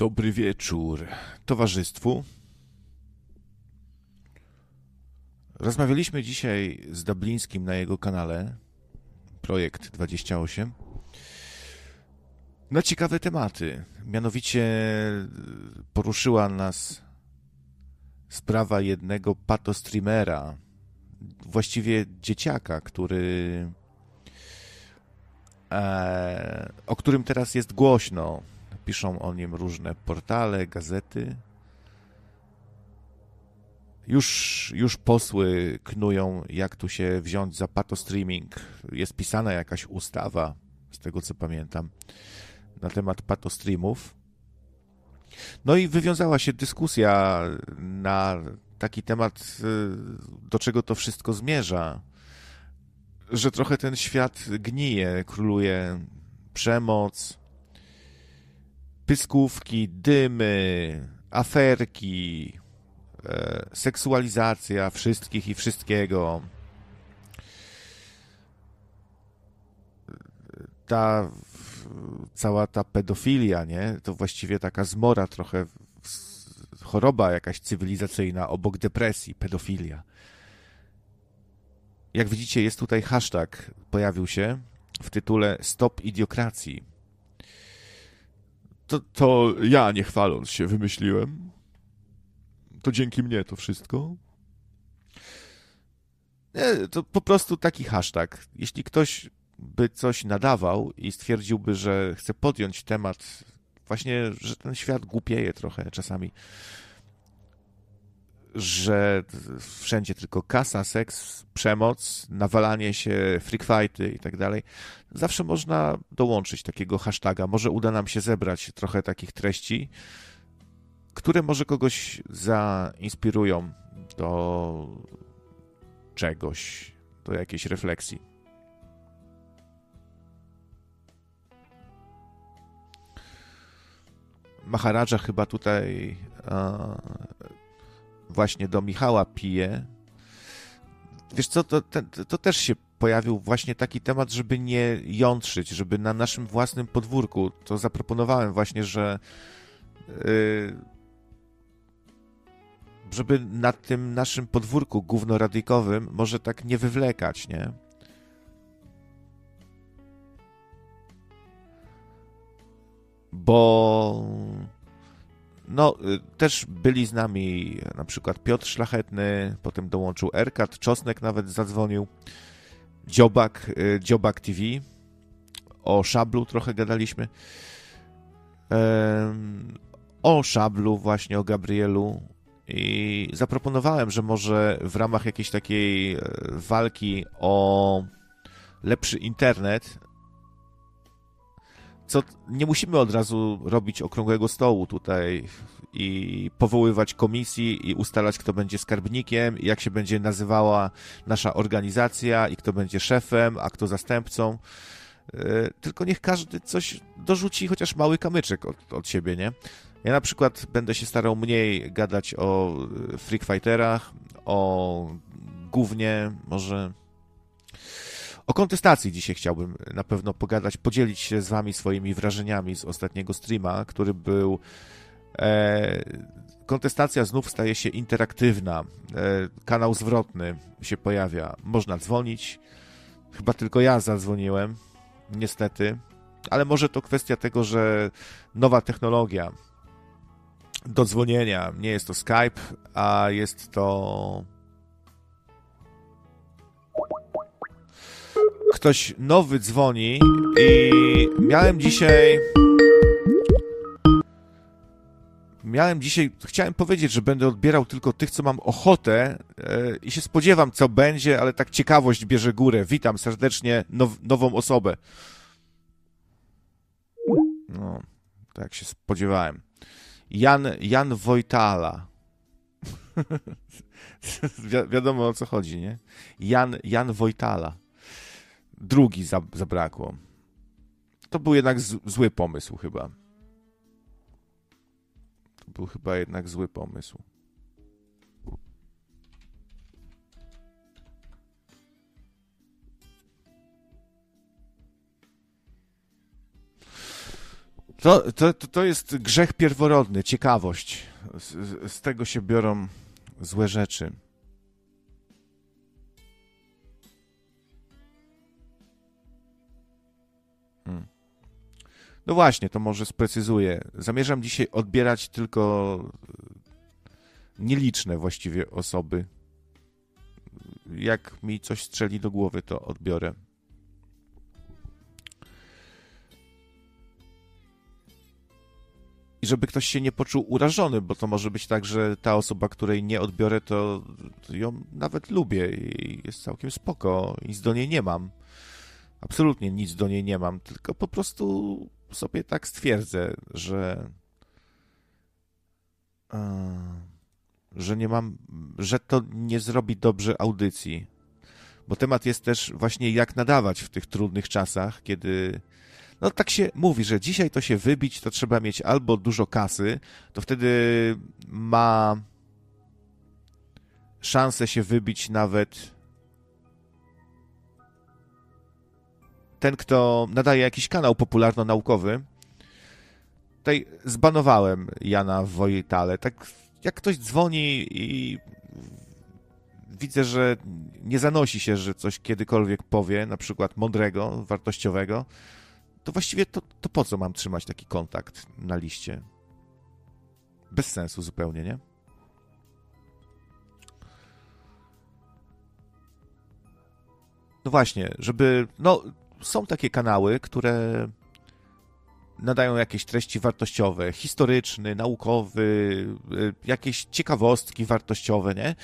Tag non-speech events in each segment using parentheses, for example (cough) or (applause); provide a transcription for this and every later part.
Dobry wieczór towarzystwu. Rozmawialiśmy dzisiaj z Dublińskim na jego kanale Projekt 28 na ciekawe tematy. Mianowicie poruszyła nas sprawa jednego patostreamera, właściwie dzieciaka, który e, o którym teraz jest głośno piszą o nim różne portale, gazety. Już, już posły knują, jak tu się wziąć za patostreaming. Jest pisana jakaś ustawa, z tego co pamiętam, na temat patostreamów. No i wywiązała się dyskusja na taki temat, do czego to wszystko zmierza. Że trochę ten świat gnije, króluje przemoc, pyskówki, dymy, aferki, e, seksualizacja wszystkich i wszystkiego. Ta cała ta pedofilia, nie? To właściwie taka zmora trochę choroba jakaś cywilizacyjna obok depresji, pedofilia. Jak widzicie, jest tutaj hashtag, pojawił się w tytule Stop Idiokracji to, to ja, nie chwaląc się, wymyśliłem. To dzięki mnie to wszystko. Nie, to po prostu taki hashtag. Jeśli ktoś by coś nadawał i stwierdziłby, że chce podjąć temat, właśnie, że ten świat głupieje trochę czasami, że wszędzie tylko kasa, seks, przemoc, nawalanie się, freakfighty i tak dalej. Zawsze można dołączyć takiego hashtaga. Może uda nam się zebrać trochę takich treści, które może kogoś zainspirują do czegoś, do jakiejś refleksji. Maharaja chyba tutaj właśnie do Michała pije. Wiesz co, to, to, to też się pojawił właśnie taki temat, żeby nie jątrzyć, żeby na naszym własnym podwórku, to zaproponowałem właśnie, że yy, żeby na tym naszym podwórku gównoradykowym może tak nie wywlekać, nie? Bo no, y, też byli z nami na przykład Piotr Szlachetny, potem dołączył Erkat, Czosnek nawet zadzwonił, Dziobak, y, Dziobak TV, o Szablu trochę gadaliśmy, o Szablu właśnie, o Gabrielu. I zaproponowałem, że może w ramach jakiejś takiej e, walki o lepszy internet co nie musimy od razu robić okrągłego stołu tutaj i powoływać komisji i ustalać, kto będzie skarbnikiem, jak się będzie nazywała nasza organizacja i kto będzie szefem, a kto zastępcą. E, tylko niech każdy coś dorzuci, chociaż mały kamyczek od, od siebie, nie? Ja na przykład będę się starał mniej gadać o freakfighterach, o głównie może o kontestacji dzisiaj chciałbym na pewno pogadać, podzielić się z Wami swoimi wrażeniami z ostatniego streama, który był. E, kontestacja znów staje się interaktywna. E, kanał zwrotny się pojawia. Można dzwonić. Chyba tylko ja zadzwoniłem, niestety. Ale może to kwestia tego, że nowa technologia do dzwonienia nie jest to Skype, a jest to ktoś nowy dzwoni i miałem dzisiaj. Miałem dzisiaj, chciałem powiedzieć, że będę odbierał tylko tych, co mam ochotę yy, i się spodziewam, co będzie, ale tak ciekawość bierze górę. Witam serdecznie now, nową osobę. No, tak się spodziewałem. Jan, Jan Wojtala. (laughs) Wi wiadomo o co chodzi, nie? Jan, Jan Wojtala drugi zabrakło. To był jednak zły pomysł chyba. To był chyba jednak zły pomysł. To, to, to jest grzech pierworodny, ciekawość. Z, z tego się biorą złe rzeczy. Hmm. No właśnie, to może sprecyzuję. Zamierzam dzisiaj odbierać tylko nieliczne właściwie osoby. Jak mi coś strzeli do głowy, to odbiorę. I żeby ktoś się nie poczuł urażony, bo to może być tak, że ta osoba, której nie odbiorę, to, to ją nawet lubię i jest całkiem spoko. Nic do niej nie mam. Absolutnie nic do niej nie mam, tylko po prostu sobie tak stwierdzę, że. że nie mam, że to nie zrobi dobrze audycji. Bo temat jest też właśnie jak nadawać w tych trudnych czasach, kiedy no tak się mówi, że dzisiaj to się wybić, to trzeba mieć albo dużo kasy, to wtedy ma szansę się wybić nawet ten, kto nadaje jakiś kanał popularno-naukowy. Tutaj zbanowałem Jana Wojtale. Tak jak ktoś dzwoni i widzę, że nie zanosi się, że coś kiedykolwiek powie, na przykład mądrego, wartościowego, to właściwie to, to po co mam trzymać taki kontakt na liście? Bez sensu zupełnie, nie? No właśnie, żeby. No, są takie kanały, które nadają jakieś treści wartościowe, historyczny, naukowy, y, jakieś ciekawostki wartościowe, nie?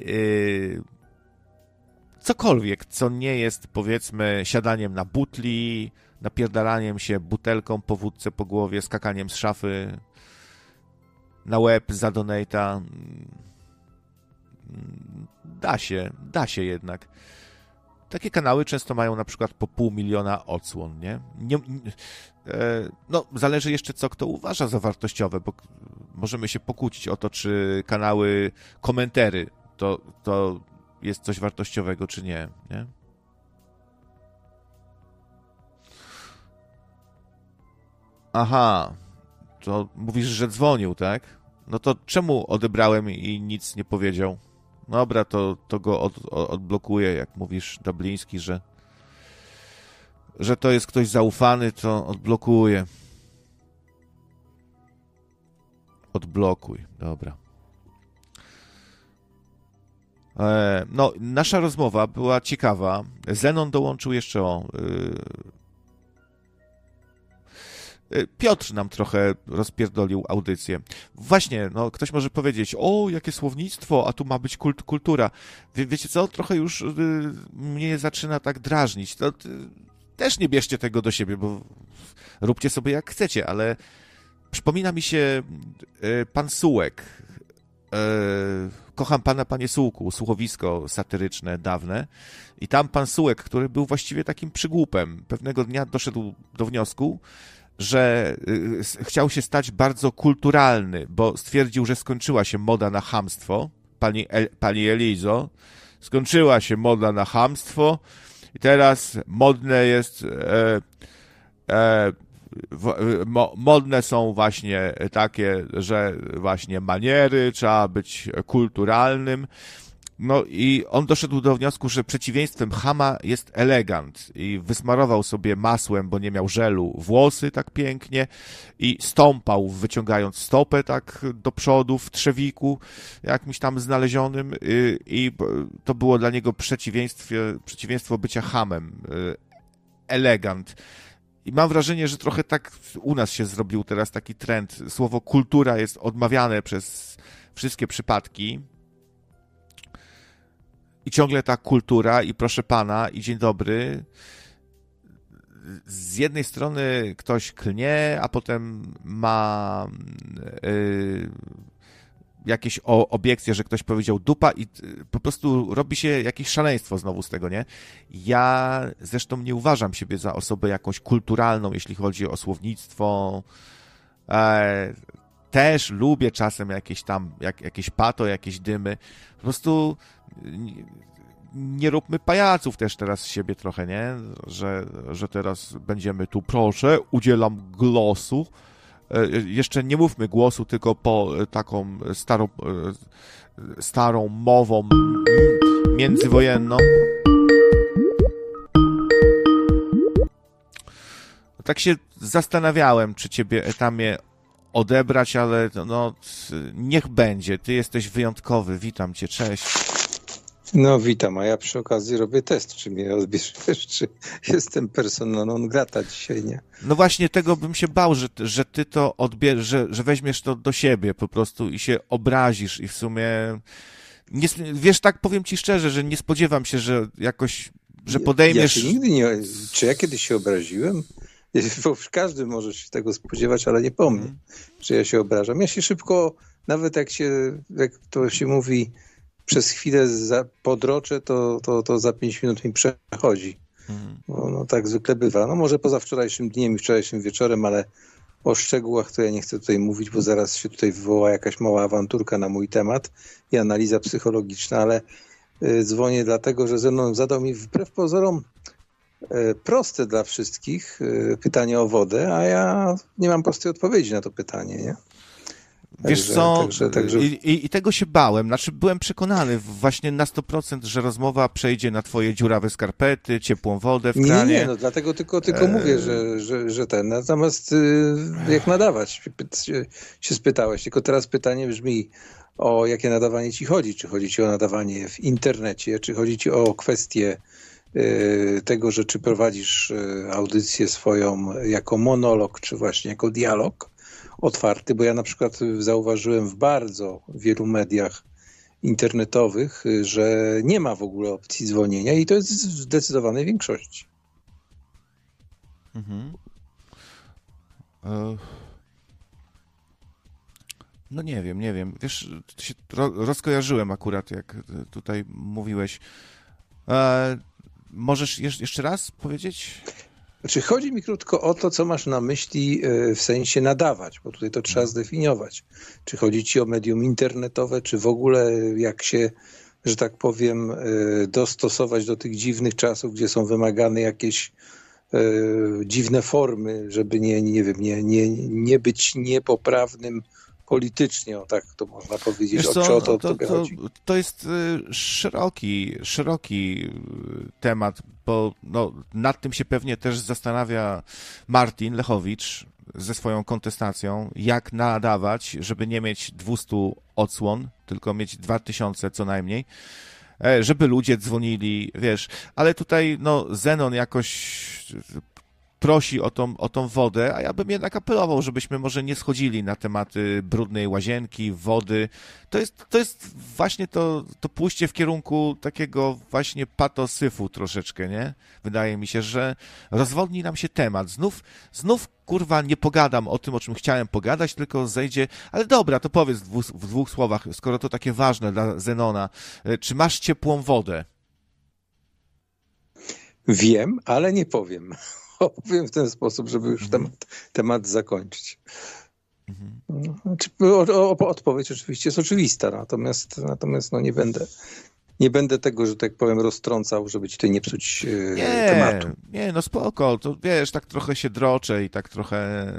Y, cokolwiek, co nie jest, powiedzmy, siadaniem na butli, napierdalaniem się butelką po wódce po głowie, skakaniem z szafy na łeb za donata. Da się, da się jednak. Takie kanały często mają na przykład po pół miliona odsłon, nie? nie, nie e, no, zależy jeszcze, co kto uważa za wartościowe, bo możemy się pokłócić o to, czy kanały komentary to, to jest coś wartościowego, czy nie, nie? Aha, to mówisz, że dzwonił, tak? No to czemu odebrałem i nic nie powiedział? Dobra, to, to go od, odblokuję, jak mówisz, Dubliński, że, że to jest ktoś zaufany, to odblokuję. Odblokuj, dobra. E, no, nasza rozmowa była ciekawa. Zenon dołączył jeszcze o. Y, Piotr nam trochę rozpierdolił audycję. Właśnie, no, ktoś może powiedzieć, o, jakie słownictwo, a tu ma być kult, kultura. Wie, wiecie co, trochę już y, mnie zaczyna tak drażnić. To, y, też nie bierzcie tego do siebie, bo róbcie sobie jak chcecie, ale przypomina mi się y, pan Sułek. Y, kocham pana, panie Sułku, słuchowisko satyryczne, dawne. I tam pan Sułek, który był właściwie takim przygłupem, pewnego dnia doszedł do wniosku, że y, chciał się stać bardzo kulturalny, bo stwierdził, że skończyła się moda na hamstwo. Pani, El, pani Elizo, skończyła się moda na hamstwo i teraz modne jest. E, e, mo, modne są właśnie takie, że właśnie maniery, trzeba być kulturalnym. No i on doszedł do wniosku, że przeciwieństwem Hama jest elegant i wysmarował sobie masłem, bo nie miał żelu, włosy tak pięknie i stąpał, wyciągając stopę tak do przodu w trzewiku jakimś tam znalezionym y, i to było dla niego przeciwieństwo, bycia Hamem. Y, elegant. I mam wrażenie, że trochę tak u nas się zrobił teraz taki trend. Słowo kultura jest odmawiane przez wszystkie przypadki, i ciągle ta kultura i proszę pana i dzień dobry. Z jednej strony ktoś klnie, a potem ma yy, jakieś obiekcje, że ktoś powiedział dupa i y, po prostu robi się jakieś szaleństwo znowu z tego, nie? Ja zresztą nie uważam siebie za osobę jakąś kulturalną, jeśli chodzi o słownictwo. E, też lubię czasem jakieś tam, jak, jakieś pato, jakieś dymy. Po prostu nie róbmy pajaców też teraz z siebie trochę, nie? Że, że teraz będziemy tu, proszę, udzielam głosu. E, jeszcze nie mówmy głosu, tylko po taką starą, starą mową międzywojenną. Tak się zastanawiałem, czy ciebie etamie odebrać, ale no, niech będzie. Ty jesteś wyjątkowy. Witam cię, cześć. No witam, a ja przy okazji robię test, czy mnie odbierzesz, czy jestem persona non grata dzisiaj, nie? No właśnie tego bym się bał, że, że ty to odbierzesz, że, że weźmiesz to do siebie po prostu i się obrazisz i w sumie... Nie, wiesz, tak powiem ci szczerze, że nie spodziewam się, że jakoś, że podejmiesz... Ja się nigdy nie... Czy ja kiedyś się obraziłem? (laughs) Bo każdy może się tego spodziewać, ale nie po mnie, że ja się obrażam. Ja się szybko, nawet jak się, jak to się mówi, przez chwilę za, podroczę, to, to, to za pięć minut mi przechodzi. No, no, tak zwykle bywa. No może poza wczorajszym dniem i wczorajszym wieczorem, ale o szczegółach to ja nie chcę tutaj mówić, bo zaraz się tutaj wywoła jakaś mała awanturka na mój temat i analiza psychologiczna, ale y, dzwonię dlatego, że ze mną zadał mi wbrew pozorom E, proste dla wszystkich e, pytanie o wodę, a ja nie mam prostej odpowiedzi na to pytanie, nie? Wiesz także, co, także, także... I, I, tego się bałem, znaczy byłem przekonany właśnie na 100%, że rozmowa przejdzie na twoje dziurawe skarpety, ciepłą wodę w kranie. Nie, nie, no dlatego tylko, tylko e... mówię, że, że, że ten, natomiast y, jak nadawać, się, spytałeś, tylko teraz pytanie brzmi, o jakie nadawanie ci chodzi, czy chodzi ci o nadawanie w internecie, czy chodzi ci o kwestie Y, tego, że czy prowadzisz y, audycję swoją jako monolog, czy właśnie jako dialog otwarty, bo ja na przykład zauważyłem w bardzo wielu mediach internetowych, że nie ma w ogóle opcji dzwonienia i to jest w zdecydowanej większości. Mhm. E, no nie wiem, nie wiem. Wiesz, się rozkojarzyłem akurat, jak tutaj mówiłeś. E, Możesz jeszcze raz powiedzieć? Znaczy, chodzi mi krótko o to, co masz na myśli e, w sensie nadawać, bo tutaj to trzeba mhm. zdefiniować. Czy chodzi ci o medium internetowe, czy w ogóle jak się, że tak powiem, e, dostosować do tych dziwnych czasów, gdzie są wymagane jakieś e, dziwne formy, żeby nie, nie wiem, nie, nie, nie być niepoprawnym politycznie, o tak to można powiedzieć, co, o, to, to, to, to, jest szeroki, szeroki temat, bo no, nad tym się pewnie też zastanawia Martin Lechowicz ze swoją kontestacją, jak nadawać, żeby nie mieć 200 odsłon, tylko mieć 2000 co najmniej e, żeby ludzie dzwonili, wiesz, ale tutaj, no, Zenon jakoś prosi o tą, o tą wodę, a ja bym jednak apelował, żebyśmy może nie schodzili na tematy brudnej łazienki, wody. To jest, to jest właśnie to, to pójście w kierunku takiego właśnie patosyfu troszeczkę, nie? Wydaje mi się, że rozwodni nam się temat. Znów, znów kurwa, nie pogadam o tym, o czym chciałem pogadać, tylko zejdzie, ale dobra, to powiedz w dwóch, w dwóch słowach, skoro to takie ważne dla Zenona, e, czy masz ciepłą wodę? Wiem, ale nie powiem. Opowiem w ten sposób, żeby już mhm. temat, temat zakończyć. Mhm. Znaczy, odpowiedź oczywiście jest oczywista, natomiast, natomiast no nie będę nie będę tego, że tak powiem, roztrącał, żeby ci tutaj nie psuć e, nie, tematu. Nie, no spoko, to wiesz, tak trochę się droczę i tak trochę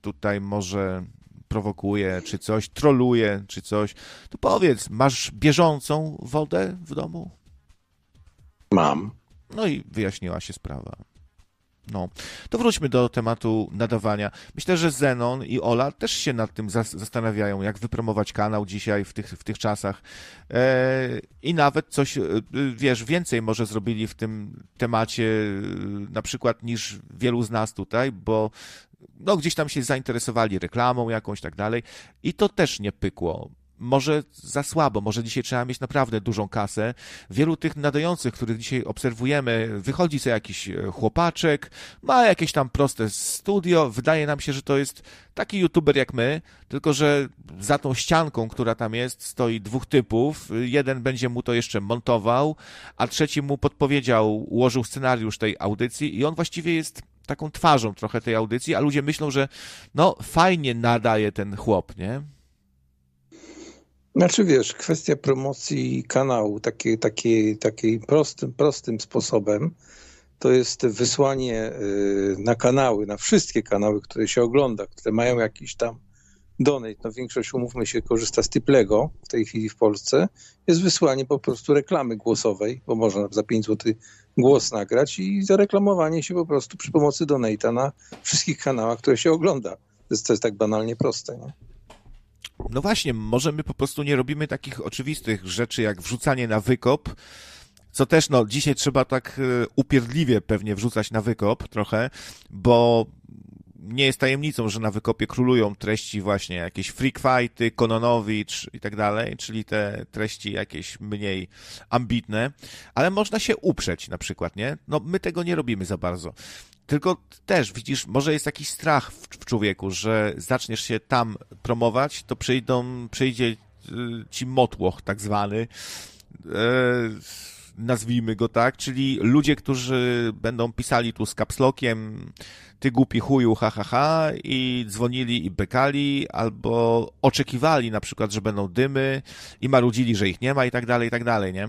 tutaj może prowokuje, czy coś, troluje, czy coś. To powiedz, masz bieżącą wodę w domu? Mam. No i wyjaśniła się sprawa. No, to wróćmy do tematu nadawania. Myślę, że Zenon i Ola też się nad tym zastanawiają, jak wypromować kanał dzisiaj w tych, w tych czasach. E, I nawet coś, e, wiesz, więcej może zrobili w tym temacie e, na przykład niż wielu z nas tutaj, bo no, gdzieś tam się zainteresowali reklamą jakąś, tak dalej. I to też nie pykło może za słabo, może dzisiaj trzeba mieć naprawdę dużą kasę. Wielu tych nadających, których dzisiaj obserwujemy, wychodzi sobie jakiś e, chłopaczek, ma jakieś tam proste studio, wydaje nam się, że to jest taki youtuber jak my, tylko że za tą ścianką, która tam jest, stoi dwóch typów. Jeden będzie mu to jeszcze montował, a trzeci mu podpowiedział, ułożył scenariusz tej audycji i on właściwie jest taką twarzą trochę tej audycji, a ludzie myślą, że no fajnie nadaje ten chłop, nie? Znaczy wiesz, kwestia promocji kanału takiej, takiej, takiej prostym, prostym sposobem to jest wysłanie y, na kanały, na wszystkie kanały, które się ogląda, które mają jakiś tam donate, no większość, umówmy się, korzysta z Tiplego w tej chwili w Polsce, jest wysłanie po prostu reklamy głosowej, bo można za 5 zł głos nagrać i zareklamowanie się po prostu przy pomocy donata na wszystkich kanałach, które się ogląda. To jest, to jest tak banalnie proste, nie? No właśnie, może my po prostu nie robimy takich oczywistych rzeczy jak wrzucanie na wykop, co też, no, dzisiaj trzeba tak e, upierdliwie pewnie wrzucać na wykop trochę, bo nie jest tajemnicą, że na wykopie królują treści właśnie jakieś freak fighty, Kononowicz i tak dalej, czyli te treści jakieś mniej ambitne, ale można się uprzeć na przykład, nie? No my tego nie robimy za bardzo. Tylko też, widzisz, może jest jakiś strach w, w człowieku, że zaczniesz się tam promować, to przyjdą, przyjdzie y, ci motłoch tak zwany, e, nazwijmy go tak, czyli ludzie, którzy będą pisali tu z kapslokiem ty głupi chuju, ha, ha, ha i dzwonili i bekali, albo oczekiwali na przykład, że będą dymy i marudzili, że ich nie ma i tak dalej, i tak dalej, nie?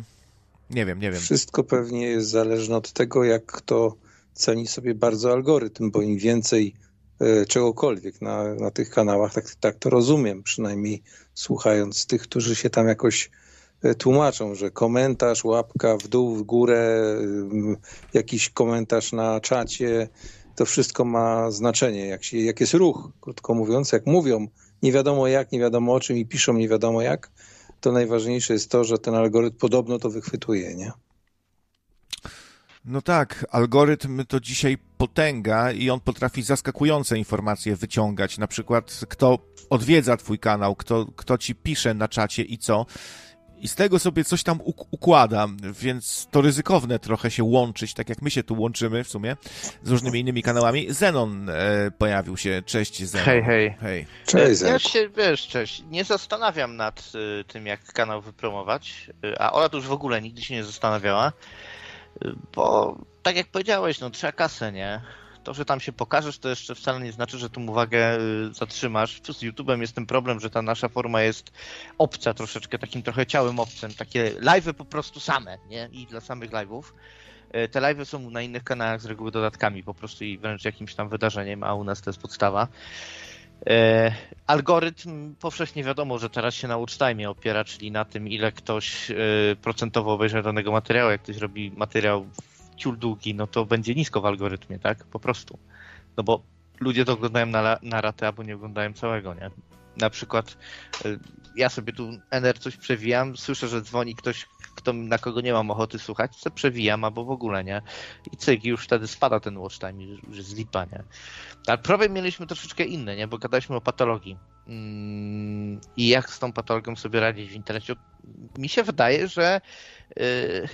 Nie wiem, nie wiem. Wszystko pewnie jest zależne od tego, jak kto ceni sobie bardzo algorytm, bo im więcej e, czegokolwiek na, na tych kanałach, tak, tak to rozumiem, przynajmniej słuchając tych, którzy się tam jakoś e, tłumaczą, że komentarz, łapka w dół, w górę, jakiś komentarz na czacie, to wszystko ma znaczenie. Jak, się, jak jest ruch, krótko mówiąc, jak mówią nie wiadomo jak, nie wiadomo o czym i piszą nie wiadomo jak, to najważniejsze jest to, że ten algorytm podobno to wychwytuje, nie? No tak, algorytm to dzisiaj potęga i on potrafi zaskakujące informacje wyciągać. Na przykład, kto odwiedza Twój kanał, kto, kto ci pisze na czacie i co. I z tego sobie coś tam układa, więc to ryzykowne trochę się łączyć, tak jak my się tu łączymy w sumie z różnymi innymi kanałami. Zenon e, pojawił się. Cześć Zenon. Hej, hej. hej. Cześć Ja się, wiesz, cześć, nie zastanawiam nad y, tym, jak kanał wypromować, y, a Ola to już w ogóle nigdy się nie zastanawiała, bo tak jak powiedziałeś, no trzeba kasę, nie? To, że tam się pokażesz, to jeszcze wcale nie znaczy, że tą uwagę y, zatrzymasz. Z YouTube'em jest ten problem, że ta nasza forma jest obca troszeczkę, takim trochę ciałem obcym. Takie live'y po prostu same, nie? I dla samych live'ów. Y, te live'y są na innych kanałach z reguły dodatkami po prostu i wręcz jakimś tam wydarzeniem, a u nas to jest podstawa. E, algorytm powszechnie wiadomo, że teraz się na watchtime opiera, czyli na tym, ile ktoś e, procentowo obejrzy danego materiału. Jak ktoś robi materiał ciul długi, no to będzie nisko w algorytmie, tak? Po prostu. No bo ludzie to oglądają na, na ratę, albo nie oglądają całego, nie? Na przykład y, ja sobie tu NR coś przewijam, słyszę, że dzwoni ktoś, kto, na kogo nie mam ochoty słuchać, co przewijam, albo w ogóle, nie? I cyk, już wtedy spada ten watch time, już jest lipa, nie? Ale problem mieliśmy troszeczkę inny, nie? Bo gadaliśmy o patologii. Mm, I jak z tą patologią sobie radzić w internecie? Mi się wydaje, że y,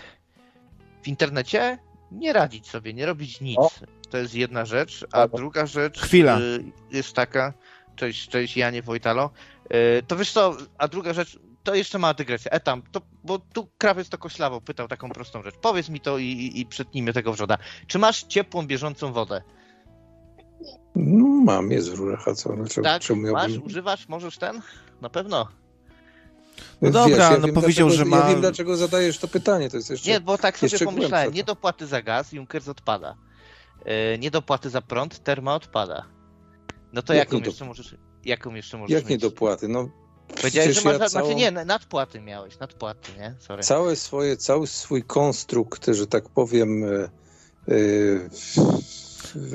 w internecie nie radzić sobie, nie robić nic. O. To jest jedna rzecz, a druga rzecz Chwila. Y, jest taka, cześć, cześć Janie Wojtalo, y, to wiesz co, a druga rzecz, to jeszcze ma dygresję, etam, to, bo tu krawiec to koślawo pytał taką prostą rzecz. Powiedz mi to i, i, i przetnijmy tego wrzoda. Czy masz ciepłą, bieżącą wodę? No mam, jest w rurach, a co? Znaczy, tak, masz, używasz, możesz ten? Na pewno. No dobra, Wiesz, ja no powiedział, dlaczego, że ma... Ja wiem, dlaczego zadajesz to pytanie, to jest jeszcze Nie, bo tak sobie pomyślałem, nie dopłaty za gaz, Junkers odpada. Yy, nie dopłaty za prąd, terma odpada. No to Jak jaką, jeszcze możesz, jaką jeszcze możesz Jak mieć? nie dopłaty? No Powiedziałeś, że masz, ja całą... znaczy nie, nadpłaty miałeś, nadpłaty, nie? Sorry. Całe swoje, cały swój konstrukt, że tak powiem, yy,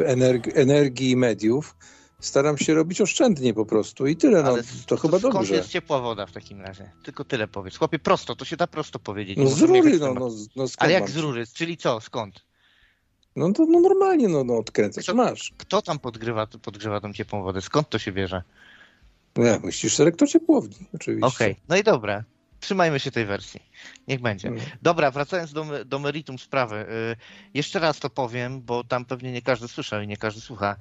energii, energii mediów staram się robić oszczędnie po prostu i tyle. No, to, to chyba skąd dobrze. jest ciepła woda w takim razie? Tylko tyle powiedz. Chłopie, prosto, to się da prosto powiedzieć. No z rury, no, no, no Ale jak z rury? Czyli co? Skąd? No to no normalnie, no, no odkręcasz, kto, masz. Kto tam podgrywa, podgrzewa tą ciepłą wodę? Skąd to się bierze? No jak myślisz, selektor ciepłowni, oczywiście. Okej, okay. no i dobra. Trzymajmy się tej wersji. Niech będzie. No. Dobra, wracając do, do meritum sprawy. Yy, jeszcze raz to powiem, bo tam pewnie nie każdy słyszał i nie każdy słucha.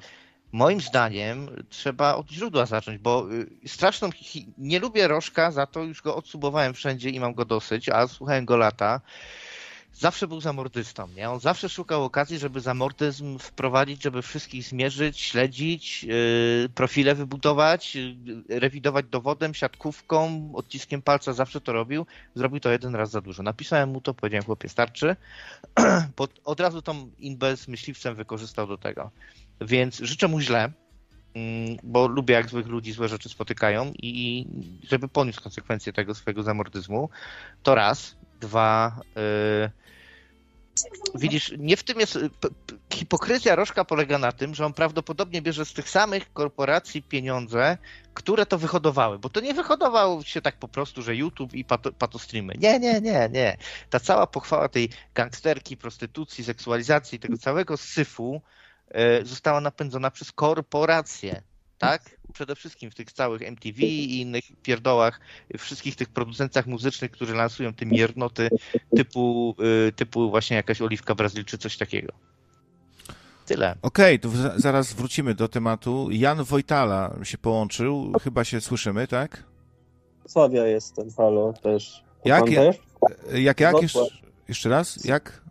Moim zdaniem trzeba od źródła zacząć, bo y, straszną. Nie lubię Rożka, za to już go odsubowałem wszędzie i mam go dosyć, a słuchałem go lata. Zawsze był zamordystą, nie? On zawsze szukał okazji, żeby zamordyzm wprowadzić, żeby wszystkich zmierzyć, śledzić, yy, profile wybudować, yy, rewidować dowodem, siatkówką, odciskiem palca, zawsze to robił. Zrobił to jeden raz za dużo. Napisałem mu to, powiedziałem, chłopie, starczy. (clears throat) od razu tą inbę z myśliwcem wykorzystał do tego. Więc życzę mu źle, mm, bo lubię jak złych ludzi złe rzeczy spotykają i żeby poniósł konsekwencje tego swojego zamordyzmu, to raz. Dwa, yy, Widzisz, nie w tym jest. Hipokryzja Rożka polega na tym, że on prawdopodobnie bierze z tych samych korporacji pieniądze, które to wyhodowały. Bo to nie wyhodował się tak po prostu, że YouTube i pato, patostreamy. Nie, nie, nie, nie. Ta cała pochwała tej gangsterki, prostytucji, seksualizacji, tego całego syfu e, została napędzona przez korporacje tak? Przede wszystkim w tych całych MTV i innych pierdołach, wszystkich tych producentach muzycznych, którzy lansują te miernoty typu, y, typu właśnie jakaś Oliwka Brazylii czy coś takiego. Tyle. Okej, okay, to zaraz wrócimy do tematu. Jan Wojtala się połączył, chyba się słyszymy, tak? Sławia jestem, halo, też. Jak, jak, jak, jak? Jeszcze, jeszcze raz, jak?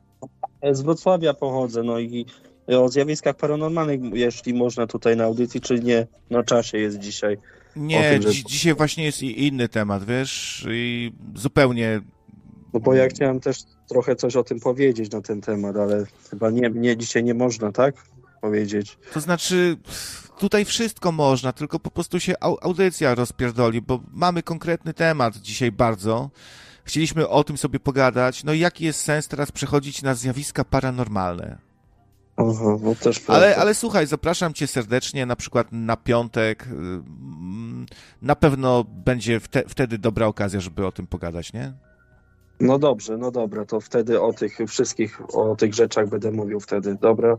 Z Wrocławia pochodzę, no i o zjawiskach paranormalnych, jeśli można tutaj na audycji, czy nie, na czasie jest dzisiaj. Nie, tym, że... dzisiaj właśnie jest inny temat, wiesz, i zupełnie... No bo ja chciałem też trochę coś o tym powiedzieć na ten temat, ale chyba nie, nie dzisiaj nie można, tak? Powiedzieć. To znaczy, tutaj wszystko można, tylko po prostu się audycja rozpierdoli, bo mamy konkretny temat dzisiaj bardzo. Chcieliśmy o tym sobie pogadać. No i jaki jest sens teraz przechodzić na zjawiska paranormalne? Aha, no też ale, ale słuchaj, zapraszam cię serdecznie na przykład na piątek. Mm, na pewno będzie wte, wtedy dobra okazja, żeby o tym pogadać, nie? No dobrze, no dobra, to wtedy o tych wszystkich, o tych rzeczach będę mówił wtedy, dobra?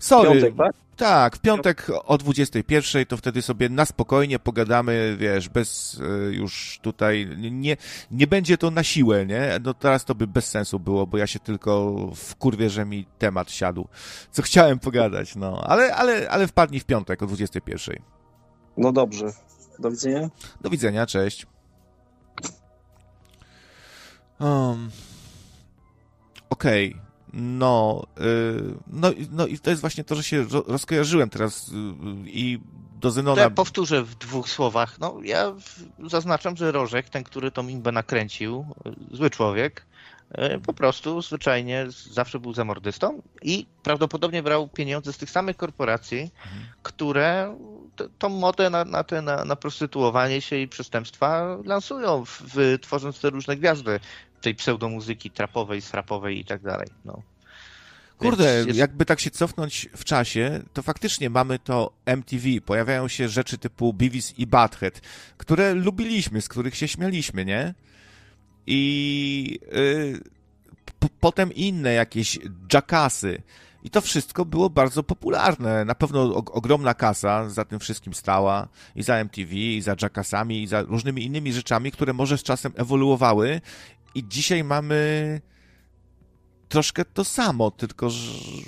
Sorry. Piątek, tak? Tak, w piątek o 21 to wtedy sobie na spokojnie pogadamy, wiesz, bez y, już tutaj, nie, nie będzie to na siłę, nie? No teraz to by bez sensu było, bo ja się tylko w kurwie, że mi temat siadł, co chciałem pogadać, no, ale, ale, ale wpadnij w piątek o 21. No dobrze, do widzenia. Do widzenia, cześć. Um, Okej. Okay. No, y, no, no i to jest właśnie to, że się rozkojarzyłem teraz y, i do Zenona... To ja powtórzę w dwóch słowach. No, ja zaznaczam, że Rożek, ten, który tą imbę nakręcił, y, zły człowiek, po prostu zwyczajnie zawsze był zamordystą i prawdopodobnie brał pieniądze z tych samych korporacji, mhm. które tą modę na, na, te, na, na prostytuowanie się i przestępstwa lansują, w, w, tworząc te różne gwiazdy tej pseudomuzyki trapowej, strapowej i tak dalej. No. Kurde, jest... jakby tak się cofnąć w czasie, to faktycznie mamy to MTV. Pojawiają się rzeczy typu Beavis i Butthead, które lubiliśmy, z których się śmialiśmy, nie? I yy, potem inne jakieś Jackassy. I to wszystko było bardzo popularne. Na pewno ogromna kasa za tym wszystkim stała. I za MTV, i za Jackassami, i za różnymi innymi rzeczami, które może z czasem ewoluowały i dzisiaj mamy troszkę to samo, tylko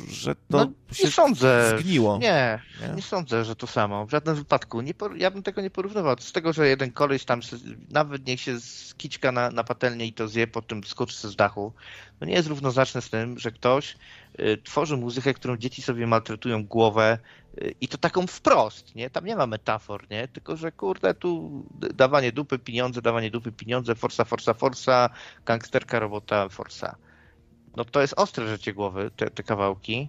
że to no, nie się sądzę. zgniło. Nie, nie, nie, sądzę, że to samo. W żadnym wypadku. Nie, ja bym tego nie porównywał. Z tego, że jeden koleś tam nawet niech się skiczka na, na patelnię i to zje, potem skoczy z dachu, no nie jest równoznaczne z tym, że ktoś y, tworzy muzykę, którą dzieci sobie maltretują głowę i to taką wprost, nie? Tam nie ma metafor, nie? Tylko, że kurde, tu dawanie dupy, pieniądze, dawanie dupy, pieniądze, forsa, forsa, forsa, gangsterka, robota, forsa no to jest ostre życie głowy, te, te kawałki.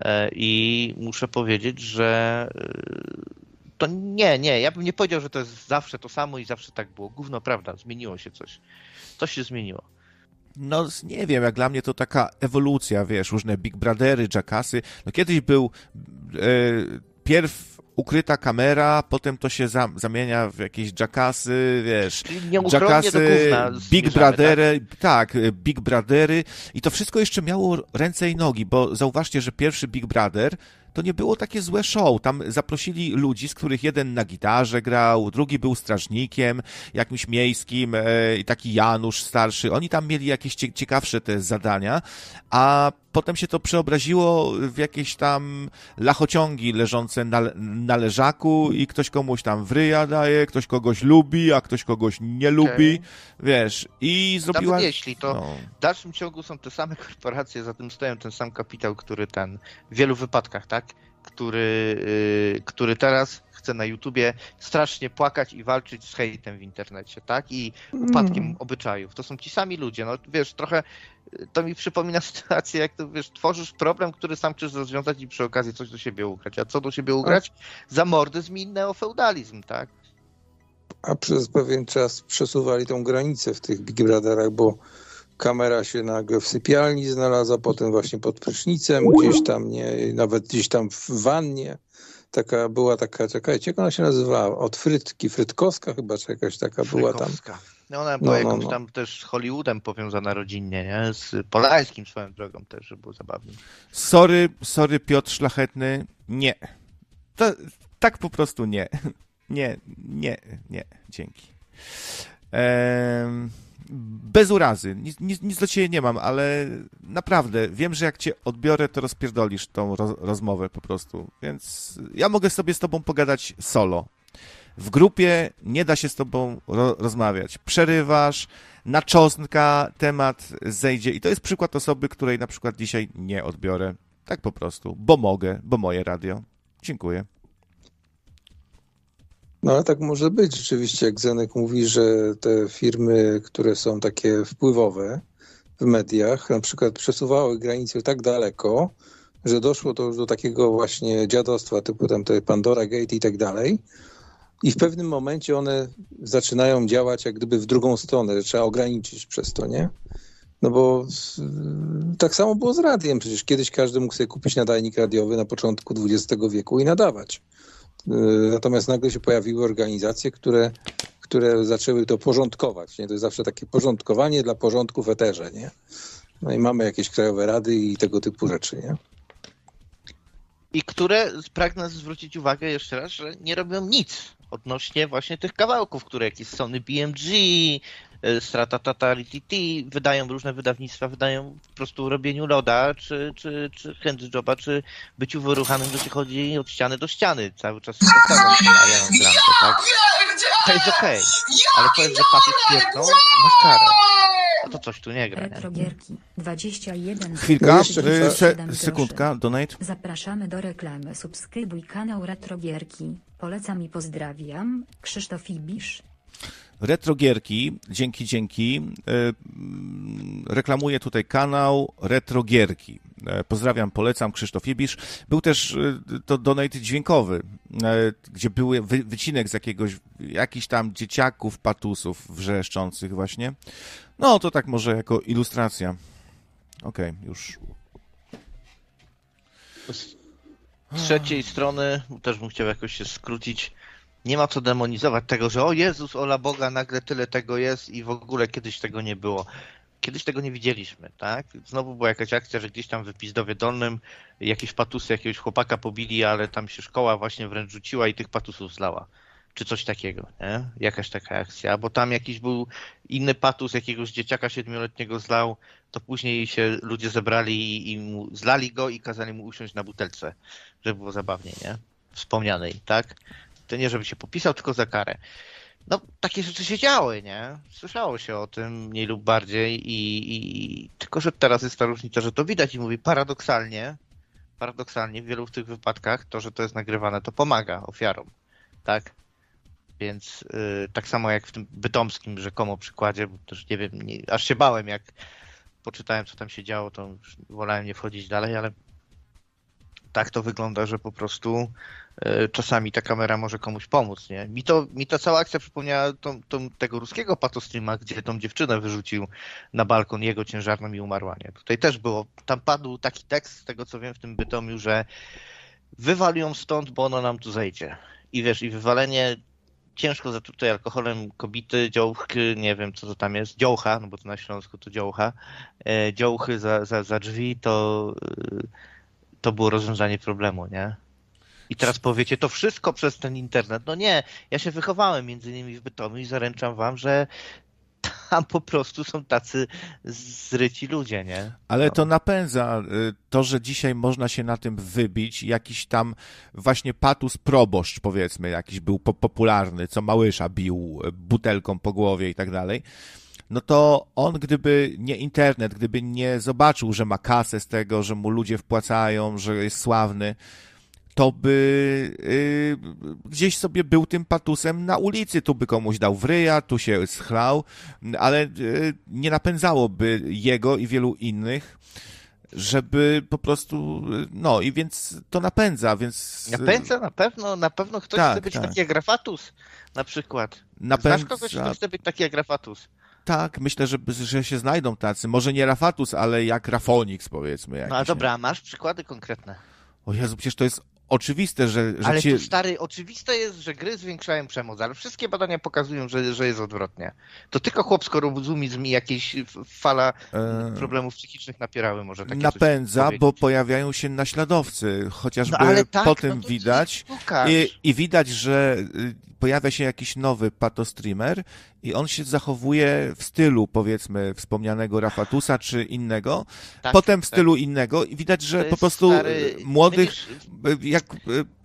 E, I muszę powiedzieć, że e, to nie, nie, ja bym nie powiedział, że to jest zawsze to samo i zawsze tak było. Gówno prawda, zmieniło się coś. Coś się zmieniło. No nie wiem, jak dla mnie to taka ewolucja, wiesz, różne Big Brothery, Jackassy. No kiedyś był e, pierw ukryta kamera, potem to się zamienia w jakieś jackassy, wiesz, jackassy, Big Brothery, tak? tak, Big Brothery i to wszystko jeszcze miało ręce i nogi, bo zauważcie, że pierwszy Big Brother to nie było takie złe show. Tam zaprosili ludzi, z których jeden na gitarze grał, drugi był strażnikiem jakimś miejskim e, i taki Janusz starszy. Oni tam mieli jakieś ciekawsze te zadania, a potem się to przeobraziło w jakieś tam lachociągi leżące na, na leżaku i ktoś komuś tam wryja daje, ktoś kogoś lubi, a ktoś kogoś nie lubi, okay. wiesz, i zrobiła... Nawet jeśli to no. w dalszym ciągu są te same korporacje, za tym stoją ten sam kapitał, który ten, w wielu wypadkach, tak, który, yy, który teraz chce na YouTubie strasznie płakać i walczyć z hejtem w internecie, tak? I upadkiem mm. obyczajów. To są ci sami ludzie. No wiesz, trochę to mi przypomina (laughs) sytuację, jak to wiesz, tworzysz problem, który sam chcesz rozwiązać i przy okazji coś do siebie ugrać. A co do siebie ugrać? Zamordyzm i neofeudalizm, tak? A przez pewien czas przesuwali tą granicę w tych Big Brotherach, bo kamera się nagle w sypialni znalazła, potem właśnie pod prysznicem, gdzieś tam, nie, nawet gdzieś tam w wannie taka była taka, czekajcie, jak ona się nazywała? Od Frytki, Frytkowska chyba, czy jakaś taka była tam. No ona była no, no, jakąś no. tam też z Hollywoodem powiązana rodzinnie, nie? Z Polańskim swoją drogą też, żeby było zabawnie. Sorry, sorry Piotr Szlachetny, nie. To, tak po prostu nie. (laughs) Nie, nie, nie, dzięki. Ehm bez urazy, nic, nic, nic, do ciebie nie mam, ale naprawdę wiem, że jak cię odbiorę, to rozpierdolisz tą rozmowę po prostu. Więc ja mogę sobie z tobą pogadać solo. W grupie nie da się z tobą ro rozmawiać. Przerywasz, na cząstka temat zejdzie i to jest przykład osoby, której na przykład dzisiaj nie odbiorę. Tak po prostu, bo mogę, bo moje radio. Dziękuję. No ale tak może być rzeczywiście, jak Zenek mówi, że te firmy, które są takie wpływowe w mediach, na przykład przesuwały granice tak daleko, że doszło to już do takiego właśnie dziadostwa typu tam te Pandora Gate i tak dalej. I w pewnym momencie one zaczynają działać jak gdyby w drugą stronę, że trzeba ograniczyć przez to, nie? No bo tak samo było z radiem. Przecież kiedyś każdy mógł sobie kupić nadajnik radiowy na początku XX wieku i nadawać. Y, natomiast nagle się pojawiły organizacje, które, które zaczęły to porządkować. Nie? To jest zawsze takie porządkowanie dla porządku w eterze. Nie? No i mamy jakieś krajowe rady i tego typu rzeczy. Nie? I które, pragnę zwrócić uwagę jeszcze raz, że nie robią nic odnośnie właśnie tych kawałków, które jakieś Sony BMG, E, Strata Totality wydają różne wydawnictwa, wydają po prostu robieniu loda, czy, czy, czy handjoba, czy byciu wyruchanym, gdzie się chodzi od ściany do ściany. Cały czas się powtarzam, a ja mam grankę, tak? To jest okej, okay. ale powiem, że paty pierdną, masz karę. No to coś tu nie gra. Retrogierki 21. Chwilka, y, se, sekundka, donate. Zapraszamy do reklamy. Subskrybuj kanał Retrogierki. Polecam i pozdrawiam. Krzysztof Ibisz. Retrogierki, dzięki, dzięki. E, reklamuję tutaj kanał Retrogierki. E, pozdrawiam, polecam, Krzysztof Ibisz. Był też e, to donate dźwiękowy, gdzie był wycinek z jakiegoś, jakichś tam dzieciaków, patusów wrzeszczących właśnie. No, to tak może jako ilustracja. Okej, okay, już. Z trzeciej strony, też bym chciał jakoś się skrócić, nie ma co demonizować tego, że o Jezus, ola Boga, nagle tyle tego jest i w ogóle kiedyś tego nie było. Kiedyś tego nie widzieliśmy, tak? Znowu była jakaś akcja, że gdzieś tam w Pizdowie Dolnym jakieś patusy jakiegoś chłopaka pobili, ale tam się szkoła właśnie wręcz rzuciła i tych patusów zlała. Czy coś takiego, nie? Jakaś taka akcja. Bo tam jakiś był inny patus jakiegoś dzieciaka siedmioletniego zlał, to później się ludzie zebrali i, mu, zlali go i kazali mu usiąść na butelce, żeby było zabawnie, nie? Wspomnianej, tak? To nie, żeby się popisał, tylko za karę. No, takie rzeczy się działy, nie? Słyszało się o tym mniej lub bardziej i, i tylko, że teraz jest ta różnica, że to widać i mówi paradoksalnie, paradoksalnie w wielu tych wypadkach to, że to jest nagrywane, to pomaga ofiarom, tak? Więc yy, tak samo jak w tym bytomskim rzekomo przykładzie, bo też nie wiem, nie, aż się bałem, jak poczytałem, co tam się działo, to wolałem nie wchodzić dalej, ale tak to wygląda, że po prostu e, czasami ta kamera może komuś pomóc, nie? Mi, to, mi ta cała akcja przypomniała tą, tą, tego ruskiego patostreama, gdzie tą dziewczynę wyrzucił na balkon jego ciężarną i umarła, nie? Tutaj też było, tam padł taki tekst, z tego co wiem w tym Bytomiu, że wywali ją stąd, bo ona nam tu zejdzie. I wiesz, i wywalenie ciężko zatrutej alkoholem kobiety, działchy, nie wiem co to tam jest, działcha, no bo to na Śląsku to działcha, e, działchy za, za, za drzwi, to... E, to było rozwiązanie problemu, nie? I teraz powiecie, to wszystko przez ten internet. No nie, ja się wychowałem między innymi w Bytomiu i zaręczam wam, że tam po prostu są tacy zryci ludzie, nie? Ale no. to napędza y, to, że dzisiaj można się na tym wybić. Jakiś tam właśnie patus proboszcz, powiedzmy, jakiś był po popularny, co Małysza bił y, butelką po głowie i tak dalej. No to on, gdyby nie internet, gdyby nie zobaczył, że ma kasę z tego, że mu ludzie wpłacają, że jest sławny, to by y, gdzieś sobie był tym patusem na ulicy, tu by komuś dał wryja, tu się schlał, ale y, nie napędzałoby jego i wielu innych, żeby po prostu, no i więc to napędza, więc... Napędza na pewno, na pewno ktoś Tak, chce być tak. taki jak Grafatus na przykład. napędza... Znasz kogoś, kto chce być taki jak Grafatus? Tak, myślę, że, że się znajdą tacy, może nie Rafatus, ale jak Rafonix powiedzmy. No jakiś, nie? dobra, a masz przykłady konkretne. O Jezu, przecież to jest oczywiste, że, że Ale ci... to stary, oczywiste jest, że gry zwiększają przemoc, ale wszystkie badania pokazują, że, że jest odwrotnie. To tylko chłopsko rozumizm i jakieś fala E, problemów psychicznych napierały może takie napędza, bo pojawiają się naśladowcy, chociażby no, tak, po no tym to widać. I, I widać, że y, pojawia się jakiś nowy patostreamer i on się zachowuje w stylu, powiedzmy, wspomnianego Rafatusa czy innego, Tak, potem w tak. stylu innego i widać, że po prostu stary- młodych, y, jak...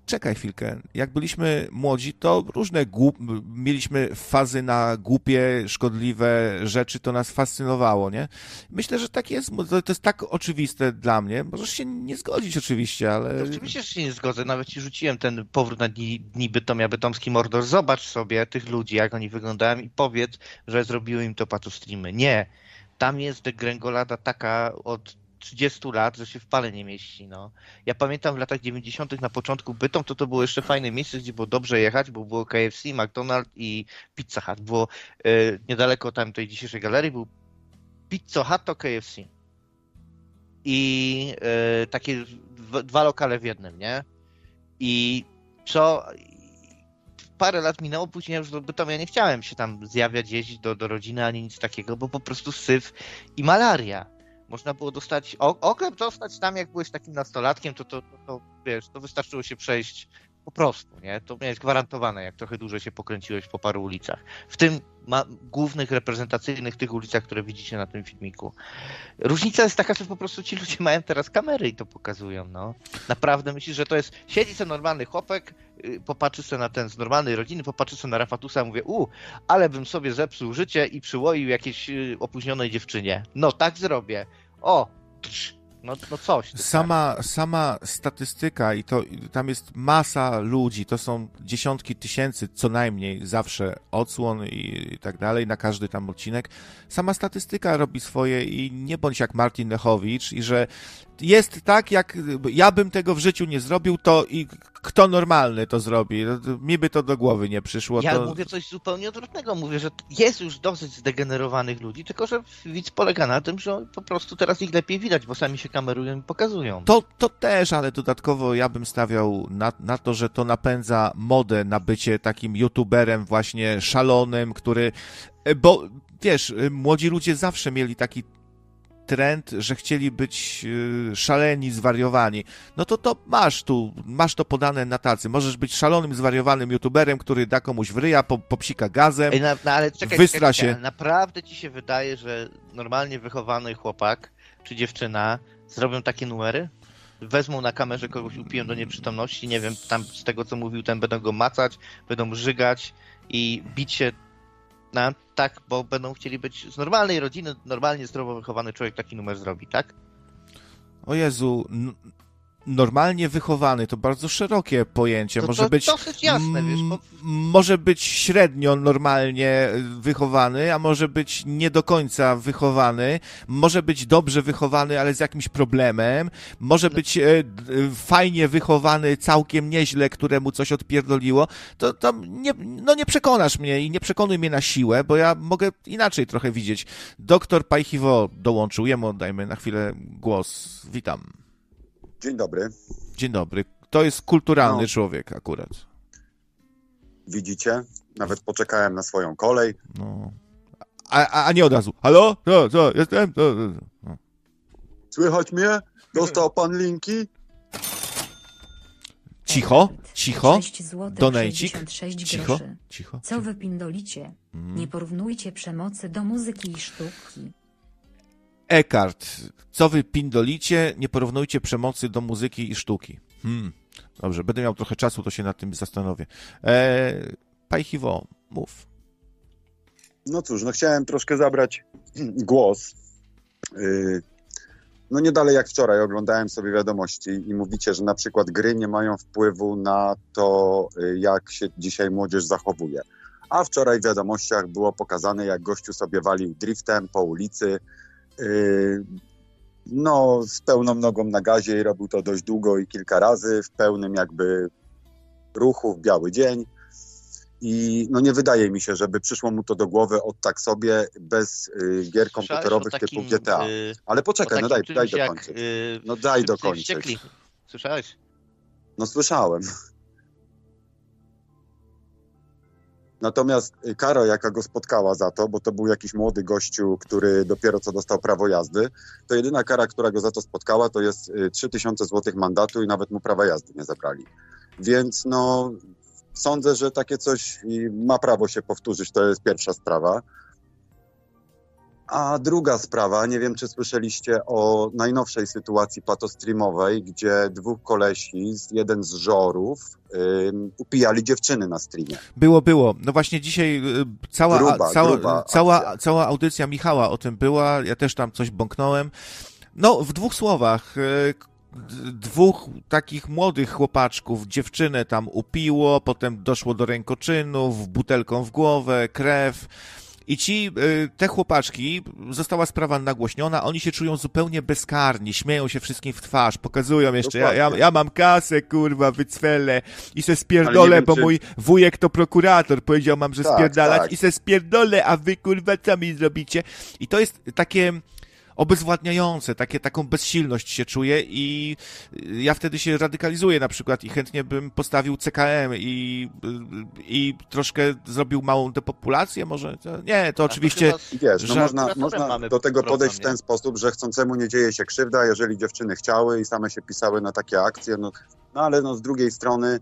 Czekaj chwilkę. Jak byliśmy młodzi, to różne głup... mieliśmy fazy na głupie, szkodliwe rzeczy, to nas fascynowało, nie? Myślę, że tak jest, to jest tak oczywiste dla mnie. Możesz się nie zgodzić oczywiście, ale... Oczywiście, że się nie zgodzę. Nawet ci rzuciłem ten powrót na dni, dni Bytomia, Bytomski Mordor. Zobacz sobie tych ludzi, jak oni wyglądają i powiedz, że zrobiły im to patustreamy. Nie. Tam jest degrengolada taka od 30 lat, że się w pale nie mieści. No. Ja pamiętam w latach 90. na początku Bytom, to to było jeszcze fajne miejsce, gdzie było dobrze jechać, bo było KFC, McDonald's i Pizza Hut. Było e, niedaleko tam tej dzisiejszej galerii, był Pizza Hut to KFC. I e, takie dwa, lokale w jednym, nie? I co parę lat minęło, później ja już do Bytomia nie chciałem się tam zjawiać, jeździć do, do rodziny ani nic takiego, bo po prostu syf i malaria. Można było dostać, o- oklep dostać tam, jak byłeś takim nastolatkiem, to, to, to, to wiesz, to wystarczyło się przejść po prostu, nie? To miałeś gwarantowane, jak trochę dłużej się pokręciłeś po paru ulicach. W tym ma, głównych, reprezentacyjnych tych ulicach, które widzicie na tym filmiku. Różnica jest taka, że po prostu ci ludzie mają teraz kamery i to pokazują, no. Naprawdę myślisz, że to jest, siedzi sobie normalny chłopek, y, popatrzy sobie na ten z normalnej rodziny, popatrzy sobie na Rafatusa, mówię, u, ale bym sobie zepsuł życie i przyłoił jakiejś y, opóźnionej dziewczynie. No, tak zrobię. O, no, no coś. Sama, sama statystyka i to i tam jest masa ludzi, to są dziesiątki tysięcy co najmniej zawsze odsłon i, i tak dalej na każdy tam odcinek. Sama statystyka robi swoje i nie bądź jak Martin Lechowicz i że jest tak, jak ja bym tego w życiu nie zrobił, to i kto normalny to zrobi. No, Mi by to do głowy nie przyszło. Ja to... mówię coś zupełnie odwrotnego. Mówię, że jest już dosyć zdegenerowanych ludzi, tylko że widz polega na tym, że po prostu teraz ich lepiej widać, bo sami się kamerują i pokazują. To, to też, ale dodatkowo ja bym stawiał na, na to, że to napędza modę na bycie takim youtuberem właśnie szalonym, który. Bo wiesz, młodzi ludzie zawsze mieli taki trend, że chcieli być y, szaleni, zwariowani. No to to masz tu, masz to podane na tacy. Możesz być szalonym, zwariowanym youtuberem, który da komuś w ryja, po, popsika gazem. Ej, na, no, ale czekaj, Wystra czekaj, się. naprawdę ci się wydaje, że normalnie wychowany chłopak czy dziewczyna zrobią takie numery? Wezmą na kamerze kogoś, upiją do nieprzytomności, nie wiem, tam z tego co mówił, ten będą go macać, będą żygać i bić się tak, bo będą chcieli być z normalnej rodziny, normalnie zdrowo wychowany człowiek taki numer zrobi, tak? O Jezu, normalnie wychowany to bardzo szerokie pojęcie. To, Może to być. dosyć jasne, wiesz, bo Może być średnio normalnie wychowany, a może być nie do końca wychowany, może być dobrze wychowany, ale z jakimś problemem, może No. być e, fajnie wychowany, całkiem nieźle, któremu coś odpierdoliło, to, to nie, no nie przekonasz mnie i nie przekonuj mnie na siłę, bo ja mogę inaczej trochę widzieć. Doktor Pajchiwo dołączył, jemu oddajmy na chwilę głos. Witam. Dzień dobry. Dzień dobry. To jest kulturalny No. człowiek akurat. Widzicie? Nawet poczekałem na swoją kolej. No. A, a, a nie od razu. Halo? Co, co, jestem? Co, co, co. No. Słychać mnie? Dostał pan linki? Cicho, cicho. 6 złotych Donejcik. 66 Cicho, groszy. cicho. Co wy pindolicie? Mm. Nie porównujcie przemocy do muzyki i sztuki. Ekart, co wy pindolicie, nie porównujcie przemocy do muzyki i sztuki. Hmm. Dobrze, będę miał trochę czasu, to się nad tym zastanowię. Eee, Pajchiwo, mów. No cóż, no chciałem troszkę zabrać (clears throat) głos. Yy, No nie dalej jak wczoraj oglądałem sobie wiadomości i mówicie, że na przykład gry nie mają wpływu na to, y, jak się dzisiaj młodzież zachowuje. A wczoraj w wiadomościach było pokazane, jak gościu sobie walił driftem po ulicy. Yy, No, z pełną nogą na gazie i robił to dość długo i kilka razy, w pełnym jakby ruchu, w biały dzień. I no nie wydaje mi się, żeby przyszło mu to do głowy od tak sobie bez y, gier komputerowych takim, typu GTA. y, Ale poczekaj, no takim daj, daj jak, dokończyć. y, No daj dokończyć. Słyszałeś? No słyszałem. Natomiast y, kara, jaka go spotkała za to, bo to był jakiś młody gościu, który dopiero co dostał prawo jazdy, to jedyna kara, która go za to spotkała, to jest y, 3000 zł mandatu i nawet mu prawa jazdy nie zabrali. Więc no, sądzę, że takie coś y, ma prawo się powtórzyć, to jest pierwsza sprawa. A druga sprawa, nie wiem czy słyszeliście o najnowszej sytuacji patostreamowej, gdzie dwóch kolesi, z- jeden z żorów, ym, upijali dziewczyny na streamie. Było, było. No właśnie dzisiaj y, cała, Gruba, cała, gruba cała, akcja. cała audycja Michała o tym była, ja też tam coś bąknąłem. No, w dwóch słowach, y, dwóch takich młodych chłopaczków, dziewczynę tam upiło, potem doszło do rękoczynów, butelką w głowę, krew. I ci, y, te chłopaczki, została sprawa nagłośniona, oni się czują zupełnie bezkarni, śmieją się wszystkim w twarz, pokazują jeszcze, ja, ja, ja mam kasę, kurwa, wycwelę i se spierdolę, wiem, bo czy- mój wujek to prokurator, powiedział mam, że Tak, spierdalać tak. i se spierdolę, a wy, kurwa, co mi zrobicie? I to jest takie obezwładniające, takie, taką bezsilność się czuję i ja wtedy się radykalizuję na przykład i chętnie bym postawił CKM i, i troszkę zrobił małą depopulację może? To- Nie, to A oczywiście... chyba z- I wiesz, no Że- można, można do tego problem, podejść w nie? ten sposób, że chcącemu nie dzieje się krzywda, jeżeli dziewczyny chciały i same się pisały na takie akcje, no, no ale no z drugiej strony y,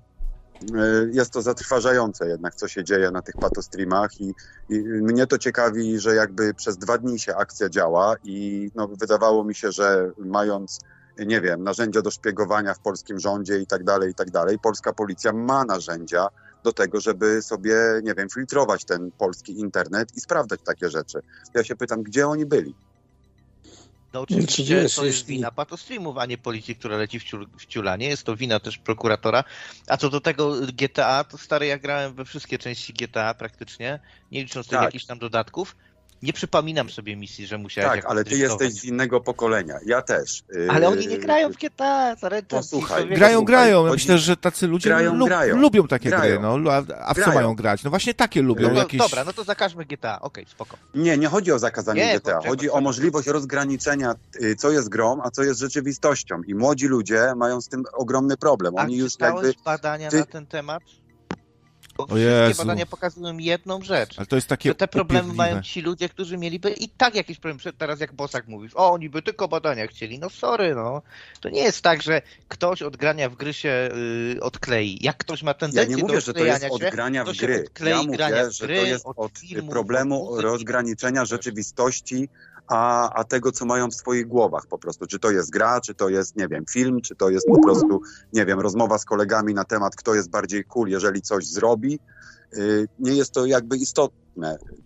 jest to zatrważające jednak, co się dzieje na tych patostreamach i, i mnie to ciekawi, że jakby przez dwa dni się akcja działa i no, wydawało mi się, że mając nie wiem, narzędzia do szpiegowania w polskim rządzie i tak dalej, i tak dalej, polska policja ma narzędzia do tego, żeby sobie, nie wiem, filtrować ten polski internet i sprawdzać takie rzeczy. Ja się pytam, gdzie oni byli? No Czy oczywiście to jest wina patostreamów, a nie policji, która leci w, ciul, w ciula. Nie jest to wina też prokuratora. A co do tego GTA, to stary, ja grałem we wszystkie części GTA praktycznie, nie licząc tych Tak. jakichś tam dodatków. Nie przypominam sobie misji, że musiałeś Tak, ale ty jesteś z innego pokolenia. Ja też. Ale oni nie Yy, grają w GTA, zaręczam No ci, słuchaj, człowieku. Grają, grają. Ja Myślę, że tacy ludzie Grają, lu- grają. lubią takie Grają. gry. No. A, a w co Grają. mają grać? No właśnie takie lubią. No, jakieś... Dobra, no to zakażmy GTA, okej, spoko. Nie, nie chodzi o zakazanie Nie, GTA. Chodzi o możliwość rozgraniczenia, y, co jest grą, a co jest rzeczywistością. I młodzi ludzie mają z tym ogromny problem. A Oni już czytałeś jakby. badania ty- na ten temat? Bo O wszystkie Jezu. badania pokazują jedną rzecz. Ale to jest takie że te problemy upierdliwe. mają ci ludzie, którzy mieliby i tak jakieś problemy. Teraz jak Bosak mówisz, o, oni by tylko badania chcieli. No sorry, no. To nie jest tak, że ktoś od grania w gry się y, odklei. Jak ktoś ma Ja tendencję nie do mówię, że to jest od się, grania to w się gry. odklei Ja grania mówię, w że gry, to jest od od filmów, problemu od rozgraniczenia rzeczywistości, a, a tego, co mają w swoich głowach po prostu. Czy to jest gra, czy to jest, nie wiem, film, czy to jest po prostu, nie wiem, rozmowa z kolegami na temat, kto jest bardziej cool, jeżeli coś zrobi. Y, Nie jest to jakby istotne.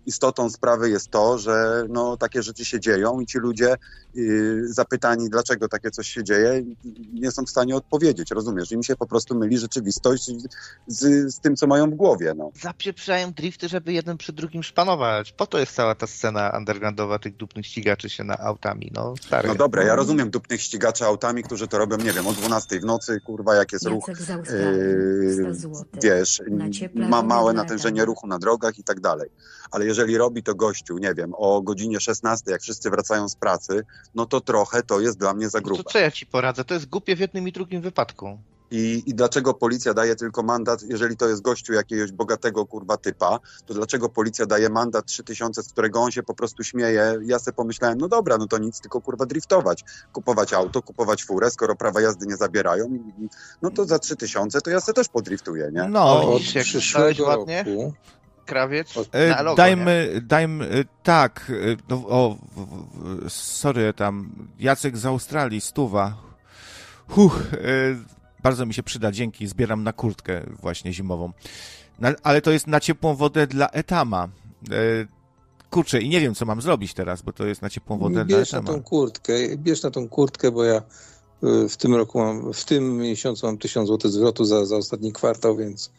Istotą sprawy jest to, że no, takie rzeczy się dzieją i ci ludzie y, zapytani, dlaczego takie coś się dzieje, nie są w stanie odpowiedzieć, rozumiesz? Im się po prostu myli rzeczywistość z, z tym, co mają w głowie. No. Zapieprzają drifty, żeby jeden przy drugim szpanować. Po to jest cała ta scena undergroundowa tych dupnych ścigaczy się na autami, no stary. No dobra, ja rozumiem dupnych ścigaczy autami, którzy to robią, nie wiem, o 12 w nocy, kurwa, jak jest ruch, yy, 100 zł. wiesz, ma małe natężenie ruchu na drogach i tak dalej. Ale jeżeli robi to gościu, nie wiem, o godzinie 16, jak wszyscy wracają z pracy, no to trochę to jest dla mnie za No grube. to co ja ci poradzę? To jest głupie w jednym i drugim wypadku. I, I dlaczego policja daje tylko mandat, jeżeli to jest gościu jakiegoś bogatego kurwa typa, to dlaczego policja daje mandat 3000, z którego on się po prostu śmieje? Ja sobie pomyślałem, no dobra, no to nic, tylko kurwa driftować. Kupować auto, kupować furę, skoro prawa jazdy nie zabierają, no to za 3000 to ja sobie też podriftuję, nie? No, Od jak przyszłego ładnie? roku Krawiec E, na logo, nie? dajmy, dajmy, e, tak, e, no, o, sorry, tam, Jacek z Australii, stuwa. Huch, e, bardzo mi się przyda, dzięki, zbieram na kurtkę właśnie zimową. Na, ale to jest na ciepłą wodę dla Etama. E, kurczę, i nie wiem, co mam zrobić teraz, bo to jest na ciepłą wodę dla Bierz na Etama. tą kurtkę, bierz na tą kurtkę, bo ja w tym roku mam, w tym miesiącu mam 1000 zł zwrotu za, za ostatni kwartał, więc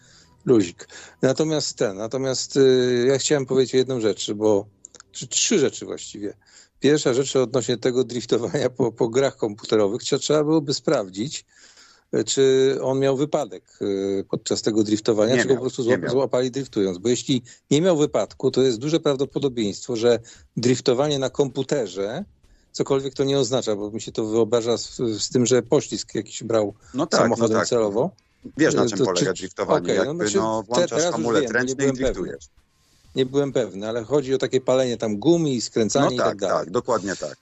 luzik. Natomiast ten, natomiast y, ja chciałem powiedzieć jedną rzecz, bo trzy rzeczy właściwie. Pierwsza rzecz odnośnie tego driftowania po, po grach komputerowych, trzeba, trzeba byłoby sprawdzić, y, czy on miał wypadek y, podczas tego driftowania, Nie czy go miał, po prostu nie zła, miał. złapali driftując. Bo jeśli nie miał wypadku, to jest duże prawdopodobieństwo, że driftowanie na komputerze, cokolwiek to nie oznacza, bo mi się to wyobraża z, z tym, że poślizg jakiś brał No tak, no samochodem tak. celowo. Wiesz na czym to polega czy- driftowanie, no jakby znaczy, no, te- włączasz już hamulec ręczny i byłem pewny. driftujesz. Nie byłem pewny, ale chodzi o takie palenie tam gumy i skręcanie No i tak, tak dalej. tak, dokładnie tak.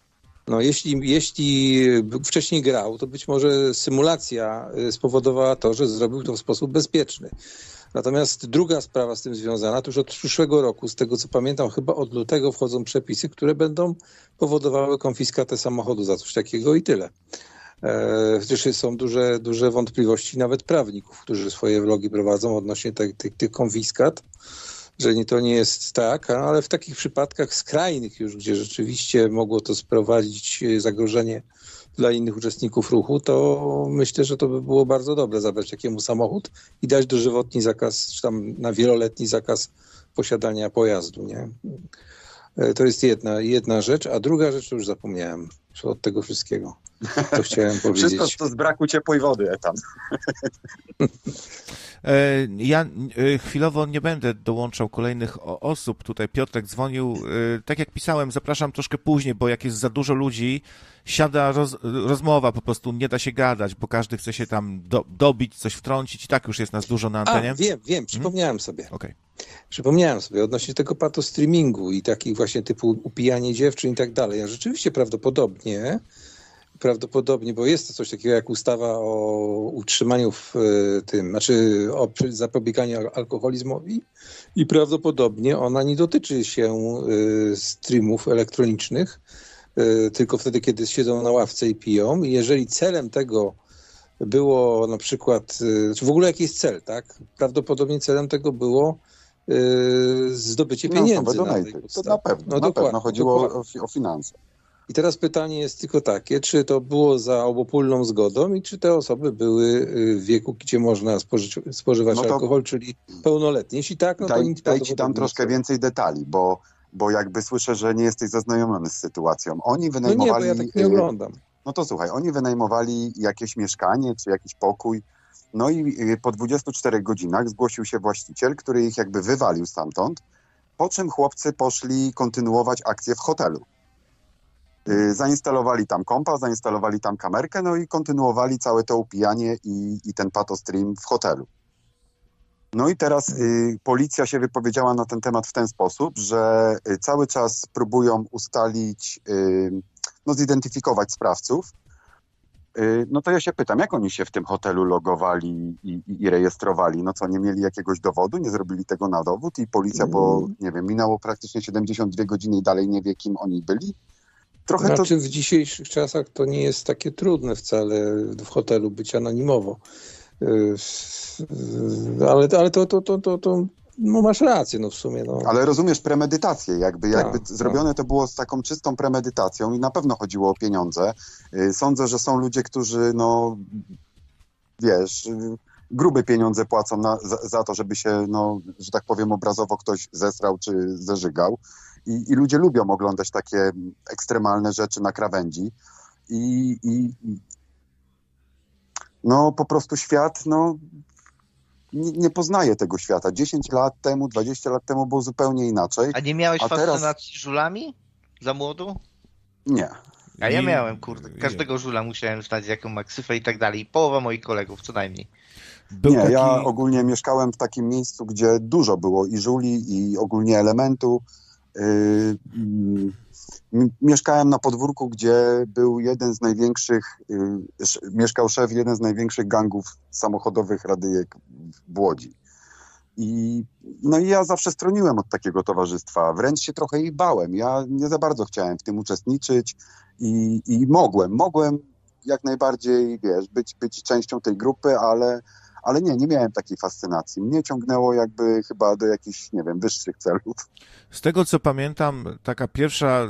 No jeśli, jeśli wcześniej grał, to być może symulacja y, spowodowała to, że zrobił to w sposób bezpieczny. Natomiast druga sprawa z tym związana, to już od przyszłego roku, z tego co pamiętam, chyba od lutego wchodzą przepisy, które będą powodowały konfiskatę samochodu za coś takiego i tyle. Chociaż są duże, duże wątpliwości nawet prawników, którzy swoje vlogi prowadzą odnośnie tych, tych, tych konfiskat, że nie, to nie jest tak, ale w takich przypadkach skrajnych już, gdzie rzeczywiście mogło to sprowadzić e, zagrożenie dla innych uczestników ruchu, to myślę, że to by było bardzo dobre zabrać takiemu samochód i dać dożywotni zakaz, czy tam na wieloletni zakaz posiadania pojazdu, nie? E, To jest jedna, jedna rzecz, a druga rzecz już zapomniałem od tego wszystkiego. (laughs) To chciałem Wszystko powiedzieć. to z braku ciepłej wody, etam. (laughs) E, Ja e, chwilowo nie będę dołączał kolejnych osób. Tutaj Piotrek dzwonił. E, Tak jak pisałem, zapraszam troszkę później, bo jak jest za dużo ludzi, siada roz, rozmowa, po prostu nie da się gadać, bo każdy chce się tam do, dobić, coś wtrącić i tak już jest nas dużo na A, antenie. wiem, wiem, przypomniałem sobie. Okej. Przypomniałem sobie odnośnie tego pato streamingu i takich właśnie typu upijanie dziewczyn i tak dalej. Ja rzeczywiście prawdopodobnie, prawdopodobnie, bo jest to coś takiego jak ustawa o utrzymaniu w e, tym, znaczy o zapobieganiu al- alkoholizmowi i prawdopodobnie ona nie dotyczy się e, streamów elektronicznych, e, tylko wtedy, kiedy siedzą na ławce i piją. I jeżeli celem tego było na przykład, czy w ogóle jaki jest cel, tak? Prawdopodobnie celem tego było zdobycie pieniędzy. Finansowe na tej. To na pewno, No na dokładnie, pewno chodziło dokładnie. o, o finanse. I teraz pytanie jest tylko takie, czy to było za obopólną zgodą i czy te osoby były y, w wieku, gdzie można spożyć, spożywać No to- alkohol, czyli pełnoletnie. Jeśli tak, no to Daj, nic daj ci tam troszkę więcej detali, bo, bo jakby słyszę, że nie jesteś zaznajomiony z sytuacją. Oni No nie, wynajmowali... bo ja tak nie y, oglądam. No to słuchaj, oni wynajmowali jakieś mieszkanie czy jakiś pokój. No i y, po 24 godzinach zgłosił się właściciel, który ich jakby wywalił stamtąd, po czym chłopcy poszli kontynuować akcję w hotelu. Y, Zainstalowali tam kompa, zainstalowali tam kamerkę, no i kontynuowali całe to upijanie i, i ten patostream w hotelu. No i teraz y, policja się wypowiedziała na ten temat w ten sposób, że y, cały czas próbują ustalić, y, no zidentyfikować sprawców. Y, no to ja się pytam, jak oni się w tym hotelu logowali i, i, i rejestrowali? No co, nie mieli jakiegoś dowodu, nie zrobili tego na dowód i policja, bo nie wiem, minęło praktycznie 72 godziny i dalej nie wie, kim oni byli? Trochę to... Znaczy w dzisiejszych czasach to nie jest takie trudne wcale w hotelu być anonimowo. Y, Ale, ale to, to, to, to, to no masz rację, no w sumie. No. Ale rozumiesz premedytację, jakby, Tak, jakby tak. zrobione to było z taką czystą premedytacją i na pewno chodziło o pieniądze. Y, Sądzę, że są ludzie, którzy, no, wiesz, y, grube pieniądze płacą na, za, za to, żeby się, no, że tak powiem, obrazowo ktoś zesrał czy zeżygał. I, I ludzie lubią oglądać takie ekstremalne rzeczy na krawędzi. I, i i- no, po prostu świat, no, nie, nie poznaje tego świata. 10 lat temu, 20 lat temu było zupełnie inaczej. A nie miałeś A teraz- fascynacji żulami? Za młodu? Nie. A ja I- miałem, kurde, każdego żula musiałem znać, jaką ma ksywę i tak dalej. Połowa moich kolegów, co najmniej. Był nie, taki... ja ogólnie mieszkałem w takim miejscu, gdzie dużo było i żuli, i ogólnie elementu. Yy, mm, mieszkałem na podwórku, gdzie był jeden z największych, sz, mieszkał szef jeden z największych gangów samochodowych radyjek w Łodzi. I, no i ja zawsze stroniłem od takiego towarzystwa, wręcz się trochę ich bałem. Ja nie za bardzo chciałem w tym uczestniczyć i, i mogłem, mogłem jak najbardziej, wiesz, być, być częścią tej grupy, ale, ale nie, nie miałem takiej fascynacji. Mnie ciągnęło jakby chyba do jakichś, nie wiem, wyższych celów. Z tego co pamiętam, taka pierwsza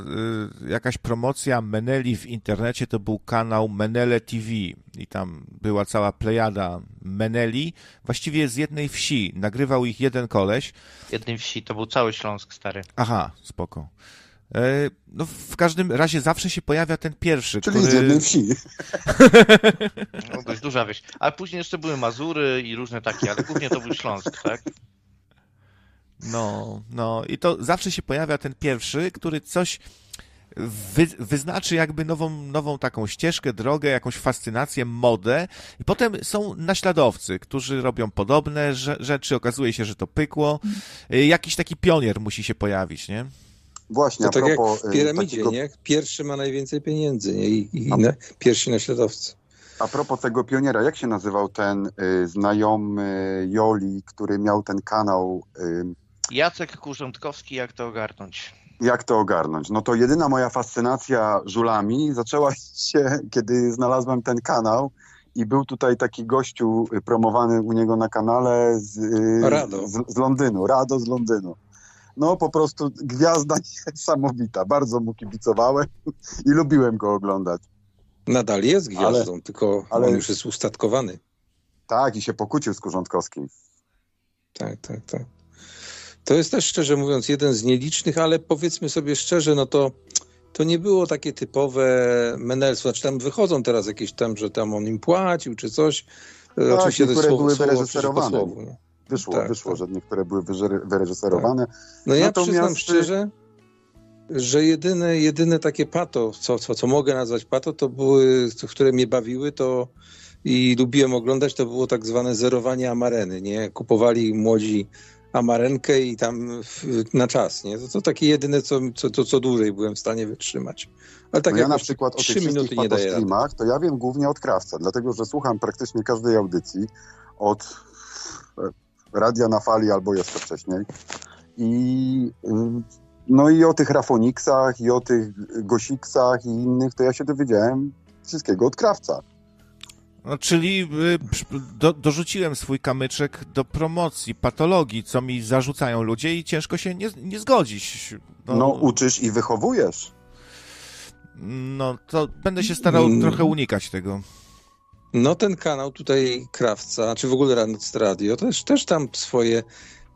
y, jakaś promocja Meneli w internecie to był kanał Menele TV i tam była cała plejada Meneli, właściwie z jednej wsi. Nagrywał ich jeden koleś. Jednej wsi, to był cały Śląsk stary. Aha, spoko. E, No w każdym razie zawsze się pojawia ten pierwszy, Czyli który... z jednej wsi. (laughs) No, dość duża wieś. Ale później jeszcze były Mazury i różne takie, ale głównie to był Śląsk, tak? No, no i to zawsze się pojawia ten pierwszy, który coś wy, wyznaczy jakby nową, nową taką ścieżkę, drogę, jakąś fascynację, modę i potem są naśladowcy, którzy robią podobne rze- rzeczy, okazuje się, że to pykło. Y, Jakiś taki pionier musi się pojawić, nie? Właśnie, To a tak jak propos, w y, piramidzie, takiego, nie? Pierwszy ma najwięcej pieniędzy, nie? I, i na, pierwsi naśladowcy. a propos tego pioniera, jak się nazywał ten y, znajomy Joli, który miał ten kanał y, Jacek Kurzątkowski, jak to ogarnąć? Jak to ogarnąć? No to jedyna moja fascynacja żulami zaczęła (laughs) się, kiedy znalazłem ten kanał i był tutaj taki gościu y, promowany u niego na kanale z, y, Rado. z, z Londynu, Rado z Londynu. No po prostu gwiazda (laughs) niesamowita, bardzo mu kibicowałem i lubiłem go oglądać. Nadal jest gwiazdą, tylko ale- on już jest ustatkowany. Tak, i się pokłócił z Kurzątkowskim. Tak, tak, tak. To jest też, szczerze mówiąc, jeden z nielicznych, ale powiedzmy sobie szczerze, no to to nie było takie typowe menelstwo. Znaczy tam wychodzą teraz jakieś tam, że tam on im płacił czy coś. Tak, Oczywiście to jest słowo, były słowo słowu, nie? Wyszło, Tak, wyszło, tak. że niektóre były wyreżyserowane. No ja Natomiast- przyznam szczerze, że jedyne, jedyne takie pato, co, co, co mogę nazwać pato, to były, które mnie bawiły, to i lubiłem oglądać, to było tak zwane zerowanie amareny, nie? Kupowali młodzi amarenkę i tam na czas, nie? To, to takie jedyne, co, co, to, co dłużej byłem w stanie wytrzymać. Ale tak no ja na przykład o tych trzy wszystkich patostreamach, to ja wiem głównie od Krawca, dlatego że słucham praktycznie każdej audycji od Radia na Fali albo jeszcze wcześniej. I y, no i o tych Rafoniksach i o tych Gosiksach i innych, to ja się dowiedziałem wszystkiego od Krawca. No, czyli y, do, dorzuciłem swój kamyczek do promocji patologii, co mi zarzucają ludzie i ciężko się nie, nie zgodzić. No, uczysz i wychowujesz. no to będę się starał Mm. trochę unikać tego. No ten kanał tutaj Krawca, czy w ogóle Ranoc Radio, też, też tam swoje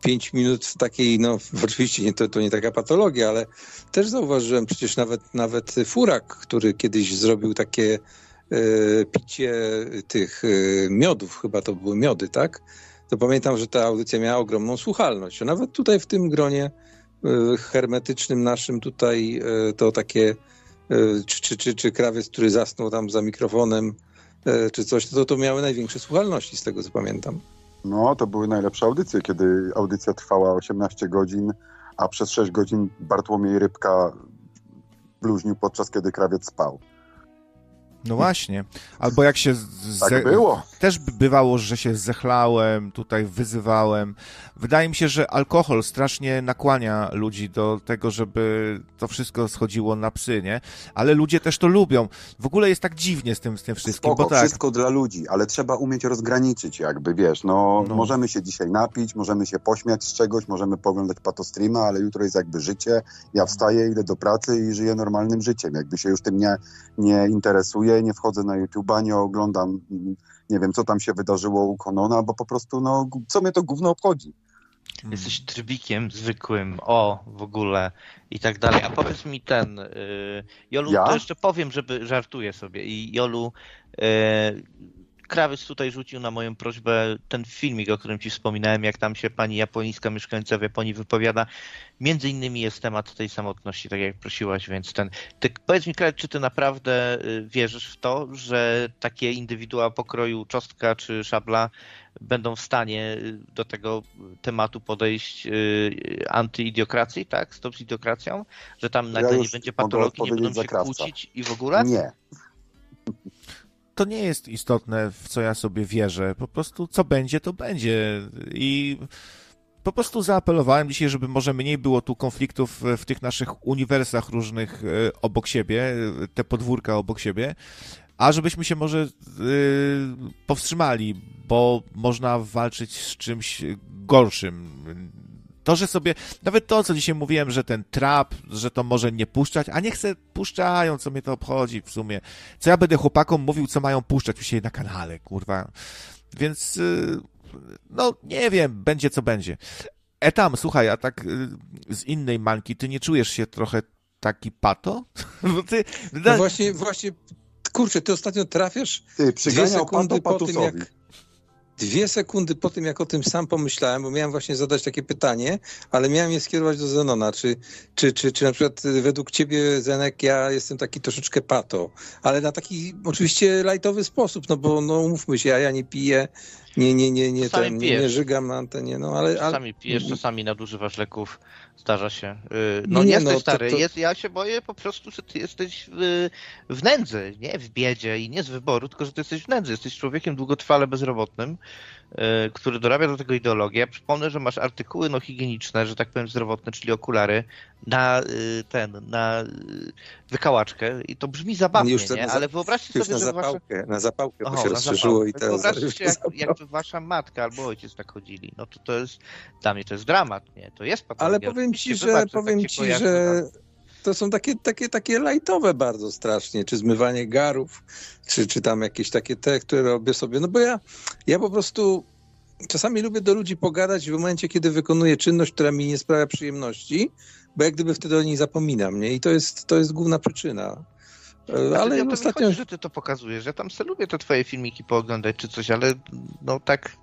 pięć minut w takiej, no oczywiście nie, to, to nie taka patologia, ale też zauważyłem przecież nawet, nawet Furak, który kiedyś zrobił takie e, picie tych e, miodów, chyba to były miody, tak? To pamiętam, że ta audycja miała ogromną słuchalność. Nawet tutaj w tym gronie e, hermetycznym naszym tutaj to takie czy, czy, czy, czy krawiec, który zasnął tam za mikrofonem, czy coś, to, to miały największe słuchalności, z tego co pamiętam. No, to były najlepsze audycje, kiedy audycja trwała 18 godzin, a przez 6 godzin Bartłomiej Rybka bluźnił podczas kiedy krawiec spał. No właśnie. Albo jak się. z- Tak było. Też bywało, że się zechlałem, tutaj wyzywałem. Wydaje mi się, że alkohol strasznie nakłania ludzi do tego, żeby to wszystko schodziło na psy, nie? Ale ludzie też to lubią. W ogóle jest tak dziwnie z tym, z tym wszystkim, Spoko, bo tak. wszystko dla ludzi, ale trzeba umieć rozgraniczyć jakby, wiesz, no, No. możemy się dzisiaj napić, możemy się pośmiać z czegoś, możemy poglądać patostreama, ale jutro jest jakby życie, ja wstaję, idę do pracy i żyję normalnym życiem, jakby się już tym nie, nie nie wchodzę na YouTube'a, nie oglądam, mm, nie wiem, co tam się wydarzyło u Konona, bo po prostu, no, co mnie to gówno obchodzi? Mm. Jesteś trybikiem zwykłym, o, w ogóle i tak dalej. A powiedz mi ten, y, Jolu, Ja? to jeszcze powiem, żeby żartuję sobie i Jolu, y, Krawiec tutaj rzucił na moją prośbę ten filmik, o którym ci wspominałem, jak tam się pani japońska mieszkająca w Japonii wypowiada. Między innymi jest temat tej samotności, tak jak prosiłaś, więc ten. Ty, powiedz mi, Krawiec, czy ty naprawdę y, wierzysz w to, że takie indywidua pokroju Czostka czy Szabla będą w stanie y, do tego tematu podejść y, antyidiokracji, tak? Stop z idiokracją? Że tam nagle nie będzie patologii, nie będą się kłócić i w ogóle? Nie. To nie jest istotne, w co ja sobie wierzę. Po prostu co będzie, to będzie. I po prostu zaapelowałem dzisiaj, żeby może mniej było tu konfliktów w tych naszych uniwersach różnych e, obok siebie, te podwórka obok siebie, a żebyśmy się może yy, powstrzymali, bo można walczyć z czymś gorszym. To, że sobie, nawet to, co dzisiaj mówiłem, że ten trap, że to może nie puszczać, a nie chcę puszczają, co mnie to obchodzi w sumie. Co ja będę chłopakom mówił, co mają puszczać u siebie na kanale, kurwa. Więc, yy, no, nie wiem, będzie co będzie. E tam, słuchaj, a tak yy, z innej manki, ty nie czujesz się trochę taki pato? (laughs) Bo ty, no właśnie, właśnie kurczę, ty ostatnio trafiasz Ty, dwie sekundy po tym, jak dwie sekundy po tym, jak o tym sam pomyślałem, bo miałem właśnie zadać takie pytanie, ale miałem je skierować do Zenona. Czy, czy, czy, czy na przykład według ciebie, Zenek, ja jestem taki troszeczkę pato, ale na taki oczywiście lajtowy sposób, no bo no umówmy się, ja, ja nie piję, nie, nie, nie, nie, ten, nie, nie żygam na antenie, no ale... Czasami ale... pijesz, czasami nadużywasz leków, zdarza się. Y, no nie, nie no, stary, to, to... Jest, ja się boję po prostu, że ty jesteś w, w nędzy, nie w biedzie i nie z wyboru, tylko że ty jesteś w nędzy, jesteś człowiekiem długotrwale bezrobotnym, Y, który dorabia do tego ideologię. Przypomnę, że masz artykuły no, higieniczne, że tak powiem zdrowotne, czyli okulary, na y, ten, na wykałaczkę i to brzmi zabawnie, nie? ale wyobraźcie sobie, na że zapałkę, wasza... na zapałkę, Oho, się rozszerzyło i teraz... Wyobraźcie sobie, jak, jakby wasza matka albo ojciec tak chodzili, no to to jest, dla mnie to jest dramat, nie? To jest patologia. Ale powiem ci, że, wybacz, powiem tak ci, że to są takie, takie, takie lajtowe bardzo strasznie, czy zmywanie garów, czy, czy tam jakieś takie te, które robię sobie. No bo ja, ja po prostu czasami lubię do ludzi pogadać w momencie, kiedy wykonuję czynność, która mi nie sprawia przyjemności, bo jak gdyby wtedy o niej zapominam, nie? I to jest, to jest główna przyczyna. Znaczy, ale ja ostatnio... Chodzi, że ty to pokazujesz. Ja tam sobie lubię te twoje filmiki pooglądać czy coś, ale no tak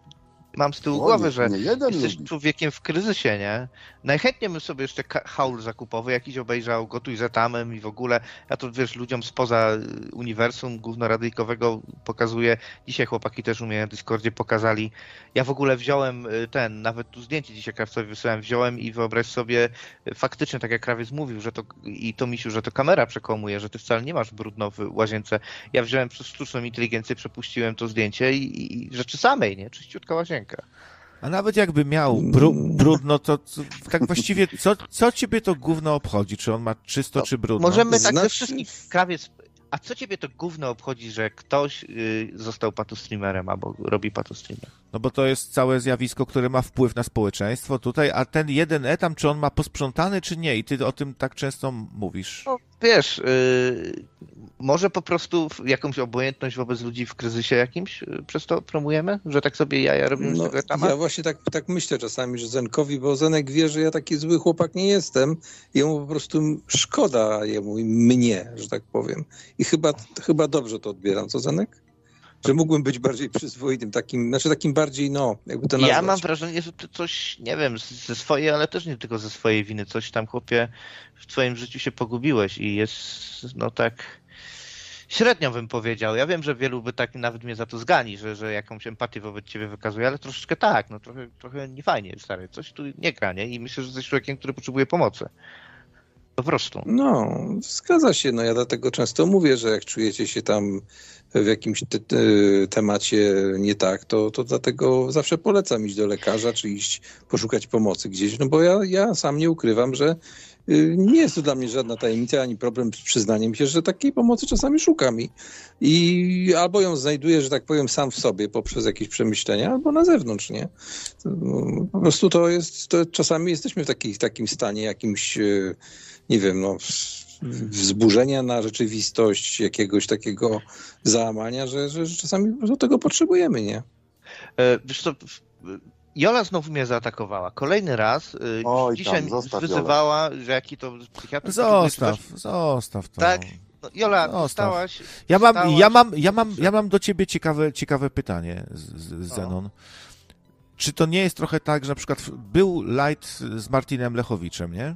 mam z tyłu głowy, że jesteś lubi. człowiekiem w kryzysie, nie? Najchętniej bym sobie jeszcze haul zakupowy jakiś obejrzał, gotuj za tamem i w ogóle. Ja to wiesz, ludziom spoza y, uniwersum głównoradyjkowego pokazuję. Dzisiaj chłopaki też u mnie na Discordzie pokazali. Ja w ogóle wziąłem y, ten, nawet tu zdjęcie dzisiaj krawcowi wysłałem, wziąłem i wyobraź sobie y, faktycznie, tak jak krawiec mówił, że to i to misiu, że to kamera przekomuje, że ty wcale nie masz brudno w łazience. Ja wziąłem przez sztuczną inteligencję, przepuściłem to zdjęcie i, i rzeczy samej, nie? Czyściutka łazienka rękę. A nawet jakby miał bru, brudno, to tak właściwie co, co ciebie to gówno obchodzi? Czy on ma czysto, no, czy brudno? Możemy tak znaczy... ze wszystkich krawiec a co ciebie to gówno obchodzi, że ktoś y, został patostreamerem albo robi patostreamer? No bo to jest całe zjawisko, które ma wpływ na społeczeństwo tutaj, a ten jeden etam, czy on ma posprzątany, czy nie? I ty o tym tak często mówisz. No, wiesz, y, może po prostu jakąś obojętność wobec ludzi w kryzysie jakimś y, przez to promujemy? Że tak sobie jaja robimy no, z tego? Ja właśnie tak, tak myślę czasami, że Zenkowi, bo Zenek wie, że ja taki zły chłopak nie jestem. Jemu po prostu szkoda jemu i mnie, że tak powiem. I chyba, chyba dobrze to odbieram, co Zenek? Że mógłbym być bardziej przyzwoitym, takim, znaczy takim bardziej, no, jakby to nazwać. Ja mam wrażenie, że ty coś, nie wiem, ze swojej, ale też nie tylko ze swojej winy, coś tam, chłopie, w twoim życiu się pogubiłeś i jest, no tak, średnio bym powiedział. Ja wiem, że wielu by tak nawet mnie za to zgani, że, że jakąś empatię wobec ciebie wykazuje, ale troszeczkę tak, no trochę, trochę niefajnie, stary, coś tu nie gra, nie? I myślę, że jesteś człowiekiem, który potrzebuje pomocy. Po prostu. No, zgadza się. No ja dlatego często mówię, że jak czujecie się tam w jakimś te, te, temacie nie tak, to, to dlatego zawsze polecam iść do lekarza, czy iść poszukać pomocy gdzieś, no bo ja, ja sam nie ukrywam, że y, nie jest to dla mnie żadna tajemnica ani problem z przyznaniem się, że takiej pomocy czasami szukam i, i albo ją znajduję, że tak powiem, sam w sobie poprzez jakieś przemyślenia, albo na zewnątrz, nie? Po prostu to jest, to czasami jesteśmy w, taki, takim stanie jakimś y, nie wiem, no, wzburzenia na rzeczywistość, jakiegoś takiego załamania, że, że, że czasami do tego potrzebujemy, nie? E, wiesz co, Jola znowu mnie zaatakowała. Kolejny raz. E, Oj, Dzisiaj tam, wyzywała, Jola. że jaki to psychiatra. Zostaw, zostaw to. Tak, No, Jola, Zostaw. dostałaś... Ja mam, dostałaś- ja mam, ja mam, ja mam do ciebie ciekawe, ciekawe pytanie, z, z, Zenon. Czy to nie jest trochę tak, że na przykład był light z Martinem Lechowiczem, nie?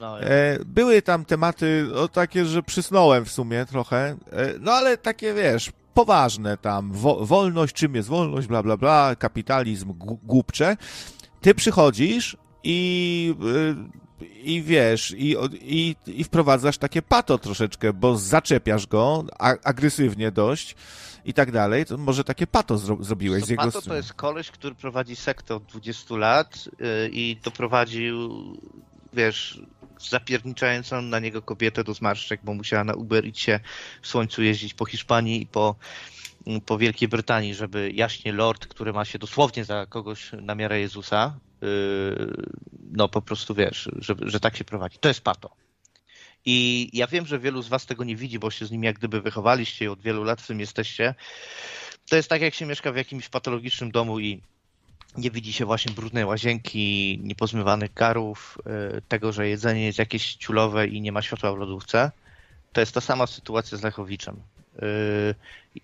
E, były tam tematy o, takie, że przysnąłem w sumie trochę, e, no ale takie, wiesz, poważne tam, wo, wolność, czym jest wolność, bla, bla, bla, kapitalizm, głupcze. Ty przychodzisz i, y, i wiesz, i, i, i wprowadzasz takie pato troszeczkę, bo zaczepiasz go a, agresywnie dość i tak dalej, to może takie pato zro, zrobiłeś z jego Pato to strony. jest koleś, który prowadzi sektę od 20 lat yy, i doprowadził, wiesz, zapierniczającą na niego kobietę do zmarszczek, bo musiała na Uber się w słońcu jeździć po Hiszpanii i po, po Wielkiej Brytanii, żeby jaśnie Lord, który ma się dosłownie za kogoś na miarę Jezusa, yy, no po prostu wiesz, że, że tak się prowadzi. To jest Pato. I ja wiem, że wielu z was tego nie widzi, bo się z nim jak gdyby wychowaliście i od wielu lat w tym jesteście. To jest tak, jak się mieszka w jakimś patologicznym domu i nie widzi się właśnie brudnej łazienki, niepozmywanych garów, y, tego, że jedzenie jest jakieś ciulowe i nie ma światła w lodówce. To jest ta sama sytuacja z Lechowiczem. Y,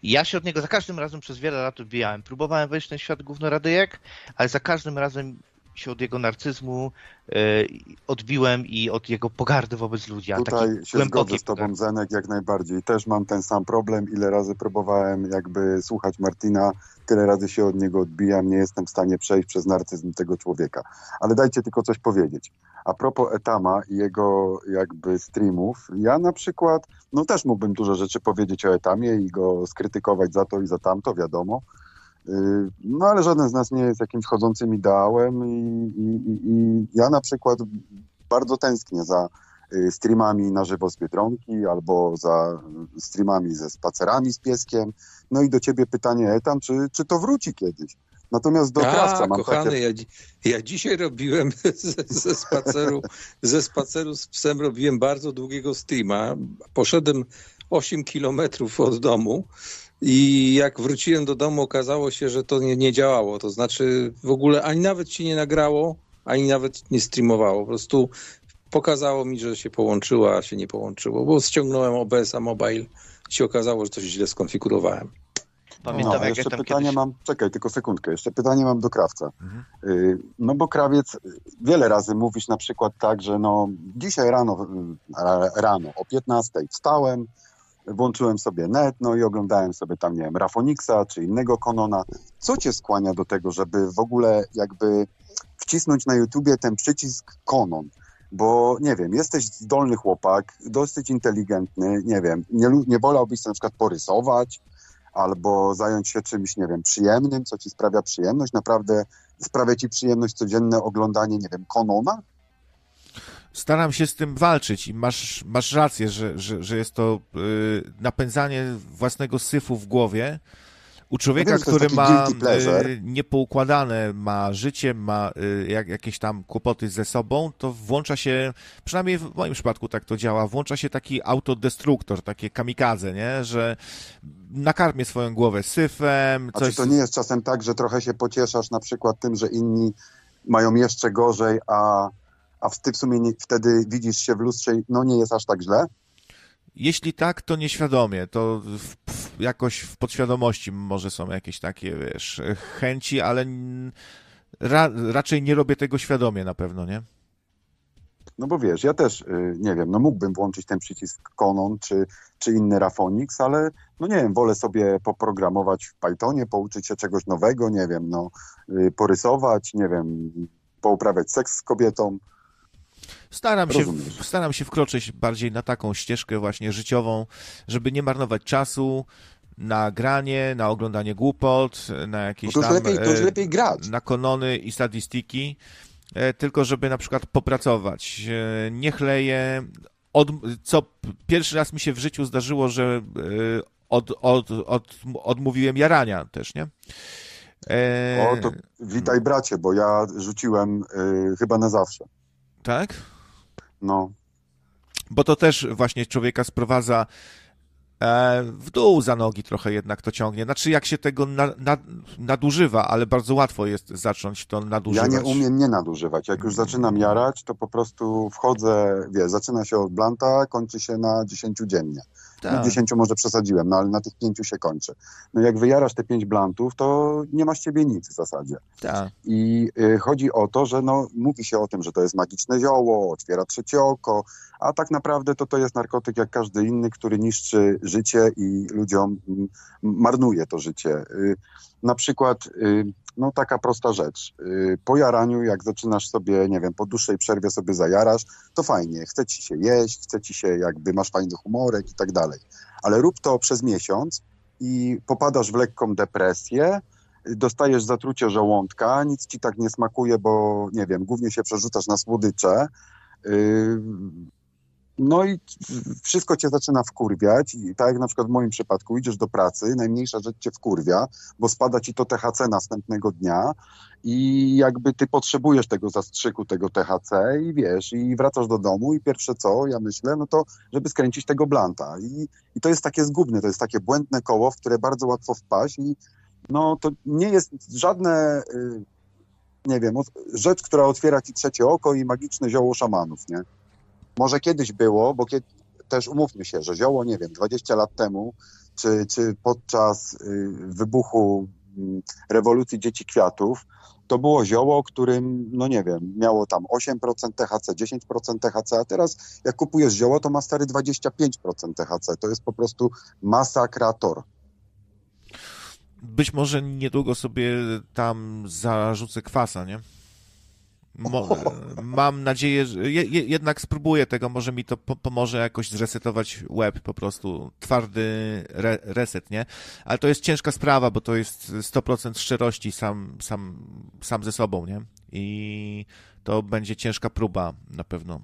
Ja się od niego za każdym razem przez wiele lat odbijałem. Próbowałem wejść w ten świat gównoradyjek, ale za każdym razem się od jego narcyzmu y, odbiłem i od jego pogardy wobec ludzi. a Tutaj się zgodzę z tobą. Zenek, jak najbardziej. Też mam ten sam problem. Ile razy próbowałem jakby słuchać Martina, tyle razy się od niego odbijam. Nie jestem w stanie przejść przez narcyzm tego człowieka. Ale dajcie tylko coś powiedzieć. A propos Etama i jego jakby streamów, ja na przykład, no też mógłbym dużo rzeczy powiedzieć o Etamie i go skrytykować za to i za tamto, wiadomo. Yy, No ale żaden z nas nie jest jakimś chodzącym ideałem i, i, i, i ja na przykład bardzo tęsknię za y, streamami na żywo z Biedronki albo za y, streamami ze spacerami z pieskiem. No i do ciebie pytanie, Etam, czy, czy to wróci kiedyś? Natomiast do krawca A, mam kochany, takie... ja, ja dzisiaj robiłem (laughs) ze, ze, spaceru, ze spaceru z psem robiłem bardzo długiego streama. Poszedłem 8 kilometrów od domu i jak wróciłem do domu okazało się, że to nie, nie działało. To znaczy w ogóle ani nawet się nie nagrało, ani nawet nie streamowało. Po prostu pokazało mi, że się połączyło, a się nie połączyło, bo ściągnąłem OBS-a Mobile i się okazało, że coś źle skonfigurowałem. Pamiętam, no, jak ja jeszcze tam pytanie kiedyś... mam, czekaj, tylko sekundkę, jeszcze pytanie mam do krawca. Mhm. Y, No bo krawiec, y, wiele razy mówisz na przykład tak, że no dzisiaj rano, y, ra- rano o 15 wstałem, włączyłem sobie net, no i oglądałem sobie tam, nie wiem, Rafoniksa czy innego Konona. Co cię skłania do tego, żeby w ogóle jakby wcisnąć na YouTubie ten przycisk Konon? Bo nie wiem, jesteś zdolny chłopak, dosyć inteligentny, nie wiem, nie, nie wolałbyś na przykład porysować, albo zająć się czymś, nie wiem, przyjemnym, co ci sprawia przyjemność, naprawdę sprawia ci przyjemność codzienne oglądanie, nie wiem, Konona? Staram się z tym walczyć i masz, masz rację, że, że, że jest to y, napędzanie własnego syfu w głowie. U człowieka, wiem, który ma y, niepoukładane, ma życie, ma y, jak, jakieś tam kłopoty ze sobą, to włącza się, przynajmniej w moim przypadku tak to działa, włącza się taki autodestruktor, takie kamikadze, nie? Że nakarmię swoją głowę syfem, A coś... czy to nie jest czasem tak, że trochę się pocieszasz na przykład tym, że inni mają jeszcze gorzej, a, a ty w sumie nie, wtedy widzisz się w lustrze i no nie jest aż tak źle? Jeśli tak, to nieświadomie, to w, w, jakoś w podświadomości może są jakieś takie, wiesz, chęci, ale ra, raczej nie robię tego świadomie na pewno, nie? No bo wiesz, ja też, y, nie wiem, no mógłbym włączyć ten przycisk Konon czy, czy inny Rafonix, ale no nie wiem, wolę sobie poprogramować w Pythonie, pouczyć się czegoś nowego, nie wiem, no y, porysować, nie wiem, pouprawiać seks z kobietą. Staram się, staram się wkroczyć bardziej na taką ścieżkę właśnie życiową, żeby nie marnować czasu na granie, na oglądanie głupot, na No jakieś to już tam... lepiej, to już e, lepiej grać. na konony i statystyki, e, tylko żeby na przykład popracować. E, Nie chleję. Od, co pierwszy raz mi się w życiu zdarzyło, że od, od, od, odmówiłem jarania też, nie? E, O, to witaj bracie, bo ja rzuciłem y, chyba na zawsze. Tak? No, Bo to też właśnie człowieka sprowadza e, w dół za nogi trochę jednak to ciągnie. Znaczy, jak się tego na, na, nadużywa, ale bardzo łatwo jest zacząć to nadużywać. Ja nie umiem nie nadużywać. Jak już zaczynam jarać, to po prostu wchodzę, wiesz, zaczyna się od blanta, kończy się na 10 dziennie. Tak. 10 może przesadziłem, no ale na tych pięciu się kończy. No jak wyjarasz te pięć blantów, to nie ma z ciebie nic w zasadzie. Tak. I y, chodzi o to, że no, mówi się o tym, że to jest magiczne zioło, otwiera trzecie oko, a tak naprawdę to to jest narkotyk jak każdy inny, który niszczy życie i ludziom mm, marnuje to życie. Y, na przykład, y, no taka prosta rzecz. Y, po jaraniu, jak zaczynasz sobie, nie wiem, po dłuższej przerwie sobie zajarasz, to fajnie, chce ci się jeść, chce ci się jakby, masz fajny humorek i tak dalej. Ale rób to przez miesiąc i popadasz w lekką depresję, dostajesz zatrucie żołądka, nic ci tak nie smakuje, bo nie wiem, głównie się przerzucasz na słodycze. No i wszystko cię zaczyna wkurwiać i tak jak na przykład w moim przypadku idziesz do pracy, najmniejsza rzecz cię wkurwia, bo spada ci to THC następnego dnia i jakby ty potrzebujesz tego zastrzyku, tego THC i wiesz, i wracasz do domu i pierwsze co ja myślę, no to żeby skręcić tego blanta i, i to jest takie zgubne, to jest takie błędne koło, w które bardzo łatwo wpaść i no to nie jest żadne, y, nie wiem, rzecz, która otwiera ci trzecie oko i magiczne zioło szamanów, nie? Może kiedyś było, bo kiedy, też umówmy się, że zioło, nie wiem, 20 lat temu, czy, czy podczas y, wybuchu y, rewolucji dzieci kwiatów, to było zioło, którym, no nie wiem, miało tam 8% THC, 10% THC, a teraz jak kupujesz zioło, to ma stary 25% THC. To jest po prostu masakrator. Być może niedługo sobie tam zarzucę kwasa, nie? Mo mam nadzieję, że je je jednak spróbuję tego, może mi to po pomoże jakoś zresetować web, po prostu twardy re reset, nie? Ale to jest ciężka sprawa, bo to jest 100% szczerości sam, sam, sam ze sobą, nie? I to będzie ciężka próba na pewno.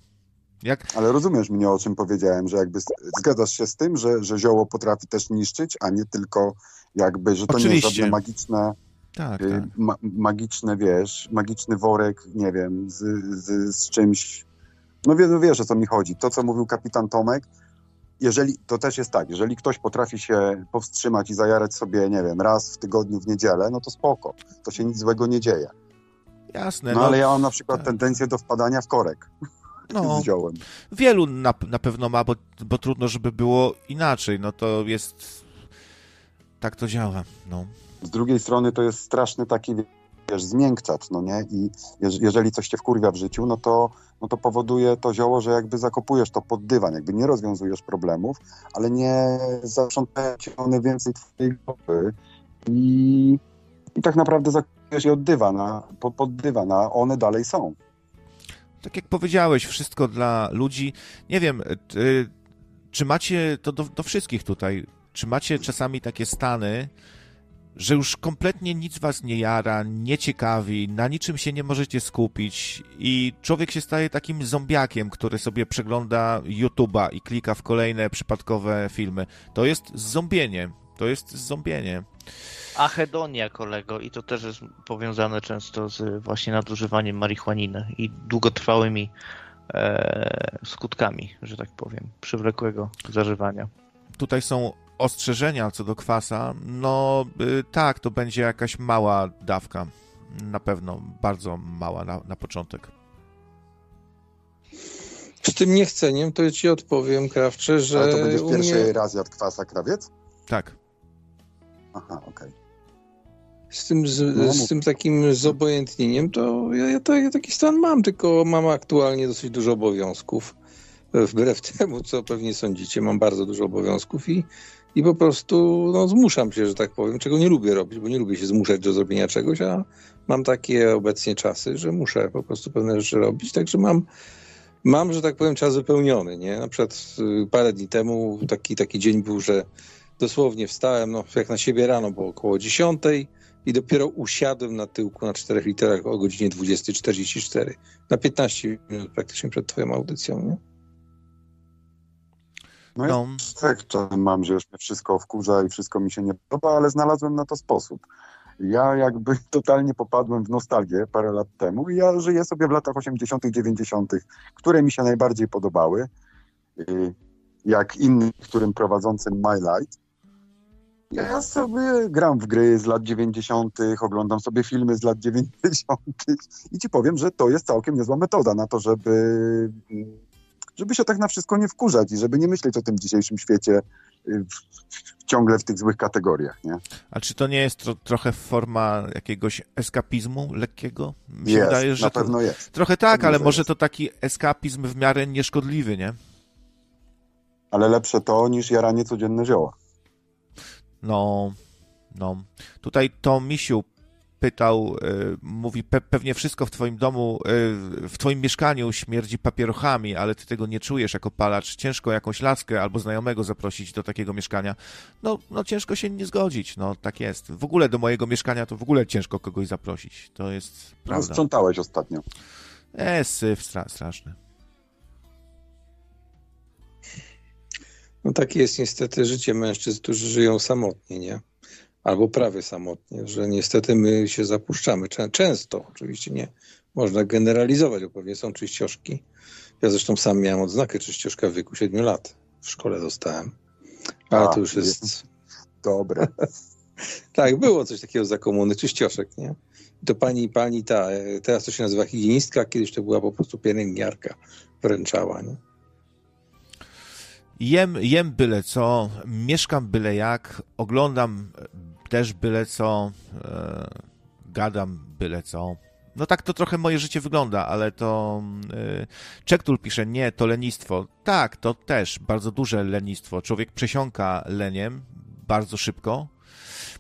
Jak... Ale rozumiesz mnie, o czym powiedziałem, że jakby zgadzasz się z tym, że, że zioło potrafi też niszczyć, a nie tylko jakby, że to Oczywiście. nie jest żadne magiczne, Tak, y, tak. ma, magiczne, wiesz, magiczny worek, nie wiem, z, z, z czymś. No wiesz, no wiesz, o co mi chodzi. To, co mówił kapitan Tomek, jeżeli, to też jest tak, jeżeli ktoś potrafi się powstrzymać i zajarać sobie, nie wiem, raz w tygodniu w niedzielę, no to spoko, to się nic złego nie dzieje. Jasne, No, ale ja mam na przykład tak. tendencję do wpadania w korek no, (laughs) ziołem. wielu na, na pewno ma, bo, bo trudno, żeby było inaczej. No to jest. Tak to działa. No. Z drugiej strony to jest straszny taki, wiesz, zmiękczacz, no nie? I jeż- jeżeli coś cię wkurwia w życiu, no to, no to powoduje to zioło, że jakby zakopujesz to pod dywan, jakby nie rozwiązujesz problemów, ale nie zaprzątają ci one więcej twojej głowy i, i tak naprawdę zakopujesz je od dywana, po, pod dywan, a one dalej są. Tak jak powiedziałeś, wszystko dla ludzi. Nie wiem, y, czy macie to do, do wszystkich tutaj, czy macie czasami takie stany, że już kompletnie nic was nie jara, nie ciekawi, na niczym się nie możecie skupić i człowiek się staje takim zombiakiem, który sobie przegląda YouTube'a i klika w kolejne przypadkowe filmy. To jest zombienie. To jest zombienie. Achedonia, kolego, i to też jest powiązane często z właśnie nadużywaniem marihuaniny i długotrwałymi e, skutkami, że tak powiem, przywlekłego zażywania. tutaj są ostrzeżenia co do kwasa, no y, tak, to będzie jakaś mała dawka. Na pewno, bardzo mała na, na początek. Z tym niechceniem to ci odpowiem, Krawcze, że Ale to będziesz u pierwszy mnie raz jadł kwasa krawiec? Tak. Aha, okej. z tym, z, No, z tym takim zobojętnieniem, to ja, ja, to, ja taki stan mam, tylko mam aktualnie dosyć dużo obowiązków. Wbrew (laughs) temu, co pewnie sądzicie, mam bardzo dużo obowiązków i, i po prostu no, zmuszam się, że tak powiem, czego nie lubię robić, bo nie lubię się zmuszać do zrobienia czegoś, a mam takie obecnie czasy, że muszę po prostu pewne rzeczy robić, także mam mam, że tak powiem, czas wypełniony, nie? Na przykład y, parę dni temu taki, taki dzień był, że dosłownie wstałem, no jak na siebie rano, bo około 10 i dopiero usiadłem na tyłku na 4 literach o godzinie 20.44. Na 15 minut praktycznie przed twoją audycją, nie? No, No, tak czasem mam, że już mnie wszystko wkurza i wszystko mi się nie podoba, ale znalazłem na to sposób. Ja jakby (laughs) totalnie popadłem w nostalgię parę lat temu i ja żyję sobie w latach 80., 90., które mi się najbardziej podobały. Yy, jak innych, którym prowadzącym My Light. Ja sobie gram w gry z lat 90., oglądam sobie filmy z lat 90. i ci powiem, że to jest całkiem niezła metoda na to, żeby, żeby się tak na wszystko nie wkurzać i żeby nie myśleć o tym dzisiejszym świecie y, w, ciągle w tych złych kategoriach, nie? A czy to nie jest tro trochę forma jakiegoś eskapizmu lekkiego? Mi się jest, wydaje, że na pewno to... jest. Trochę tak, ale może jest. to taki eskapizm w miarę nieszkodliwy, nie? Ale lepsze to niż jaranie codzienne zioła. No, no. Tutaj to Misiu pytał, y, mówi, pe pewnie wszystko w twoim domu, y, w twoim mieszkaniu śmierdzi papierochami, ale ty tego nie czujesz jako palacz. Ciężko jakąś laskę albo znajomego zaprosić do takiego mieszkania. No, no ciężko się nie zgodzić, no tak jest. W ogóle do mojego mieszkania to w ogóle ciężko kogoś zaprosić. To jest no, prawda. No, sprzątałeś ostatnio. E, syf stra straszny. No takie jest niestety życie mężczyzn, którzy żyją samotnie, nie? Albo prawie samotnie, że niestety my się zapuszczamy. Często, oczywiście nie można generalizować, bo pewnie są czyścioszki. Ja zresztą sam miałem odznakę czyścioszka w wieku 7 lat. W szkole dostałem. Ale A, to już jest... Dobre. (laughs) tak, było coś takiego za komuny, czyścioszek, nie? to pani, pani ta, teraz to się nazywa higienistka, kiedyś to była po prostu pielęgniarka, wręczała, nie? Jem, jem byle co, mieszkam byle jak, oglądam też byle co, e, gadam byle co. No tak to trochę moje życie wygląda, ale to e, Czektul pisze, nie, to lenistwo. Tak, to też bardzo duże lenistwo. Człowiek przesiąka leniem bardzo szybko,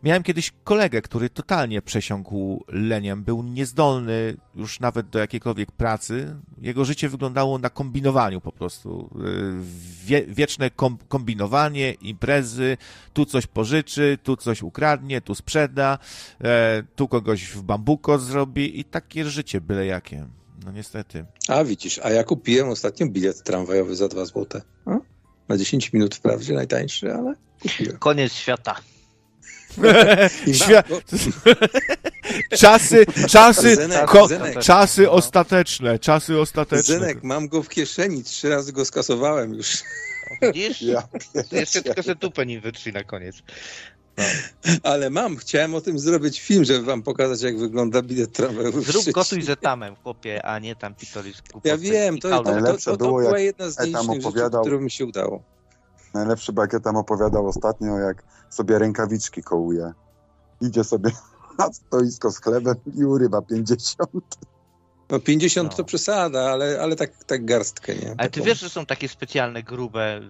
Miałem kiedyś kolegę, który totalnie przesiąkł leniem, był niezdolny już nawet do jakiejkolwiek pracy. Jego życie wyglądało na kombinowaniu po prostu. Y, wie, wieczne kom, kombinowanie, imprezy, tu coś pożyczy, tu coś ukradnie, tu sprzeda, e, tu kogoś w bambuko zrobi i takie życie byle jakie. No niestety. A widzisz, a ja kupiłem ostatnio bilet tramwajowy za dwa złote. Na 10 minut wprawdzie najtańszy, ale kupiłem. Koniec świata. (laughs) Świat... (laughs) czasy, czasy, Zenek, ko... Zenek. czasy ostateczne, czasy ostateczne. Zenek, mam go w kieszeni, trzy razy go skasowałem już. Widzisz? (laughs) Ja, Jeszcze tylko se tupę nim wytrzyj na koniec. No. Ale mam, chciałem o tym zrobić film, żeby wam pokazać, jak wygląda bilet tramwajowy. Zrób gotuj z etamem, chłopie, a nie tam pitolis Ja wiem, to, to, to, to, to była jedna z nielicznych rzeczy, którą mi się udało. Najlepszy bakietam opowiadał ostatnio, jak sobie rękawiczki kołuje. Idzie sobie (laughs) na stoisko z chlebem i urywa 50. No 50 no. to przesada, ale, ale tak, tak garstkę, nie? Ale ty wiesz, że są takie specjalne, grube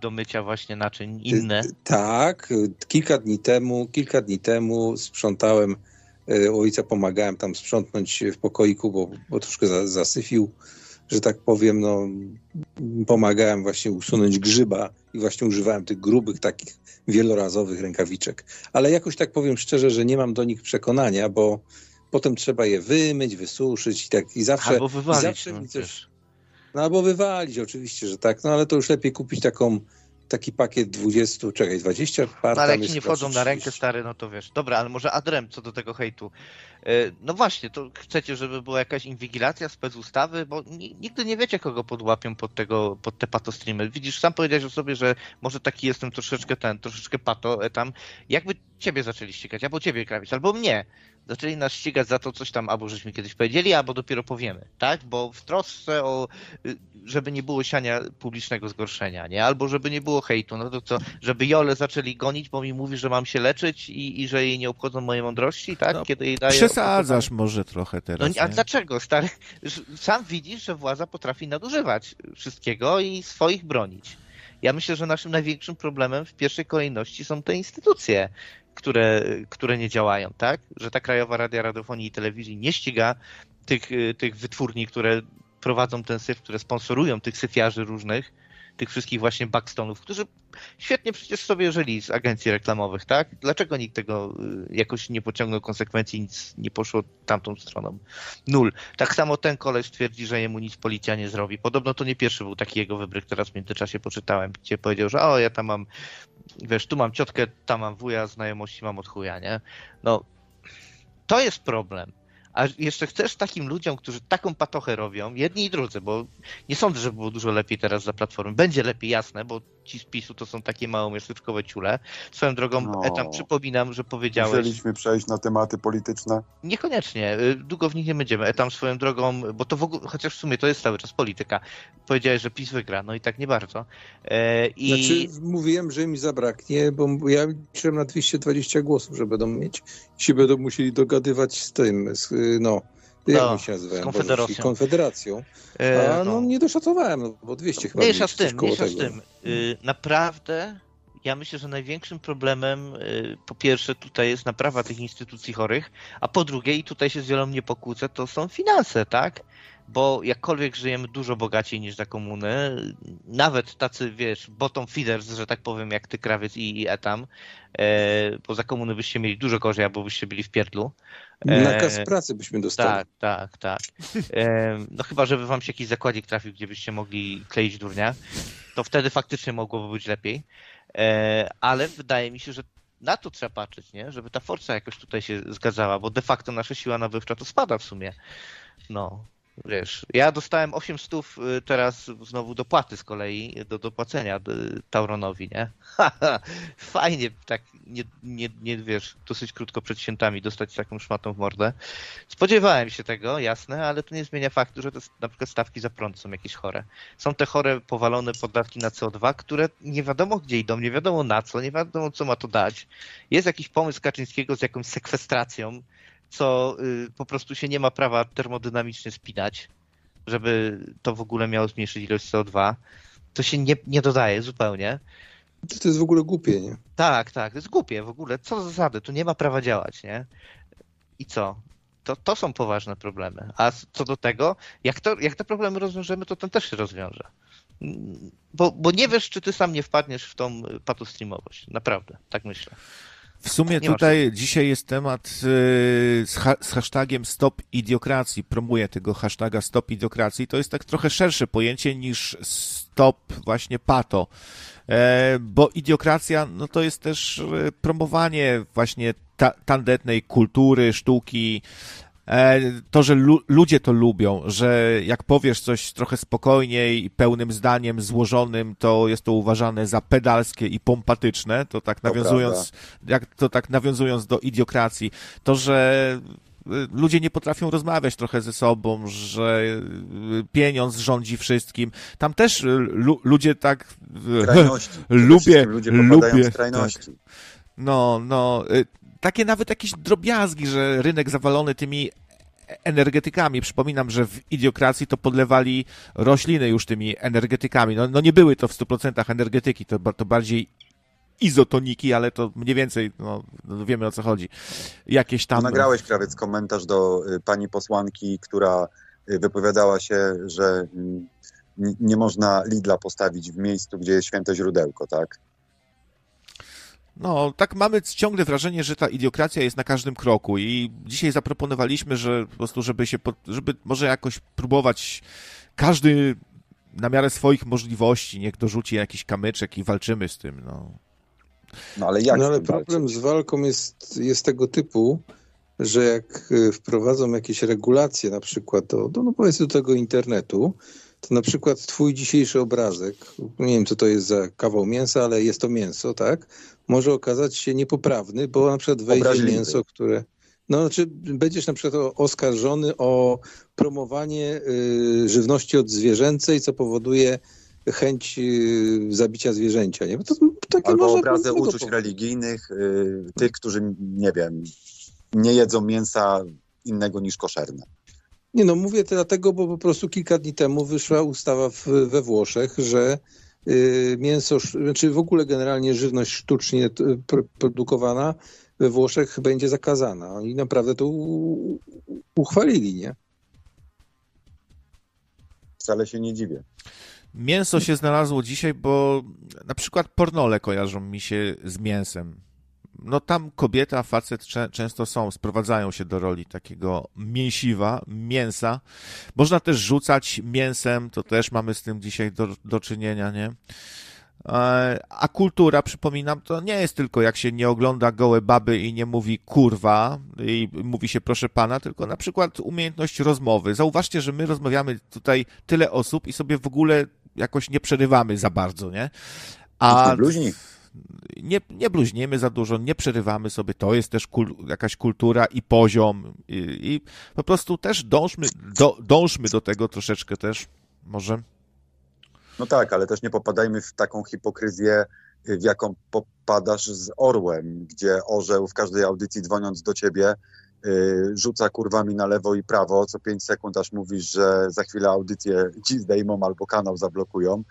do mycia właśnie naczyń, inne? Tak, kilka dni temu, kilka dni temu sprzątałem, e, ojca pomagałem tam sprzątnąć w pokoiku, bo, bo troszkę zasyfił że tak powiem, no, pomagałem właśnie usunąć grzyba i właśnie używałem tych grubych, takich wielorazowych rękawiczek. Ale jakoś tak powiem szczerze, że nie mam do nich przekonania, bo potem trzeba je wymyć, wysuszyć i tak i zawsze. Albo wywalić. I zawsze no, mi coś. No albo wywalić, oczywiście, że tak. No ale to już lepiej kupić taką taki pakiet 20, czekaj, 20 par. No, ale jak ci nie wchodzą na rękę, stary, no to wiesz. Dobra, ale może adrem co do tego hejtu. E, no właśnie, to chcecie, żeby była jakaś inwigilacja, specustawy, bo nigdy nie wiecie, kogo podłapią pod tego, pod te patostreamy. Widzisz, sam powiedziałeś o sobie, że może taki jestem troszeczkę ten, troszeczkę pato e, tam. Jakby ciebie zaczęli ścigać, albo ciebie krawić, albo mnie zaczęli nas ścigać za to coś tam, albo żeśmy kiedyś powiedzieli, albo dopiero powiemy, tak? Bo w trosce o, y, żeby nie było siania publicznego zgorszenia, nie? Albo żeby nie było hejtu, no to co, żeby Jole zaczęli gonić, bo mi mówi, że mam się leczyć i, i że jej nie obchodzą moje mądrości, tak? No, Kiedy jej daje... Przesadzasz może trochę teraz, No a nie? dlaczego, stary? Sam widzisz, że władza potrafi nadużywać wszystkiego i swoich bronić. Ja myślę, że naszym największym problemem w pierwszej kolejności są te instytucje, które, które nie działają, tak? Że ta Krajowa Radia Radiofonii i Telewizji nie ściga tych, tych wytwórni, które prowadzą ten syf, które sponsorują tych syfiarzy różnych, tych wszystkich właśnie backstonów, którzy świetnie przecież sobie żyli z agencji reklamowych, tak? Dlaczego nikt tego y, jakoś nie pociągnął konsekwencji, nic nie poszło tamtą stroną? Nul. Tak samo ten koleś twierdzi, że jemu nic policja nie zrobi. Podobno to nie pierwszy był taki jego wybryk, teraz w międzyczasie poczytałem, gdzie powiedział, że o, ja tam mam, wiesz, tu mam ciotkę, tam mam wuja, znajomości mam od chuja, nie? No, to jest problem. A jeszcze chcesz takim ludziom, którzy taką patochę robią, jedni i drudzy, bo nie sądzę, że było dużo lepiej teraz za platformę. Będzie lepiej, jasne, bo ci z PiSu to są takie małomiasteczkowe ciule. Swoją drogą, No. Etam, przypominam, że powiedziałeś... Musieliśmy przejść na tematy polityczne. Niekoniecznie, y, długo w nich nie będziemy. Etam swoją drogą, bo to w ogóle, chociaż w sumie to jest cały czas polityka. Powiedziałeś, że PiS wygra, no i tak nie bardzo. E, I Znaczy, mówiłem, że mi zabraknie, bo ja liczyłem na 220 głosów, że będą mieć. Się będą musieli dogadywać z tym, z, no, jak No, się z Konfederacją. Boże, Konfederacją. e, A no, nie doszacowałem, no, bo 200 chyba Mniejsza z tym, mniejsza z tym. Y, Naprawdę, ja myślę, że największym problemem y, po pierwsze tutaj jest naprawa tych instytucji chorych, a po drugie, i tutaj się z wieloma nie pokłócę, to są finanse, tak? Bo jakkolwiek żyjemy dużo bogaciej niż za komuny, nawet tacy, wiesz, bottom feeders, że tak powiem, jak ty, Krawiec i, i Etam, e, bo za komuny byście mieli dużo gorzej, albo byście byli w pierdlu. E, Nakaz pracy byśmy dostali. tak, tak, tak. E, no chyba, żeby wam się jakiś zakładzik trafił, gdzie byście mogli kleić durnia, to wtedy faktycznie mogłoby być lepiej. E, ale wydaje mi się, że na to trzeba patrzeć, nie? Żeby ta forca jakoś tutaj się zgadzała, bo de facto nasza siła nabywcza to spada w sumie. No, wiesz, ja dostałem 8 stów y, teraz znowu dopłaty z kolei do dopłacenia y, Tauronowi, nie? (laughs) Fajnie tak, nie, nie, nie wiesz, dosyć krótko przed świętami dostać taką szmatą w mordę. Spodziewałem się tego, jasne, ale to nie zmienia faktu, że te na przykład stawki za prąd są jakieś chore. Są te chore, powalone podatki na CO2, które nie wiadomo gdzie idą, nie wiadomo na co, nie wiadomo co ma to dać. Jest jakiś pomysł Kaczyńskiego z jakąś sekwestracją, co y, po prostu się nie ma prawa termodynamicznie spinać, żeby to w ogóle miało zmniejszyć ilość CO2. To się nie, nie dodaje zupełnie. To, jest w ogóle głupie, nie? Tak, tak, to jest głupie w ogóle. Co za zasady, tu nie ma prawa działać, nie? I co? To, to są poważne problemy. A co do tego, jak, to, jak te problemy rozwiążemy, to ten też się rozwiąże. Bo, bo nie wiesz, czy ty sam nie wpadniesz w tą y, patostreamowość. Naprawdę, tak myślę. W sumie Nie tutaj dzisiaj jest temat y, z, ha z hashtagiem Stop Idiokracji. Promuję tego hashtaga Stop Idiokracji. To jest tak trochę szersze pojęcie niż Stop właśnie Pato. E, bo idiokracja, no to jest też e, promowanie właśnie ta tandetnej kultury, sztuki, to, że lu ludzie to lubią, że jak powiesz coś trochę spokojniej i pełnym zdaniem złożonym, to jest to uważane za pedalskie i pompatyczne, to tak To nawiązując, jak to tak nawiązując do idiokracji, to, że y, ludzie nie potrafią rozmawiać trochę ze sobą, że y, pieniądz rządzi wszystkim. Tam też y, lu ludzie tak (laughs) Lubię, Ludzie lubię, w krajności. no, no, takie nawet jakieś drobiazgi, że rynek zawalony tymi energetykami. Przypominam, że w idiokracji to podlewali rośliny już tymi energetykami. No, no nie były to w 100% energetyki, to, to bardziej izotoniki, ale to mniej więcej, no, no wiemy o co chodzi. Jakieś tam... Nagrałeś, krawiec, komentarz do y, pani posłanki, która y, wypowiadała się, że mm, nie można Lidla postawić w miejscu, gdzie jest święte źródełko, tak? No, tak mamy ciągle wrażenie, że ta idiokracja jest na każdym kroku i dzisiaj zaproponowaliśmy, że po prostu, żeby się, pod, żeby może jakoś próbować każdy na miarę swoich możliwości, niech dorzuci jakiś kamyczek i walczymy z tym, no. No ale jak No ale problem walczyć? z walką jest, jest tego typu, że jak y, wprowadzą jakieś regulacje, na przykład do, do no powiedzmy do tego internetu, to na przykład twój dzisiejszy obrazek, nie wiem co to jest za kawał mięsa, ale jest to mięso, tak? Może okazać się niepoprawny, bo na przykład wejdzie Obraźliwy. mięso, które... No, znaczy będziesz na przykład oskarżony o promowanie y, żywności odzwierzęcej, co powoduje chęć y, zabicia zwierzęcia, nie? Bo to, takie Albo obrazy uczuć powodu. religijnych, y, tych, którzy, nie wiem, nie jedzą mięsa innego niż koszerne. Nie no, mówię to dlatego, bo po prostu kilka dni temu wyszła ustawa w, we Włoszech, że y, mięso, sz- znaczy w ogóle generalnie żywność sztucznie produkowana we Włoszech będzie zakazana. I naprawdę to u, uchwalili, nie? Wcale się nie dziwię. Mięso się znalazło dzisiaj, bo na przykład pornole kojarzą mi się z mięsem. No tam kobieta, facet czę- często są, sprowadzają się do roli takiego mięsiwa, mięsa. Można też rzucać mięsem, to też mamy z tym dzisiaj do, do czynienia, nie? E, A kultura, przypominam, to nie jest tylko jak się nie ogląda gołe baby i nie mówi kurwa i mówi się proszę pana, tylko na przykład umiejętność rozmowy. Zauważcie, że my rozmawiamy tutaj tyle osób i sobie w ogóle jakoś nie przerywamy za bardzo, nie? A Nie bluźnij. Nie, nie bluźniemy za dużo, nie przerywamy sobie, to jest też kul, jakaś kultura i poziom i, i po prostu też dążmy do, dążmy do tego troszeczkę też, może. No tak, ale też nie popadajmy w taką hipokryzję, w jaką popadasz z orłem, gdzie orzeł w każdej audycji dzwoniąc do ciebie y, rzuca kurwami na lewo i prawo, co 5 sekund aż mówisz, że za chwilę audycję ci zdejmą albo kanał zablokują,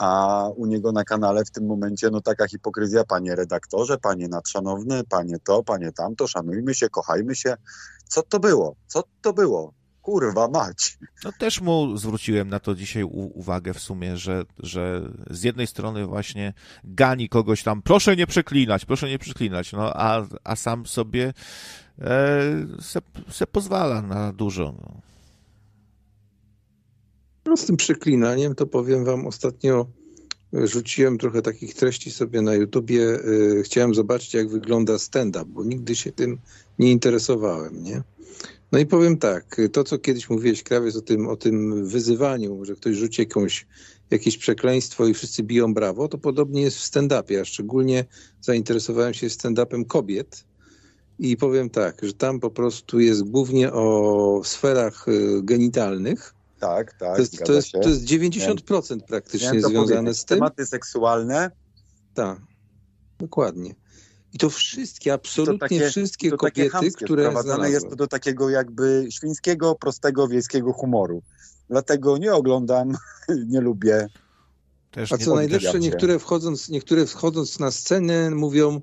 a u niego na kanale w tym momencie no taka hipokryzja, panie redaktorze, panie nadszanowny, panie to, panie tamto, szanujmy się, kochajmy się. Co to było? Co to było? Kurwa mać. No też mu zwróciłem na to dzisiaj uwagę w sumie, że, że z jednej strony właśnie gani kogoś tam, proszę nie przeklinać, proszę nie przeklinać, no a, a sam sobie e, se, se pozwala na dużo. No. Z tym przeklinaniem to powiem wam ostatnio rzuciłem trochę takich treści sobie na YouTubie. e, Chciałem zobaczyć, jak wygląda stand-up, bo nigdy się tym nie interesowałem, nie? No i powiem tak, to co kiedyś mówiłeś, Krawiec, o tym, o tym wyzywaniu, że ktoś rzuci jakąś, jakieś przekleństwo i wszyscy biją brawo, to podobnie jest w stand-upie, a szczególnie zainteresowałem się stand-upem kobiet i powiem tak, że tam po prostu jest głównie o sferach e, genitalnych, Tak, tak, to jest, to, jest, to jest 90% praktycznie Miałem to związane z tym. Tematy seksualne Tak, dokładnie. I to wszystkie, absolutnie takie- wszystkie to kobiety, które sprowadzane jest to znalazłem. do takiego jakby świńskiego, prostego, wiejskiego humoru. Dlatego nie oglądam, (laughs) nie lubię. Też A co najlepsze, niektóre wchodząc, niektóre wchodząc na scenę mówią,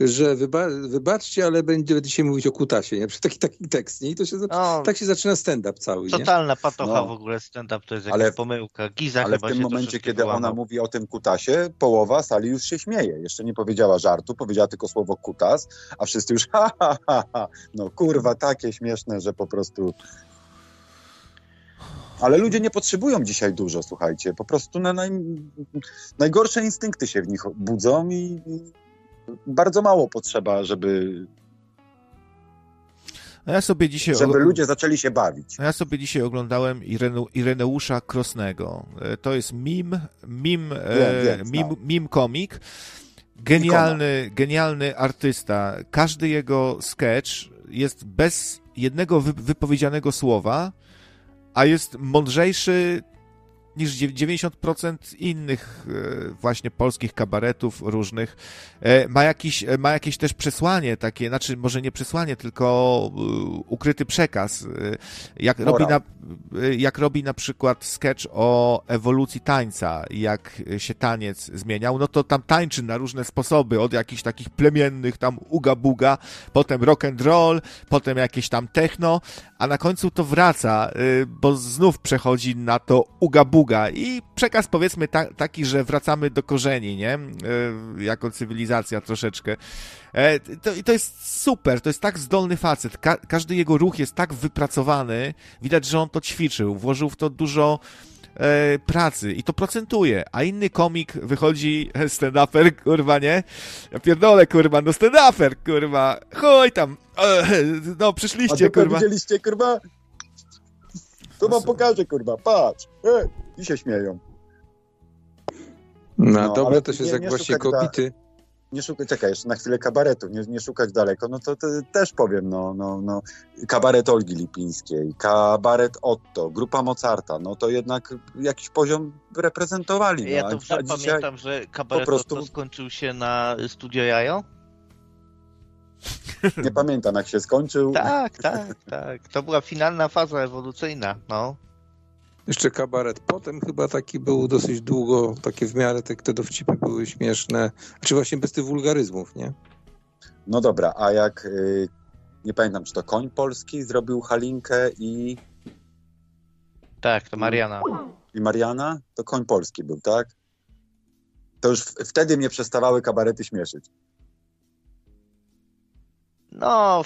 że wyba wybaczcie, ale będzie dzisiaj mówić o kutasie, nie? Taki, taki tekst, nie? I to się, No, tak się zaczyna stand-up cały, nie? totalna patocha No. w ogóle stand-up to jest Ale- jakaś pomyłka. Giza Ale w tym się momencie, kiedy ona wyłamał. mówi o tym kutasie, połowa sali już się śmieje. Jeszcze nie powiedziała żartu, powiedziała tylko słowo kutas, a wszyscy już ha, ha, ha, ha. No kurwa, takie śmieszne, że po prostu... Ale ludzie nie potrzebują dzisiaj dużo, słuchajcie. Po prostu na naj... najgorsze instynkty się w nich budzą i bardzo mało potrzeba, żeby, A ja sobie dzisiaj żeby ludzie zaczęli się bawić. A Ja sobie dzisiaj oglądałem Irene, Ireneusza Krosnego. E, To jest mim, mim, e, Wiem, wiem, mim, mim komik. Genialny, genialny artysta. Każdy jego sketch jest bez jednego wy, wypowiedzianego słowa, a jest mądrzejszy niż dziew- 90% innych e, właśnie polskich kabaretów różnych. E, Ma, jakiś, e, ma jakieś też przesłanie takie, znaczy może nie przesłanie, tylko ukryty przekaz. Jak robi, na, jak robi na przykład sketch o ewolucji tańca, jak się taniec zmieniał, no to tam tańczy na różne sposoby, od jakichś takich plemiennych tam uga-buga, potem rock and roll, potem jakieś tam techno, a na końcu to wraca, y, bo znów przechodzi na to uga-buga i przekaz powiedzmy ta, taki, że wracamy do korzeni, nie? Y, Jako cywilizacja troszeczkę. E, To, to jest super, to jest tak zdolny facet. Ka każdy jego ruch jest tak wypracowany, widać, że on to ćwiczył, włożył w to dużo e, pracy i to procentuje, a inny komik wychodzi (laughs) stand-uper, kurwa, nie? Ja pierdolę, kurwa, no stand-uper, kurwa, chuj tam, e, no A przyszliście, tylko kurwa. widzieliście, kurwa? To wam pokażę, kurwa, patrz. E, I się śmieją. No, No, dobre ale to się nie- jak nie da- kobiety. Nie szukaj, czekaj, jeszcze na chwilę kabaretu, nie, nie szukać daleko, no to, to też powiem, no, no, no, kabaret Olgi Lipińskiej, kabaret Otto, grupa Mozarta, no to jednak jakiś poziom reprezentowali. No, Ja a- dobrze pamiętam, że kabaret prostu- Otto skończył się na Studio Jajo? Nie pamiętam, jak się skończył. Tak, tak, tak. To była finalna faza ewolucyjna, no. Jeszcze kabaret. Potem chyba taki był dosyć długo, takie w miarę te, te dowcipy były śmieszne. Czy właśnie bez tych wulgaryzmów, nie? No dobra, a jak, y, nie pamiętam, czy to Koń Polski zrobił Halinkę i, Tak, to Mariana. i Mariana, to Koń Polski był, tak? To już w, wtedy mnie przestawały kabarety śmieszyć. No,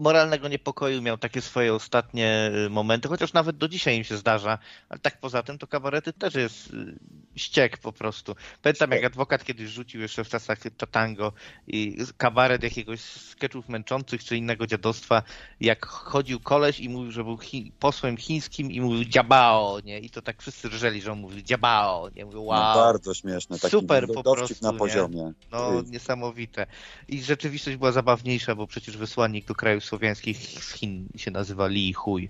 moralnego niepokoju miał takie swoje ostatnie y, momenty, chociaż nawet do dzisiaj im się zdarza, ale tak poza tym to kabarety też jest y, ściek po prostu. Pamiętam jak adwokat kiedyś rzucił jeszcze w czasach Tatango i kabaret jakiegoś sketchów męczących czy innego dziadostwa, jak chodził koleś i mówił, że był chi posłem chińskim i mówił dziabao, nie? I to tak wszyscy rżeli, że on mówił dziabao, nie? Mówił, wow. No, bardzo śmieszne. Taki Super po prostu, na nie? poziomie. No, Ty. niesamowite. I rzeczywistość była zabawniejsza, bo przecież wysłannik do krajów słowiańskich z Chin się nazywa Li Hui.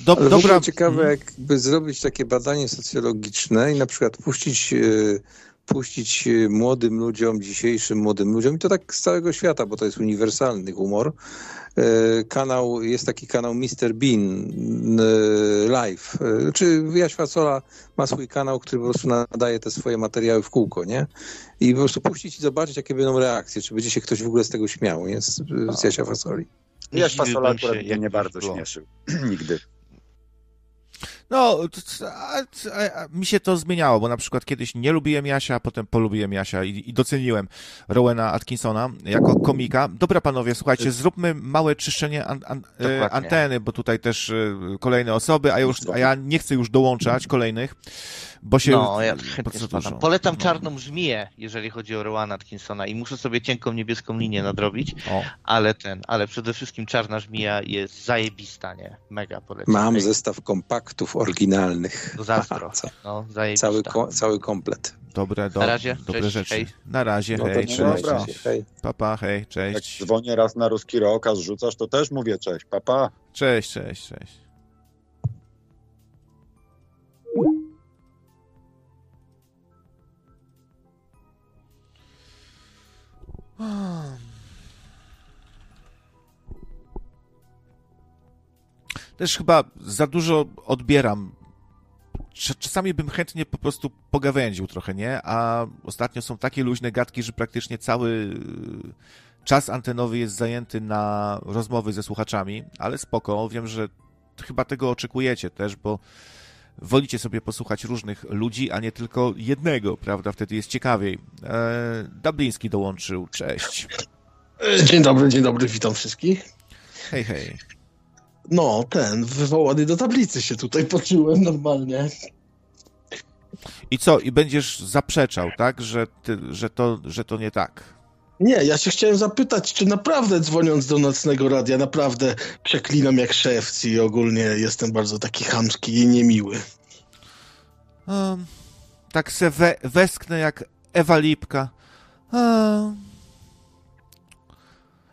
Do, Ale w dobra. ciekawe, Mhm. jakby zrobić takie badanie socjologiczne i na przykład puścić, e, puścić e, młodym ludziom, dzisiejszym młodym ludziom, i to tak z całego świata, bo to jest uniwersalny humor. E, Kanał, jest taki kanał Mr. Bean e, Live. E, Czy Jaś Fasola ma swój kanał, który po prostu nadaje te swoje materiały w kółko, nie? I po prostu puścić i zobaczyć, jakie będą reakcje, czy będzie się ktoś w ogóle z tego śmiał, nie? Z, z Jasia Fasoli. Jaś Fasola się, akurat mnie jakby nie bardzo śmieszył. (clears throat) Nigdy. No, t- t- a, a, a, mi się to zmieniało, bo na przykład kiedyś nie lubiłem Jasia, a potem polubiłem Jasia i, i doceniłem Rowena Atkinsona jako komika. Dobra, panowie, słuchajcie, zróbmy małe czyszczenie an, an, e, anteny, bo tutaj też e, kolejne osoby, a, już, a ja nie chcę już dołączać kolejnych, bo się... No, ja chętnie. Polecam No. Czarną Żmiję, jeżeli chodzi o Rowana Atkinsona i muszę sobie cienką niebieską linię nadrobić, O, ale ten, ale przede wszystkim Czarna Żmija jest zajebista, nie? Mega polecam. Mam zestaw kompaktów oryginalnych. To zazdro. (laughs) Ca- No. Cały, ko- cały komplet. dobre, do, Na razie, dobre cześć, rzeczy. hej. Na razie, No hej, cześć, dobra. Hej. Papa, hej, Jak cześć. dzwonię raz na ruski rok, a zrzucasz, to też mówię cześć, papa. Cześć, cześć, cześć. Też chyba za dużo odbieram. Cz- Czasami bym chętnie po prostu pogawędził trochę, nie? A ostatnio są takie luźne gadki, że praktycznie cały y, czas antenowy jest zajęty na rozmowy ze słuchaczami, ale spoko, wiem, że chyba tego oczekujecie też, bo wolicie sobie posłuchać różnych ludzi, a nie tylko jednego, prawda? Wtedy jest ciekawiej. E, Dubliński dołączył, cześć. Dzień dobry, dzień dobry, witam wszystkich. Hej, hej. No, ten, wywołany do tablicy się tutaj poczułem normalnie. I co, i będziesz zaprzeczał, tak, że, ty, że, to, że to nie tak? Nie, ja się chciałem zapytać, czy naprawdę dzwoniąc do nocnego radia, naprawdę przeklinam jak szewc i ogólnie jestem bardzo taki chamski i niemiły. Um, tak se we, westchnę jak Ewa Lipka. Um,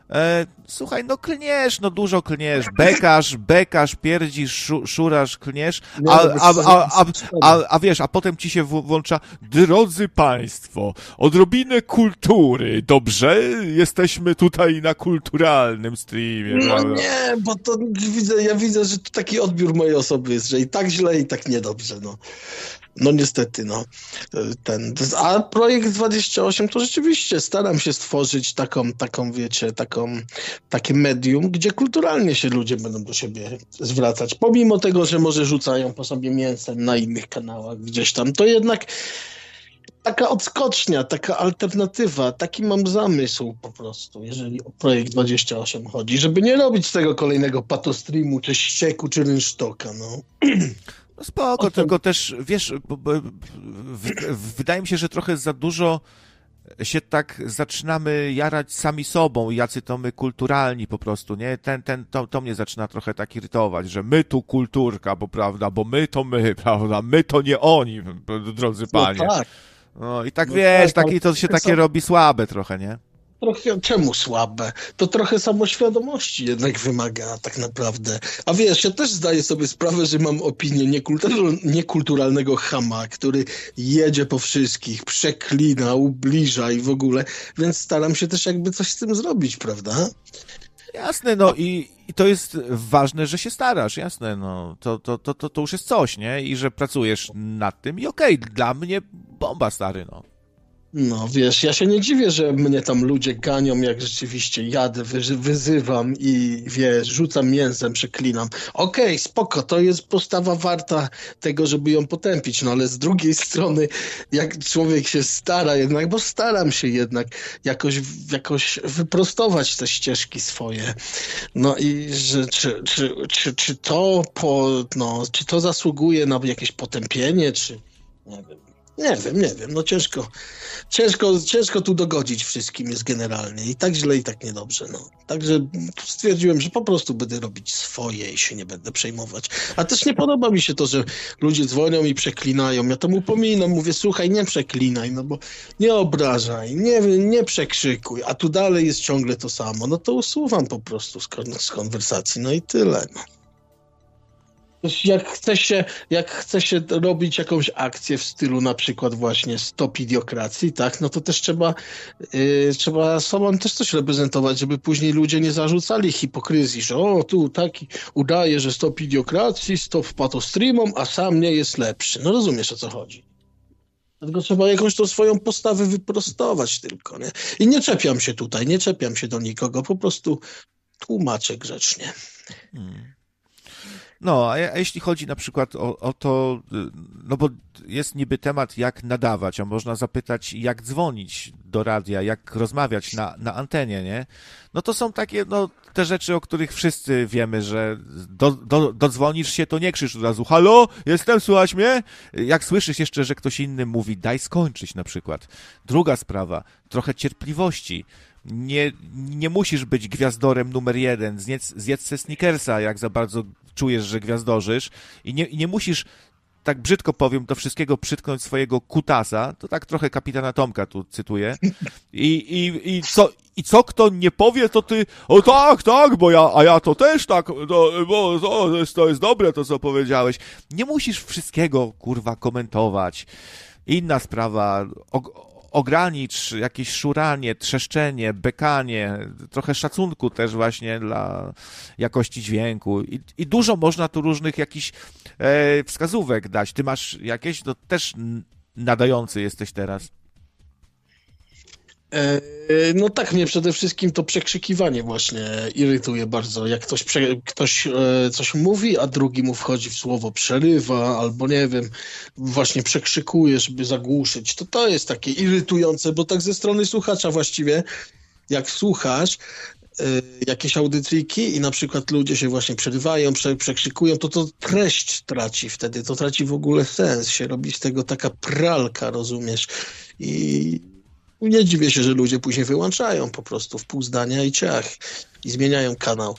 e, słuchaj, no klniesz, no dużo klniesz. Bekasz, bekasz, pierdzisz, szu, szurasz, klniesz. A, no, a, a, a, a, a wiesz, a potem ci się włącza Drodzy Państwo, odrobinę kultury, dobrze? Jesteśmy tutaj na kulturalnym streamie, No prawda? nie, bo to widzę, ja widzę, że to taki odbiór mojej osoby jest, że i tak źle, i tak niedobrze, no. No niestety, no. Ten, a projekt 28 to rzeczywiście staram się stworzyć taką, taką, wiecie, taką, takie medium, gdzie kulturalnie się ludzie będą do siebie zwracać. Pomimo tego, że może rzucają po sobie mięsem na innych kanałach gdzieś tam, to jednak taka odskocznia, taka alternatywa, taki mam zamysł po prostu, jeżeli o projekt 28 chodzi, żeby nie robić z tego kolejnego patostreamu, czy ścieku, czy rynsztoka, no. No spoko, O to- tylko też, wiesz, wydaje mi się, że trochę za dużo się tak zaczynamy jarać sami sobą, jacy to my kulturalni po prostu, nie? Ten, ten, to, to mnie zaczyna trochę tak irytować, że my tu kulturka, bo prawda, bo my to my, (laughs) prawda, my to nie oni, drodzy panie. No tak, No i tak No wiesz, tak, tak, i to się takie robi słabe trochę, nie? Trochę, czemu słabe? To trochę samoświadomości jednak wymaga tak naprawdę. A wiesz, ja też zdaję sobie sprawę, że mam opinię niekultur niekulturalnego chama, który jedzie po wszystkich, przeklina, ubliża i w ogóle, więc staram się też jakby coś z tym zrobić, prawda? Jasne, no i, i to jest ważne, że się starasz, jasne, no to, to, to, to, to już jest coś, nie? I że pracujesz nad tym i okej, dla mnie bomba, stary, no. No wiesz, ja się nie dziwię, że mnie tam ludzie ganią, jak rzeczywiście jadę, wy, wyzywam i wiesz, rzucam mięsem, przeklinam. Okej, okay, spoko, to jest postawa warta tego, żeby ją potępić, no ale z drugiej strony, jak człowiek się stara jednak, bo staram się jednak jakoś, jakoś wyprostować te ścieżki swoje. No i że czy, czy, czy, czy to po, no, czy to zasługuje na jakieś potępienie, czy nie wiem. Nie wiem, nie wiem, no ciężko, ciężko, ciężko tu dogodzić wszystkim jest generalnie i tak źle i tak niedobrze, no. Także stwierdziłem, że po prostu będę robić swoje i się nie będę przejmować. A też nie podoba mi się to, że ludzie dzwonią i przeklinają. Ja to mu pominam, mówię, słuchaj, nie przeklinaj, no bo nie obrażaj, nie, nie przekrzykuj, a tu dalej jest ciągle to samo. No to usuwam po prostu z, z konwersacji, no i tyle, no. Jak chce, się, jak chce się robić jakąś akcję w stylu na przykład właśnie stop idiokracji, tak, no to też trzeba, yy, trzeba sobą też coś reprezentować, żeby później ludzie nie zarzucali hipokryzji, że o, tu taki udaje, że stop idiokracji, stop patostreamom, a sam nie jest lepszy. No rozumiesz o co chodzi. Dlatego trzeba jakąś tą swoją postawę wyprostować tylko, nie? I nie czepiam się tutaj, nie czepiam się do nikogo, po prostu tłumaczę grzecznie. Hmm. No, a, a, jeśli chodzi na przykład o, o, to, no bo jest niby temat, jak nadawać, a można zapytać, jak dzwonić do radia, jak rozmawiać na, na antenie, nie? No to są takie, no, te rzeczy, o których wszyscy wiemy, że do, do, dodzwonisz się, to nie krzycz od razu, halo, jestem, słuchać mnie? Jak słyszysz jeszcze, że ktoś inny mówi, daj skończyć na przykład. Druga sprawa, trochę cierpliwości nie, nie musisz być gwiazdorem numer jeden. Zjedz, zjedz se sneakersa, jak za bardzo czujesz, że gwiazdorzysz. I nie, nie musisz, tak brzydko powiem, do wszystkiego przytknąć swojego kutasa. To tak trochę kapitana Tomka tu cytuję. I, i, i, co, I co kto nie powie, to ty, o tak, tak, bo ja, a ja to też tak, to, bo to jest, to jest dobre to, co powiedziałeś. Nie musisz wszystkiego, kurwa, komentować. Inna sprawa, ogranicz jakieś szuranie, trzeszczenie, bekanie, trochę szacunku też właśnie dla jakości dźwięku i, i dużo można tu różnych jakichś e, wskazówek dać. Ty masz jakieś, to też nadający jesteś teraz. E, no tak, mnie przede wszystkim to przekrzykiwanie właśnie irytuje bardzo. Jak ktoś, prze, ktoś e, coś mówi, a drugi mu wchodzi w słowo przerywa, albo nie wiem, właśnie przekrzykuje, żeby zagłuszyć, to to jest takie irytujące, bo tak ze strony słuchacza właściwie, jak słuchasz, e, jakieś audycyjki i na przykład ludzie się właśnie przerywają, prze, przekrzykują, to to treść traci wtedy, to traci w ogóle sens, się robi z tego taka pralka, rozumiesz? I nie dziwię się, że ludzie później wyłączają po prostu w pół zdania i ciach i zmieniają kanał.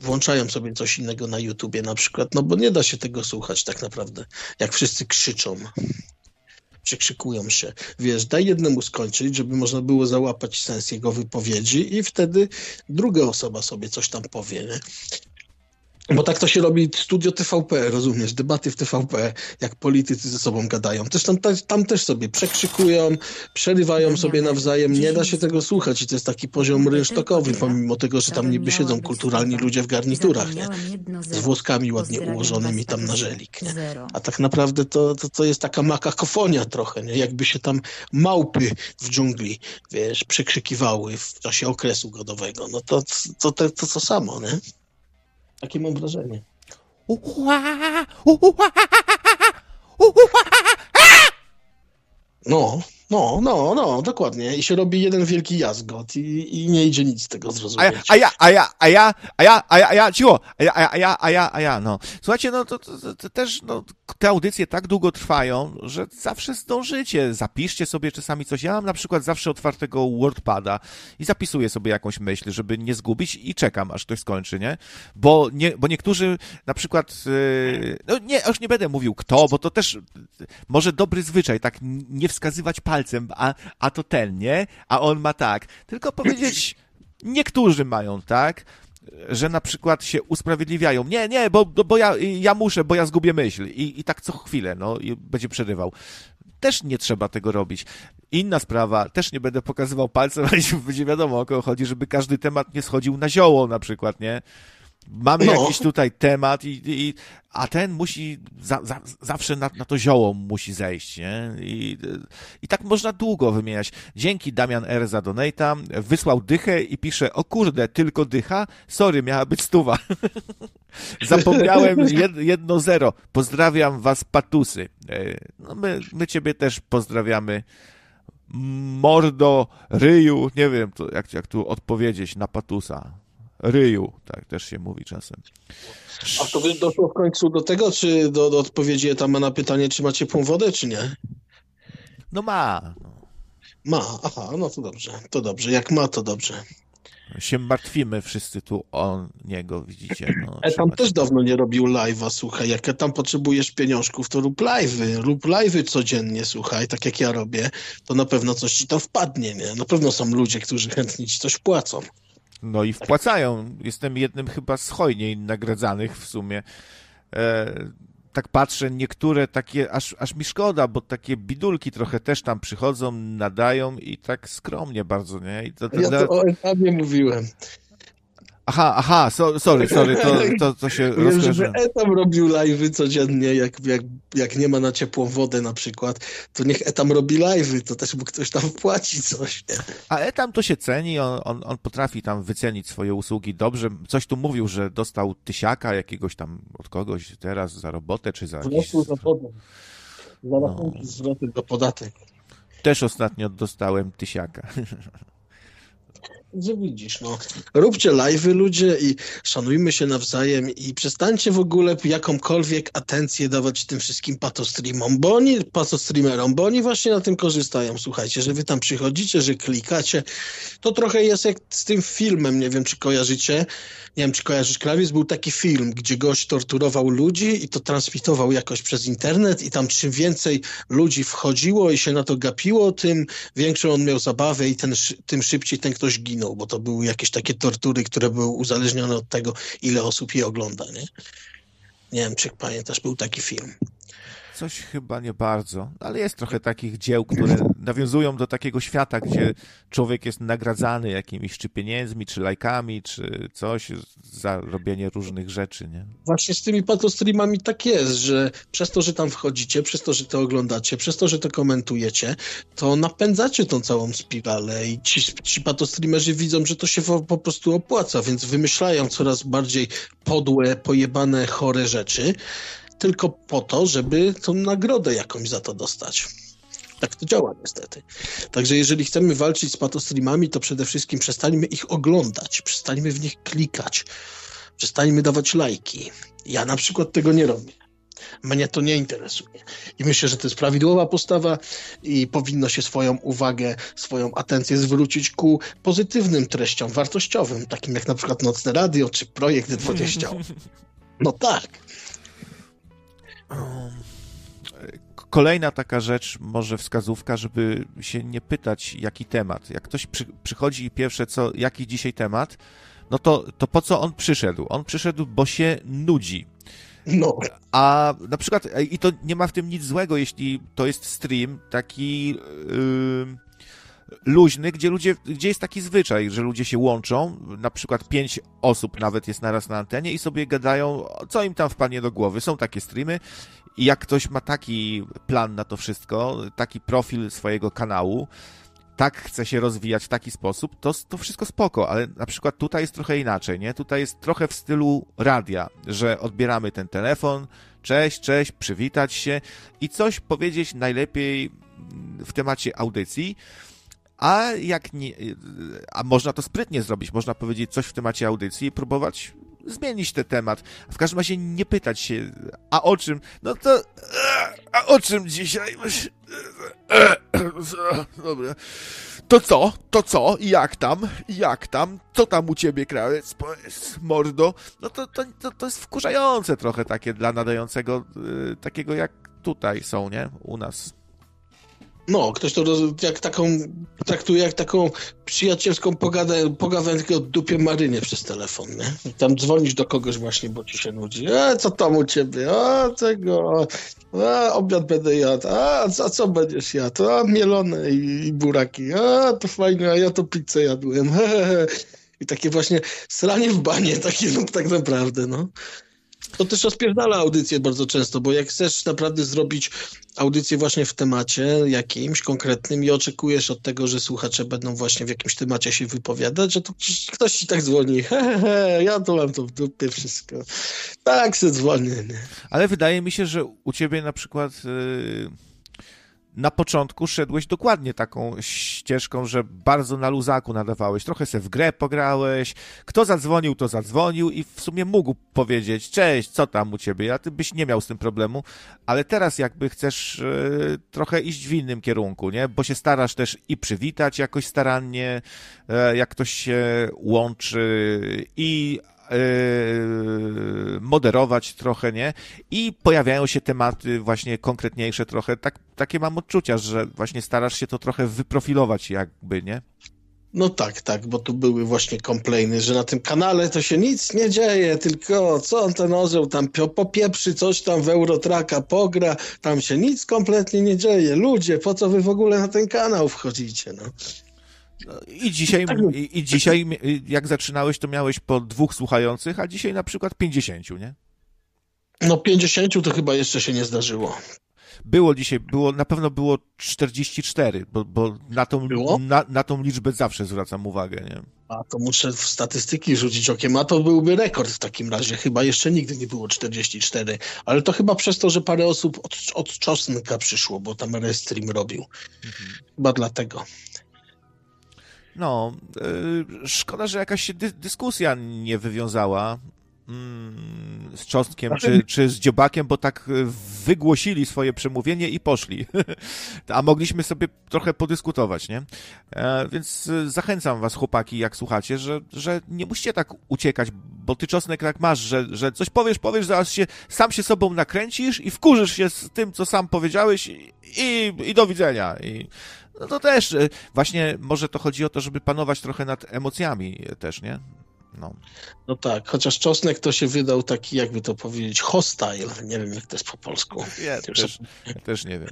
Włączają sobie coś innego na YouTubie na przykład, no bo nie da się tego słuchać tak naprawdę, jak wszyscy krzyczą przekrzykują się. Wiesz, daj jednemu skończyć, żeby można było załapać sens jego wypowiedzi i wtedy druga osoba sobie coś tam powie. Nie? Bo tak to się robi studio TVP, rozumiesz, debaty w TVP, jak politycy ze sobą gadają. Też tam, tam też sobie przekrzykują, przerywają sobie nawzajem, nie da się tego słuchać i to jest taki poziom rynsztokowy, pomimo tego, że tam niby siedzą kulturalni ludzie w garniturach, nie? Z włoskami ładnie ułożonymi tam na żelik, nie? A tak naprawdę to, to, to jest taka makakofonia trochę, nie? Jakby się tam małpy w dżungli, wiesz, przekrzykiwały w czasie okresu godowego. No to to, to, to, to samo, nie? Takie mam wrażenie. No, no, no, no, dokładnie. I się robi jeden wielki jazgot i, i nie idzie nic z tego zrozumieć. A ja, a ja, a ja, a ja, a ja, a ja, cicho, a ja, a ja, a ja, a ja, no. Słuchajcie, no to, to, to też, no, te audycje tak długo trwają, że zawsze zdążycie. Zapiszcie sobie czasami coś. Ja mam na przykład zawsze otwartego WordPada i zapisuję sobie jakąś myśl, żeby nie zgubić i czekam, aż ktoś skończy, nie? Bo, nie, bo niektórzy na przykład, yy, no nie, już nie będę mówił kto, bo to też może dobry zwyczaj, tak nie wskazywać palcem palcem, a, a to ten, nie? A on ma tak. Tylko powiedzieć, niektórzy mają tak, że na przykład się usprawiedliwiają. Nie, nie, bo, bo ja, ja muszę, bo ja zgubię myśl. I, I tak co chwilę, no, i będzie przerywał. Też nie trzeba tego robić. Inna sprawa, też nie będę pokazywał palcem, (laughs) ale będzie wiadomo o kogo chodzi, żeby każdy temat nie schodził na zioło na przykład, nie? Mamy No. jakiś tutaj temat i, i a ten musi za, za, zawsze na, na to zioło musi zejść, nie? I, I tak można długo wymieniać. Dzięki Damian R za donata, wysłał dychę i pisze, o kurde, tylko dycha? Sorry, miała być stuwa. (laughs) Zapomniałem jed, jedno zero. Pozdrawiam was, patusy. E, No my, my ciebie też pozdrawiamy. Mordo, ryju, nie wiem, to jak, jak tu odpowiedzieć na patusa. Ryju, tak też się mówi czasem. A to wy doszło w końcu do tego, czy do, do odpowiedzi etama na pytanie, czy ma ciepłą wodę, czy nie? No ma. No. Ma, aha, no to dobrze, to dobrze. Jak ma, to dobrze. Się martwimy wszyscy tu o niego, widzicie. No, Etam też dawno nie robił live'a, słuchaj. Jak tam potrzebujesz pieniążków, to rób live'y. Rób live'y codziennie, słuchaj, tak jak ja robię, to na pewno coś ci tam wpadnie, nie? Na pewno są ludzie, którzy chętnie ci coś płacą. No i wpłacają. Jestem jednym chyba z hojniej nagradzanych w sumie. E, tak patrzę, niektóre takie, aż, aż mi szkoda, bo takie bidulki trochę też tam przychodzą, nadają i tak skromnie bardzo, nie? I to, to, Ja to o Etamie mówiłem. Aha, aha, so, sorry, sorry, to, to, to się Wiem, żeby. Etam robił live'y codziennie, jak, jak, jak nie ma na ciepłą wodę na przykład, to niech Etam robi live'y, to też mu ktoś tam wpłaci coś, nie? A Etam to się ceni, on, on, on potrafi tam wycenić swoje usługi dobrze. Coś tu mówił, że dostał tysiaka jakiegoś tam od kogoś teraz za robotę, czy za jakiś... Za podatek. Za rachunki zwroty do podatek. Też ostatnio dostałem tysiaka. (laughs) Że widzisz, no. Róbcie live'y ludzie i szanujmy się nawzajem i przestańcie w ogóle jakąkolwiek atencję dawać tym wszystkim patostreamom, bo oni, patostreamerom, bo oni właśnie na tym korzystają. Słuchajcie, że wy tam przychodzicie, że klikacie. To trochę jest jak z tym filmem, nie wiem czy kojarzycie. Nie wiem, czy kojarzysz Klawisz, był taki film, gdzie gość torturował ludzi i to transmitował jakoś przez internet i tam czym więcej ludzi wchodziło i się na to gapiło, tym większą on miał zabawę i ten, tym szybciej ten ktoś ginął, bo to były jakieś takie tortury, które były uzależnione od tego, ile osób je ogląda, nie? Nie wiem, czy pamiętasz, był taki film. Coś chyba nie bardzo, ale jest trochę takich dzieł, które nawiązują do takiego świata, gdzie człowiek jest nagradzany jakimiś czy pieniędzmi, czy lajkami, czy coś za robienie różnych rzeczy, nie? Właśnie z tymi patostreamami tak jest, że przez to, że tam wchodzicie, przez to, że to oglądacie, przez to, że to komentujecie, to napędzacie tą całą spiralę i ci, ci patostreamerzy widzą, że to się po, prostu opłaca, więc wymyślają coraz bardziej podłe, pojebane, chore rzeczy, tylko po to, żeby tą nagrodę jakąś za to dostać. Tak to działa niestety. Także jeżeli chcemy walczyć z patostreamami, to przede wszystkim przestańmy ich oglądać, przestańmy w nich klikać, przestańmy dawać lajki. Ja na przykład tego nie robię. Mnie to nie interesuje. I myślę, że to jest prawidłowa postawa i powinno się swoją uwagę, swoją atencję zwrócić ku pozytywnym treściom wartościowym, takim jak na przykład Nocne Radio czy Projekt 20. (laughs) No tak. Kolejna taka rzecz, może wskazówka, żeby się nie pytać, jaki temat. Jak ktoś przy, przychodzi i pierwsze co, jaki dzisiaj temat, no to, to po co on przyszedł? On przyszedł, bo się nudzi. No, A na przykład, i to nie ma w tym nic złego, jeśli to jest stream taki yy, luźny, gdzie ludzie, gdzie jest taki zwyczaj, że ludzie się łączą, na przykład pięć osób nawet jest naraz na antenie i sobie gadają, co im tam wpadnie do głowy. Są takie streamy i jak ktoś ma taki plan na to wszystko, taki profil swojego kanału, tak chce się rozwijać w taki sposób, to, to wszystko spoko, ale na przykład tutaj jest trochę inaczej, nie? Tutaj jest trochę w stylu radia, że odbieramy ten telefon, cześć, cześć, przywitać się i coś powiedzieć najlepiej w temacie audycji, a jak nie, a można to sprytnie zrobić, można powiedzieć coś w temacie audycji i próbować zmienić ten temat. W każdym razie nie pytać się, a o czym? No to, a o czym dzisiaj? (coughs) Dobra. To co? To co? Jak tam? Jak tam? Co tam u ciebie, krawiec? Mordo. No to, to, to, to jest wkurzające trochę takie dla nadającego, y, takiego jak tutaj są, nie? U nas. No, ktoś to jak taką, traktuje jak taką przyjacielską pogadę, pogawędkę o dupie Marynie przez telefon, nie? I tam dzwonisz do kogoś właśnie, bo ci się nudzi. E, co tam u ciebie? A, tego, a, obiad będę jadł. A, a co będziesz jadł? A, mielone i, i buraki. A, to fajnie, a ja to pizzę jadłem. (laughs) I takie właśnie sranie w banie, takie no, tak naprawdę, no. To też rozpierdala audycję bardzo często, bo jak chcesz naprawdę zrobić audycję właśnie w temacie jakimś konkretnym i oczekujesz od tego, że słuchacze będą właśnie w jakimś temacie się wypowiadać, że to ktoś ci tak dzwoni, (laughs) he, he, ja to mam to w dupie wszystko. Tak se dzwonię? Ale wydaje mi się, że u ciebie na przykład yy, na początku szedłeś dokładnie taką ścieżką, że bardzo na luzaku nadawałeś. Trochę se w grę pograłeś. Kto zadzwonił, to zadzwonił i w sumie mógł powiedzieć, cześć, co tam u ciebie? Ja ty byś nie miał z tym problemu, ale teraz jakby chcesz yy, trochę iść w innym kierunku, nie? Bo się starasz też i przywitać jakoś starannie, yy, jak ktoś się łączy i Yy, moderować trochę, nie? I pojawiają się tematy właśnie konkretniejsze trochę. Tak, takie mam odczucia, że właśnie starasz się to trochę wyprofilować jakby, nie? No tak, tak, bo tu były właśnie komplejny, że na tym kanale to się nic nie dzieje, tylko co on ten orzeł tam popieprzy, coś tam w Eurotraka pogra, tam się nic kompletnie nie dzieje. Ludzie, po co wy w ogóle na ten kanał wchodzicie, no? I dzisiaj, i, I dzisiaj, jak zaczynałeś, to miałeś po dwóch słuchających, a dzisiaj na przykład 50, nie? No 50 to chyba jeszcze się nie zdarzyło. Było dzisiaj, było, na pewno było 44, bo, bo na, tą, na, na tą liczbę zawsze zwracam uwagę, nie? A to muszę w statystyki rzucić okiem, a to byłby rekord w takim razie. Chyba jeszcze nigdy nie było 44, ale to chyba przez to, że parę osób od, od Czosnka przyszło, bo tam restream robił. Mhm. Chyba dlatego. No, yy, szkoda, że jakaś się dy dyskusja nie wywiązała mm, z Cząstkiem czy, czy z Dziobakiem, bo tak y, wygłosili swoje przemówienie i poszli. (laughs) A mogliśmy sobie trochę podyskutować, nie? E, więc y, zachęcam was, chłopaki, jak słuchacie, że, że nie musicie tak uciekać, bo ty Czosnek tak masz, że, że coś powiesz, powiesz, zaraz się, sam się sobą nakręcisz i wkurzysz się z tym, co sam powiedziałeś i, i do widzenia. I no to też y, właśnie może to chodzi o to, żeby panować trochę nad emocjami też, nie? No. no tak, chociaż czosnek to się wydał taki, jakby to powiedzieć, hostile. Nie wiem, jak to jest po polsku. (laughs) Ja też, też nie wiem.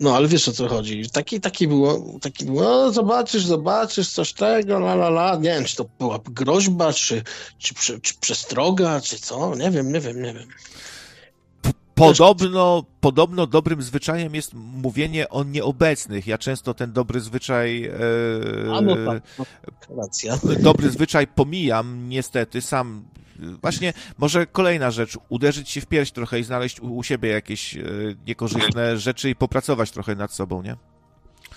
No, ale wiesz o co chodzi. Taki, taki było, taki było, no, zobaczysz, zobaczysz, coś tego, la, la, la. Nie wiem, czy to była groźba, czy, czy, czy przestroga, czy co. Nie wiem, nie wiem, nie wiem. Podobno, podobno dobrym zwyczajem jest mówienie o nieobecnych. Ja często ten dobry zwyczaj. E, A no tak, no, racja. Dobry zwyczaj pomijam, niestety, sam. Właśnie, może kolejna rzecz, uderzyć się w pierś trochę i znaleźć u, u siebie jakieś e, niekorzystne rzeczy i popracować trochę nad sobą, nie?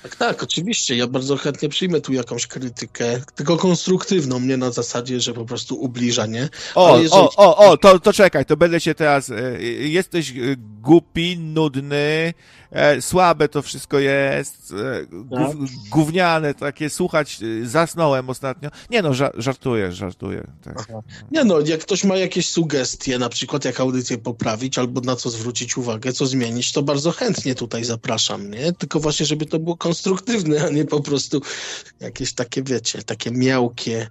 Tak, tak, oczywiście. Ja bardzo chętnie przyjmę tu jakąś krytykę, tylko konstruktywną, nie na zasadzie, że po prostu ubliżanie. O, jeżeli... o, o, o, to, to czekaj, to będę się teraz. E, jesteś e, głupi, nudny, e, słabe to wszystko jest, e, tak. gówniane takie, słuchać, e, zasnąłem ostatnio. Nie no, ża żartuję, żartuję. Tak. Nie no, jak ktoś ma jakieś sugestie, na przykład jak audycję poprawić, albo na co zwrócić uwagę, co zmienić, to bardzo chętnie tutaj zapraszam, nie? Tylko właśnie, żeby to było konstruktywne, a nie po prostu jakieś takie, wiecie, takie miałkie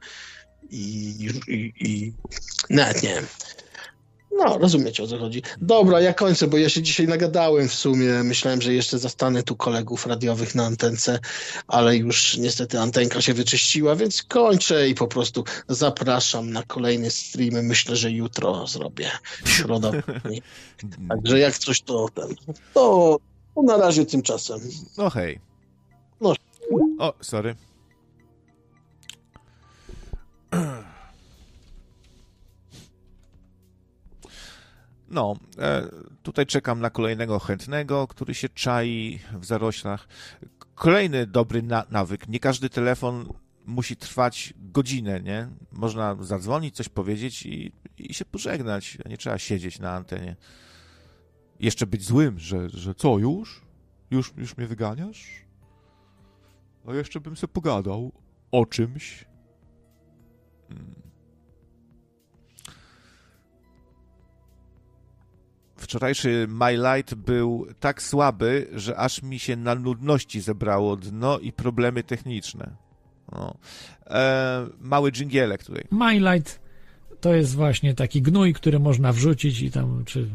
i, i, i nawet nie wiem. No, rozumiecie o co chodzi. Dobra, ja kończę, bo ja się dzisiaj nagadałem w sumie. Myślałem, że jeszcze zastanę tu kolegów radiowych na antence, ale już niestety antenka się wyczyściła, więc kończę i po prostu zapraszam na kolejny streamy. Myślę, że jutro zrobię. Środa. (laughs) Także jak coś to ten. To, to na razie tymczasem. No hej. O, sorry. (clears throat) No, e, tutaj czekam na kolejnego chętnego, który się czai w zaroślach. Kolejny dobry na nawyk. Nie każdy telefon musi trwać godzinę, nie? Można zadzwonić, coś powiedzieć i, i się pożegnać. Nie trzeba siedzieć na antenie. Jeszcze być złym, że, że co, już? Już, już mnie wyganiasz? A jeszcze bym sobie pogadał o czymś. Hmm. Wczorajszy My Light był tak słaby, że aż mi się na nudności zebrało dno i problemy techniczne. No. E, mały dżingielek tutaj. My Light to jest właśnie taki gnój, który można wrzucić i tam, czy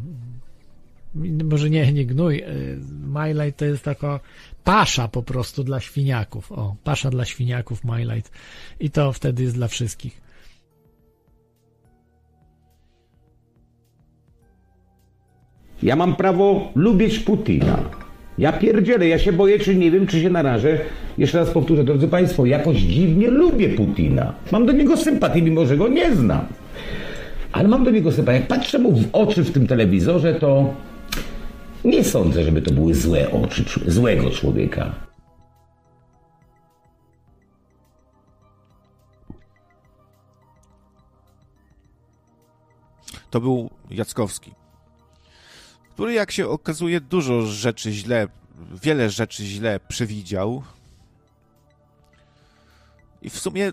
może nie, nie gnój, y, MyLight to jest taka pasza po prostu dla świniaków. O, pasza dla świniaków MyLight. I to wtedy jest dla wszystkich. Ja mam prawo lubić Putina. Ja pierdzielę, ja się boję, czy nie wiem, czy się narażę. Jeszcze raz powtórzę, drodzy Państwo, jakoś dziwnie lubię Putina. Mam do niego sympatię, mimo że go nie znam. Ale mam do niego sympatię. Jak patrzę mu w oczy w tym telewizorze, to nie sądzę, żeby to były złe oczy złego człowieka. To był Jackowski, który jak się okazuje dużo rzeczy źle, wiele rzeczy źle przewidział. I w sumie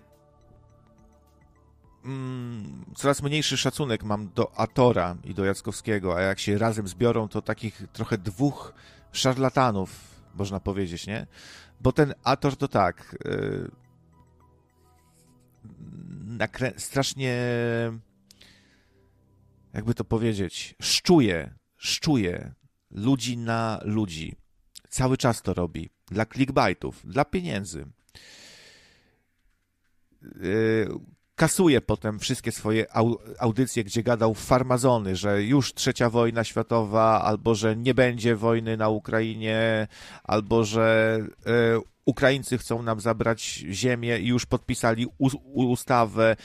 mm, coraz mniejszy szacunek mam do Atora i do Jackowskiego, a jak się razem zbiorą, to takich trochę dwóch szarlatanów, można powiedzieć, nie? Bo ten Ator to tak. Yy, strasznie. Jakby to powiedzieć, szczuje, szczuje ludzi na ludzi. Cały czas to robi. Dla clickbaitów, dla pieniędzy. Kasuje potem wszystkie swoje audycje, gdzie gadał farmazony, że już trzecia wojna światowa, albo że nie będzie wojny na Ukrainie, albo że e, Ukraińcy chcą nam zabrać ziemię i już podpisali ustawę.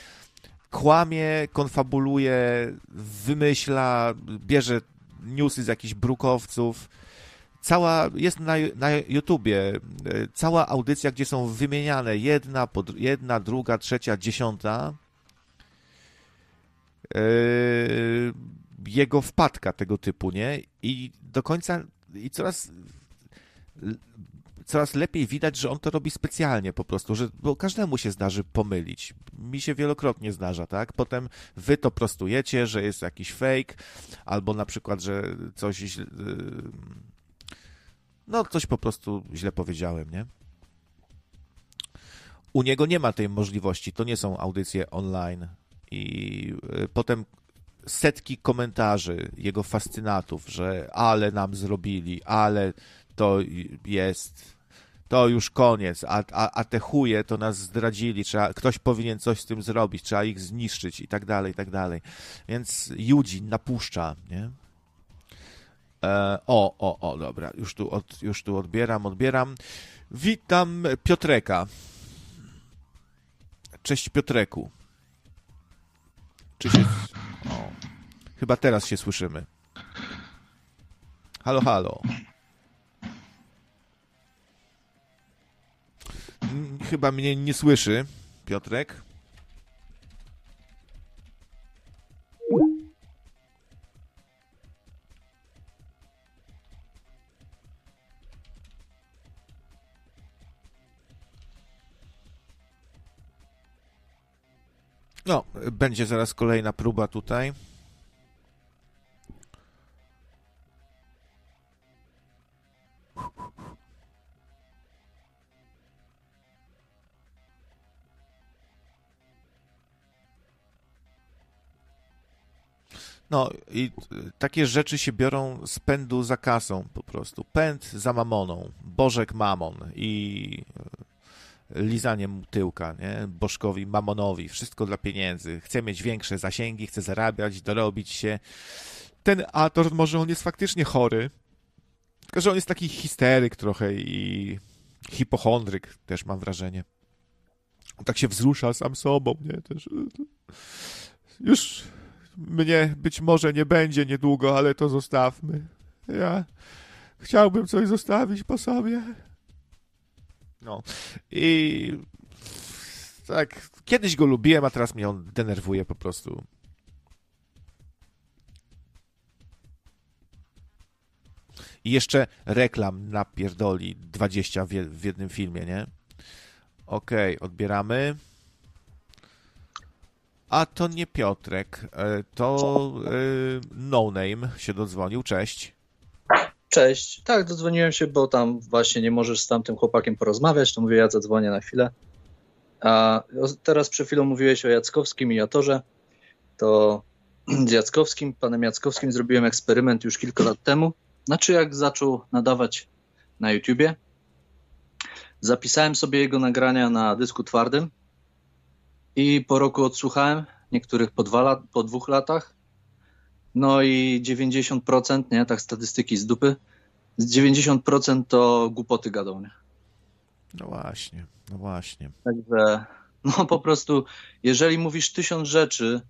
Kłamie, konfabuluje, wymyśla, bierze newsy z jakichś brukowców cała, jest na, na YouTubie, e, cała audycja, gdzie są wymieniane jedna, pod, jedna druga, trzecia, dziesiąta yy, jego wpadka tego typu, nie? I do końca, i coraz coraz lepiej widać, że on to robi specjalnie po prostu, że, bo każdemu się zdarzy pomylić. Mi się wielokrotnie zdarza, tak? Potem wy to prostujecie, że jest jakiś fake, albo na przykład, że coś yy, no, coś po prostu źle powiedziałem, nie? U niego nie ma tej możliwości, to nie są audycje online. I y, potem setki komentarzy jego fascynatów, że ale nam zrobili, ale to jest, to już koniec, a, a, a te chuje to nas zdradzili, trzeba, ktoś powinien coś z tym zrobić, trzeba ich zniszczyć i tak dalej, i tak dalej. Więc Judzi napuszcza, nie? E, o, o, o, dobra, już tu, od, już tu odbieram, odbieram. Witam Piotreka. Cześć Piotreku. Czy się... O, chyba teraz się słyszymy. Halo, halo. Chyba mnie nie słyszy, Piotrek. No, będzie zaraz kolejna próba tutaj. No i takie rzeczy się biorą z pędu za kasą po prostu. Pęd za mamoną, bożek mamon i lizaniem tyłka, nie? Bożkowi, Mamonowi, wszystko dla pieniędzy. Chce mieć większe zasięgi, chce zarabiać, dorobić się. Ten Ator, może on jest faktycznie chory, tylko że on jest taki histeryk trochę i hipochondryk też mam wrażenie. On tak się wzrusza sam sobą, nie? Też, już mnie być może nie będzie niedługo, ale to zostawmy. Ja chciałbym coś zostawić po sobie. No. I tak, kiedyś go lubiłem, a teraz mnie on denerwuje po prostu. I jeszcze reklam napierdoli 20 w, w jednym filmie, nie? Okej, okay, odbieramy. A to nie Piotrek, e, to e, No Name się dodzwonił. Cześć. Cześć. Tak, dodzwoniłem się, bo tam właśnie nie możesz z tamtym chłopakiem porozmawiać, to mówię, ja zadzwonię na chwilę. A teraz przed chwilą mówiłeś o Jackowskim i Jatorze, to (clears throat) z Jackowskim, panem Jackowskim zrobiłem eksperyment już kilka lat temu. Znaczy jak zaczął nadawać na YouTubie, zapisałem sobie jego nagrania na dysku twardym i po roku odsłuchałem, niektórych po, dwa po dwóch latach. No i 90%, nie, tak statystyki z dupy, z 90% to głupoty gadą, nie? No właśnie, no właśnie. Także no po prostu, jeżeli mówisz tysiąc rzeczy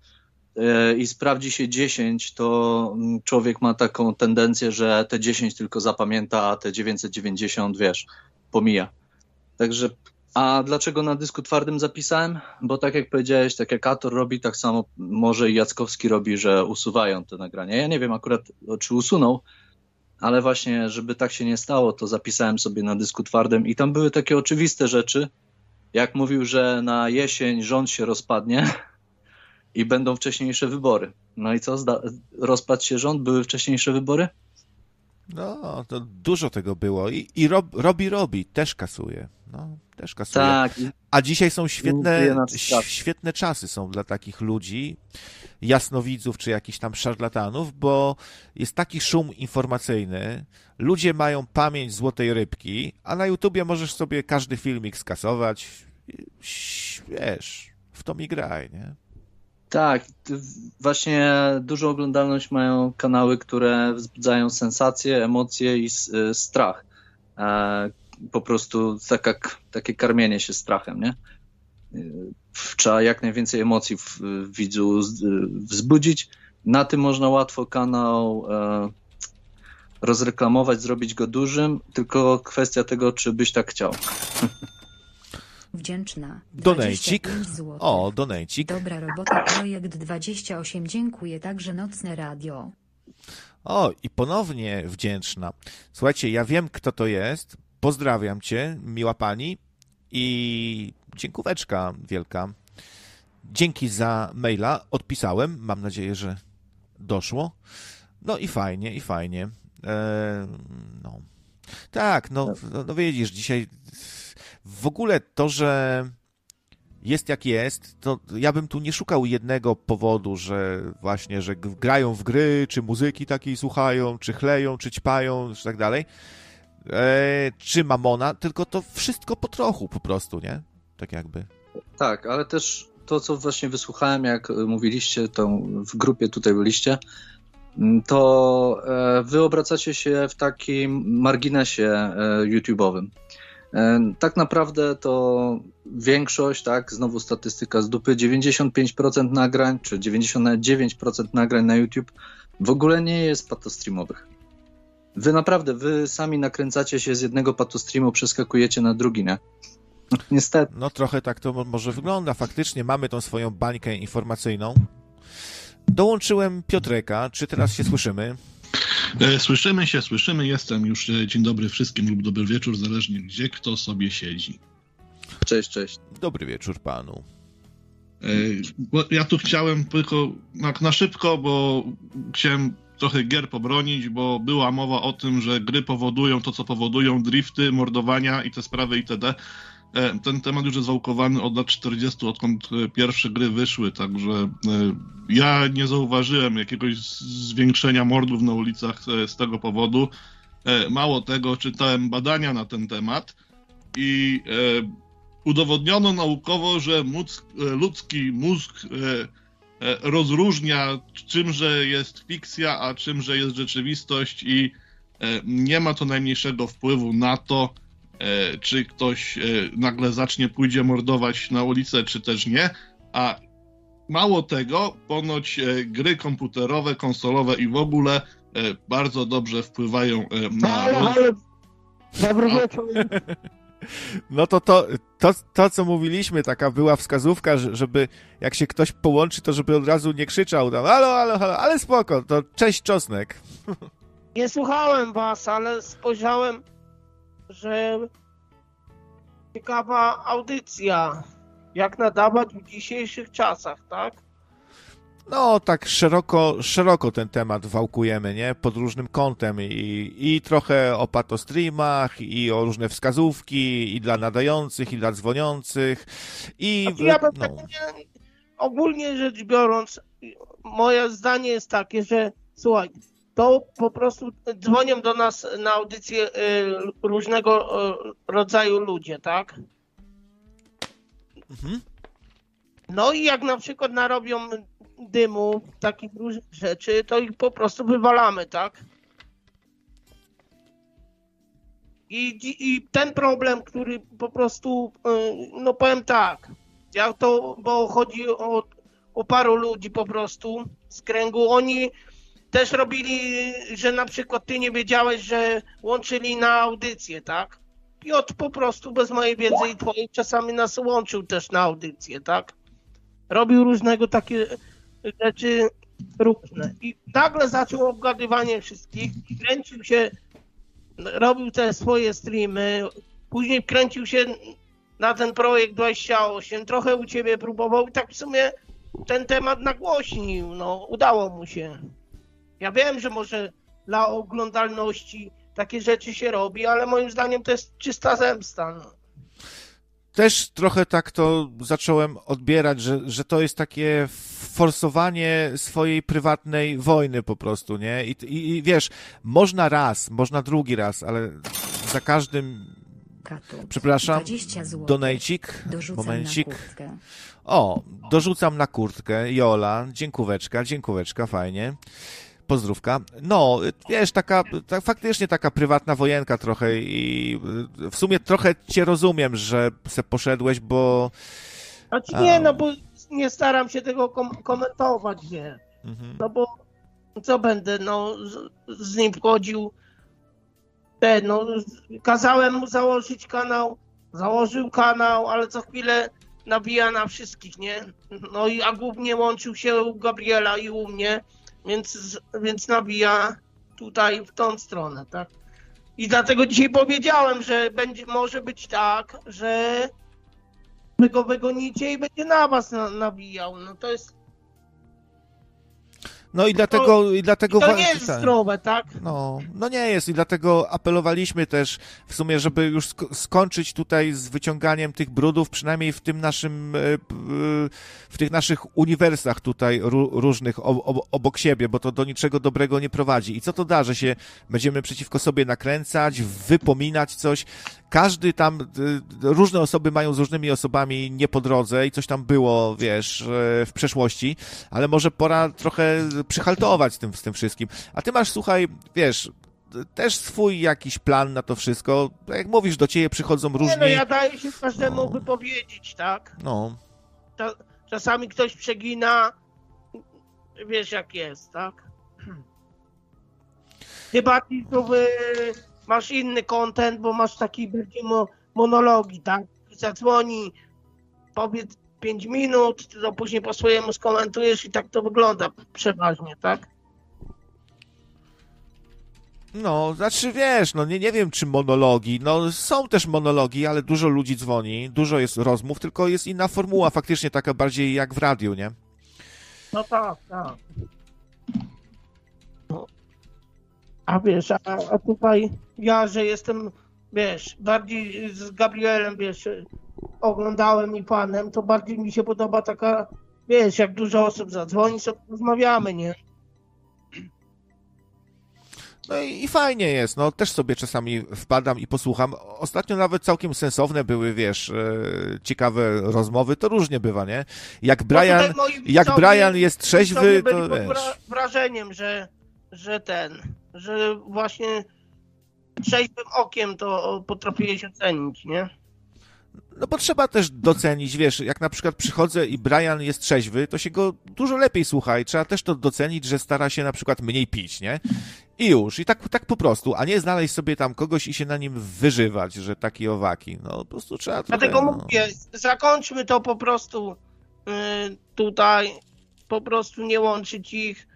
yy, i sprawdzi się 10, to mm, człowiek ma taką tendencję, że te 10 tylko zapamięta, a te 990, wiesz, pomija. Także, a dlaczego na dysku twardym zapisałem? Bo tak jak powiedziałeś, tak jak Ator robi, tak samo może i Jackowski robi, że usuwają te nagrania. Ja nie wiem akurat, czy usunął, ale właśnie, żeby tak się nie stało, to zapisałem sobie na dysku twardym i tam były takie oczywiste rzeczy, jak mówił, że na jesień rząd się rozpadnie i będą wcześniejsze wybory. No i co? Rozpadł się rząd, były wcześniejsze wybory? No, to dużo tego było. I, i rob, robi, robi, też kasuje. No, też kasuje. Tak. A dzisiaj są świetne, świetne czasy są dla takich ludzi, jasnowidzów czy jakichś tam szarlatanów, bo jest taki szum informacyjny, ludzie mają pamięć złotej rybki, a na YouTubie możesz sobie każdy filmik skasować. Wiesz, w to mi graj, nie? Tak, właśnie dużą oglądalność mają kanały, które wzbudzają sensacje, emocje i y, strach. E, po prostu taka, takie karmienie się strachem, nie? Y, Trzeba jak najwięcej emocji w, widzu y, wzbudzić. Na tym można łatwo kanał e, rozreklamować, zrobić go dużym, tylko kwestia tego, czy byś tak chciał. (laughs) Wdzięczna. Donejcik. 25 zł. O, donejcik. Dobra robota, projekt 28. Dziękuję także Nocne Radio. O, i ponownie wdzięczna. Słuchajcie, ja wiem, kto to jest. Pozdrawiam cię, miła pani. I dziękóweczka wielka. Dzięki za maila. Odpisałem. Mam nadzieję, że doszło. No i fajnie, i fajnie. E, no. Tak, no, no, no widzisz, dzisiaj w ogóle to, że jest jak jest, to ja bym tu nie szukał jednego powodu, że właśnie, że grają w gry, czy muzyki takiej słuchają, czy chleją, czy ćpają, czy tak dalej, e, czy mamona, tylko to wszystko po trochu po prostu, nie? Tak jakby. Tak, ale też to, co właśnie wysłuchałem, jak y, mówiliście, to w grupie tutaj byliście, mm, to e, wy obracacie się w takim marginesie e, YouTube'owym. E, Tak naprawdę to większość, tak, znowu statystyka z dupy, 95% nagrań, czy 99% nagrań na YouTube w ogóle nie jest patostreamowych. Wy naprawdę, wy sami nakręcacie się z jednego patostreamu, przeskakujecie na drugi, nie? (laughs) Niestety. No trochę tak to mo- może wygląda. Faktycznie mamy tą swoją bańkę informacyjną. Dołączyłem Piotreka. Czy teraz się słyszymy? E, Słyszymy się, słyszymy. Jestem już. e, Dzień dobry wszystkim lub dobry wieczór, zależnie gdzie kto sobie siedzi. Cześć, cześć. Dobry wieczór panu. E, bo Ja tu chciałem tylko tak na szybko, bo chciałem trochę gier pobronić, bo była mowa o tym, że gry powodują to, co powodują, drifty, mordowania i te sprawy itd. E, Ten temat już jest wałkowany od lat 40, odkąd e, pierwsze gry wyszły, także e, ja nie zauważyłem jakiegoś zwiększenia mordów na ulicach z tego powodu. Mało tego, czytałem badania na ten temat i udowodniono naukowo, że mózg, ludzki mózg rozróżnia, czymże jest fikcja, a czymże jest rzeczywistość, i nie ma to najmniejszego wpływu na to, czy ktoś e, nagle zacznie pójdzie mordować na ulicę, czy też nie. A mało tego, ponoć e, gry komputerowe, konsolowe i w ogóle e, bardzo dobrze wpływają e, na. roz- Dobry wieczór. No to, to to, to, co mówiliśmy, taka była wskazówka, że- żeby jak się ktoś połączy, to żeby od razu nie krzyczał tam halo, halo, halo, ale spoko, to cześć czosnek. (laughs) Nie słuchałem was, ale spojrzałem, że ciekawa audycja. Jak nadawać w dzisiejszych czasach, tak? No, tak szeroko, szeroko ten temat wałkujemy, nie? Pod różnym kątem i, i trochę o patostreamach, i o różne wskazówki, i dla nadających, i dla dzwoniących, i... Znaczy, ja bym no. tak nie, ogólnie rzecz biorąc, moje zdanie jest takie, że słuchaj, to po prostu dzwonią do nas na audycję y, różnego y, rodzaju ludzie, tak? Mhm. No i jak na przykład narobią dymu, takich różnych rzeczy, to ich po prostu wywalamy, tak? I, I ten problem, który po prostu, y, no powiem tak, jak to, bo chodzi o, o paru ludzi po prostu z kręgu, oni też robili, że na przykład ty nie wiedziałeś, że łączyli na audycję, tak? Piotr po prostu bez mojej wiedzy i twojej czasami nas łączył też na audycję, tak? Robił różnego takie rzeczy różne. I nagle zaczął obgadywanie wszystkich kręcił się, robił te swoje streamy, później kręcił się na ten projekt 28, trochę u ciebie próbował i tak w sumie ten temat nagłośnił, no udało mu się. Ja wiem, że może dla oglądalności takie rzeczy się robi, ale moim zdaniem to jest czysta zemsta. No. Też trochę tak to zacząłem odbierać, że, że to jest takie forsowanie swojej prywatnej wojny po prostu, nie? I, i, i wiesz, można raz, można drugi raz, ale za każdym Katut. Przepraszam, 20 zł. donejcik, Dorzucam momencik. O, dorzucam na kurtkę, Jola, dziękóweczka, dziękóweczka, fajnie. Pozdrówka. No, wiesz, taka, ta, faktycznie taka prywatna wojenka trochę i y, w sumie trochę cię rozumiem, że se poszedłeś, bo... Znaczy nie, no bo nie staram się tego kom- komentować, nie. Mhm. No bo co będę, no z, z nim wchodził, te, no kazałem mu założyć kanał, założył kanał, ale co chwilę nabija na wszystkich, nie? No i a głównie łączył się u Gabriela i u mnie, więc, więc nabija tutaj w tą stronę, tak? I dlatego dzisiaj powiedziałem, że będzie, może być tak, że wy go wygonicie i będzie na was na, nabijał. No to jest. No i dlatego, i dlatego To nie jest zdrowe, tak? No, no nie jest i dlatego apelowaliśmy też w sumie, żeby już sk- skończyć tutaj z wyciąganiem tych brudów, przynajmniej w tym naszym, e, e, w tych naszych uniwersach tutaj ró- różnych ob- ob- obok siebie, bo to do niczego dobrego nie prowadzi. I co to da, że się będziemy przeciwko sobie nakręcać, wypominać coś. Każdy tam, różne osoby mają z różnymi osobami nie po drodze i coś tam było, wiesz, e, w przeszłości, ale może pora trochę przyhaltować z tym, z tym wszystkim. A ty masz, słuchaj, wiesz, też swój jakiś plan na to wszystko. Tak Jak mówisz, do ciebie przychodzą Nie, różni... no ja daję się każdemu wypowiedzieć, tak? No, Cza- Czasami ktoś przegina, wiesz jak jest, tak? Chyba ty masz inny content, bo masz taki bardziej mo monologi, tak? Zadzwoni, powiedz 5 minut, ty to później po swojemu skomentujesz i tak to wygląda przeważnie, tak? no, znaczy wiesz, no nie, nie wiem czy monologi, no są też monologi, ale dużo ludzi dzwoni, dużo jest rozmów, tylko jest inna formuła, faktycznie taka bardziej jak w radiu, nie? No tak, tak. No. A wiesz, a, a tutaj ja, że jestem, wiesz, bardziej z Gabrielem, wiesz, oglądałem i panem, to bardziej mi się podoba taka, wiesz, jak dużo osób zadzwoni, sobie rozmawiamy, nie? No i, i fajnie jest, no też sobie czasami wpadam i posłucham. Ostatnio nawet całkiem sensowne były, wiesz, e, ciekawe rozmowy, to różnie bywa, nie? Jak No Brian, jak widzowie- Brian jest trzeźwy, to wiesz... wra- wrażeniem, że, że ten, że właśnie trzeźwym okiem to potrafiłeś ocenić, nie? No bo trzeba też docenić, wiesz, jak na przykład przychodzę i Brian jest trzeźwy, to się go dużo lepiej słucha i trzeba też to docenić, że stara się na przykład mniej pić, nie? I już, i tak, tak po prostu, a nie znaleźć sobie tam kogoś i się na nim wyżywać, że taki owaki. No po prostu trzeba trochę... Dlatego no. mówię, zakończmy to po prostu y, tutaj, po prostu nie łączyć ich.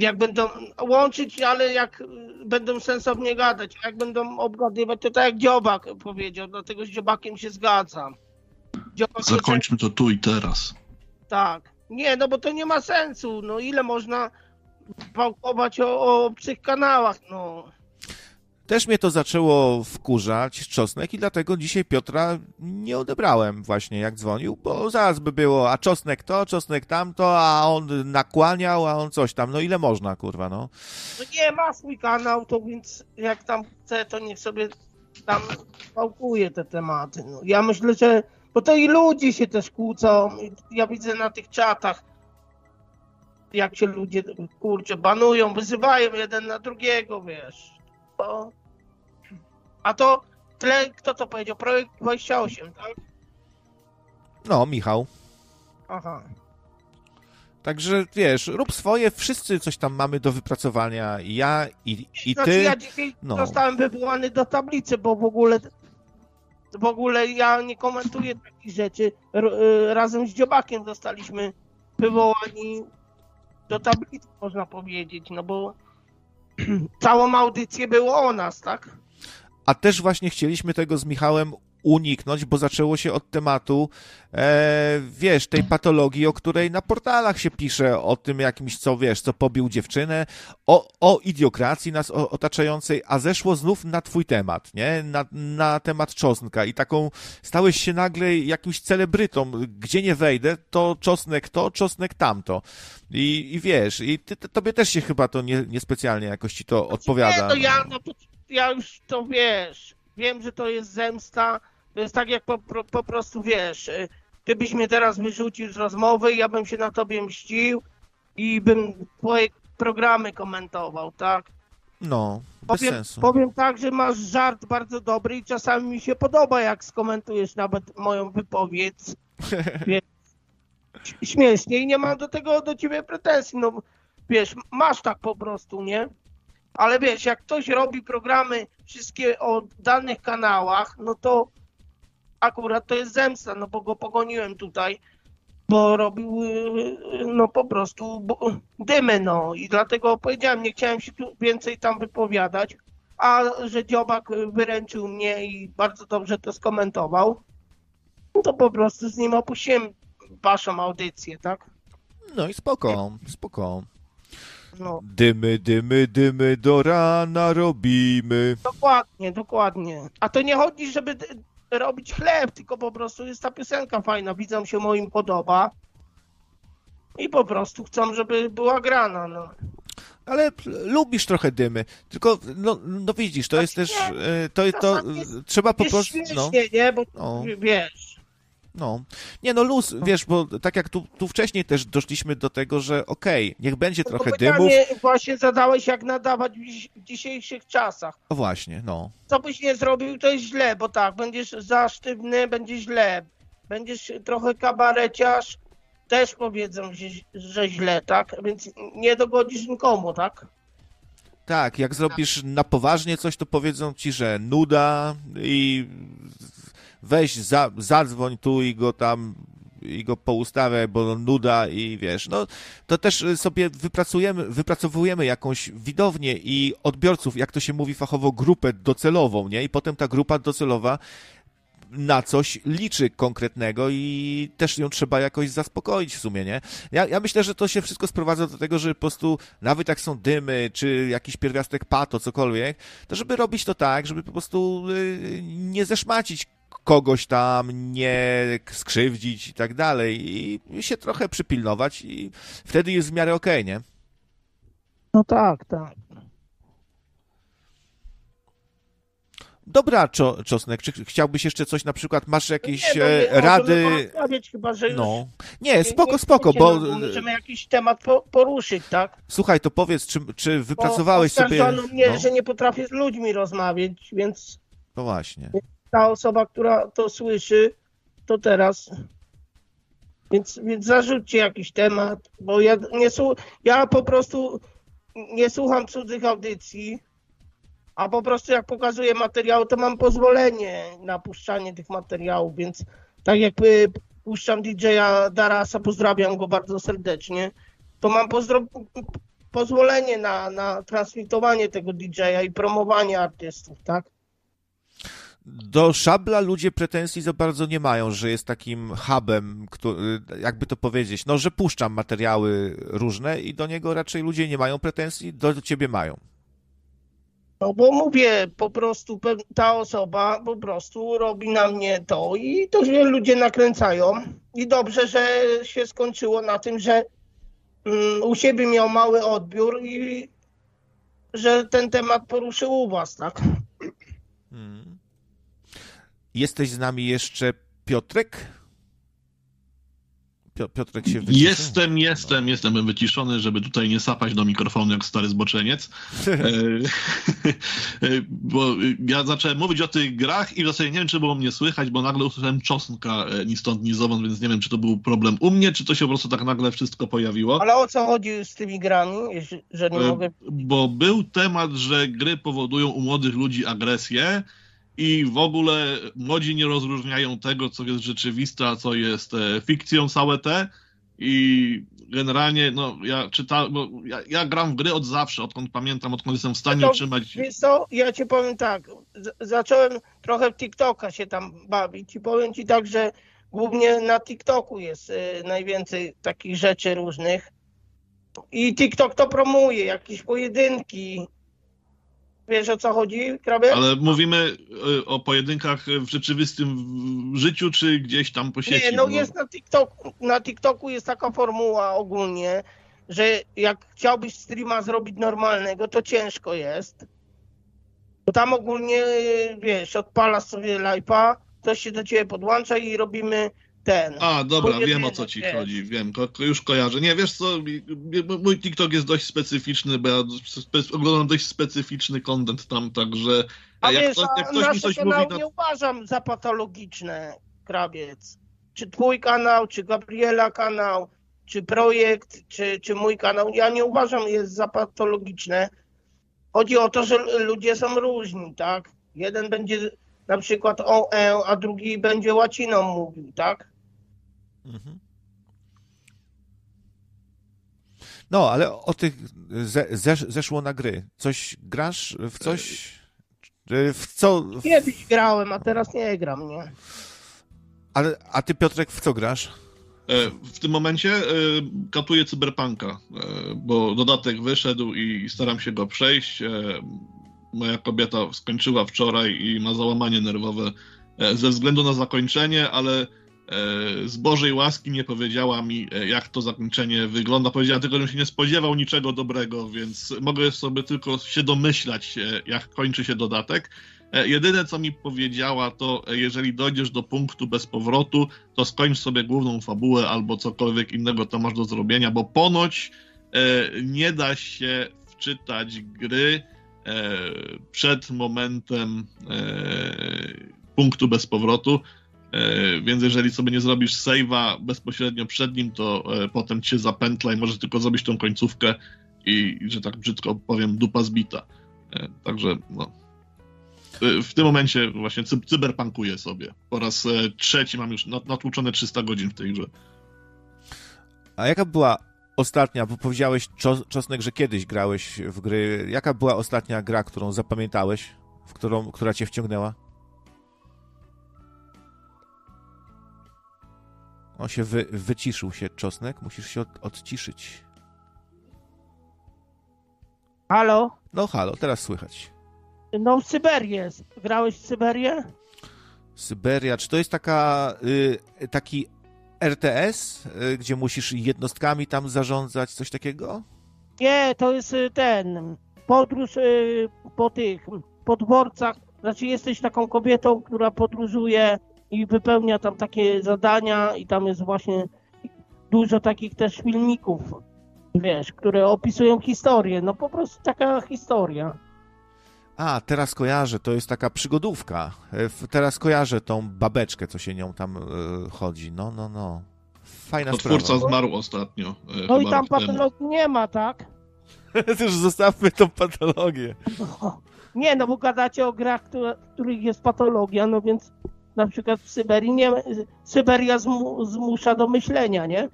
Jak będą łączyć, ale jak y, będą sensownie gadać, jak będą obgadywać, to tak jak Dziobak powiedział, dlatego z Dziobakiem się zgadzam. Dziobak jest- Zakończmy to tu i teraz. Tak. Nie, no bo to nie ma sensu. No ile można pałkować o, o obcych kanałach, no. Też mnie to zaczęło wkurzać, czosnek, i dlatego dzisiaj Piotra nie odebrałem właśnie, jak dzwonił, bo zaraz by było, a czosnek to, czosnek tamto, a on nakłaniał, a on coś tam. No ile można, kurwa, no. No nie, ma swój kanał, to więc jak tam chce, to niech sobie tam pałkuje te tematy. No. Ja myślę, że, bo to i ludzie się też kłócą, ja widzę na tych czatach, jak się ludzie, kurczę, banują, wyzywają jeden na drugiego, wiesz. Bo... A to tle, kto to powiedział? Projekt 28, tak? No, Michał. Aha. Także wiesz, rób swoje, wszyscy coś tam mamy do wypracowania. I ja, i, i Znaczy ty. ja dzisiaj No. zostałem wywołany do tablicy, bo w ogóle w ogóle ja nie komentuję takich rzeczy. R- y, razem z Dziobakiem zostaliśmy wywołani do tablicy, można powiedzieć, no bo (clears throat) całą audycję było o nas, tak? A też właśnie chcieliśmy tego z Michałem uniknąć, bo zaczęło się od tematu, e, wiesz, tej patologii, o której na portalach się pisze, o tym jakimś, co wiesz, co pobił dziewczynę, o, o idiokracji nas otaczającej, a zeszło znów na twój temat, nie? Na, na temat czosnka i taką stałeś się nagle jakimś celebrytą, gdzie nie wejdę, to czosnek to, czosnek tamto. I, i wiesz, i ty, tobie też się chyba to nie, niespecjalnie jakoś ci to odpowiada. Nie, no ja, no, ja już to wiesz, wiem, że to jest zemsta, to jest tak jak po, po, prostu wiesz, y, ty byś mnie teraz wyrzucił z rozmowy, ja bym się na tobie mścił i bym twoje programy komentował, tak? No, bez Powiem, sensu. powiem tak, że masz żart bardzo dobry i czasami mi się podoba, jak skomentujesz nawet moją wypowiedź. (laughs) Wiesz, śmiesznie i nie mam do tego do ciebie pretensji. No wiesz, masz tak po prostu, nie? Ale wiesz, jak ktoś robi programy wszystkie o danych kanałach, no to akurat to jest zemsta, no bo go pogoniłem tutaj, bo robił yy, no po prostu dymy, no i dlatego powiedziałem, nie chciałem się tu więcej tam wypowiadać, a że Dziobak wyręczył mnie i bardzo dobrze to skomentował, no to po prostu z nim opuściłem waszą audycję, tak? No i spoko, spoko. No. Dymy, dymy, dymy do rana robimy. Dokładnie, dokładnie. A to nie chodzi, żeby robić chleb, tylko po prostu jest ta piosenka fajna, widzom się moim podoba. I po prostu chcą, żeby była grana, no. Ale lubisz trochę dymy. Tylko, no, no widzisz, to jest też, e, to, to, e, trzeba po jest prostu, no, nie? Bo No. wiesz, no. Nie no, luz, wiesz, bo tak jak tu, tu wcześniej też doszliśmy do tego, że okej, niech będzie trochę dymów. pytanie właśnie zadałeś, jak nadawać w dzisiejszych czasach. O właśnie, no. Co byś nie zrobił, to jest źle, bo tak, będziesz za sztywny, będzie źle. Będziesz trochę kabareciarz, też powiedzą, że, że źle, tak? Więc nie dogodzisz nikomu, tak? Tak, jak zrobisz na poważnie coś, to powiedzą ci, że nuda i weź, za, zadzwoń tu i go tam i go poustawiaj, bo nuda i wiesz, no to też sobie wypracujemy, wypracowujemy jakąś widownię i odbiorców, jak to się mówi fachowo, grupę docelową, nie? I potem ta grupa docelowa na coś liczy konkretnego i też ją trzeba jakoś zaspokoić w sumie, nie? Ja, ja myślę, że to się wszystko sprowadza do tego, że po prostu nawet jak są dymy, czy jakiś pierwiastek pato, cokolwiek, to żeby robić to tak, żeby po prostu y, nie zeszmacić kogoś tam, nie skrzywdzić i tak dalej i się trochę przypilnować i wtedy jest w miarę okej, nie? No tak, tak. Dobra, Czo- Czosnek, czy chciałbyś jeszcze coś, na przykład masz jakieś Nie, no, e, rady? chyba, że No. Nie, spoko, spoko, bo no, Możemy jakiś temat po, poruszyć, tak? słuchaj, to powiedz, czy, czy Bo wypracowałeś sobie... mnie, No, że nie potrafię z ludźmi rozmawiać, więc no właśnie. Ta osoba, która to słyszy, to teraz. Więc, więc zarzućcie jakiś temat, bo ja nie ja po prostu nie słucham cudzych audycji, a po prostu jak pokazuję materiał, to mam pozwolenie na puszczanie tych materiałów, więc tak jak y, puszczam DJ-a Darasa, pozdrawiam go bardzo serdecznie, to mam pozwolenie na, na transmitowanie tego DJ-a i promowanie artystów, tak? Do Szabla ludzie pretensji za bardzo nie mają, że jest takim hubem, który, jakby to powiedzieć, no, że puszczam materiały różne i do niego raczej ludzie nie mają pretensji, do ciebie mają. No bo mówię, po prostu ta osoba po prostu robi na mnie to i to się ludzie nakręcają. I dobrze, że się skończyło na tym, że mm, u siebie miał mały odbiór i że ten temat poruszył u was, tak? Hmm. Jesteś z nami jeszcze Piotrek? Pio- Piotrek się wyciszył? Jestem, jestem, jestem Byłem wyciszony, żeby tutaj nie sapać do mikrofonu jak stary zboczeniec. (laughs) E, (laughs) e, bo ja zacząłem mówić o tych grach i w zasadzie nie wiem, czy było mnie słychać, bo nagle usłyszałem czosnka e, ni stąd, ni zowąd, więc nie wiem, czy to był problem u mnie, czy to się po prostu tak nagle wszystko pojawiło. Ale o co chodzi z tymi grami, że nie mogę... Bo był temat, że gry powodują u młodych ludzi agresję i w ogóle młodzi nie rozróżniają tego, co jest rzeczywiste, a co jest e, fikcją całe te. I generalnie, no, ja czytałem, bo ja, ja gram w gry od zawsze, odkąd pamiętam, odkąd jestem w stanie No to, utrzymać. Wiesz co, ja ci powiem tak, zacząłem trochę w TikToka się tam bawić i powiem ci tak, że głównie na TikToku jest y, najwięcej takich rzeczy różnych i TikTok to promuje, jakieś pojedynki. Wiesz o co chodzi, Krabie? Ale mówimy e, o pojedynkach w rzeczywistym życiu, czy gdzieś tam po sieci? Nie, no jest na TikToku, na TikToku jest taka formuła ogólnie, że jak chciałbyś streama zrobić normalnego, to ciężko jest. Bo tam ogólnie, wiesz, odpalasz sobie live'a, ktoś się do ciebie podłącza i robimy ten. A, dobra, wiem o co ci wiesz. chodzi, wiem, ko, już kojarzę. Nie, wiesz co, mój TikTok jest dość specyficzny, bo ja spe, oglądam dość specyficzny content tam, także A jak, wiesz, ktoś, jak ktoś mi coś mówi, no, nie uważam za patologiczne, Krabiec. Czy twój kanał, czy Gabriela kanał, czy projekt, czy, czy mój kanał, ja nie uważam jest za patologiczne. Chodzi o to, że ludzie są różni, tak? Jeden będzie na przykład o, e, a drugi będzie łaciną mówił, tak? Mhm. No, ale o tych ze, zesz, zeszło na gry. Coś grasz w coś? Czy W co? W, Kiedyś grałem, a teraz nie gram, nie? ale, a ty, Piotrek, w co grasz? e, w tym momencie e, katuję Cyberpunka, e, bo dodatek wyszedł i staram się go przejść. Moja kobieta skończyła wczoraj i ma załamanie nerwowe ze względu na zakończenie, ale z Bożej łaski nie powiedziała mi, e, jak to zakończenie wygląda. Powiedziała tylko, że się nie spodziewał niczego dobrego, więc mogę sobie tylko się domyślać, e, jak kończy się dodatek. E, Jedyne, co mi powiedziała, to e, jeżeli dojdziesz do punktu bez powrotu, to skończ sobie główną fabułę albo cokolwiek innego to masz do zrobienia, bo ponoć e, nie da się wczytać gry e, przed momentem e, punktu bez powrotu. E, więc jeżeli sobie nie zrobisz save'a bezpośrednio przed nim, to e, potem cię zapętla i możesz tylko zrobić tą końcówkę i, że tak brzydko powiem, dupa zbita. E, także no. W tym momencie właśnie cy- cyberpunkuję sobie. Po raz trzeci mam już nat- natłuczone 300 godzin w tej grze. A jaka była ostatnia, bo powiedziałeś, Czos- Czosnek, że kiedyś grałeś w gry. Jaka była ostatnia gra, którą zapamiętałeś, w którą, która cię wciągnęła? On się wy, wyciszył się, Czosnek. Musisz się od, odciszyć. Halo? No halo, teraz słychać. No jest. Grałeś w Syberię? Syberia, czy to jest taka, y, taki RTS, y, gdzie musisz jednostkami tam zarządzać, coś takiego? Nie, to jest y, ten podróż y, po tych podworcach. Znaczy jesteś taką kobietą, która podróżuje i wypełnia tam takie zadania i tam jest właśnie dużo takich też filmików, wiesz, które opisują historię. No po prostu taka historia. A, teraz kojarzę, to jest taka przygodówka. E, Teraz kojarzę tą babeczkę, co się nią tam y, chodzi. No, no, no. Fajna To twórca sprawa. zmarł ostatnio. e, No i tam temu. patologii nie ma, tak? (laughs) Już zostawmy tą patologię. (laughs) Nie, no bo gadacie o grach, które, w których jest patologia, no więc na przykład w Syberii nie Syberia zmu, zmusza do myślenia, nie?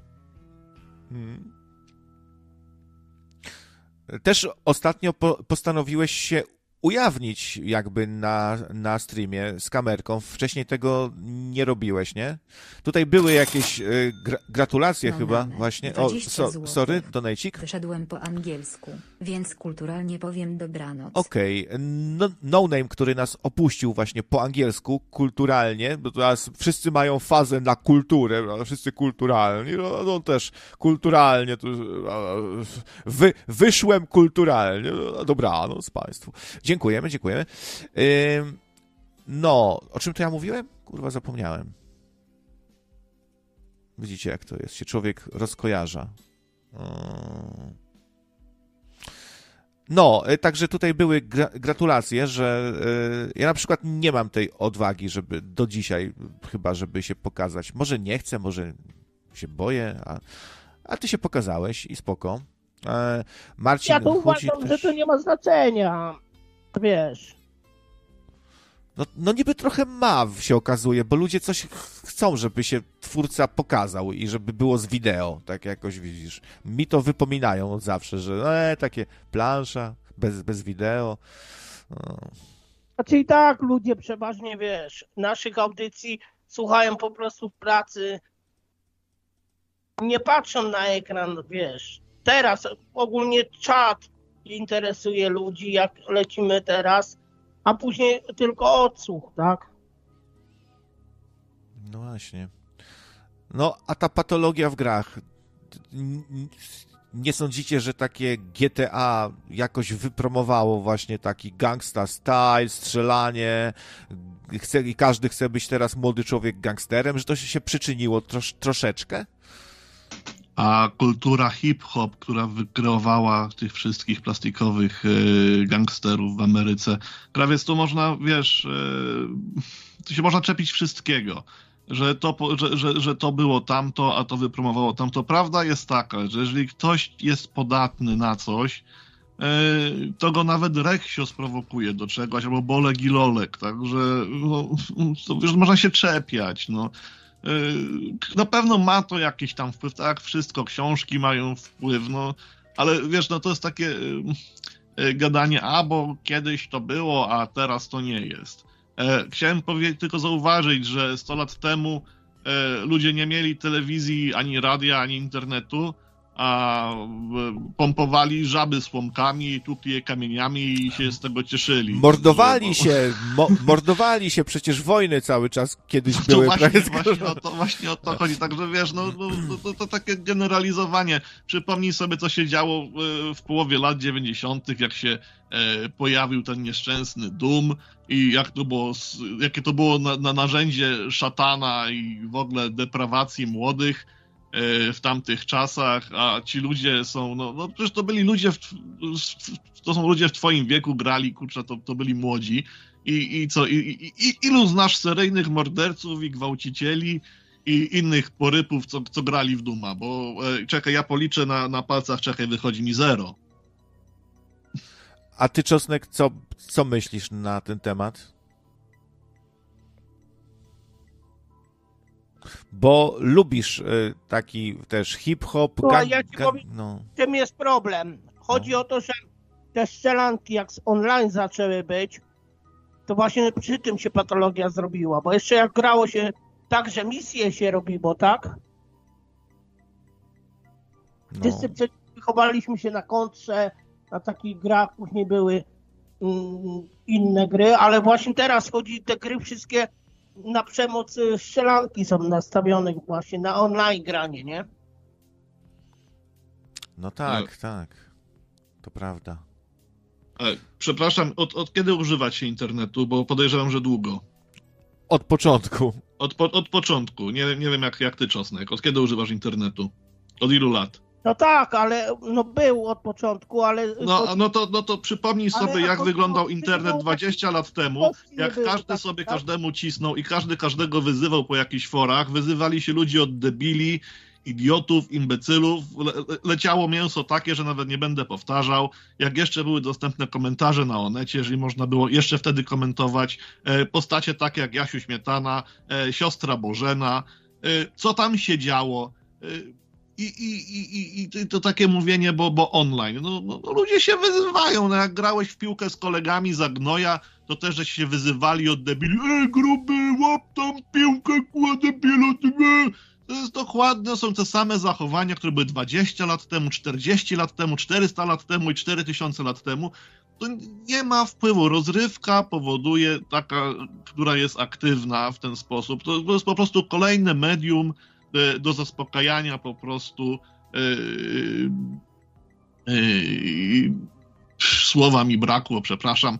Hmm. Też ostatnio po, postanowiłeś się ujawnić jakby na, na streamie z kamerką. Wcześniej tego nie robiłeś, nie? Tutaj były jakieś y, gra, gratulacje No, chyba dane. właśnie. O, 20 so, sorry, donajcik. Wyszedłem po angielsku, więc kulturalnie powiem dobranoc. Okej, no, no Name, który nas opuścił właśnie po angielsku, kulturalnie, bo teraz wszyscy mają fazę na kulturę, wszyscy kulturalni, no, no też kulturalnie, to, wy, wyszłem kulturalnie, no, dobranoc Państwu. Dziękujemy, dziękujemy. No, o czym to ja mówiłem? Kurwa, zapomniałem. Widzicie, jak to jest, się człowiek rozkojarza. No, y, także tutaj były gra gratulacje, że y, ja na przykład nie mam tej odwagi, żeby do dzisiaj chyba, żeby się pokazać. Może nie chcę, może się boję, a, a ty się pokazałeś i spoko. E, Marcin Ja to uważam, też... że to nie ma znaczenia. Wiesz. No, no niby trochę ma, się okazuje, bo ludzie coś ch- chcą, żeby się twórca pokazał i żeby było z wideo, tak jakoś widzisz. Mi to wypominają od zawsze, że e, takie plansza, bez, bez wideo. No. Znaczy i tak ludzie przeważnie, wiesz, naszych audycji słuchają po prostu pracy. Nie patrzą na ekran, wiesz. Teraz ogólnie czat interesuje ludzi, jak lecimy teraz, a później tylko odsłuch, tak? No właśnie. No, a ta patologia w grach. Nie sądzicie, że takie GTA jakoś wypromowało właśnie taki gangsta style, strzelanie, chce, i każdy chce być teraz młody człowiek gangsterem, że to się przyczyniło trosz, troszeczkę? A kultura hip-hop, która wykreowała tych wszystkich plastikowych e, gangsterów w Ameryce, prawie tu można, wiesz, e, tu się można czepić wszystkiego. Że to, że, że, że to było tamto, a to wypromowało tamto. Prawda jest taka, że jeżeli ktoś jest podatny na coś, e, to go nawet Reksio sprowokuje do czegoś, albo Bolek i Lolek, także no, można się czepiać, no. Yy, Na pewno ma to jakiś tam wpływ, tak wszystko, książki mają wpływ, no, ale wiesz, no to jest takie yy, yy, gadanie, a bo kiedyś to było, a teraz to nie jest. E, Chciałem powiedzieć, tylko zauważyć, że 100 lat temu e, ludzie nie mieli telewizji, ani radia, ani internetu, a pompowali żaby słomkami, tukli je kamieniami i się z tego cieszyli. Mordowali Że- się, mo, mordowali się, przecież wojny cały czas kiedyś (laughs) to były. właśnie, właśnie, o to, właśnie o to chodzi. Także wiesz, no, no, no to, to takie generalizowanie. Przypomnij sobie, co się działo e, w połowie lat 90., jak się e, pojawił ten nieszczęsny Doom i jak to było, jakie to było na, na narzędzie szatana i w ogóle deprawacji młodych w tamtych czasach, a ci ludzie są, no, no przecież to byli ludzie, w, to są ludzie w twoim wieku, grali, kurczę, to, to byli młodzi. I, i co, i, i, i ilu znasz seryjnych morderców i gwałcicieli i innych porypów, co, co grali w Duma? Bo e, czekaj, ja policzę na, na palcach, czekaj, wychodzi mi zero. A ty, Czosnek, co, co myślisz na ten temat? Bo lubisz y, taki też hip-hop, gang- ja ci powiem- no. Czym jest problem? Chodzi No. o to, że te strzelanki jak z online zaczęły być, to właśnie przy tym się patologia zrobiła, bo jeszcze jak grało się tak, że misje się robiło, tak? no. Wszyscy wychowaliśmy się na kontrze, na takich grach, później były mm, inne gry, ale właśnie teraz chodzi te gry wszystkie na przemoc strzelanki są nastawione właśnie na online granie, nie? no tak, tak. To prawda. E, przepraszam, od, od kiedy używacie internetu? Bo podejrzewam, że długo. Od początku. Od, po, od początku. Nie, nie wiem, jak, jak ty, Czosnek. Od kiedy używasz internetu? Od ilu lat? No tak, ale no był od początku, ale... No, no, to, no to przypomnij Ale sobie, jak wyglądał internet 20 lat temu, jak każdy tak, sobie tak? każdemu cisnął i każdy każdego wyzywał po jakichś forach. Wyzywali się ludzie od debili, idiotów, imbecylów. Le, le, leciało mięso takie, że nawet nie będę powtarzał. Jak jeszcze były dostępne komentarze na Onecie, jeżeli można było jeszcze wtedy komentować. E, postacie takie jak Jasiu Śmietana, e, siostra Bożena. E, co tam się działo? E, i, i, i, i, i to takie mówienie, bo, bo online. No, no, no ludzie się wyzywają. No jak grałeś w piłkę z kolegami za gnoja, to też żeście się wyzywali od debili. Ej, gruby, łap tam piłkę, kładę piloty. To jest dokładnie, są te same zachowania, które były 20 lat temu, 40 lat temu, 400 lat temu i 4000 lat temu. To nie ma wpływu. Rozrywka powoduje taka, która jest aktywna w ten sposób. To, to jest po prostu kolejne medium do, do zaspokajania po prostu yy, yy, słowa mi brakło, przepraszam,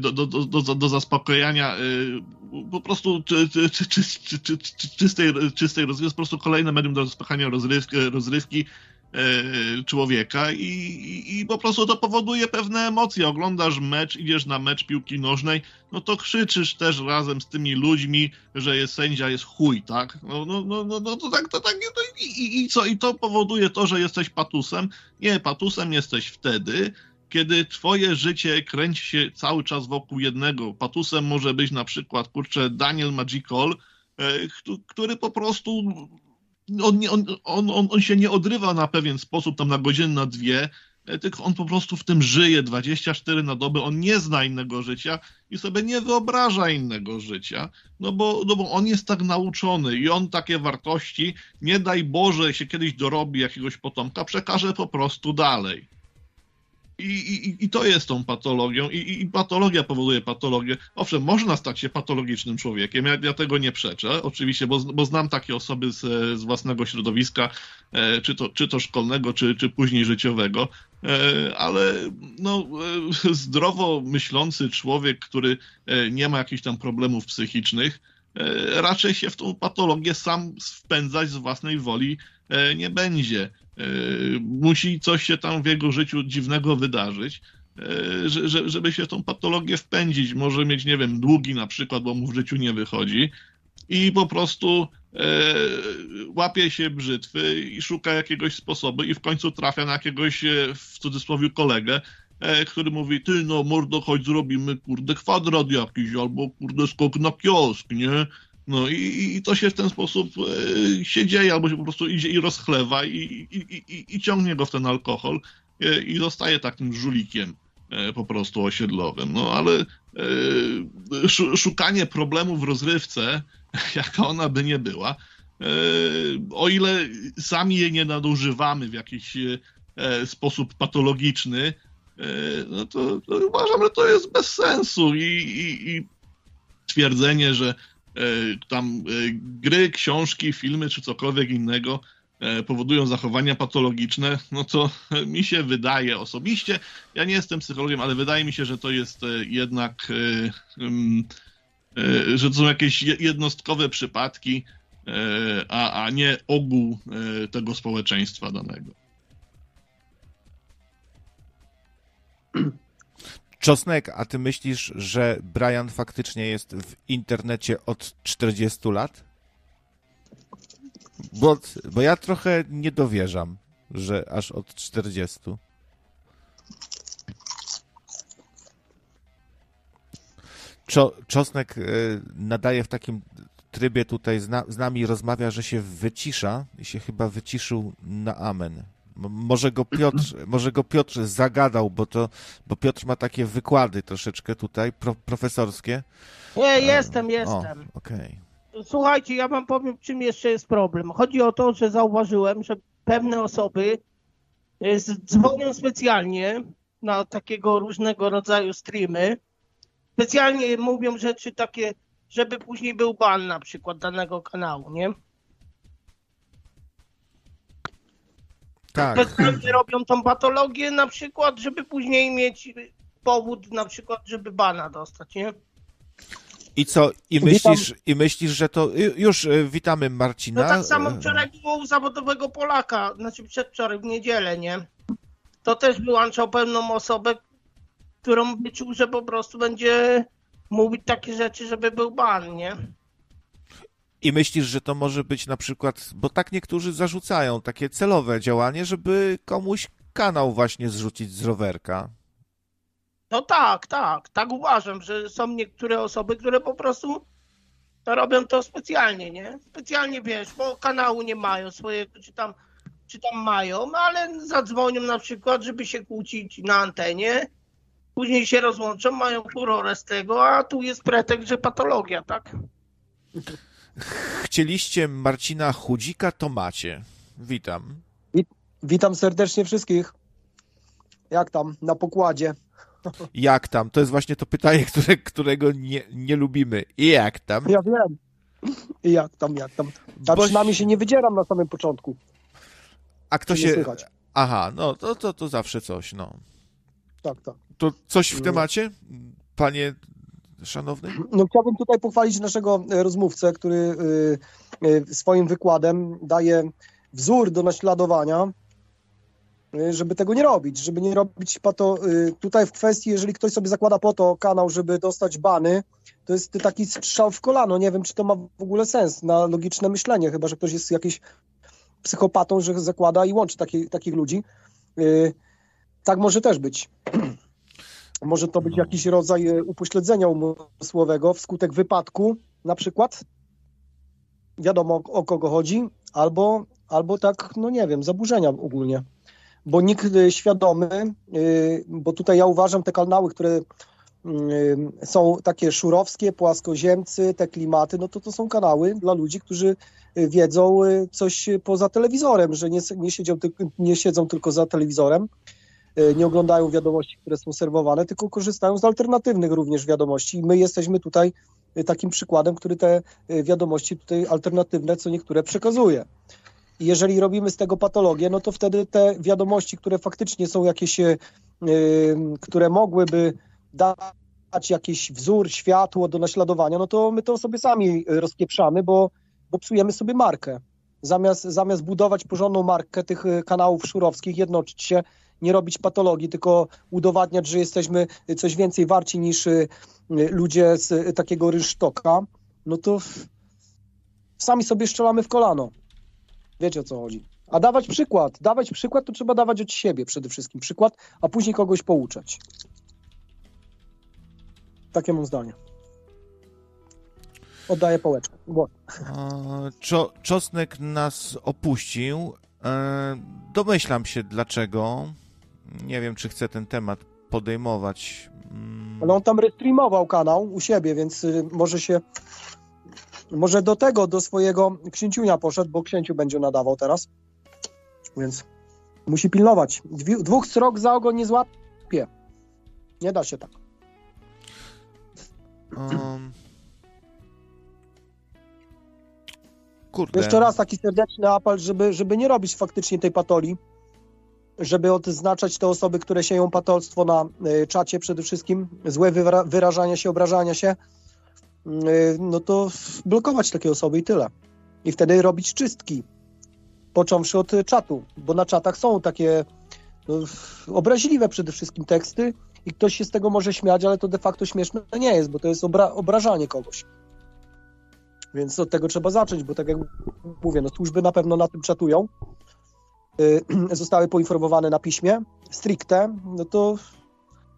do, do, do, do, zaspokojenia po prostu czy, czy, czy, czy, czy, czy, czystej, czystej rozrywki, po prostu kolejne medium do zaspokojenia rozrywki, rozrywki człowieka i, i, i, po prostu to powoduje pewne emocje. Oglądasz mecz, idziesz na mecz piłki nożnej, no to krzyczysz też razem z tymi ludźmi, że jest sędzia, jest chuj, tak? No, no, no, no, no to tak, to tak, no, i, i, i co? I to powoduje to, że jesteś patusem? Nie, patusem jesteś wtedy, kiedy twoje życie kręci się cały czas wokół jednego. Patusem może być na przykład, kurczę, Daniel Magical, który po prostu on, on, on, on, się nie odrywa na pewien sposób, tam na godzinę, na dwie, tylko on po prostu w tym żyje 24 na dobę, on nie zna innego życia i sobie nie wyobraża innego życia, no bo, no bo on jest tak nauczony i on takie wartości, nie daj Boże się kiedyś dorobi jakiegoś potomka, przekaże po prostu dalej. I, i, I to jest tą patologią, I, i patologia powoduje patologię. Owszem, można stać się patologicznym człowiekiem, ja, ja tego nie przeczę, oczywiście, bo, bo znam takie osoby z, z własnego środowiska, e, czy, to, czy to szkolnego, czy, czy później życiowego, e, ale no, e, zdrowo myślący człowiek, który e, nie ma jakichś tam problemów psychicznych, e, raczej się w tą patologię sam wpędzać z własnej woli e, nie będzie. Musi coś się tam w jego życiu dziwnego wydarzyć, żeby się w tą patologię wpędzić. Może mieć, nie wiem, długi na przykład, bo mu w życiu nie wychodzi i po prostu łapie się brzytwy i szuka jakiegoś sposobu i w końcu trafia na jakiegoś, w cudzysłowie, kolegę, który mówi, ty no mordo, chodź zrobimy, kurde, kwadrat jakiś, albo kurde, skok na kiosk, nie? No i, i to się w ten sposób e, się dzieje, albo się po prostu idzie i rozchlewa i, i, i, i ciągnie go w ten alkohol e, i zostaje takim żulikiem e, po prostu osiedlowym. No ale szukanie problemu w rozrywce, (laughs) jaka ona by nie była, o ile sami jej nie nadużywamy w jakiś sposób patologiczny, no to, to, uważam, że to jest bez sensu i, i, i twierdzenie, że tam e, gry, książki, filmy czy cokolwiek innego e, powodują zachowania patologiczne, no to (laughs) mi się wydaje osobiście, ja nie jestem psychologiem, ale wydaje mi się, że to jest jednak, że to są jakieś jednostkowe przypadki, a, a nie ogół tego społeczeństwa danego. (clears throat) Czosnek, a ty myślisz, że Brian faktycznie jest w internecie od 40 lat? Bo, bo ja trochę nie dowierzam, że aż od 40. Czo, Czosnek y, nadaje w takim trybie tutaj z, z nami rozmawia, że się wycisza i się chyba wyciszył na amen. Może go Piotr, (clears throat) może go Piotr zagadał, bo to, bo Piotr ma takie wykłady troszeczkę tutaj, pro, profesorskie. Nie, jestem, jestem. Okej. Okay. Słuchajcie, ja wam powiem, czym jeszcze jest problem. Chodzi o to, że zauważyłem, że pewne osoby e, dzwonią specjalnie na takiego różnego rodzaju streamy. Specjalnie mówią rzeczy takie, żeby później był ban na przykład danego kanału, nie? Tak. Specjalnie robią tą patologię na przykład, żeby później mieć powód na przykład, żeby bana dostać, nie? I co? I myślisz, i myślisz, że to. Już y, witamy Marcina. No tak samo wczoraj było u zawodowego Polaka, znaczy przedwczoraj w niedzielę, nie? To też wyłączał pewną osobę, którą wyczuł, że po prostu będzie mówić takie rzeczy, żeby był ban, nie? I myślisz, że to może być na przykład, bo tak niektórzy zarzucają takie celowe działanie, żeby komuś kanał właśnie zrzucić z rowerka. No tak, tak, tak uważam, że są niektóre osoby, które po prostu robią to specjalnie, nie? Specjalnie wiesz, bo kanału nie mają swojego, czy tam czy tam mają, ale zadzwonią na przykład, żeby się kłócić na antenie, później się rozłączą, mają furorę z tego, a tu jest pretekst, że patologia, tak? (laughs) Chcieliście Marcina Chudzika, to macie. Witam. Witam serdecznie wszystkich. Jak tam na pokładzie? (laughs) Jak tam? To jest właśnie to pytanie, które, którego nie, nie lubimy. I jak tam? Ja wiem. I jak tam, jak tam. Ja Bo- przynajmniej się nie wydzieram na samym początku. A kto się... słychać. Aha, no to, to, to zawsze coś, no. Tak, tak. To coś w No. temacie, panie szanowny? No, chciałbym tutaj pochwalić naszego e, rozmówcę, który y, y, swoim wykładem daje wzór do naśladowania, żeby tego nie robić, żeby nie robić pato. Tutaj w kwestii, jeżeli ktoś sobie zakłada po to kanał, żeby dostać bany, to jest taki strzał w kolano. Nie wiem, czy to ma w ogóle sens na logiczne myślenie, chyba że ktoś jest jakiś psychopatą, że zakłada i łączy taki, takich ludzi. Tak może też być. (clears throat) Może to być jakiś rodzaj e, upośledzenia umysłowego wskutek wypadku, na przykład. Wiadomo o, kogo chodzi, albo, albo tak, no nie wiem, zaburzenia ogólnie. Bo nikt e, świadomy, e, bo tutaj ja uważam te kanały, które mm, są takie szurowskie, płaskoziemcy, te klimaty, no to to są kanały dla ludzi, którzy wiedzą coś poza telewizorem, że nie, nie, siedzią, nie siedzą tylko za telewizorem, nie oglądają wiadomości, które są serwowane, tylko korzystają z alternatywnych również wiadomości. I my jesteśmy tutaj e, takim przykładem, który te e, wiadomości tutaj alternatywne, co niektóre przekazuje. Jeżeli robimy z tego patologię, no to wtedy te wiadomości, które faktycznie są jakieś, e, które mogłyby dać jakiś wzór, światło do naśladowania, no to my to sobie sami e, rozpieprzamy, bo, bo psujemy sobie markę. Zamiast, zamiast budować porządną markę tych e, kanałów szurowskich, jednoczyć się, nie robić patologii, tylko udowadniać, że jesteśmy coś więcej warci niż y, ludzie z y, takiego rynsztoka, no to sami sobie strzelamy w kolano. Wiecie o co chodzi. A dawać przykład, dawać przykład to trzeba dawać od siebie przede wszystkim przykład, a później kogoś pouczać. Takie mam zdanie. Oddaję pałeczkę. Czo, Czosnek nas opuścił. E, Domyślam się dlaczego. Nie wiem, czy chcę ten temat podejmować. Mm, Ale on tam restreamował kanał u siebie, więc y, może się. Może do tego, do swojego księciunia poszedł, bo księciu będzie nadawał teraz. Więc musi pilnować. Dwóch srok za ogon nie złapie. Nie da się tak. Um, kurde. Jeszcze raz taki serdeczny apel, żeby, żeby nie robić faktycznie tej patolii, żeby odznaczać te osoby, które sieją patolstwo na y, czacie przede wszystkim, złe wyra- wyrażania się, obrażania się, y, no to blokować takie osoby i tyle. I wtedy robić czystki, począwszy od czatu, bo na czatach są takie no, obraźliwe przede wszystkim teksty i ktoś się z tego może śmiać, ale to de facto śmieszne nie jest, bo to jest obra- obrażanie kogoś. Więc od tego trzeba zacząć, bo tak jak mówię, no służby na pewno na tym czatują. Y, (clears throat) Zostały poinformowane na piśmie, stricte, no to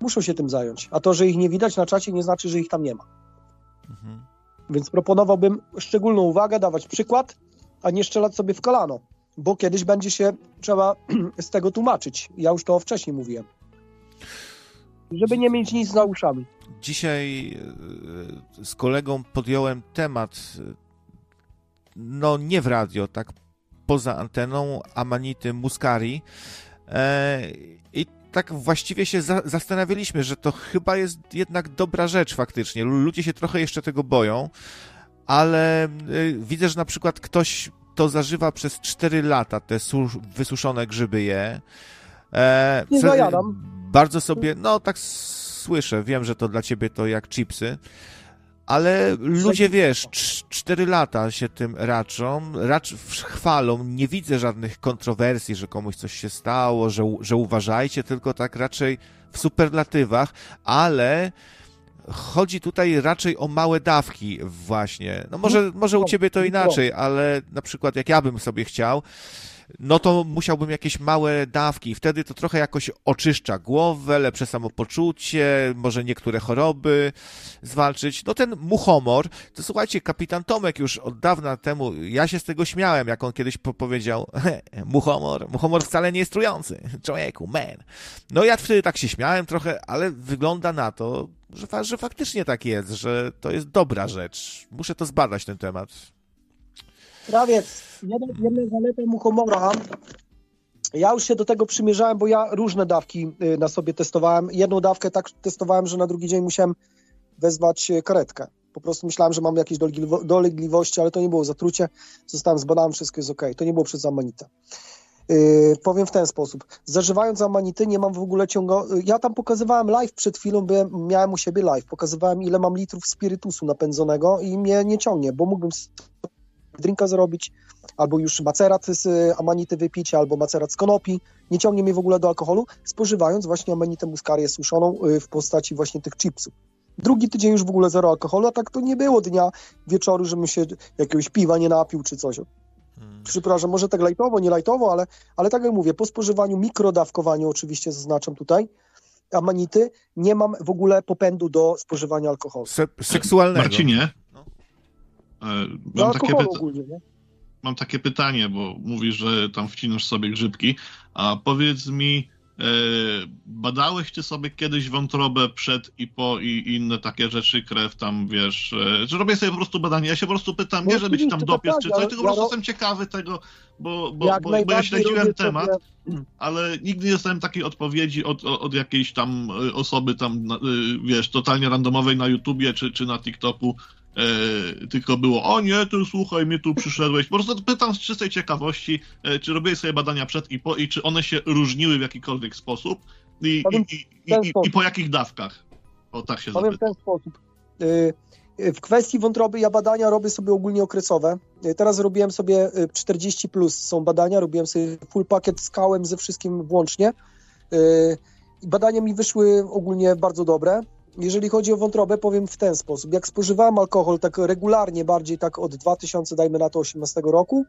muszą się tym zająć. A to, że ich nie widać na czacie, nie znaczy, że ich tam nie ma. Mhm. Więc proponowałbym szczególną uwagę, dawać przykład, a nie strzelać sobie w kolano, bo kiedyś będzie się trzeba (clears throat) z tego tłumaczyć. Ja już to wcześniej mówiłem. Żeby nie mieć nic za uszami. Dzisiaj e, z kolegą podjąłem temat, no nie w radio, tak poza anteną, Amanity Muscari. E, I tak właściwie się za, zastanawialiśmy, że to chyba jest jednak dobra rzecz faktycznie. Ludzie się trochę jeszcze tego boją, ale e, widzę, że na przykład ktoś to zażywa przez 4 lata, te su- wysuszone grzyby je. E, Nie zajadam. Bardzo sobie, no tak słyszę, wiem, że to dla ciebie to jak chipsy, ale ludzie, wiesz, cz- cztery lata się tym raczą, racz chwalą, nie widzę żadnych kontrowersji, że komuś coś się stało, że, że uważajcie, tylko tak raczej w superlatywach, ale chodzi tutaj raczej o małe dawki właśnie. No może, może u ciebie to inaczej, ale na przykład jak ja bym sobie chciał, no to musiałbym jakieś małe dawki wtedy to trochę jakoś oczyszcza głowę, lepsze samopoczucie, może niektóre choroby zwalczyć. No ten muchomor, to słuchajcie, kapitan Tomek już od dawna temu, ja się z tego śmiałem, jak on kiedyś powiedział, (laughs) muchomor, muchomor wcale nie jest trujący, (laughs) człowieku, man. No ja wtedy tak się śmiałem trochę, ale wygląda na to, że, że faktycznie tak jest, że to jest dobra rzecz. Muszę to zbadać, ten temat. Krawiec, jedna, jedna zaleta muchomora. Ja już się do tego przymierzałem, bo ja różne dawki y, na sobie testowałem. Jedną dawkę tak testowałem, że na drugi dzień musiałem wezwać y, karetkę. Po prostu myślałem, że mam jakieś dolegliwo- dolegliwości, ale to nie było zatrucie. Zostałem zbadany, wszystko jest ok. To nie było przez amanitę. Yy, powiem w ten sposób. Zażywając amanity nie mam w ogóle ciągo... Ja tam pokazywałem live przed chwilą, byłem, miałem u siebie live. Pokazywałem ile mam litrów spirytusu napędzonego i mnie nie ciągnie, bo mógłbym drinka zrobić, albo już macerat z amanity wypić, albo macerat z konopi. Nie ciągnie mnie w ogóle do alkoholu, spożywając właśnie amanitę muskarię suszoną y, w postaci właśnie tych chipsów. Drugi tydzień już w ogóle zero alkoholu, a tak to nie było dnia, wieczoru, żebym się jakiegoś piwa nie napił czy coś. Przepraszam, może tak lajtowo, nie lajtowo, ale, ale tak jak mówię, po spożywaniu, mikrodawkowaniu oczywiście zaznaczam tutaj, amanity, nie mam w ogóle popędu do spożywania alkoholu. Se- seksualnego. Marcinie, Do mam takie, alkoholu pyta- ogólnie, nie? mam takie pytanie, bo mówisz, że tam wcinasz sobie grzybki, a powiedz mi, e, badałeś ty sobie kiedyś wątrobę przed i po i inne takie rzeczy, krew tam, wiesz, e, czy robię sobie po prostu badanie, ja się po prostu pytam, No nie żeby ci tam dopiec tak, czy ja- coś, tylko po ja prostu ro- jestem ciekawy tego, bo, bo, bo, bo ja śledziłem temat, sobie- ale nigdy nie dostałem takiej odpowiedzi od, od, jakiejś tam e, osoby tam, e, wiesz, totalnie randomowej na YouTubie czy, czy na TikToku, e, tylko było, o nie, ty słuchaj, mnie tu przyszedłeś. Po prostu pytam z czystej ciekawości, e, czy robiłeś sobie badania przed i po i czy one się różniły w jakikolwiek sposób i, i, i, i, i po jakich dawkach? O, tak się Powiem w ten sposób. Y, y, W kwestii wątroby ja badania robię sobie ogólnie okresowe. Y, Teraz robiłem sobie y, 40 plus są badania, robiłem sobie full pakiet z kałem ze wszystkim włącznie. I Badania mi wyszły ogólnie bardzo dobre. Jeżeli chodzi o wątrobę, powiem w ten sposób. Jak spożywałem alkohol tak regularnie, bardziej tak od 2000, dajmy na to 18 roku,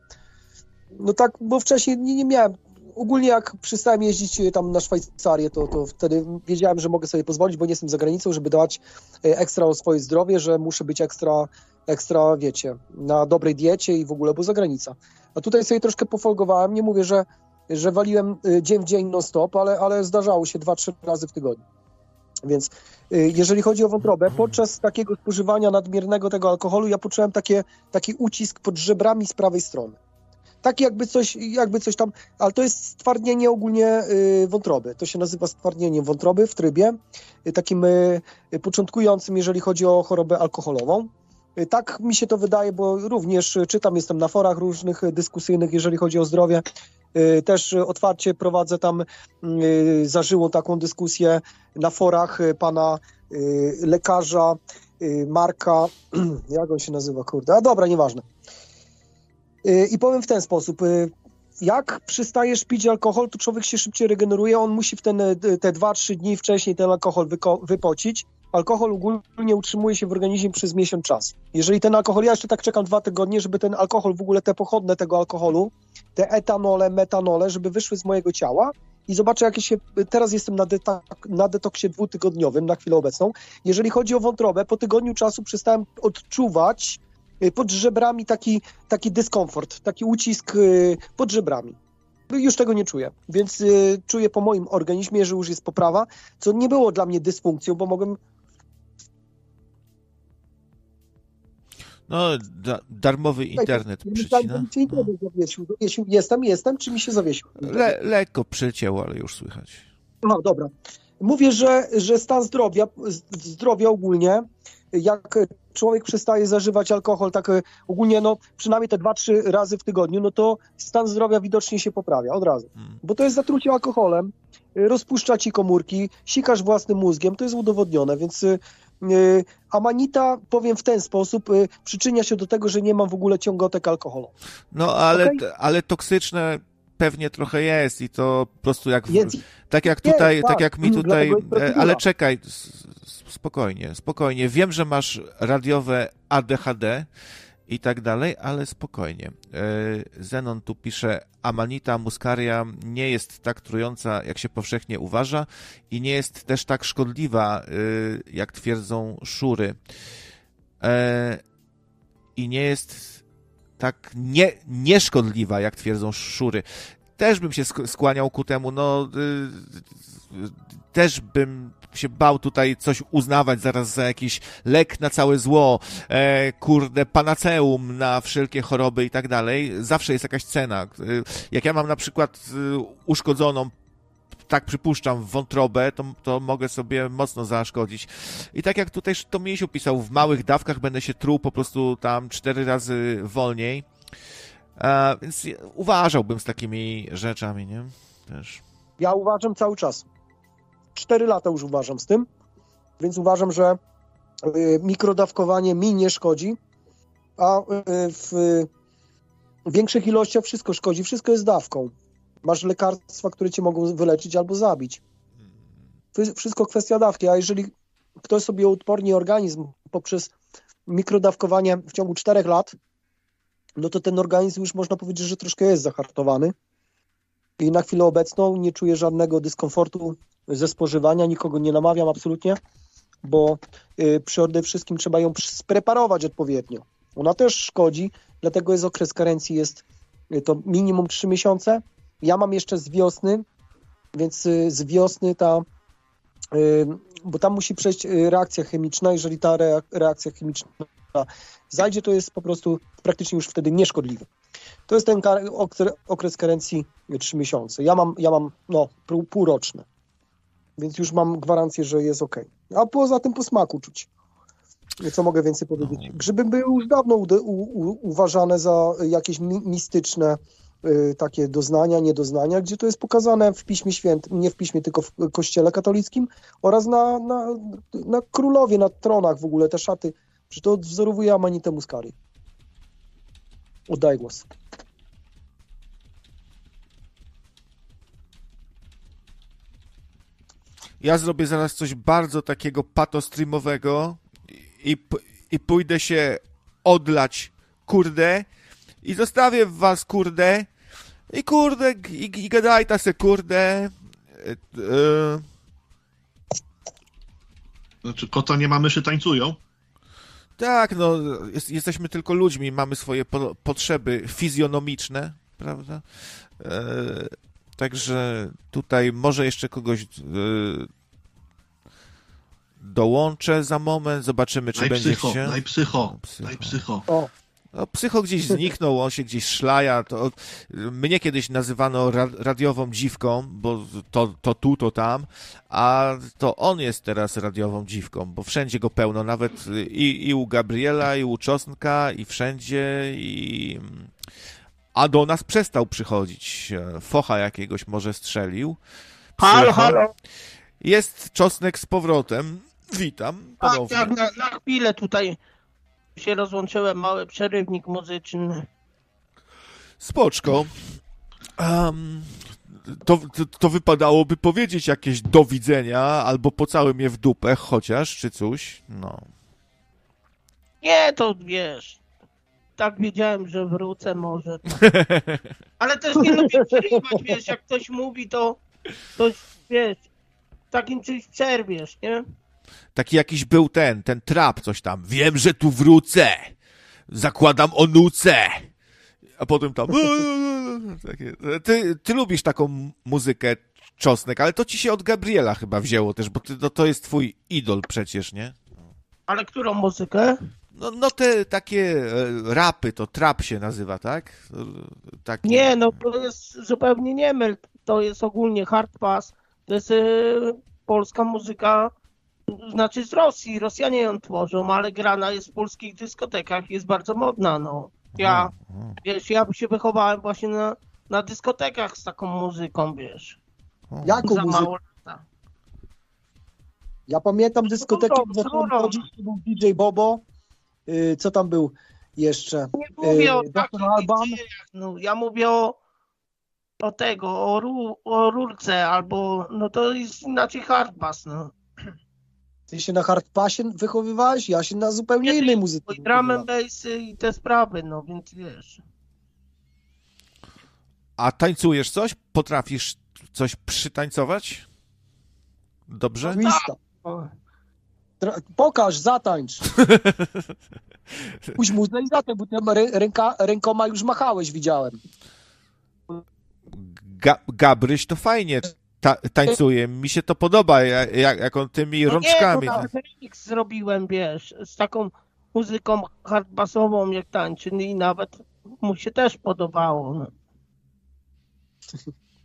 no tak, bo wcześniej nie, nie miałem. Ogólnie jak przestałem jeździć e, tam na Szwajcarię, to, to wtedy wiedziałem, że mogę sobie pozwolić, bo nie jestem za granicą, żeby dać e, ekstra o swoje zdrowie, że muszę być ekstra, ekstra, wiecie, na dobrej diecie i w ogóle, bo za granica. A tutaj sobie troszkę pofolgowałem, nie mówię, że, że waliłem e, dzień w dzień non stop, ale, ale zdarzało się dwa, trzy razy w tygodniu. Więc y, jeżeli chodzi o wątrobę, podczas takiego spożywania nadmiernego tego alkoholu ja poczułem takie, taki ucisk pod żebrami z prawej strony. Taki jakby coś, jakby coś tam, ale to jest stwardnienie ogólnie y, wątroby. To się nazywa stwardnieniem wątroby w trybie y, takim początkującym, jeżeli chodzi o chorobę alkoholową. Tak mi się to wydaje, bo również czytam, jestem na forach różnych dyskusyjnych, jeżeli chodzi o zdrowie. Y, Też otwarcie prowadzę tam y, zażyłą taką dyskusję na forach y, pana lekarza Marka, (clears throat) jak on się nazywa, kurde, a dobra, nieważne. I powiem w ten sposób, jak przystajesz pić alkohol, to człowiek się szybciej regeneruje, on musi w ten, te 2-3 dni wcześniej ten alkohol wypocić. Alkohol ogólnie utrzymuje się w organizmie przez miesiąc czasu. Jeżeli ten alkohol, ja jeszcze tak czekam dwa tygodnie, żeby ten alkohol, w ogóle te pochodne tego alkoholu, te etanole, metanole, żeby wyszły z mojego ciała i zobaczę, jakie się. Teraz jestem na, deta, na detoksie dwutygodniowym na chwilę obecną. Jeżeli chodzi o wątrobę, po tygodniu czasu przestałem odczuwać y, pod żebrami taki, taki dyskomfort, taki ucisk y, pod żebrami. Już tego nie czuję, więc y, czuję po moim organizmie, że już jest poprawa, co nie było dla mnie dysfunkcją, bo mogłem No, da, darmowy internet myślałem, przycina. mi się internet zawiesił. zawiesił. Jestem, jestem, czy mi się zawiesił? Le, lekko przycięło, ale już słychać. No dobra. Mówię, że, że stan zdrowia, zdrowia ogólnie, jak człowiek przestaje zażywać alkohol, tak e, ogólnie, no przynajmniej te dwa, trzy razy w tygodniu, no to stan zdrowia widocznie się poprawia od razu. Bo to jest zatrucie alkoholem, e, rozpuszcza ci komórki, sikasz własnym mózgiem, to jest udowodnione, więc e, amanita, powiem w ten sposób, e, przyczynia się do tego, że nie mam w ogóle ciągotek alkoholu. No, ale, Okej. ale toksyczne pewnie trochę jest i to po prostu jak, Jest. tak jak Jest, tutaj, tak, tak. jak mi Mm, tutaj, jest e, ale czekaj, spokojnie, spokojnie. Wiem, że masz radiowe ADHD i tak dalej, ale spokojnie. E, Zenon tu pisze, Amanita muscaria nie jest tak trująca, jak się powszechnie uważa i nie jest też tak szkodliwa, e, jak twierdzą szury. E, I nie jest tak nie, nieszkodliwa, jak twierdzą szury. Też bym się sk- skłaniał ku temu, no y, też bym się bał tutaj coś uznawać zaraz za jakiś lek na całe zło, e, kurde, panaceum na wszelkie choroby i tak dalej. Zawsze jest jakaś cena. Y, Jak ja mam na przykład y, uszkodzoną tak przypuszczam, wątrobę, to, to mogę sobie mocno zaszkodzić. I tak jak tutaj to Misiu pisał, w małych dawkach będę się truł po prostu tam cztery razy wolniej. E, więc uważałbym z takimi rzeczami, nie? Też. Ja uważam cały czas. Cztery lata już uważam z tym, więc uważam, że y, mikrodawkowanie mi nie szkodzi, a y, w większych ilościach wszystko szkodzi. Wszystko jest dawką. Masz lekarstwa, które cię mogą wyleczyć albo zabić. Wszy- Wszystko kwestia dawki, a jeżeli ktoś sobie uodporni organizm poprzez mikrodawkowanie w ciągu czterech lat, no to ten organizm już można powiedzieć, że troszkę jest zahartowany i na chwilę obecną nie czuję żadnego dyskomfortu ze spożywania, nikogo nie namawiam absolutnie, bo y, przede wszystkim trzeba ją spreparować odpowiednio. Ona też szkodzi, dlatego jest okres karencji, jest y, to minimum 3 miesiące. Ja mam jeszcze z wiosny, więc y, z wiosny ta, bo tam musi przejść y, reakcja chemiczna, jeżeli ta rea- reakcja chemiczna zajdzie, to jest po prostu praktycznie już wtedy nieszkodliwy. To jest ten okres karencji 3 miesiące. Ja mam, ja mam no, pół- półroczne, więc już mam gwarancję, że jest ok. A poza tym po smaku czuć. Co mogę więcej powiedzieć? Grzyby były już dawno u, u, uważane za jakieś mi, mistyczne y, takie doznania, niedoznania, gdzie to jest pokazane w Piśmie Świętym, nie w Piśmie, tylko w Kościele katolickim oraz na, na, na królowie, na tronach w ogóle, te szaty, że to odwzorowuje Amanitę Muscari. Oddaję głos. Ja zrobię zaraz coś bardzo takiego patostreamowego i, i pójdę się odlać, kurde, i zostawię was, kurde, i kurde, i, i gadaj ta se, kurde, e, e, Znaczy, kota nie ma, myszy tańcują. Tak, no, jest, jesteśmy tylko ludźmi, mamy swoje po, potrzeby fizjonomiczne, prawda? E, także tutaj może jeszcze kogoś e, dołączę za moment, zobaczymy, czy będzie się... daj psycho, psycho. daj psycho. O, No, psycho gdzieś zniknął, on się gdzieś szlaja. To, mnie kiedyś nazywano ra, radiową dziwką, bo to, to tu, to tam, a to on jest teraz radiową dziwką, bo wszędzie go pełno, nawet i, i u Gabriela, i u Czosnka, i wszędzie, i... A do nas przestał przychodzić. Focha jakiegoś może strzelił. Halo, Psycho. halo. Jest Czosnek z powrotem. Witam Tak, ponownie. tak, na, na chwilę tutaj się rozłączyłem, mały przerywnik muzyczny. Spoczko. Em, to, to, to wypadałoby powiedzieć jakieś do widzenia, albo pocały mnie w dupę, chociaż, czy coś. No. Nie, to wiesz, tak wiedziałem, że wrócę może. (laughs) Ale też nie lubię przerywać, wiesz, jak ktoś mówi, to, to wiesz, takim czymś przerwiesz, nie? Taki jakiś był ten, ten trap, coś tam. Wiem, że tu wrócę. Zakładam onuce. A potem tam. Takie. Ty, ty lubisz taką muzykę, Czosnek, ale to ci się od Gabriela chyba wzięło też, bo ty, no, to jest twój idol przecież, nie? Ale którą muzykę? No, no te takie e, rapy, to trap się nazywa, tak? tak Nie, no to jest zupełnie nie myl. To jest ogólnie hard pass. To jest e, polska muzyka, znaczy z Rosji. Rosjanie ją tworzą, ale grana jest w polskich dyskotekach, jest bardzo modna, no. Ja, wiesz, ja się wychowałem właśnie na, na dyskotekach z taką muzyką, wiesz. Jaką Za muzykę? mało lata. Ja pamiętam dyskotekę, to był DJ Bobo. Y, co tam był jeszcze? Mówię o Y, takich. Alban. No, ja mówię o, o tego, o, ru, o rurce, albo, no to jest inaczej hard bass, no. Ty się na hardpassie wychowywałeś, ja się na zupełnie innej muzyce. I drum and bassy i te sprawy, no więc wiesz. A tańcujesz coś? Potrafisz coś przytańcować? Dobrze? Twista. Tra- Pokaż, zatańcz. (laughs) Pójdź muzę i zatańcz, bo tam rę- ręka, rękoma już machałeś, widziałem. Ga Gabryś to fajnie ta tańcuje. Mi się to podoba, ja- jak, jak on tymi No rączkami. Nie, no, remix zrobiłem, wiesz, z taką muzyką hardbassową jak tańczy i nawet mu się też podobało. No.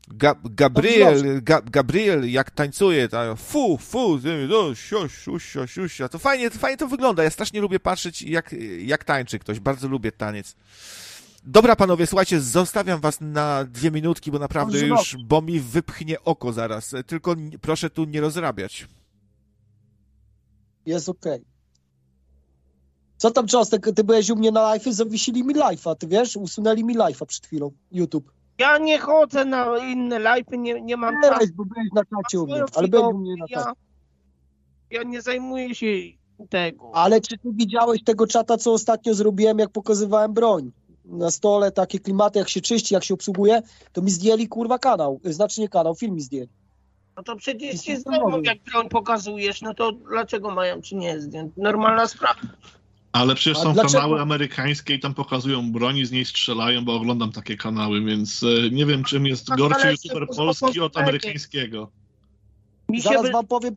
Ga Gabriel, Ga Gabriel, jak tańcuje, ta fu, fu, no, siuś, siusia, siusia, to fajnie, to fajnie to wygląda. Ja strasznie lubię patrzeć, jak, jak tańczy ktoś. Bardzo lubię taniec. Dobra, panowie, słuchajcie, zostawiam was na dwie minutki, bo naprawdę Dobrze, już, bo mi wypchnie oko zaraz. Tylko proszę tu nie rozrabiać. Jest okej. Co tam, Czostek, ty byłeś u mnie na live, zawiesili mi live'a, ty wiesz? Usunęli mi live'a przed chwilą, YouTube. Ja nie chodzę na inne live'y, nie, nie mam Byłeś, czasu. bo byłeś na czacie u mnie, ale byłeś u mnie na ja, ja nie zajmuję się tego. Ale czy ty widziałeś tego czata, co ostatnio zrobiłem, jak pokazywałem broń? Na stole takie klimaty, jak się czyści, jak się obsługuje, to mi zdjęli kurwa kanał, znaczy nie kanał, film mi zdjęli. No to przecież Jest zdejmą, jak broń pokazujesz, no to dlaczego mają czy nie zdjąć? Normalna sprawa. Ale przecież A są dlaczego- kanały amerykańskie i tam pokazują broń i z niej strzelają, bo oglądam takie kanały, więc e, nie wiem, czym jest A gorszy youtuber po- polski od amerykańskiego. Mi Zaraz wy- wam powiem,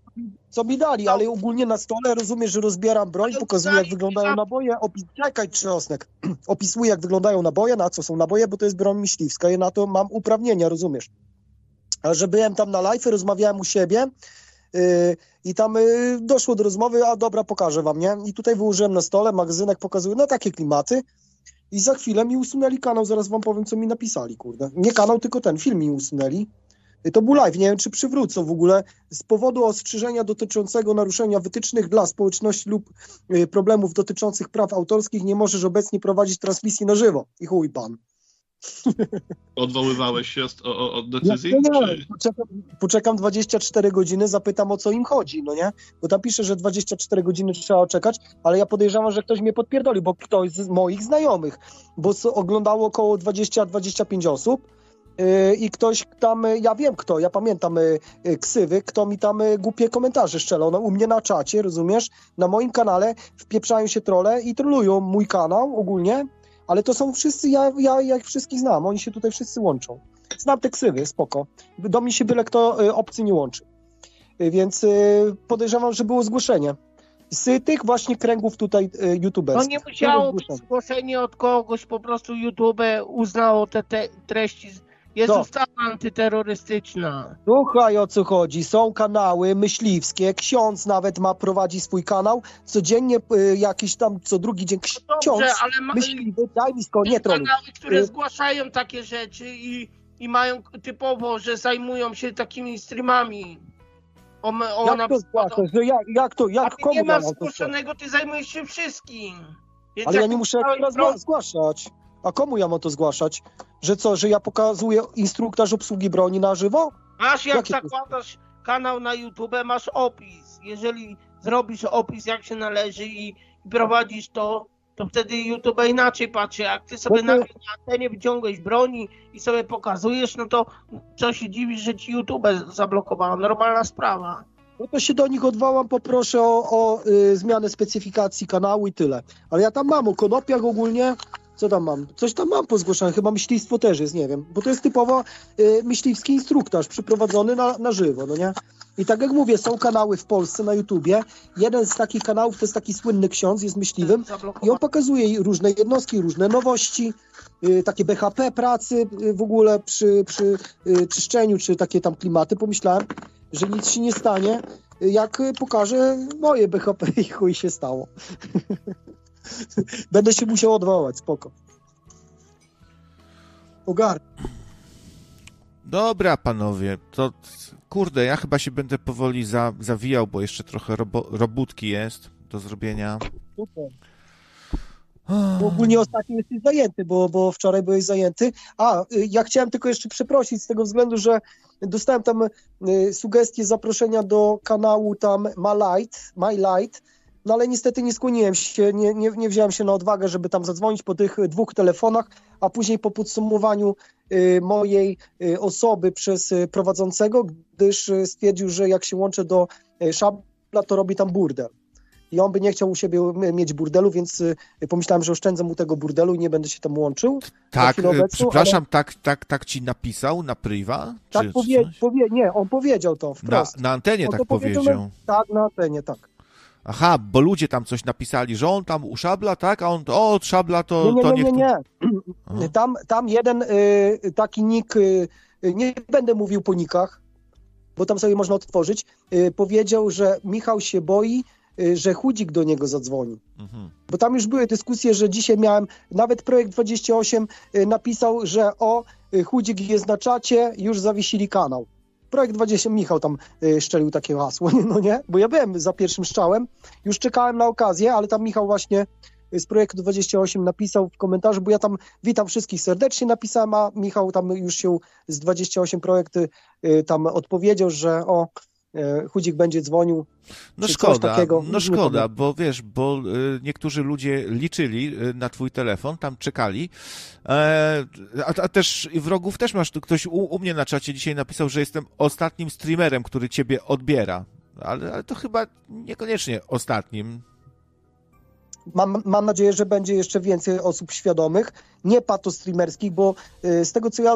co mi dali, ale ogólnie na stole rozumiesz, że rozbieram broń, pokazuję, jak wyglądają naboje. Opis... Czekaj, trzosnek. (clears throat) Opisuję, jak wyglądają naboje, na co są naboje, bo to jest broń myśliwska i na to mam uprawnienia, rozumiesz? A że byłem tam na live, rozmawiałem u siebie yy, i tam yy, doszło do rozmowy, a dobra, pokażę wam, nie? I tutaj wyłożyłem na stole, magazynek pokazuje, no takie klimaty. I za chwilę mi usunęli kanał, zaraz wam powiem, co mi napisali, kurde. Nie kanał, tylko ten film mi usunęli. To był live, nie wiem, czy przywrócą w ogóle. Z powodu ostrzeżenia dotyczącego naruszenia wytycznych dla społeczności lub y, problemów dotyczących praw autorskich nie możesz obecnie prowadzić transmisji na żywo. I chuj pan. (laughs) Odwoływałeś się od, od Ja decyzji? nie, Czy... poczekam, poczekam 24 godziny, zapytam o co im chodzi, no nie? Bo tam pisze, że 24 godziny trzeba czekać, ale ja podejrzewam, że ktoś mnie podpierdoli, bo ktoś z moich znajomych, bo oglądało około 20-25 osób i ktoś tam, y, ja wiem kto, ja pamiętam y, y, ksywy, kto mi tam y, głupie komentarze strzelał, no, u mnie na czacie, rozumiesz? Na moim kanale wpieprzają się trole i trolują mój kanał ogólnie, ale to są wszyscy, ja, ja, ja ich wszystkich znam, oni się tutaj wszyscy łączą. Znam te ksywy, spoko. Do mnie się byle kto y, obcy nie łączy. Y, Więc y, podejrzewam, że było zgłoszenie. Z tych właśnie kręgów tutaj y, No youtuberskich. nie musiało być zgłoszenie. zgłoszenie od kogoś, po prostu YouTube uznało te, te treści. Jest No. ustawa antyterrorystyczna. Słuchaj o co chodzi. Są kanały myśliwskie, ksiądz nawet ma prowadzi swój kanał. Codziennie y, jakiś tam, co drugi dzień ksiądz No Dobrze, ale ma, myśliwy, daj mi sko, nie kanały, które Y, zgłaszają takie rzeczy i, i mają typowo, że zajmują się takimi streamami. O, o Jak na to zgłaszasz? Że jak, jak to, jak, komu nie masz to zgłaszać? zgłoszonego, ty zajmujesz się wszystkim. Więc Ale ja nie muszę teraz zgłaszać. A komu ja mam to zgłaszać? Że co, że ja pokazuję instruktaż obsługi broni na żywo? Masz jak Jakie to- zakładasz kanał na YouTube, masz opis. Jeżeli zrobisz opis jak się należy i, i prowadzisz to, to wtedy YouTube inaczej patrzy. Jak ty sobie No to- na antenie wyciągłeś broni i sobie pokazujesz, no to co się dziwisz, że ci YouTube zablokowało? Normalna sprawa. No to się do nich odwołam, poproszę o, o y, zmianę specyfikacji kanału i tyle. Ale ja tam mam o konopiach ogólnie. Co tam mam? Coś tam mam pozgłoszone, chyba myślistwo też jest, nie wiem. Bo to jest typowo y, myśliwski instruktaż przyprowadzony na, na żywo, no nie? I tak jak mówię, są kanały w Polsce na YouTubie. Jeden z takich kanałów to jest taki słynny ksiądz, jest myśliwym i on pokazuje różne jednostki, różne nowości, y, takie BHP pracy y, w ogóle przy, przy y, czyszczeniu, czy takie tam klimaty. Pomyślałem, że nic się nie stanie, jak y, pokażę moje BHP i chuj się stało. (laughs) (laughs) Będę się musiał odwołać, spoko. Ogar. Dobra, panowie, to kurde, ja chyba się będę powoli za, zawijał, bo jeszcze trochę robo, robótki jest do zrobienia. Super. Bo ogólnie ostatnio jesteś zajęty, bo, bo wczoraj byłeś zajęty. A, y, ja chciałem tylko jeszcze przeprosić z tego względu, że dostałem tam y, sugestię zaproszenia do kanału tam My Light, My Light, no ale niestety nie skłoniłem się, nie, nie, nie wziąłem się na odwagę, żeby tam zadzwonić po tych dwóch telefonach, a później po podsumowaniu y, mojej y, osoby przez prowadzącego, gdyż stwierdził, że jak się łączę do szabla, to robi tam burdel. I on by nie chciał u siebie mieć burdelu, więc pomyślałem, że oszczędzę mu tego burdelu i nie będę się tam łączył. na Tak, obecną, przepraszam, tak, tak, tak ci napisał na priwa? Tak, powie, powie, nie, on powiedział to na, wprost. na antenie On tak powiedział powiedział. na- Tak, na antenie, tak. Aha, bo ludzie tam coś napisali, że on tam u szabla, tak? A on, o, od szabla to, Nie, nie, to nie, nie, nie. (clears throat) Tam, tam jeden y, taki nick, y, nie będę mówił po nikach, bo tam sobie można otworzyć, y, powiedział, że Michał się boi, y, że Chudzik do niego zadzwoni. Mhm. Bo tam już były dyskusje, że dzisiaj miałem, nawet Projekt 28 y, napisał, że o, y, Chudzik jest na czacie, już zawiesili kanał. Projekt 20, Michał tam y, szczelił takie hasło, (laughs) no nie? Bo ja byłem za pierwszym strzałem, już czekałem na okazję, ale tam Michał właśnie y, z Projektu 28 napisał w komentarzu, bo ja tam witam wszystkich serdecznie napisałem, a Michał tam już się z 28 projekty y, tam odpowiedział, że o, Chudzik będzie dzwonił. No szkoda, takiego. no szkoda, bo wiesz, bo y, niektórzy ludzie liczyli y, na twój telefon, tam czekali, e, a, a też wrogów też masz, ktoś u, u mnie na czacie dzisiaj napisał, że jestem ostatnim streamerem, który ciebie odbiera, ale, ale to chyba niekoniecznie ostatnim. Mam, mam nadzieję, że będzie jeszcze więcej osób świadomych, nie patostreamerskich, bo y, z tego co ja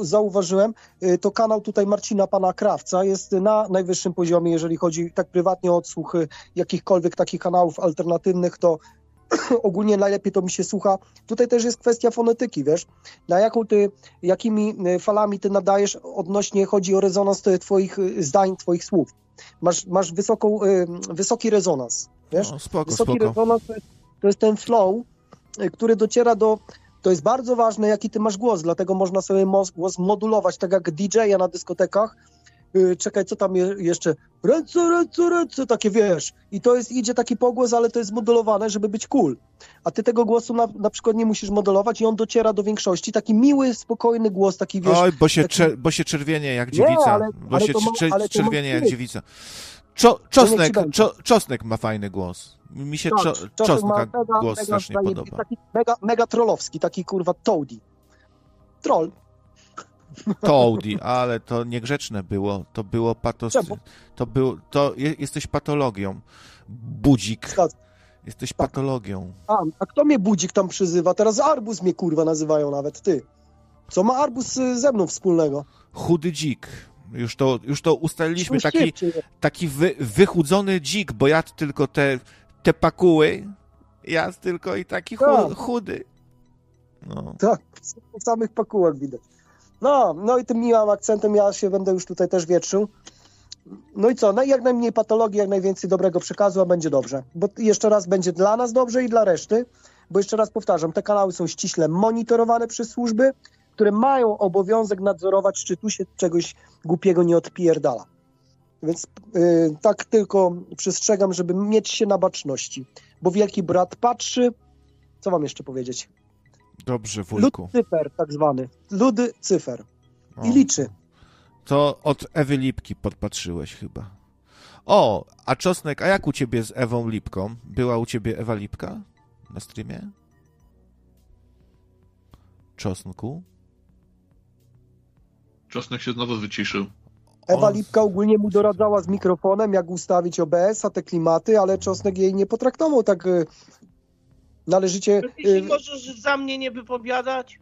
zauważyłem, y, to kanał tutaj Marcina Pana Krawca jest na najwyższym poziomie, jeżeli chodzi tak prywatnie o odsłuch y, jakichkolwiek takich kanałów alternatywnych, to (clears throat) ogólnie najlepiej to mi się słucha. Tutaj też jest kwestia fonetyki, wiesz, na jaką ty, jakimi y, falami ty nadajesz odnośnie, chodzi o rezonans twoich zdań, twoich słów. Masz, masz wysoką, wysoki rezonans, wiesz? No, spoko, wysoki spoko. rezonans to jest, to jest ten flow, y, który dociera do. To jest bardzo ważne, jaki ty masz głos, dlatego można sobie głos modulować, tak jak DJ-a na dyskotekach. Y, Czekaj, co tam je, jeszcze? Ręce, ręce, ręce, takie wiesz. I to jest, idzie taki pogłos, ale to jest modulowane, żeby być cool. A ty tego głosu na, na przykład nie musisz modulować i on dociera do większości. Taki miły, spokojny głos, taki wiesz. Oj, bo się, taki... czer, bo się czerwienie jak Nie, dziewica, ale- bo ale się to czer- ale czerwienie jak dziewica. Czo, czosnek, czo, czosnek ma fajny głos. Mi się Tak, czo, Czosnek mega- głos mega strasznie podoba. Taki mega, mega trollowski, taki kurwa Toady. Troll. Toady, ale to niegrzeczne było. To było patos... Czemu? To był... To je, jesteś patologią. Budzik. Zgadza. Jesteś patologią. A, a kto mnie budzik tam przyzywa? Teraz Arbus mnie kurwa nazywają nawet, ty. Co ma Arbus y, ze mną wspólnego? Chudy dzik. Już to, już to ustaliliśmy. Taki, taki wy, wychudzony dzik, bo jadł tylko te, te pakuły. Jadł tylko i taki Tak. chudy. No. Tak, w samych pakułach widać. No, no i tym miłym akcentem ja się będę już tutaj też wietrzył. No i co? No jak najmniej patologii, jak najwięcej dobrego przekazu, a będzie dobrze. Bo jeszcze raz będzie dla nas dobrze i dla reszty. Bo jeszcze raz powtarzam, te kanały są ściśle monitorowane przez służby, które mają obowiązek nadzorować, czy tu się czegoś głupiego nie odpierdala. Więc yy, tak tylko przestrzegam, żeby mieć się na baczności. Bo wielki brat patrzy. Co wam jeszcze powiedzieć? Dobrze, wujku. Lucyfer tak zwany. Ludy cyfer. I liczy. To od Ewy Lipki podpatrzyłeś chyba. O, a Czosnek, a jak u ciebie z Ewą Lipką? Była u ciebie Ewa Lipka na streamie? Czosnku? Czosnek się znowu wyciszył. Ewa Lipka ogólnie mu doradzała z mikrofonem, jak ustawić OBS-a, te klimaty, ale Czosnek jej nie potraktował tak y, należycie. Ty się Y, możesz za mnie nie wypowiadać?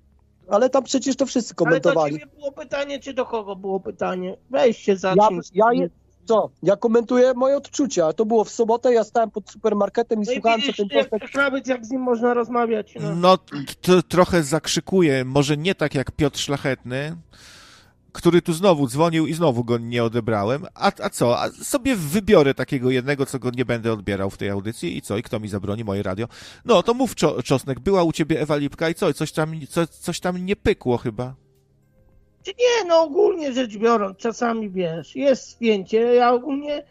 ale tam przecież to wszyscy Ale komentowali. ciebie było pytanie, czy do kogo było pytanie? Weź się Ja, zacznij. ja je, co? Ja komentuję moje odczucia. To było w sobotę, ja stałem pod supermarketem i No i słuchałem, co ten chcesz nawet jak z nim można rozmawiać. No. No, trochę zakrzykuje, może nie tak jak Piotr Szlachetny, który tu znowu dzwonił i znowu go nie odebrałem. A, a co? A sobie wybiorę takiego jednego, co go nie będę odbierał w tej audycji i co? I kto mi zabroni? Moje radio. No, to mów, Czo- Czosnek, była u ciebie Ewa Lipka i co? Coś tam, co, coś tam nie pykło chyba. Nie, no ogólnie rzecz biorąc, czasami wiesz, jest spięcie, ja ogólnie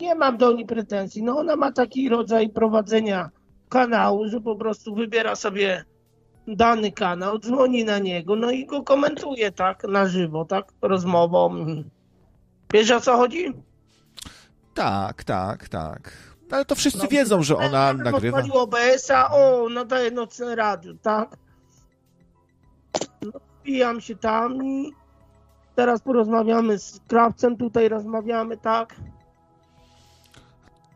nie mam do niej pretensji. No ona ma taki rodzaj prowadzenia kanału, że po prostu wybiera sobie dany kanał, dzwoni na niego, no i go komentuje, tak, na żywo, tak, rozmową. Wiesz o co chodzi? Tak, tak, tak. Ale to wszyscy No, wiedzą, że ona nagrywa. Odpalił OBS-a, o, nadaje nocne radio, tak. No, wbijam się tam i teraz porozmawiamy z krawcem, tutaj rozmawiamy, tak.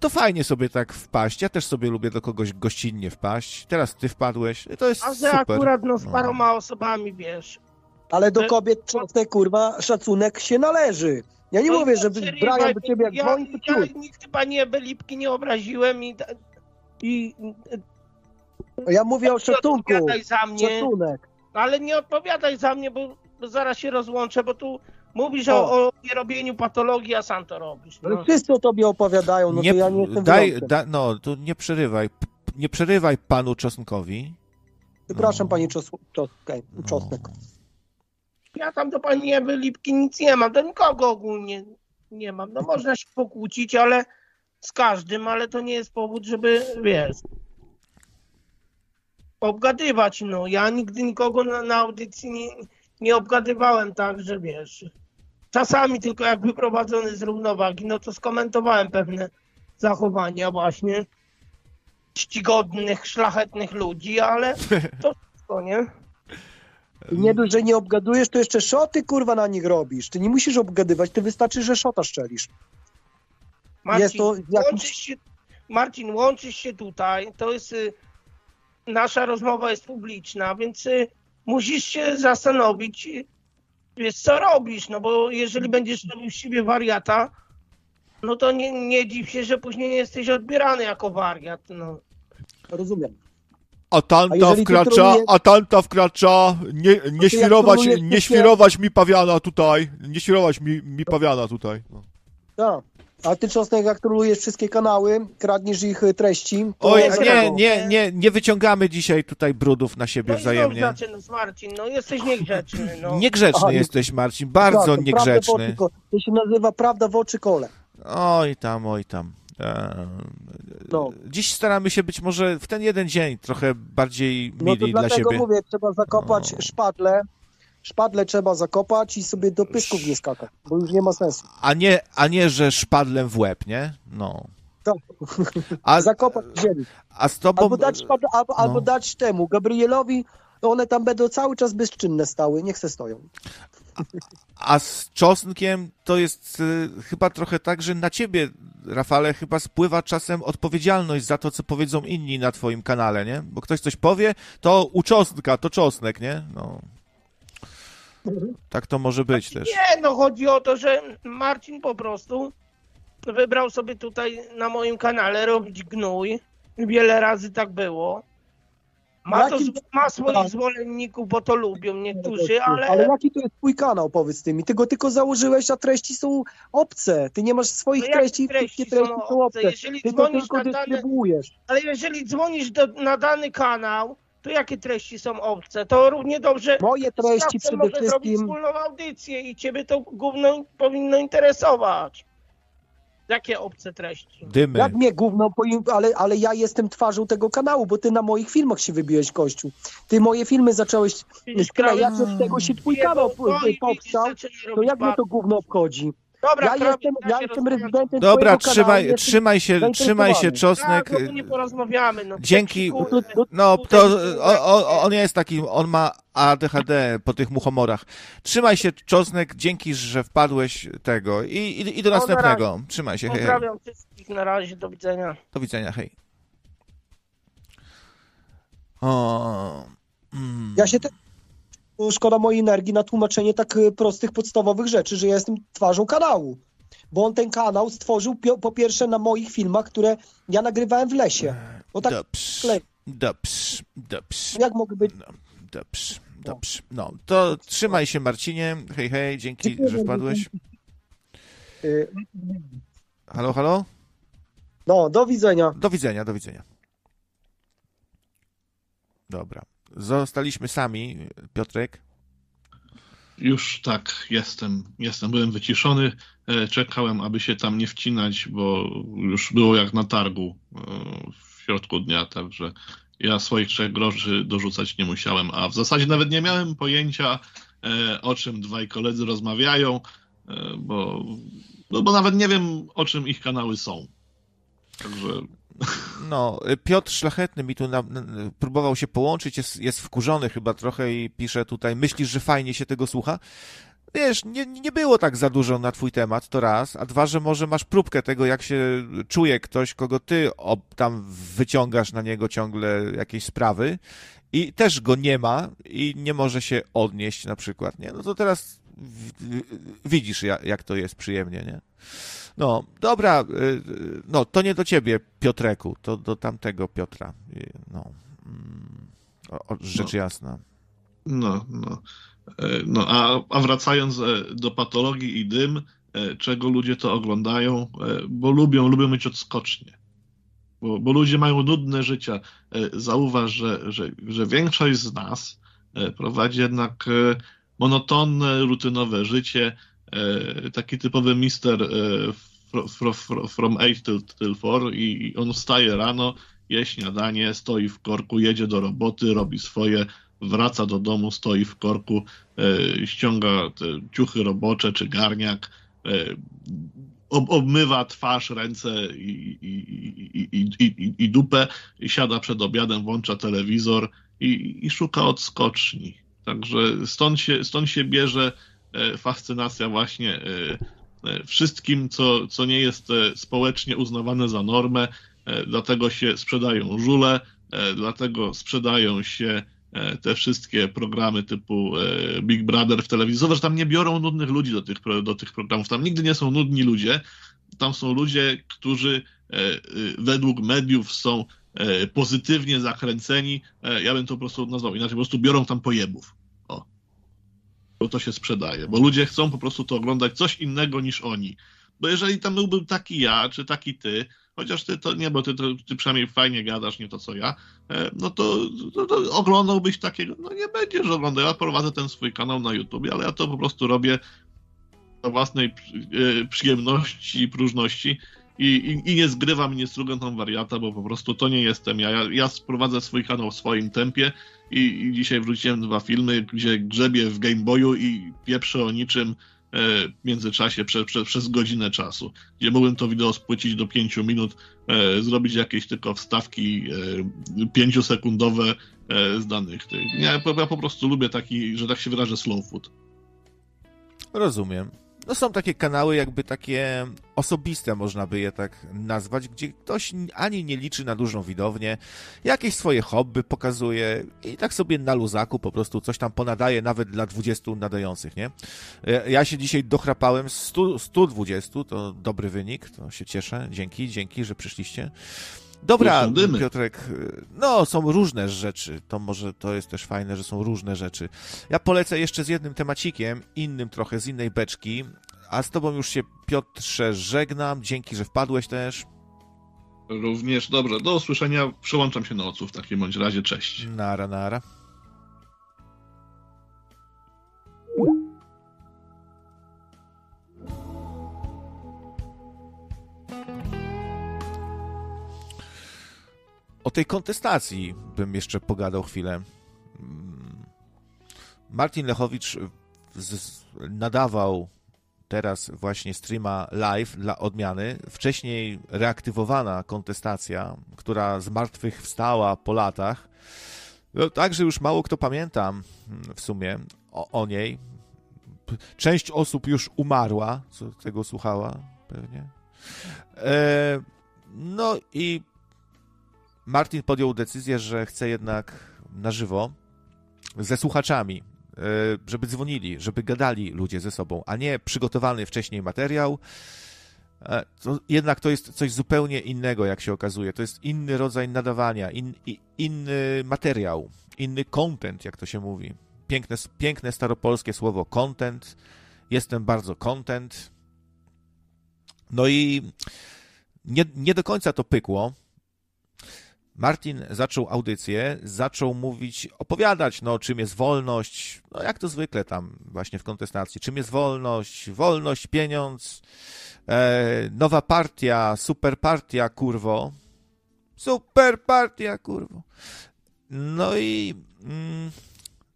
To fajnie sobie tak wpaść. Ja też sobie lubię do kogoś gościnnie wpaść. Teraz ty wpadłeś. To jest A że super. akurat no z paroma osobami, wiesz. Ale do kobiet czosnek, kurwa, szacunek się należy. Ja nie No mówię, żeby Brian do ciebie jak ja, dzwoni, to ja ciut. nikt chyba nie Lipki nie obraziłem i, i Ja mówię o nie szacunku. odpowiadaj za mnie. Szacunek. Ale nie odpowiadaj za mnie, bo, bo zaraz się rozłączę, bo tu mówisz O. o, patologii, a sam to robisz. Ale No. wszyscy o tobie opowiadają, no nie, to ja nie jestem daj, da, no, to nie przerywaj. Nie przerywaj panu Czosnkowi. Przepraszam, panie czos, czos, okej, No. czosnek. Ja tam do pani Ewy Lipki nic nie mam, do nikogo ogólnie nie mam. No można się pokłócić, ale z każdym, ale to nie jest powód, żeby, wiesz, obgadywać, no. Ja nigdy nikogo na, na audycji nie, nie obgadywałem tak, że wiesz. Czasami tylko jak wyprowadzony z równowagi, no to skomentowałem pewne zachowania właśnie czcigodnych, szlachetnych ludzi, ale to (laughs) wszystko, nie? I nie dość, że nie obgadujesz, to jeszcze szoty, kurwa, na nich robisz. Ty nie musisz obgadywać, ty wystarczy, że szota szczelisz. Marcin, Jest to jakimś- łączysz się, Marcin, łączysz się tutaj, to jest, y, nasza rozmowa jest publiczna, więc y, musisz się zastanowić, y, wiesz, co robisz, no bo jeżeli będziesz robił z siebie wariata, no to nie, nie dziw się, że później nie jesteś odbierany jako wariat, no. Rozumiem. A A wkracza, trolujesz- a tamta wkracza, nie, nie świrować, nie świrować mi pawiana tutaj, nie świrować mi, mi pawiana tutaj. No. Tak. A ty, czosnek, jak trolujesz wszystkie kanały, kradniesz ich y, treści, Oj, nie, nie, nie, nie wyciągamy dzisiaj tutaj brudów na siebie No wzajemnie. znów zaczynasz, Marcin, no jesteś niegrzeczny, no. (laughs) Niegrzeczny Aha, jesteś, Marcin, bardzo Tak, niegrzeczny. To się nazywa prawda w oczy kole. Oj tam, oj tam. Eee, No. Dziś staramy się być może w ten jeden dzień trochę bardziej No to mili dla dlatego siebie. mówię, trzeba zakopać szpadle, szpadle trzeba zakopać i sobie do pysków nie skakać, bo już nie ma sensu. A nie, a nie, że szpadlem w łeb, nie? No. Tak. A, Zakopać w ziemi. a z tobą... Albo dać, szpadle, albo, no. albo dać temu, Gabrielowi, one tam będą cały czas bezczynne stały, niech se stoją. A z czosnkiem to jest y, chyba trochę tak, że na ciebie, Rafale, chyba spływa czasem odpowiedzialność za to, co powiedzą inni na twoim kanale, nie? Bo ktoś coś powie, to u czosnka, to czosnek, nie? No. Tak to może być też. Nie, no chodzi o to, że Marcin po prostu wybrał sobie tutaj na moim kanale robić gnój. Wiele razy tak było. Ma, to, ma swoich tak. zwolenników, bo to lubią niektórzy, ale, Ale jaki to jest twój kanał, powiedz ty mi? Ty go tylko założyłeś, a treści są obce. Ty nie masz swoich No treści, treści wszystkie treści są są obce? Jeżeli Ty to dzwonisz tylko na dane- dystrybuujesz. ale jeżeli dzwonisz do, na dany kanał, to jakie treści są obce? To równie dobrze Moje treści przede może zrobić wszystkim... wspólną audycję i ciebie to gówno powinno interesować. Jakie obce treści? Dymy. Jak mnie gówno, ale, ale ja jestem twarzą tego kanału, bo ty na moich filmach się wybiłeś, Kościół. Ty moje filmy zacząłeś sklejać, jak od tego się twój kanał powstał, to jak mnie to gówno obchodzi? Dobra, Ja jestem, ja jestem rezydentem Dobra, trzymaj, kanału, trzymaj się, trzymaj się, czosnek. Tak, no nie porozmawiamy. No. Dzięki. No, to o, o, on jest taki, on ma ADHD po tych muchomorach. Trzymaj się, czosnek, dzięki, że wpadłeś tego. I, i, i do No, na następnego. Trzymaj się, hej, hej. Pozdrawiam wszystkich, na razie, do widzenia. Do widzenia, hej. O, mm. Ja się te... Szkoda mojej energii na tłumaczenie tak y, prostych, podstawowych rzeczy, że ja jestem twarzą kanału. Bo on ten kanał stworzył po pierwsze na moich filmach, które ja nagrywałem w lesie. Bo tak Dobrze, klej- dobrze, dobrze. jak mogę być... Dobrze, dobrze. No, to trzymaj się, Marcinie. Hej, hej, dzięki, Dziękuję że wpadłeś. y, Halo, halo? No, do widzenia. Do widzenia, do widzenia. Dobra. Zostaliśmy sami, Piotrek. Już tak, jestem, jestem, byłem wyciszony, e, czekałem, aby się tam nie wcinać, bo już było jak na targu. E, w środku dnia, także ja swoich trzech groszy dorzucać nie musiałem, a w zasadzie nawet nie miałem pojęcia, e, o czym dwaj koledzy rozmawiają, bo, no bo nawet nie wiem, o czym ich kanały są. Także No, Piotr Szlachetny mi tu na, na, próbował się połączyć, jest, jest wkurzony chyba trochę i pisze tutaj, myślisz, że fajnie się tego słucha? Wiesz, nie, nie było tak za dużo na twój temat, to raz, a dwa, że może masz próbkę tego, jak się czuje ktoś, kogo ty ob, tam wyciągasz na niego ciągle jakieś sprawy i też go nie ma i nie może się odnieść na przykład, nie? No to teraz w, w, widzisz, jak, jak to jest przyjemnie, nie? No, dobra, no, to nie do ciebie, Piotreku, to do tamtego Piotra, no, o, rzecz No. jasna. No, no. E, No, a, a wracając e, do patologii i dym, e, czego ludzie to oglądają, bo lubią, lubią mieć odskocznie. Bo, bo ludzie mają nudne życia. Zauważ, że, że, że większość z nas prowadzi jednak monotonne, rutynowe życie, taki typowy mister e, fro- fro- fro- from 8 till, till 4 i on wstaje rano, je śniadanie, stoi w korku, jedzie do roboty, robi swoje, wraca do domu, stoi w korku, e, ściąga te ciuchy robocze czy garniak, e, ob, obmywa twarz, ręce i, i, i, i, dupę, siada przed obiadem, włącza telewizor i, szuka odskoczni. Także stąd się, stąd się bierze e, fascynacja właśnie e, e, wszystkim, co, co nie jest e, społecznie uznawane za normę, e, dlatego się sprzedają żule, e, dlatego sprzedają się e, te wszystkie programy typu e, Big Brother w telewizji. Zobacz, tam nie biorą nudnych ludzi do tych, do tych programów. Tam nigdy nie są nudni ludzie. Tam są ludzie, którzy e, e, według mediów są e, pozytywnie zakręceni. E, Ja bym to po prostu nazwał inaczej. Po prostu biorą tam pojebów. Bo to się sprzedaje. Bo ludzie chcą po prostu to oglądać coś innego niż oni. Bo jeżeli tam byłbym taki ja, czy taki ty, chociaż ty to nie, bo ty, to, ty przynajmniej fajnie gadasz, nie to co ja, e, no to, to, to oglądałbyś takiego, no nie będziesz oglądał. Ja prowadzę ten swój kanał na YouTube, ale ja to po prostu robię dla własnej e, przyjemności i próżności i, i, i nie zgrywam, nie strugam tam wariata, bo po prostu to nie jestem ja. Ja, ja sprowadzę swój kanał w swoim tempie i, i dzisiaj wróciłem dwa filmy, gdzie grzebię w Game Boyu i pieprzę o niczym e, w międzyczasie prze, prze, przez godzinę czasu, gdzie mogłem to wideo spłycić do pięciu minut, e, zrobić jakieś tylko wstawki e, pięciosekundowe e, z danych. Ja, ja po prostu lubię taki, że tak się wyrażę, slow food. Rozumiem. No są takie kanały jakby takie osobiste, można by je tak nazwać, gdzie ktoś ani nie liczy na dużą widownię, jakieś swoje hobby pokazuje i tak sobie na luzaku po prostu coś tam ponadaje nawet dla 20 nadających, nie? Ja- się dzisiaj dochrapałem z 100, 120, to dobry wynik, to się cieszę. Dzięki, dzięki, że przyszliście. Dobra. Piotrek, no są różne rzeczy, to może to jest też fajne, że są różne rzeczy. Ja polecę jeszcze z jednym temacikiem, innym trochę, z innej beczki, a z tobą już się Piotrze żegnam, dzięki, że wpadłeś też. Również dobrze. Do usłyszenia. Przełączam się na ocu w takim bądź razie. Cześć. Nara, nara. O tej kontestacji bym jeszcze pogadał chwilę. Mm. Martin Lechowicz nadawał teraz właśnie streama live dla odmiany. Wcześniej reaktywowana kontestacja, która z martwych wstała po latach. No, także już mało kto pamięta mm, w sumie o, o niej. Część osób już umarła, co tego słuchała pewnie. E, no i Martin podjął decyzję, że chce jednak na żywo ze słuchaczami, e, żeby dzwonili, żeby gadali ludzie ze sobą, a nie przygotowany wcześniej materiał. E, To jednak to jest coś zupełnie innego, jak się okazuje. To jest inny rodzaj nadawania, in, inny materiał, inny content, jak to się mówi. Piękne, piękne staropolskie słowo content. Jestem bardzo content. No i nie, nie do końca to pykło. Martin zaczął audycję, zaczął mówić, opowiadać, no, czym jest wolność, no, jak to zwykle tam właśnie w kontestacji, czym jest wolność, wolność, pieniądz, e, nowa partia, super partia, kurwo, Super partia, kurwa. No i mm,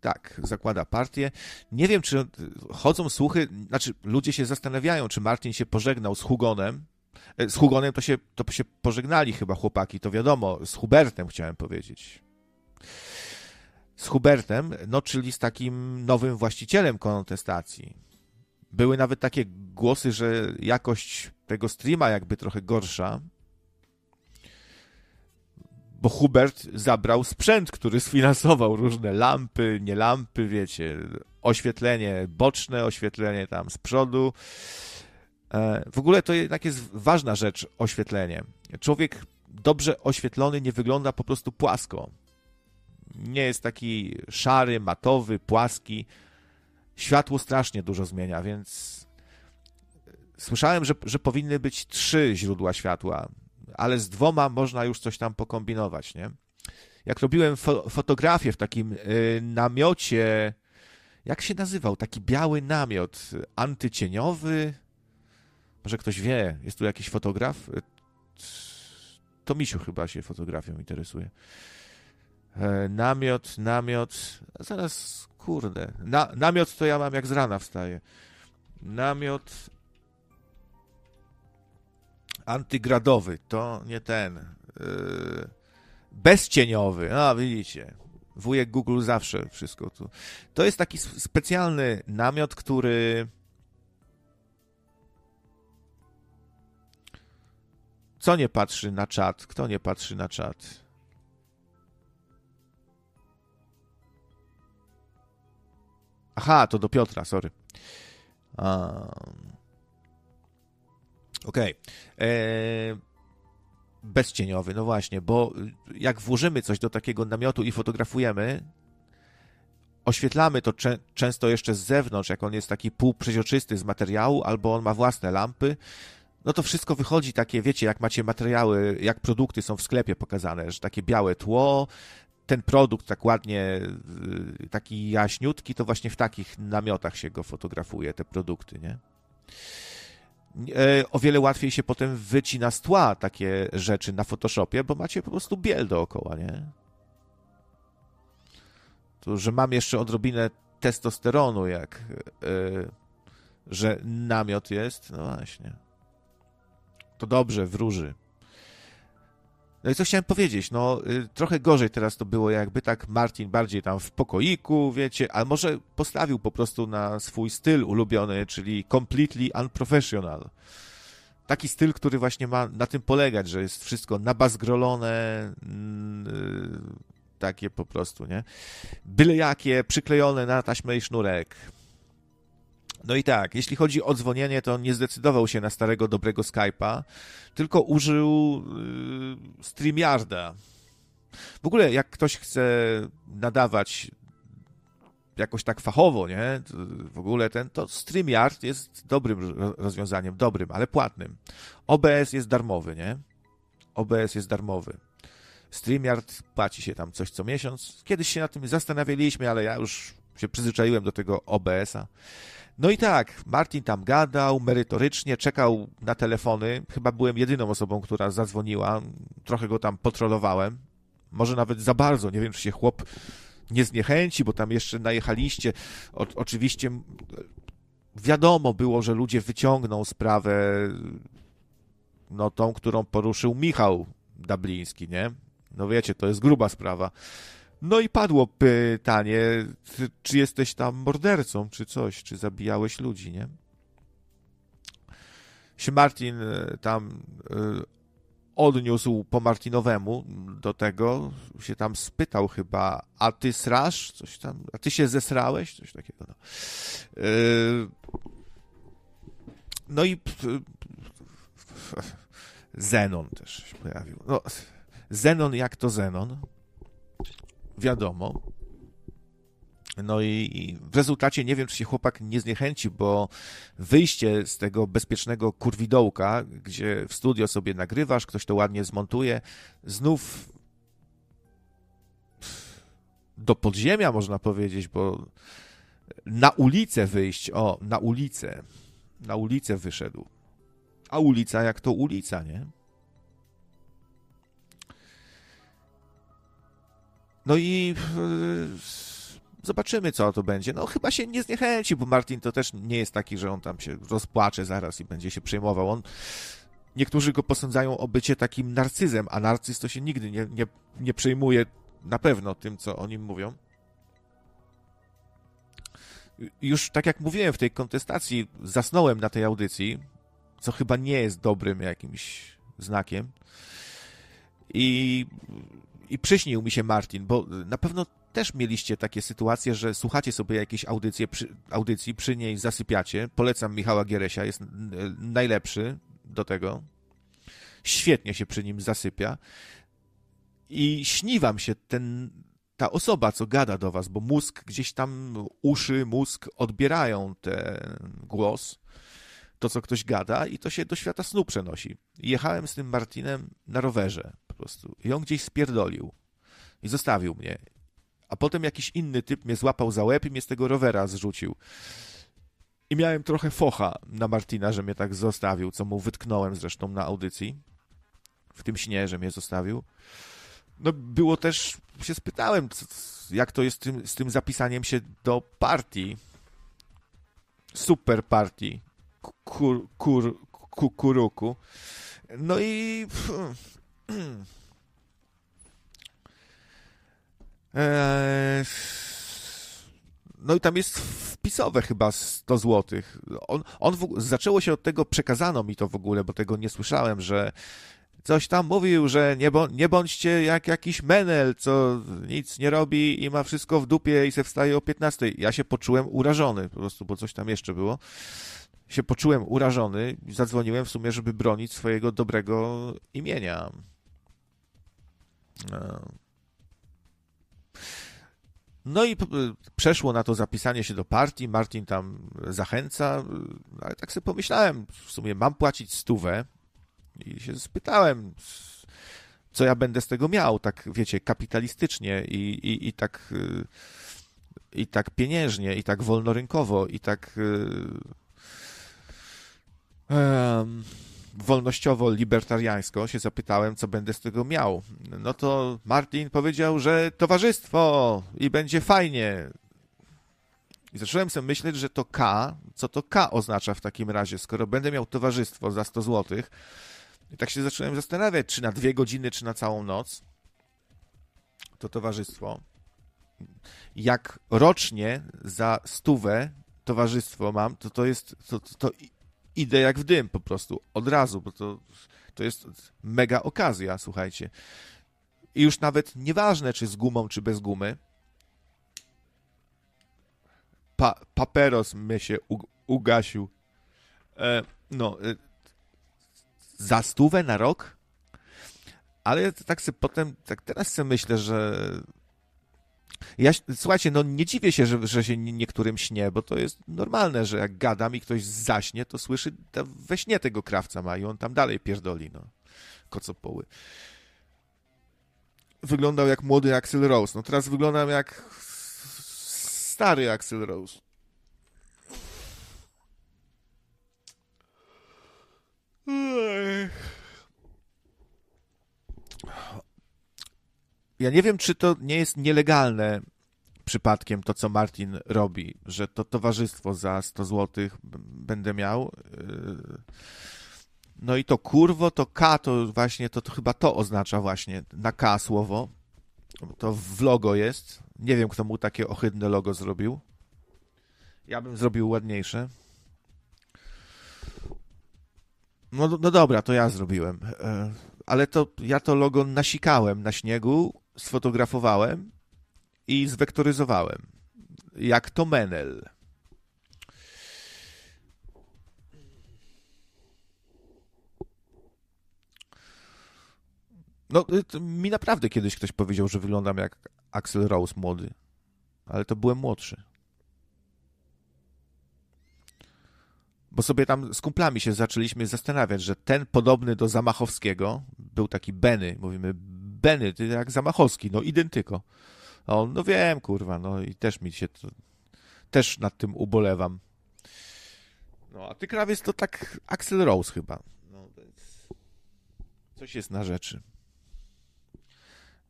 tak, zakłada partię. Nie wiem, czy chodzą słuchy, znaczy ludzie się zastanawiają, czy Martin się pożegnał z Hugonem. E, Z Hugonem to się, to się pożegnali chyba chłopaki, to wiadomo, z Hubertem chciałem powiedzieć. Z Hubertem, no czyli z takim nowym właścicielem kontestacji. Były nawet takie głosy, że jakość tego streama jakby trochę gorsza, bo Hubert zabrał sprzęt, który sfinansował różne lampy, nie lampy, wiecie, oświetlenie boczne, oświetlenie tam z przodu. E, W ogóle to jednak jest ważna rzecz, oświetlenie. Człowiek dobrze oświetlony nie wygląda po prostu płasko. Nie jest taki szary, matowy, płaski. Światło strasznie dużo zmienia, więc słyszałem, że, że powinny być trzy źródła światła, ale z dwoma można już coś tam pokombinować, nie? Jak robiłem fo fotografię w takim y, namiocie, jak się nazywał? Taki biały namiot antycieniowy. Może ktoś wie, jest tu jakiś fotograf? Y, To Misiu chyba się fotografią interesuje. E, Namiot, namiot. Zaraz, kurde. Na, namiot to ja mam jak z rana wstaję. Namiot antygradowy, to nie ten. Yy, bezcieniowy. No, widzicie. Wujek Google zawsze wszystko tu. To jest taki specjalny namiot, który. Co nie patrzy na czat? Kto nie patrzy na czat? Aha, to do Piotra, sorry. Um, Okej. Eee, Bezcieniowy, no właśnie, bo jak włożymy coś do takiego namiotu i fotografujemy, oświetlamy to czę- często jeszcze z zewnątrz, jak on jest taki półprzeźroczysty z materiału, albo on ma własne lampy, no to wszystko wychodzi takie, wiecie, jak macie materiały, jak produkty są w sklepie pokazane, że takie białe tło, ten produkt tak ładnie, y, taki jaśniutki, to właśnie w takich namiotach się go fotografuje, te produkty, nie? E, O wiele łatwiej się potem wycina z tła takie rzeczy na Photoshopie, bo macie po prostu biel dookoła, nie? To, że mam jeszcze odrobinę testosteronu, jak e, że namiot jest, no właśnie. To dobrze, wróży. No i co chciałem powiedzieć, no y, trochę gorzej teraz to było, jakby tak Martin bardziej tam w pokoiku, wiecie, ale może postawił po prostu na swój styl ulubiony, czyli completely unprofessional. Taki styl, który właśnie ma na tym polegać, że jest wszystko nabazgrolone, y, takie po prostu, nie? Byle jakie, przyklejone na taśmę i sznurek. No i tak, jeśli chodzi o dzwonienie, to nie zdecydował się na starego, dobrego Skype'a, tylko użył yy, StreamYarda. W ogóle, jak ktoś chce nadawać jakoś tak fachowo, nie? W ogóle ten, to StreamYard jest dobrym ro- rozwiązaniem, dobrym, ale płatnym. OBS jest darmowy, nie? OBS jest darmowy. StreamYard płaci się tam coś co miesiąc. Kiedyś się na tym zastanawialiśmy, ale ja już się przyzwyczaiłem do tego OBS-a. No i tak, Martin tam gadał merytorycznie, czekał na telefony. Chyba byłem jedyną osobą, która zadzwoniła. Trochę go tam potrolowałem. Może nawet za bardzo. Nie wiem, czy się chłop nie zniechęci, bo tam jeszcze najechaliście. O, oczywiście m, wiadomo było, że ludzie wyciągną sprawę, no tą, którą poruszył Michał Dabliński, nie? No wiecie, to jest gruba sprawa. No i padło pytanie, czy- jesteś tam mordercą, czy coś, czy zabijałeś ludzi, nie? Się Martin e, tam e, odniósł po Martinowemu do tego, się tam spytał chyba, a ty srasz? Coś tam, a ty się zesrałeś? Coś takiego, no. E, No i Zenon też się pojawił. No, Zenon jak to Zenon? Wiadomo. No i, i w rezultacie nie wiem, czy się chłopak nie zniechęci, bo wyjście z tego bezpiecznego kurwidołka, gdzie w studio sobie nagrywasz, ktoś to ładnie zmontuje, znów do podziemia można powiedzieć, bo na ulicę wyjść, o, na ulicę, na ulicę wyszedł. A ulica jak to ulica, nie? No i e, zobaczymy, co to będzie. No chyba się nie zniechęci, bo Martin to też nie jest taki, że on tam się rozpłacze zaraz i będzie się przejmował. On niektórzy go posądzają o bycie takim narcyzem, a narcyz to się nigdy nie, nie, nie przejmuje na pewno tym, co o nim mówią. Już tak jak mówiłem w tej kontestacji, zasnąłem na tej audycji, co chyba nie jest dobrym jakimś znakiem. I, i przyśnił mi się Martin, bo na pewno też mieliście takie sytuacje, że słuchacie sobie jakiejś audycji, przy, audycji, przy niej zasypiacie. Polecam Michała Gieresia, jest najlepszy do tego. Świetnie się przy nim zasypia. I śni wam się ten, ta osoba, co gada do was, bo mózg gdzieś tam, uszy, mózg odbierają ten głos, to co ktoś gada i to się do świata snu przenosi. Jechałem z tym Martinem na rowerze po prostu i on gdzieś spierdolił i zostawił mnie. A potem jakiś inny typ mnie złapał za łeb i mnie z tego rowera zrzucił. I miałem trochę focha na Martina, że mnie tak zostawił, co mu wytknąłem zresztą na audycji. W tym śnie, że mnie zostawił. No było też, się spytałem, jak to jest z tym, z tym zapisaniem się do partii. Super partii. Kur, kur, kukuruku. No i... Eee, (clears throat) no i tam jest wpisowe chyba 100 zł. On, on w, zaczęło się od tego, przekazano mi to w ogóle, bo tego nie słyszałem, że coś tam mówił, że nie, nie bądźcie jak jakiś menel, co nic nie robi i ma wszystko w dupie i se wstaje o 15. Ja się poczułem urażony po prostu, bo coś tam jeszcze było. Się poczułem urażony zadzwoniłem w sumie, żeby bronić swojego dobrego imienia. No. No i przeszło na to zapisanie się do partii, Martin tam zachęca, ale tak sobie pomyślałem, w sumie mam płacić stówę i się spytałem, co ja będę z tego miał, tak wiecie, kapitalistycznie i, i, i tak i tak pieniężnie, i tak wolnorynkowo, i tak um, wolnościowo-libertariańsko się zapytałem, co będę z tego miał. No to Martin powiedział, że towarzystwo i będzie fajnie. I zacząłem sobie myśleć, że to K, co to K oznacza w takim razie, skoro będę miał towarzystwo za 100 zł. I tak się zacząłem zastanawiać, czy na dwie godziny, czy na całą noc to towarzystwo. Jak rocznie za stówę towarzystwo mam, to to jest, to, to, to idę jak w dym po prostu, od razu, bo to, to jest mega okazja, słuchajcie. I już nawet nieważne, czy z gumą, czy bez gumy, pa, paperos mnie się ugasił. E, no, e, za stówę na rok? Ale tak sobie potem, tak teraz sobie myślę, że ja, słuchajcie, no nie dziwię się, że, że się niektórym śnie, bo to jest normalne, że jak gadam i ktoś zaśnie, to słyszy, we śnie tego krawca ma i on tam dalej pierdoli, no. Kocopoły. Wyglądał jak młody Axel Rose. No teraz wyglądam jak stary Axel Rose. Ja nie wiem, czy to nie jest nielegalne przypadkiem to, co Martin robi, że to towarzystwo za 100 zł będę miał. Yy, no i to kurwo, to K, to właśnie, to, to chyba to oznacza właśnie, na K słowo. To w logo jest. Nie wiem, kto mu takie ohydne logo zrobił. Ja bym zrobił ładniejsze. No, no dobra, to ja zrobiłem. Yy, ale to ja to logo nasikałem na śniegu sfotografowałem i zwektoryzowałem. Jak to Menel. No, y, mi naprawdę kiedyś ktoś powiedział, że wyglądam jak Axel Rose młody, ale to byłem młodszy. Bo sobie tam z kumplami się zaczęliśmy zastanawiać, że ten podobny do Zamachowskiego był taki Benny, mówimy Benny, ty jak Zamachowski, no identyko. A no wiem, kurwa, no i też mi się to, też nad tym ubolewam. No, a ty krawiec to tak Axel Rose chyba. No, coś jest na rzeczy.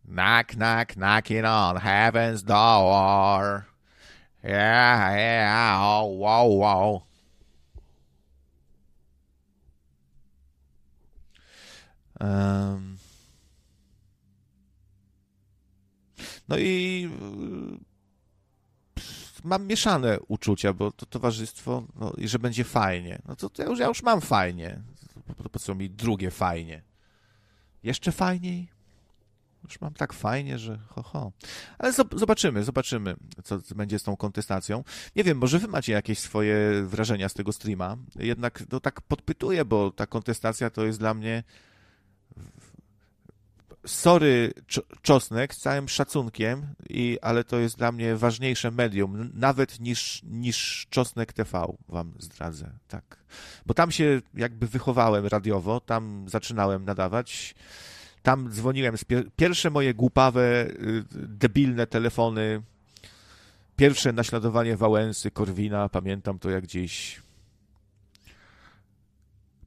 Knock, knock, knocking on heaven's door. Yeah, yeah, oh, wow, wow. Um, no i y, mam mieszane uczucia, bo to towarzystwo, no, i że będzie fajnie. No to, to ja, już, ja już mam fajnie. Po, co mi drugie fajnie? Jeszcze fajniej? Już mam tak fajnie, że ho, ho. Ale zobaczymy, zobaczymy, co będzie z tą kontestacją. Nie wiem, może wy macie jakieś swoje wrażenia z tego streama. Jednak no, tak podpytuję, bo ta kontestacja to jest dla mnie sorry Czosnek, z całym szacunkiem, i, ale to jest dla mnie ważniejsze medium, nawet niż, niż Czosnek TV, wam zdradzę, tak. Bo tam się jakby wychowałem radiowo, tam zaczynałem nadawać, tam dzwoniłem, pierwsze moje głupawe, y, debilne telefony, pierwsze naśladowanie Wałęsy, Korwina, pamiętam to jak dziś.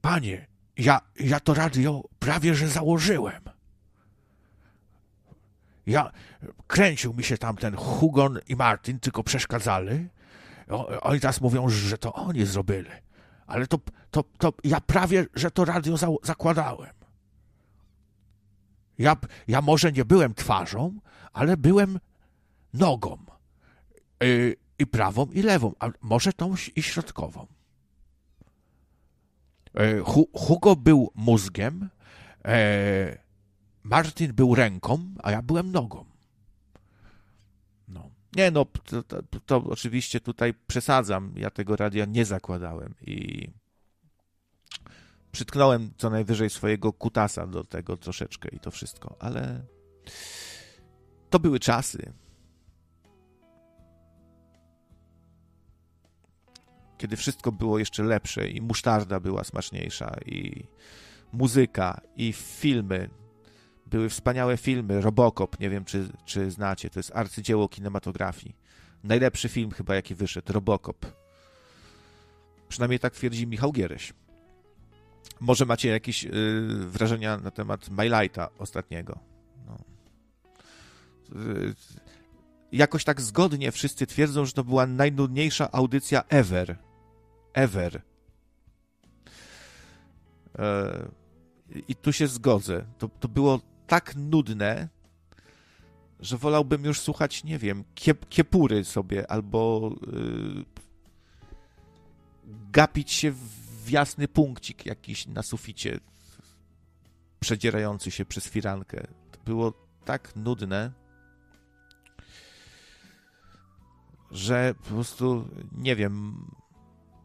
Panie, ja, ja to radio prawie że założyłem. Ja, kręcił mi się tam ten Hugon i Martin, tylko przeszkadzali. Oni teraz mówią, że to oni zrobili. Ale to, to, to ja prawie, że to radio za, zakładałem. Ja, ja może nie byłem twarzą, ale byłem nogą. Yy, I prawą, i lewą, a może tą i środkową. Yy, Hugo był mózgiem, yy, Martin był ręką, a ja byłem nogą. No. Nie no, to, to, to oczywiście tutaj przesadzam. Ja tego radia nie zakładałem i przytknąłem co najwyżej swojego kutasa do tego troszeczkę i to wszystko, ale to były czasy. Kiedy wszystko było jeszcze lepsze i musztarda była smaczniejsza i muzyka i filmy. Były wspaniałe filmy. Robocop, nie wiem czy, czy znacie, to jest arcydzieło kinematografii. Najlepszy film chyba jaki wyszedł, Robocop. Przynajmniej tak twierdzi Michał Giereś. Może macie jakieś yy, wrażenia na temat My Lighta ostatniego. No. Yy, jakoś tak zgodnie wszyscy twierdzą, że to była najnudniejsza audycja ever. Ever. Yy, I tu się zgodzę. To, to było tak nudne, że wolałbym już słuchać, nie wiem, kiep, kiepury sobie albo yy, gapić się w jasny punkcik jakiś na suficie, przedzierający się przez firankę. To było tak nudne, że po prostu, nie wiem,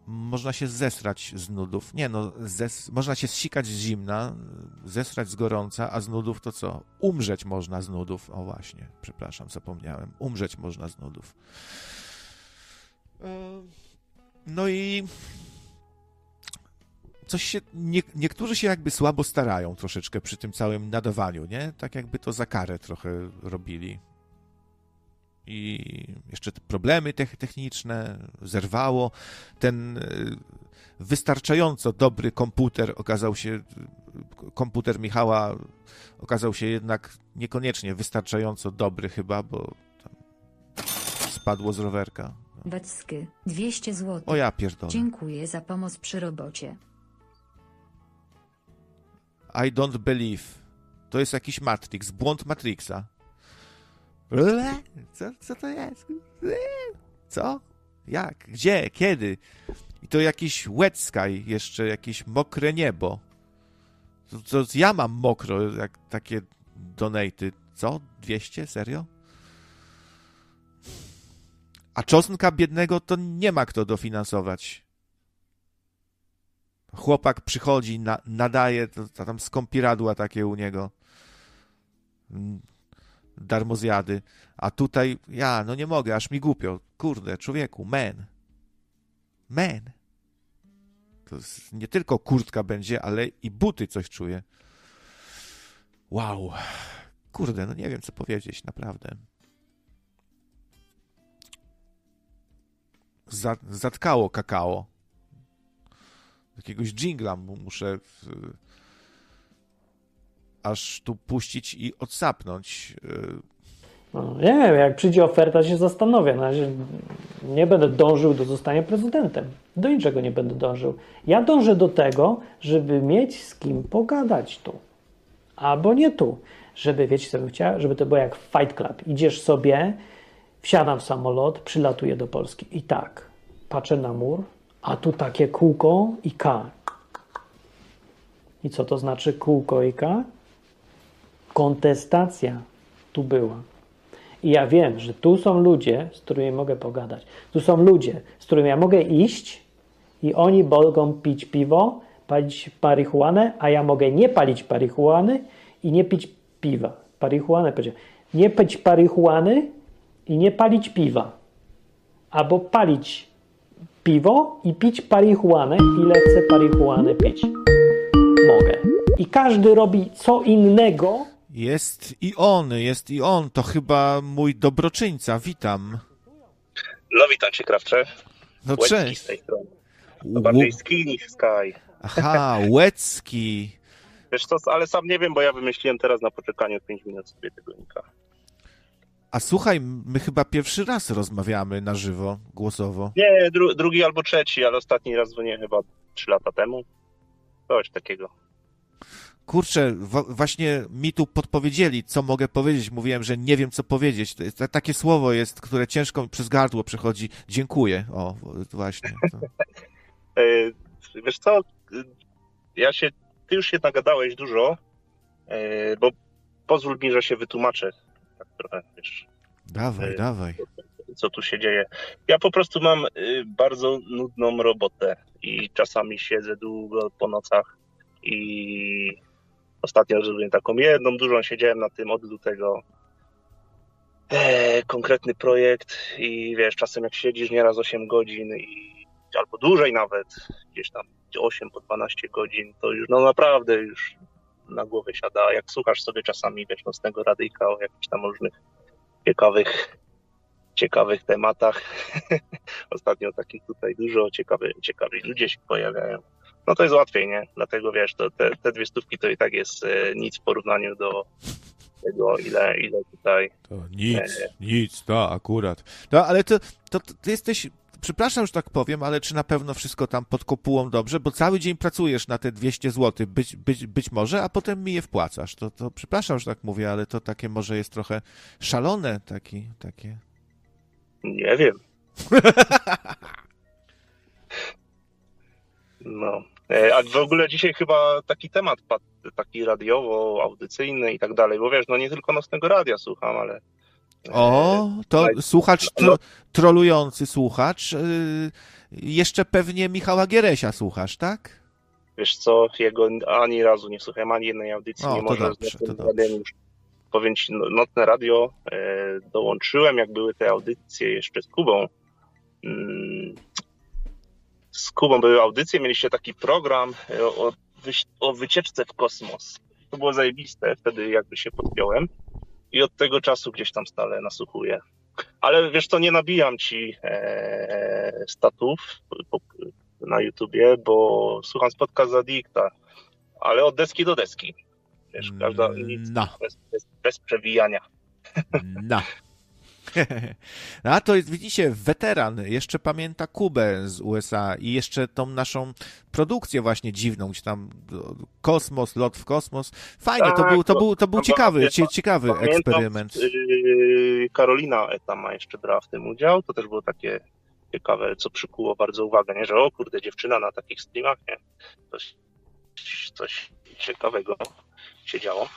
można się zesrać z nudów. Nie no, zes można się zsikać z zimna, zesrać z gorąca, a z nudów to co? Umrzeć można z nudów. O właśnie, przepraszam, zapomniałem. Umrzeć można z nudów. No i coś się, nie, niektórzy się jakby słabo starają troszeczkę przy tym całym nadawaniu, nie? Tak jakby to za karę trochę robili. I jeszcze te problemy techniczne zerwało. Ten e, wystarczająco dobry komputer okazał się, komputer Michała okazał się jednak niekoniecznie wystarczająco dobry chyba, bo spadło z rowerka. Wacki, 200 zł. O ja pierdolę. Dziękuję za pomoc przy robocie. I don't believe. To jest jakiś Matrix, błąd Matrixa. Co, co to jest? Co? Jak? Gdzie? Kiedy? I to jakiś wet sky, jeszcze jakieś mokre niebo. To ja mam mokro, jak takie donaty. Co? 200? Serio? A czosnka biednego to nie ma kto dofinansować. Chłopak przychodzi, na, nadaje, to, to tam skąpiradła takie u niego. Darmozjady. A tutaj ja, no nie mogę, aż mi głupio. Kurde, człowieku, men. Men. To nie tylko kurtka będzie, ale i buty coś czuję. Wow. Kurde, no nie wiem, co powiedzieć, naprawdę. Zatkało kakao jakiegoś jingla muszę. Aż tu puścić i odsapnąć. No, nie wiem, jak przyjdzie oferta, się zastanowię. Nie będę dążył do zostania prezydentem. Do niczego nie będę dążył. Ja dążę do tego, żeby mieć z kim pogadać tu. Albo nie tu. Żeby, wiecie co bym chciał? Żeby to było jak Fight Club. Idziesz sobie, wsiadam w samolot, przylatuję do Polski. I tak, patrzę na mur, a tu takie kółko i K. I co to znaczy kółko i K? Kontestacja tu była. I ja wiem, że tu są ludzie, z którymi mogę pogadać. Tu są ludzie, z którymi ja mogę iść i oni mogą pić piwo, palić marihuanę, a ja mogę nie palić marihuany i nie pić piwa. Marihuanę powiedziałem. Nie pić marihuany i nie palić piwa. Albo palić piwo i pić marihuanę, ile chcę marihuany pić. Mogę. I każdy robi co innego, Jest i on, jest i on. To chyba mój dobroczyńca. Witam. No witam cię, Krawcze. No Łecki cześć. z tej strony. To bardziej ski niż sky. Aha, (laughs) Łecki. Wiesz co, ale sam nie wiem, bo ja wymyśliłem teraz na poczekaniu 5 minut sobie tego linka. A słuchaj, my chyba pierwszy raz rozmawiamy na żywo, głosowo. Nie, dru drugi albo trzeci, ale ostatni raz dzwoniłem chyba 3 lata temu. Coś takiego. Kurczę, właśnie mi tu podpowiedzieli, co mogę powiedzieć. Mówiłem, że nie wiem, co powiedzieć. Takie słowo jest, które ciężko mi przez gardło przechodzi. Dziękuję. O, właśnie. (laughs) E, Wiesz co, ja się, ty już się nagadałeś dużo, e, bo pozwól mi, że się wytłumaczę. Tak trochę, wiesz, Dawaj, dawaj. co tu się dzieje. Ja po prostu mam bardzo nudną robotę i czasami siedzę długo po nocach i ostatnio zrobiłem taką jedną, dużą, siedziałem na tym od lutego. E, konkretny projekt i wiesz, czasem jak siedzisz nieraz 8 godzin i albo dłużej nawet, gdzieś tam 8 po 12 godzin, to już no naprawdę już na głowę siada. Jak słuchasz sobie czasami, wiesz, nocnego radyjka o jakichś tam różnych ciekawych ciekawych tematach. (laughs) Ostatnio takich tutaj dużo ciekawych, ciekawi ludzie się pojawiają. No to jest łatwiej, nie? Dlatego wiesz, to te, te dwie stówki to i tak jest e, nic w porównaniu do tego, ile, ile tutaj. To nic, e, nic, to akurat. No, ale to, to, to ty jesteś, przepraszam, że tak powiem, ale czy na pewno wszystko tam pod kopułą dobrze? Bo cały dzień pracujesz na te 200 zł, być, być, być może, a potem mi je wpłacasz. To, to przepraszam, że tak mówię, ale to takie może jest trochę szalone, taki, takie. Nie wiem. (laughs) No. E, A w ogóle dzisiaj chyba taki temat padł, taki radiowo, audycyjny i tak dalej, bo wiesz, no nie tylko nocnego radia słucham, ale O, to no- słuchacz, tro, trolujący słuchacz, yy, jeszcze pewnie Michała Gieresia słuchasz, tak? wiesz co, jego ani razu nie słuchałem, ani jednej audycji O, nie można dobrze, z radiem już powiem ci, no, nocne radio e, dołączyłem, jak były te audycje jeszcze z Kubą. Mm, z Kubą były audycje, mieliście taki program e, o, o wycieczce w kosmos. To było zajebiste, wtedy jakby się podpiąłem i od tego czasu gdzieś tam stale nasłuchuję. Ale wiesz co, nie nabijam ci e, statów na YouTubie, bo słucham spotka za dikta, ale od deski do deski. Wiesz, każda nic No. bez, bez, bez przewijania. No. (laughs) A to jest, widzicie, weteran, jeszcze pamięta Kubę z USA i jeszcze tą naszą produkcję właśnie dziwną, gdzie tam do- kosmos, lot w kosmos. Fajnie, to Tak, był, to był, to był to ciekawy, cie- ciekawy Pamiętam, eksperyment. yy, Karolina Eta ma jeszcze brała w tym udział, to też było takie ciekawe, co przykuło bardzo uwagę, nie? że o kurde, dziewczyna na takich streamach, nie? Coś, coś ciekawego się działo.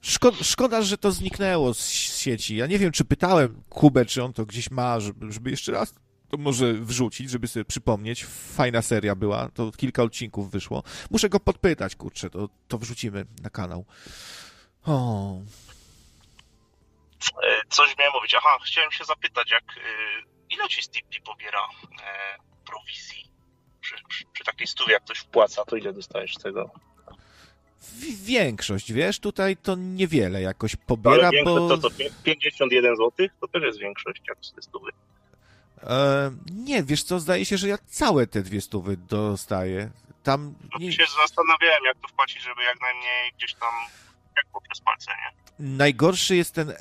Szko, szkoda, że to zniknęło z sieci. Ja nie wiem, czy pytałem Kubę, czy on to gdzieś ma, żeby, jeszcze raz to może wrzucić, żeby sobie przypomnieć. Fajna seria była, to kilka odcinków wyszło. Muszę go podpytać, kurczę, to, to wrzucimy na kanał. O, E, Coś miałem mówić. Aha, chciałem się zapytać, jak e, ile ci Stimpy pobiera e, prowizji? Przy, przy, przy takiej stówie, jak ktoś wpłaca, to ile dostajesz z tego? Większość, wiesz, tutaj to niewiele jakoś pobiera, Ale bo... to co, pię- 51 zł? To też jest większość, jak z tej stówy. E, nie, wiesz co, zdaje się, że ja całe te dwie stówy dostaję. tam... Nie... Się zastanawiałem, jak to wpłacić, żeby jak najmniej gdzieś tam jak poprzez palce, nie? Najgorszy jest ten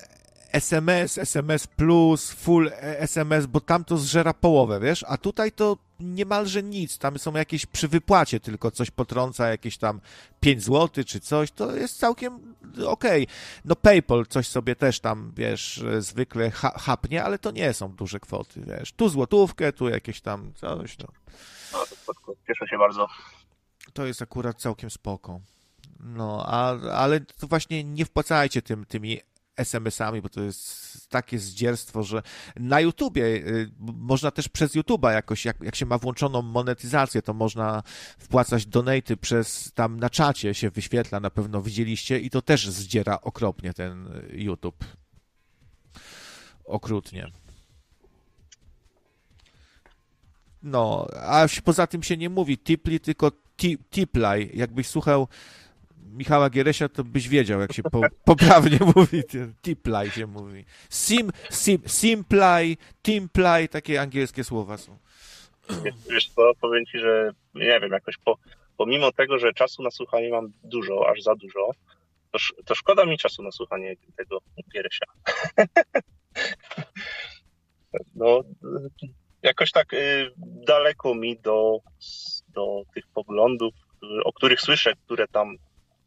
SMS, SMS plus, full SMS, bo tam to zżera połowę, wiesz? A tutaj to niemalże nic. Tam są jakieś przy wypłacie tylko coś potrąca, jakieś tam 5 zł czy coś. To jest całkiem okej. Okay. No PayPal coś sobie też tam, wiesz, zwykle ha hapnie, ale to nie są duże kwoty, wiesz. Tu złotówkę, tu jakieś tam coś, no. no to cieszę się bardzo. To jest akurat całkiem spoko. No, a, ale to właśnie nie wpłacajcie tym, tymi SMS-ami, bo to jest takie zdzierstwo, że na YouTubie, y, można też przez YouTube'a jakoś, jak, jak się ma włączoną monetyzację, to można wpłacać donaty przez, tam na czacie się wyświetla, na pewno widzieliście i to też zdziera okropnie ten YouTube. Okrutnie. No, a poza tym się nie mówi tipli, tylko tiplaj. Jakbyś słuchał Michała Gieresia, to byś wiedział, jak się po, poprawnie (laughs) mówi. Tiplaj się mówi. Sim, sim, simply, timply, takie angielskie słowa są. Wiesz, co, powiem ci, że nie wiem, jakoś po, pomimo tego, że czasu na słuchanie mam dużo, aż za dużo, to, to szkoda mi czasu na słuchanie tego Gieresia. (laughs) no, jakoś tak y, daleko mi do, do tych poglądów, o których słyszę, które tam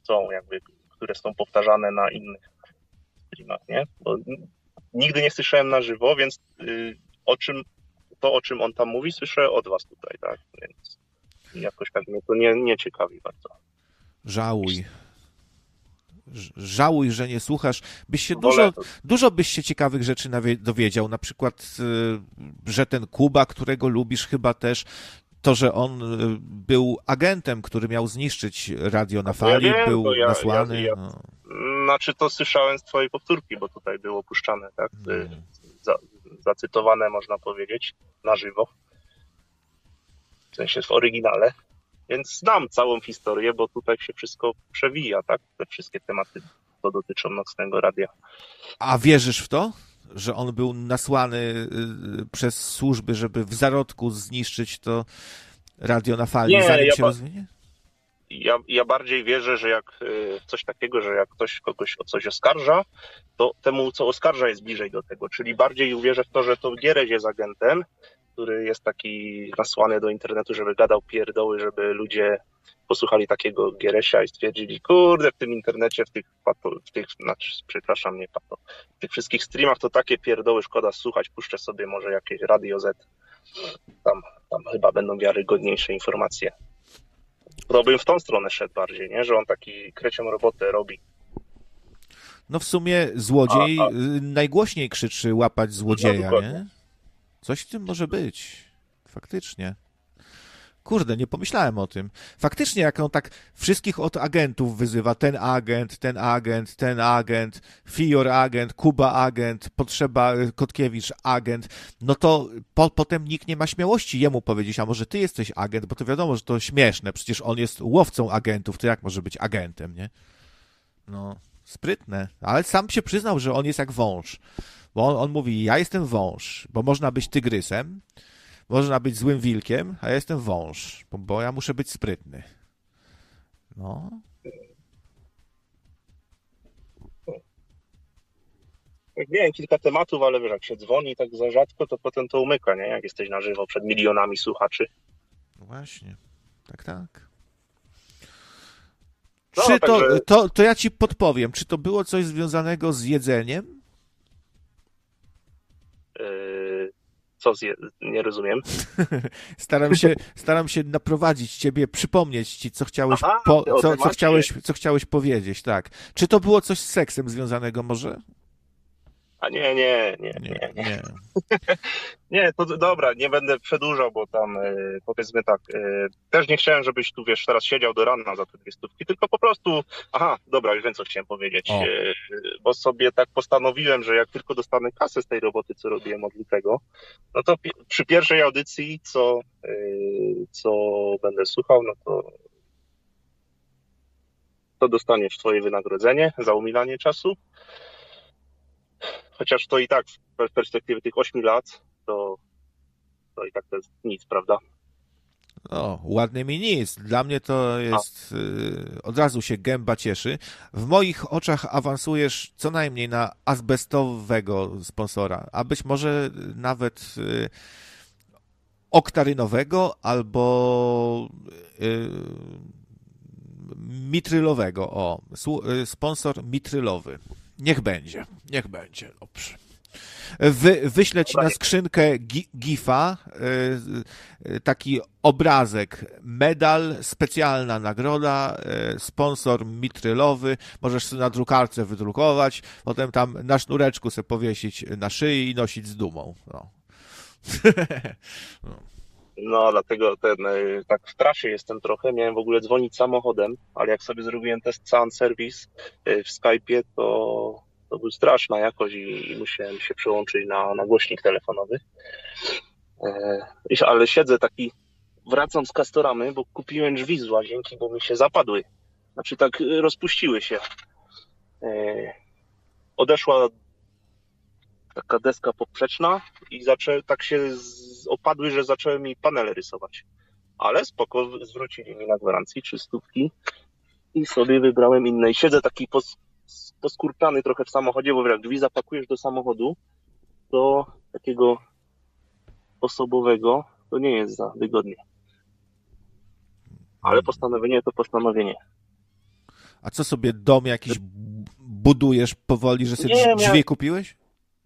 są, jakby, które są powtarzane na innych streamach, nie? Bo nigdy nie słyszałem na żywo, więc y, o czym, to, o czym on tam mówi, słyszę od was tutaj, tak? Więc jakoś tak mnie to nie, nie ciekawi bardzo. Żałuj. Żałuj, że nie słuchasz. Byś się dużo, dużo byś się ciekawych rzeczy dowiedział. Na przykład, y, że ten Kuba, którego lubisz chyba też, to, że on y, był agentem, który miał zniszczyć radio na fali, ja wiem, był ja, nasłany. Ja, no. Znaczy to słyszałem z twojej powtórki, bo tutaj było puszczane, tak? Hmm. Za, zacytowane można powiedzieć na żywo. W sensie w oryginale. Więc znam całą historię, bo tutaj się wszystko przewija, tak? Te wszystkie tematy, to dotyczą nocnego radia. A wierzysz w to? Że on był nasłany y, przez służby, żeby w zarodku zniszczyć to radio na fali, nie, zanim ja się rozwinie? Ja, ja bardziej wierzę, że jak y, coś takiego, że jak ktoś kogoś o coś oskarża, to temu, co oskarża, jest bliżej do tego. Czyli bardziej uwierzę w to, że to Giereś jest agentem, który jest taki nasłany do internetu, żeby gadał pierdoły, żeby ludzie posłuchali takiego Gieresia i stwierdzili, kurde, w tym internecie, w tych, pato, w tych znaczy, przepraszam, nie pato, w tych wszystkich streamach to takie pierdoły, szkoda słuchać, puszczę sobie może jakieś Radio Z, tam, tam chyba będą wiarygodniejsze informacje. Bym w tą stronę szedł bardziej, nie? że on taki krecią robotę robi. No w sumie złodziej a, a... najgłośniej krzyczy łapać złodzieja, no, nie? Coś w tym może być. Faktycznie. Kurde, nie pomyślałem o tym. Faktycznie, jak on tak wszystkich od agentów wyzywa, ten agent, ten agent, ten agent, Fior agent, Kuba agent, Potrzeba y, Kotkiewicz agent, no to po, potem nikt nie ma śmiałości jemu powiedzieć, a może ty jesteś agent, bo to wiadomo, że to śmieszne, przecież on jest łowcą agentów, to jak może być agentem, nie? No, sprytne, ale sam się przyznał, że on jest jak wąż, bo on, on mówi, ja jestem wąż, bo można być tygrysem, można być złym wilkiem, a ja jestem wąż, bo, ja muszę być sprytny. No. Miałem kilka tematów, ale wiesz, jak się dzwoni tak za rzadko, to potem to umyka, nie? Jak jesteś na żywo przed milionami słuchaczy. No właśnie. Tak, tak. No, czy to, także... to, to ja ci podpowiem, czy to było coś związanego z jedzeniem? Co zje... Nie rozumiem. (laughs) staram, się, staram się naprowadzić ciebie, przypomnieć ci, co chciałeś, Aha, po, co, co, chciałeś, co chciałeś powiedzieć, tak. Czy to było coś z seksem związanego może? A nie, nie, nie, nie. Nie, nie. nie (laughs) to dobra, nie będę przedłużał, bo tam e, powiedzmy tak, e, też nie chciałem, żebyś tu, wiesz, teraz siedział do rana za te dwie stówki, tylko po prostu, aha, dobra, już wiem, co chciałem powiedzieć, o. E, bo sobie tak postanowiłem, że jak tylko dostanę kasę z tej roboty, co robiłem od lutego, no to przy pierwszej audycji, co, co będę słuchał, no to to dostaniesz twoje wynagrodzenie za umilanie czasu Chociaż to i tak w perspektywie tych 8 lat, to, to i tak to jest nic, prawda? No, ładnie mi nic. Dla mnie to jest, y, od razu się gęba cieszy. W moich oczach awansujesz co najmniej na azbestowego sponsora, a być może nawet y, oktarynowego albo y, mitrylowego. O, sponsor mitrylowy. Niech będzie, niech będzie, dobrze. Wy, wyślę ci na skrzynkę gi- gifa y, y, taki obrazek, medal, specjalna nagroda, y, sponsor mitrylowy, możesz na drukarce wydrukować, potem tam na sznureczku sobie powiesić na szyi i nosić z dumą. No. (laughs) No, dlatego ten, y, tak w trasie jestem trochę. Miałem w ogóle dzwonić samochodem, ale jak sobie zrobiłem test Sound Service y, w Skype'ie, to, to był straszna jakość i, i musiałem się przełączyć na, na głośnik telefonowy. E, ale siedzę taki, wracam z Castoramy, bo kupiłem drzwi z łazienki, bo mi się zapadły. Znaczy tak rozpuściły się. E, odeszła taka deska poprzeczna i zaczę, tak się z, opadły, że zacząłem mi panele rysować. Ale spoko, zwrócili mi na gwarancji czystówki i sobie wybrałem inne. I siedzę taki pos, trochę w samochodzie, bo jak drzwi zapakujesz do samochodu, do takiego osobowego, to nie jest za wygodnie. Ale postanowienie to postanowienie. A co sobie dom jakiś budujesz powoli, że sobie Nie, drzwi miałem- kupiłeś?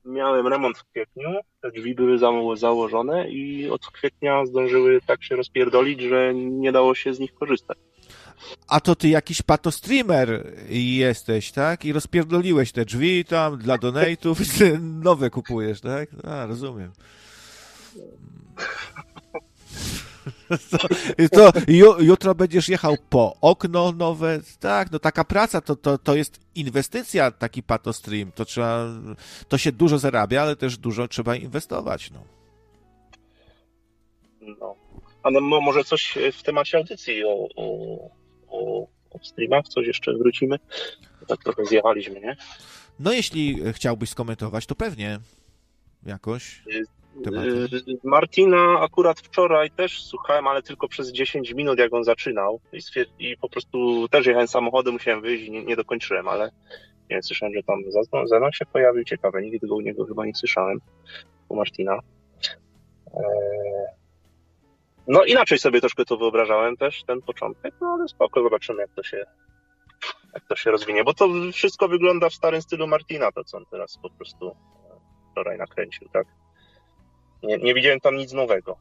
Miałem remont w kwietniu, te drzwi były za- założone i od kwietnia zdążyły tak się rozpierdolić, że nie dało się z nich korzystać. A to ty jakiś patostreamer jesteś, tak? I rozpierdoliłeś te drzwi tam dla donate'ów (laughs) nowe kupujesz, tak? A, rozumiem. (laughs) To, to ju, jutro będziesz jechał po okno nowe, tak, no taka praca to, to, to jest inwestycja, taki patostream, to trzeba, to się dużo zarabia, ale też dużo trzeba inwestować, no. No. A no, mo- może coś w temacie audycji o, o, o, o streamach, coś jeszcze wrócimy? Tak trochę zjechaliśmy, nie? No jeśli chciałbyś skomentować, to pewnie jakoś Y, Martina akurat wczoraj też słuchałem, ale tylko przez 10 minut, jak on zaczynał. I, i po prostu też jechałem samochodem, musiałem wyjść i nie, nie dokończyłem, ale nie wiem, słyszałem, że tam Zenon się pojawił. Ciekawe, nigdy go u niego chyba nie słyszałem. U Martina. Eee, No inaczej sobie troszkę to wyobrażałem też, ten początek, no ale spoko, zobaczymy jak to się jak to się rozwinie, bo to wszystko wygląda w starym stylu Martina, to co on teraz po prostu e, wczoraj nakręcił, tak? Nie, nie widziałem tam nic nowego.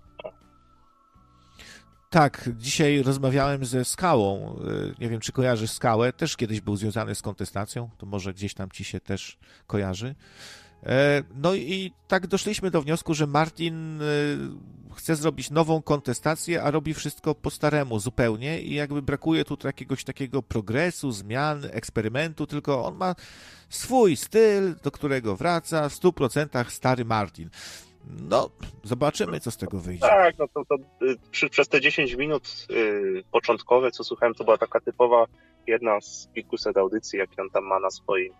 Tak, dzisiaj rozmawiałem ze Skałą. y, Nie wiem, czy kojarzysz Skałę. Też kiedyś był związany z kontestacją. To może gdzieś tam ci się też kojarzy. E, No i tak doszliśmy do wniosku, że Martin y, chce zrobić nową kontestację, a robi wszystko po staremu zupełnie i jakby brakuje tu jakiegoś takiego progresu, zmian, eksperymentu, tylko on ma swój styl, do którego wraca w 100% stary Martin. No, zobaczymy, co z tego wyjdzie. Tak, no to, to y, przy, przez te 10 minut y, początkowe, co słuchałem, to była taka typowa jedna z kilkuset audycji, jakie on tam ma na swoim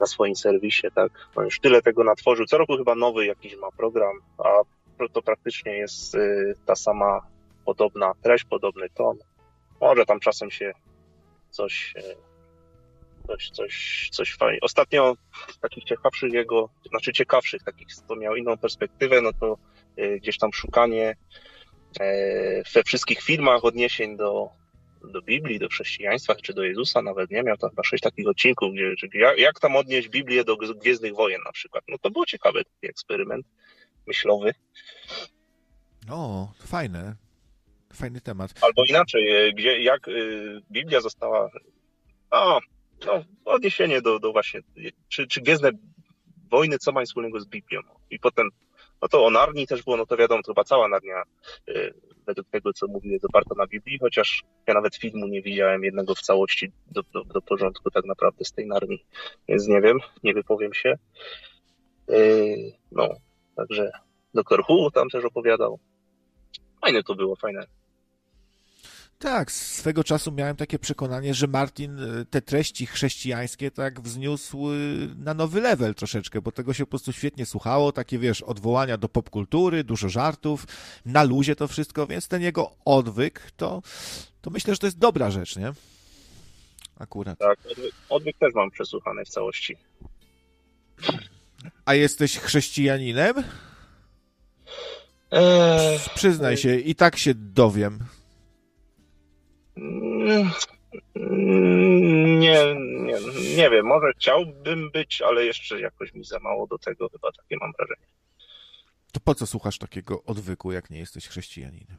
na swoim serwisie, tak? On już tyle tego natworzył. Co roku chyba nowy jakiś ma program, a to- praktycznie jest y, ta sama podobna treść, podobny ton. Może tam czasem się coś, y, coś, coś, coś fajnie. Ostatnio z takich ciekawszych jego, znaczy ciekawszych, takich, to miał inną perspektywę, no to y, gdzieś tam szukanie e, we wszystkich filmach odniesień do, do Biblii, do chrześcijaństwa, czy do Jezusa nawet, nie? Miał tam chyba sześć takich odcinków, gdzie, jak, jak tam odnieść Biblię do Gwiezdnych Wojen na przykład. No to było ciekawy taki eksperyment myślowy. O, fajne. Fajny temat. Albo inaczej, e, gdzie, jak y, Biblia została. O, no, odniesienie do, do właśnie. Czy, czy Gwiezdne Wojny, co mają wspólnego z Biblią? I potem, no to o Narni też było, no to wiadomo, to chyba cała Narnia, y, według tego, co mówił, jest oparta na Biblii, chociaż ja nawet filmu nie widziałem jednego w całości do, do, do porządku tak naprawdę z tej Narni, więc nie wiem, nie wypowiem się. Y, no, także doktor Hu tam też opowiadał. Fajne to było, fajne. Tak, swego czasu miałem takie przekonanie, że Martin e, te treści chrześcijańskie tak wzniósł e, na nowy level troszeczkę, bo tego się po prostu świetnie słuchało, takie wiesz, odwołania do popkultury, dużo żartów, na luzie to wszystko, więc ten jego odwyk to, to myślę, że to jest dobra rzecz, nie? Akurat. Tak, odwyk, odwyk też mam przesłuchany w całości. A jesteś chrześcijaninem? Eee, Przyznaj się, i tak się dowiem. Mm, Nie, nie, nie wiem, może chciałbym być, ale jeszcze jakoś mi za mało do tego, chyba takie mam wrażenie. To po co słuchasz takiego odwyku, jak nie jesteś chrześcijaninem?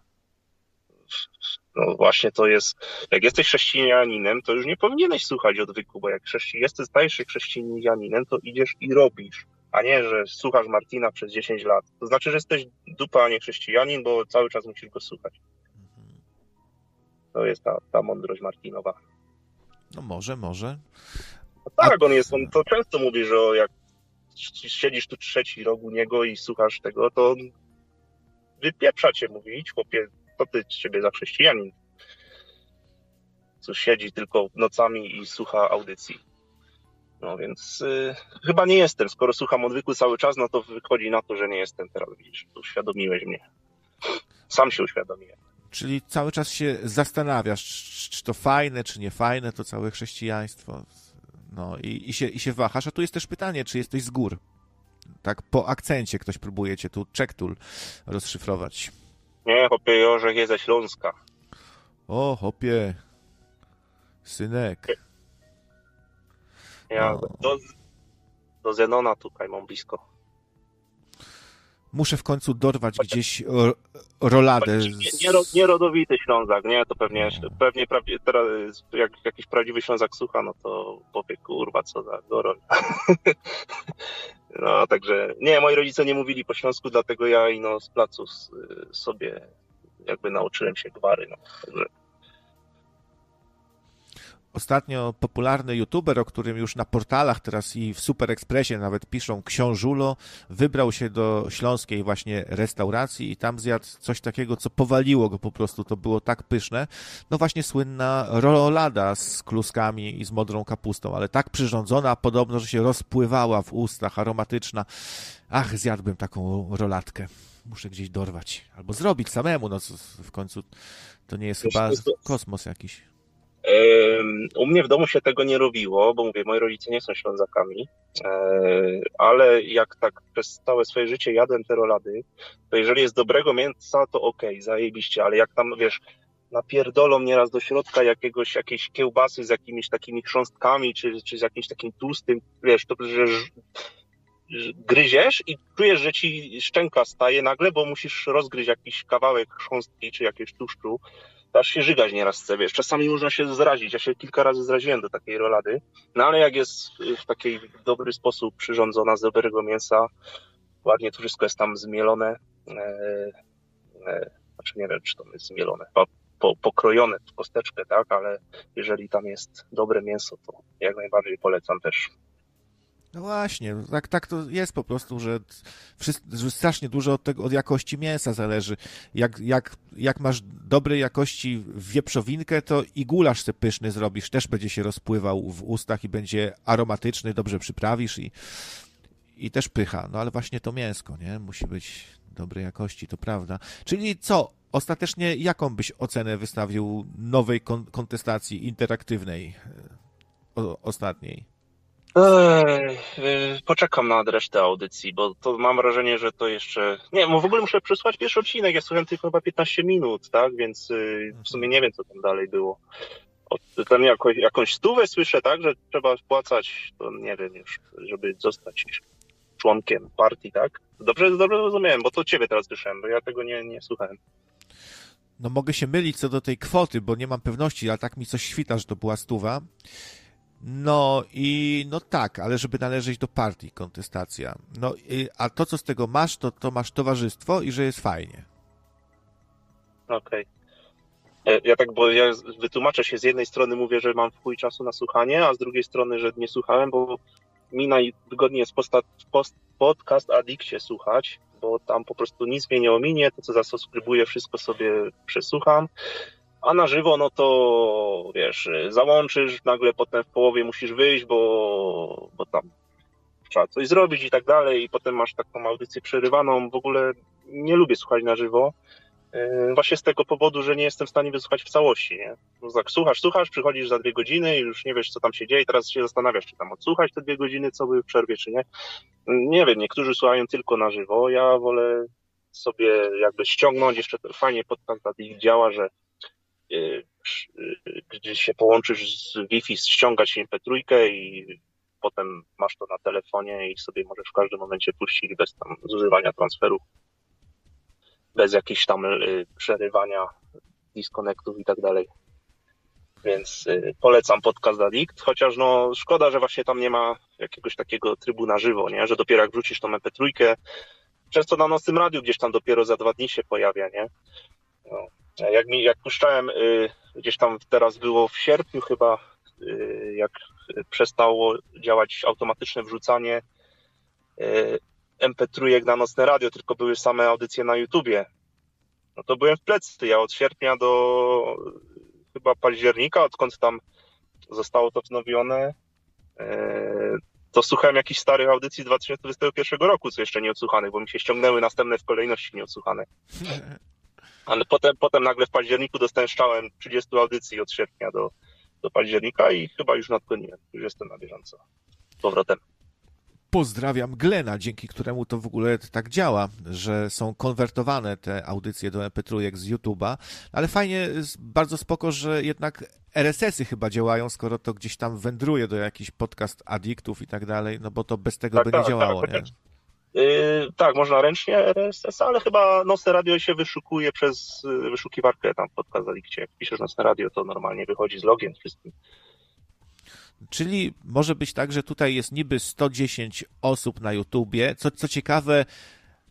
No właśnie to jest, jak jesteś chrześcijaninem, to już nie powinieneś słuchać odwyku, bo jak chrześci, jesteś, stajesz się chrześcijaninem, to idziesz i robisz, a nie, że słuchasz Martina przez 10 lat. To znaczy, że jesteś dupa, a nie chrześcijanin, bo cały czas musisz go słuchać. To jest ta, ta mądrość Martinowa. No może, może. No tak, on jest, on to często mówi, że jak siedzisz tu trzeci rok u niego i słuchasz tego, to on wypieprza cię, mówi, idź chłopie, to ty ciebie za chrześcijanin. Co siedzi tylko nocami i słucha audycji. No więc y, chyba nie jestem. Skoro słucham odwyku cały czas, no to wychodzi na to, że nie jestem teraz, widzisz, uświadomiłeś mnie. Sam się uświadomiłem. Czyli cały czas się zastanawiasz, czy, to fajne, czy nie fajne, to całe chrześcijaństwo. No i, i, się, i się wahasz. A tu jest też pytanie, czy jesteś z gór? Tak po akcencie ktoś próbuje cię tu czektul rozszyfrować. Nie, chłopie, Jorzek jest ze Śląska. O, hopie, synek. Ja No. do, do Zenona tutaj mam blisko. Muszę w końcu dorwać gdzieś ro, roladę. Nie, nie, ro- nie rodowity Ślązak, nie? To pewnie, pewnie prawie, teraz jak jakiś prawdziwy Ślązak słucha, no to powie, kurwa, co za gorol. (laughs) No, także nie, moi rodzice nie mówili po śląsku, dlatego ja i no z placu s- sobie jakby nauczyłem się gwary, no. Także Ostatnio popularny youtuber, o którym już na portalach teraz i w Super Expressie nawet piszą książulo, wybrał się do śląskiej właśnie restauracji i tam zjadł coś takiego, co powaliło go po prostu. To było tak pyszne. No właśnie słynna rolada z kluskami i z modrą kapustą, ale tak przyrządzona podobno, że się rozpływała w ustach, aromatyczna. Ach, zjadłbym taką rolatkę. Muszę gdzieś dorwać. Albo zrobić samemu, no w końcu to nie jest Wiesz, chyba to- kosmos jakiś. U mnie w domu się tego nie robiło, bo mówię, moi rodzice nie są Ślązakami, e, ale jak tak przez całe swoje życie jadłem te rolady, to jeżeli jest dobrego mięsa, to okej, zajebiście, ale jak tam, wiesz, napierdolą nieraz do środka jakiegoś, jakiejś kiełbasy z jakimiś takimi chrząstkami, czy, czy z jakimś takim tłustym, wiesz, to że gryziesz i czujesz, że ci szczęka staje nagle, bo musisz rozgryźć jakiś kawałek chrząstki, czy jakiegoś tłuszczu, aż się żygać nieraz chce, wiesz. Czasami można się zrazić. Ja się kilka razy zraziłem do takiej rolady. No ale jak jest w taki dobry sposób przyrządzona z dobrego mięsa, ładnie to wszystko jest tam zmielone. E, e, znaczy nie wiem, czy to jest zmielone, po, po, pokrojone w kosteczkę, tak, ale jeżeli tam jest dobre mięso, to jak najbardziej polecam też. No właśnie, tak, tak to jest po prostu, że, wszyscy, że strasznie dużo od, tego, od jakości mięsa zależy. Jak, jak, jak masz dobrej jakości wieprzowinkę, to i gulasz se pyszny zrobisz, też będzie się rozpływał w ustach i będzie aromatyczny, dobrze przyprawisz i, i też pycha. No ale właśnie to mięsko, nie? Musi być dobrej jakości, to prawda. Czyli co? Ostatecznie jaką byś ocenę wystawił nowej kon- kontestacji interaktywnej e, o, ostatniej? Y, poczekam na resztę audycji, bo to mam wrażenie, że to jeszcze. Nie, bo w ogóle muszę przesłać pierwszy odcinek. Ja słuchałem tylko chyba 15 minut, tak? Więc y, w sumie nie wiem, co tam dalej było. Tam jakoś, jakąś stówę słyszę, tak? Że trzeba wpłacać, to nie wiem już, żeby zostać członkiem partii, tak? Dobrze, dobrze zrozumiałem, bo to ciebie teraz słyszałem, bo ja tego nie, nie słuchałem. No mogę się mylić co do tej kwoty, bo nie mam pewności, ale tak mi coś świta, że to była stuwa. No i no tak, ale żeby należeć do partii, kontestacja. No i, a to, co z tego masz, to, to masz towarzystwo i że jest fajnie. Okej. E, Ja tak, bo ja wytłumaczę się, z jednej strony mówię, że mam chuj czasu na słuchanie, a z drugiej strony, że nie słuchałem, bo mi najwygodniej jest posta, post, podcast Addictie słuchać, bo tam po prostu nic mnie nie ominie, to co zasubskrybuję, wszystko sobie przesłucham. A na żywo, no to wiesz, załączysz, nagle potem w połowie musisz wyjść, bo, bo tam trzeba coś zrobić i tak dalej, i potem masz taką audycję przerywaną. W ogóle nie lubię słuchać na żywo. Yy, Właśnie z tego powodu, że nie jestem w stanie wysłuchać w całości, nie? No tak, słuchasz, słuchasz, przychodzisz za dwie godziny i już nie wiesz, co tam się dzieje, teraz się zastanawiasz, czy tam odsłuchać te dwie godziny, co były w przerwie, czy nie. Nie wiem, niektórzy słuchają tylko na żywo, ja wolę sobie jakby ściągnąć, jeszcze fajnie podcast ich działa, że yy, yy, gdzie się połączysz z Wi-Fi, ściągać MP3 i potem masz to na telefonie i sobie możesz w każdym momencie puścić bez tam zużywania transferów bez jakichś tam y, przerywania, disconnectów i tak dalej. Więc y, polecam podcast Addict, chociaż no szkoda, że właśnie tam nie ma jakiegoś takiego trybu na żywo, nie? że dopiero jak wrzucisz tą MP3, często na nocnym radiu gdzieś tam dopiero za dwa dni się pojawia, nie? No. A Jak, mi, jak puszczałem, y, gdzieś tam teraz było w sierpniu chyba, y, jak przestało działać automatyczne wrzucanie y, MP3 na nocne radio, tylko były same audycje na YouTubie. No to byłem w plecy. Ja od sierpnia do chyba października, odkąd tam zostało to wznowione, e, to słuchałem jakichś starych audycji z 2021 roku, co jeszcze nie odsłuchanych, bo mi się ściągnęły następne w kolejności nieodsłuchane. (laughs) Ale potem, potem nagle w październiku dostałem strzałem 30 audycji od sierpnia do, do października i chyba już nadgoniłem. Już jestem na bieżąco. Z powrotem pozdrawiam Glena, dzięki któremu to w ogóle tak działa, że są konwertowane te audycje do MP3 z YouTube'a, ale fajnie, bardzo spoko, że jednak RSS-y chyba działają, skoro to gdzieś tam wędruje do jakichś podcast addiktów i tak dalej, no bo to bez tego Tak, by tak, nie działało, tak, nie? Yy, tak, można ręcznie RSS, ale chyba nocne radio się wyszukuje przez yy, wyszukiwarkę tam podcast Addictie. Jak piszesz nocne radio, to normalnie wychodzi z logiem wszystkim. Czyli może być tak, że tutaj jest niby 110 osób na YouTubie, co, co ciekawe,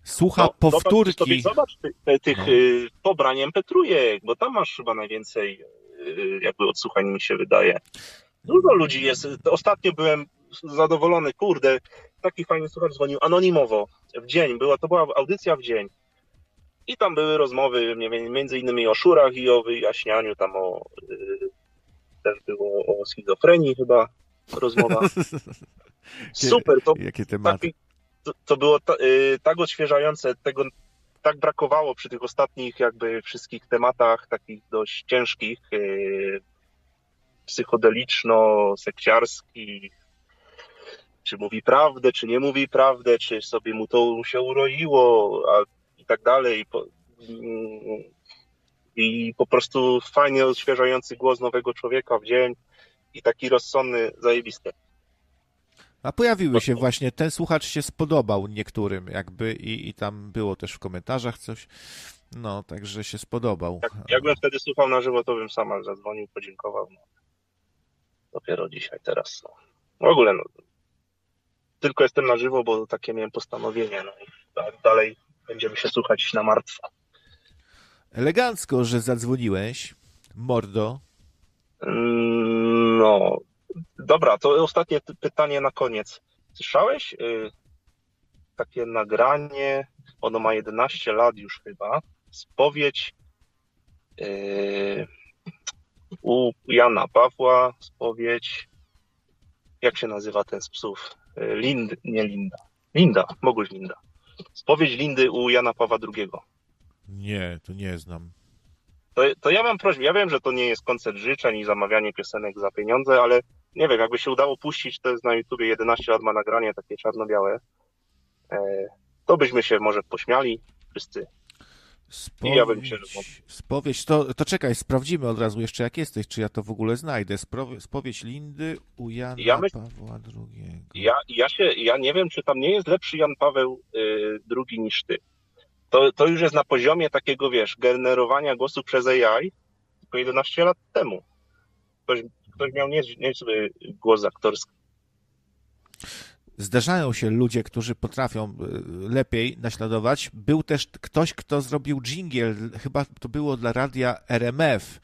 słucha No, powtórki. Zobacz, zobacz ty, te, tych No. y, pobrań MP3, bo tam masz chyba najwięcej y, jakby odsłuchań mi się wydaje. Dużo ludzi jest. Ostatnio byłem zadowolony, kurde, taki fajny słuchacz dzwonił anonimowo w dzień, była, to była audycja w dzień. I tam były rozmowy między innymi o szurach i o wyjaśnianiu tam o y, też było o schizofrenii chyba rozmowa. (laughs) Super, to, Jakie tematy? to, to było ta, y, tak odświeżające, tego tak brakowało przy tych ostatnich jakby wszystkich tematach takich dość ciężkich, y, psychodeliczno-sekciarskich, czy mówi prawdę, czy nie mówi prawdę, czy sobie mu to się uroiło, a, i tak dalej. Po, I po prostu fajnie odświeżający głos nowego człowieka w dzień i taki rozsądny, zajebisty. A pojawiły się właśnie, ten słuchacz się spodobał niektórym jakby i, i tam było też w komentarzach coś, no, także się spodobał. Jakbym wtedy słuchał na żywo, to bym sama zadzwonił, podziękował. No. Dopiero dzisiaj, teraz. No. W ogóle, no, tylko jestem na żywo, bo takie miałem postanowienie. No i da- dalej będziemy się słuchać na martwo. Elegancko, że zadzwoniłeś, mordo. Mm, No, dobra, to ostatnie pytanie na koniec. Słyszałeś y, takie nagranie, ono ma 11 lat już chyba, spowiedź y, u Jana Pawła, spowiedź, jak się nazywa ten z psów? Lind, nie Linda. Linda, Boguś Linda. Spowiedź Lindy u Jana Pawła II. Nie, to nie znam. To, to ja mam prośbę, ja wiem, że to nie jest koncert życzeń i zamawianie piosenek za pieniądze, ale nie wiem, jakby się udało puścić, to jest na YouTubie 11 lat ma nagranie takie czarno-białe, e, to byśmy się może pośmiali wszyscy. I ja bym się Spowiedź, spowiedź to, to czekaj, sprawdzimy od razu jeszcze jak jesteś, czy ja to w ogóle znajdę. Spowiedź Lindy u Jana Ja myśl- Pawła II. Ja, ja się, ja nie wiem, czy tam nie jest lepszy Jan Paweł y, II niż ty. To, to już jest na poziomie takiego, wiesz, generowania głosu przez AI, tylko 11 lat temu. Ktoś, ktoś miał niez, niezły głos aktorski. Zdarzają się ludzie, którzy potrafią y, lepiej naśladować. Był też ktoś, kto zrobił dżingiel, chyba to było dla radia RMF.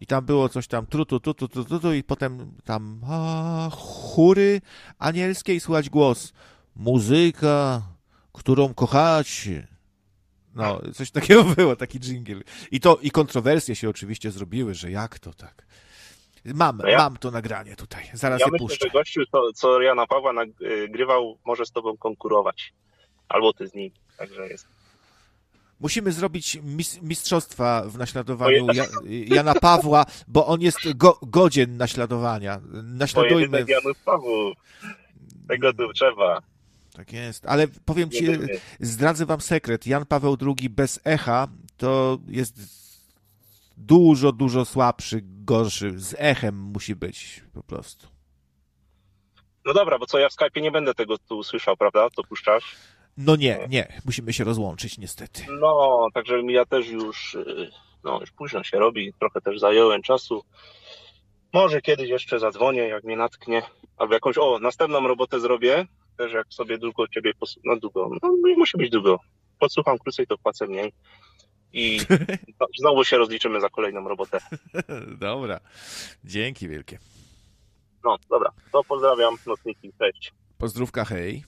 I tam było coś tam tru, tu, tu, tu, tu, tu, tu i potem tam a, chóry anielskie i słychać głos. Muzyka, którą kochacie. No, coś takiego (laughs) było, taki dżingiel. I to, i kontrowersje się oczywiście zrobiły, że jak to tak. Mam, No ja- mam to nagranie tutaj, zaraz ja je myślę, puszczę. że gościu, co, co Jana Pawła nagrywał, może z tobą konkurować. Albo ty z nim. Także jest. Musimy zrobić mis mistrzostwa w naśladowaniu Jana Pawła, bo on jest go godzien naśladowania. Naśladujmy. Pojedynek Janów. Tego tu trzeba. Tak jest, ale powiem ci, zdradzę wam sekret. Jan Paweł II bez echa to jest dużo, dużo słabszy, gorszy. Z echem musi być po prostu. No dobra, bo co, ja w Skype'ie nie będę tego tu słyszał, prawda? Co puszczasz? No nie, nie, musimy się rozłączyć niestety. No, także ja też już, y, no już późno się robi, trochę też zająłem czasu. Może kiedyś jeszcze zadzwonię, jak mnie natknie, albo jakąś, o, następną robotę zrobię, też jak sobie długo ciebie, pos... no długo, no nie musi być długo, podsłucham krócej, to płacę mniej i (laughs) no, znowu się rozliczymy za kolejną robotę. Dobra, dzięki wielkie. No, dobra, to pozdrawiam, nocniki, cześć. Pozdrówka, hej.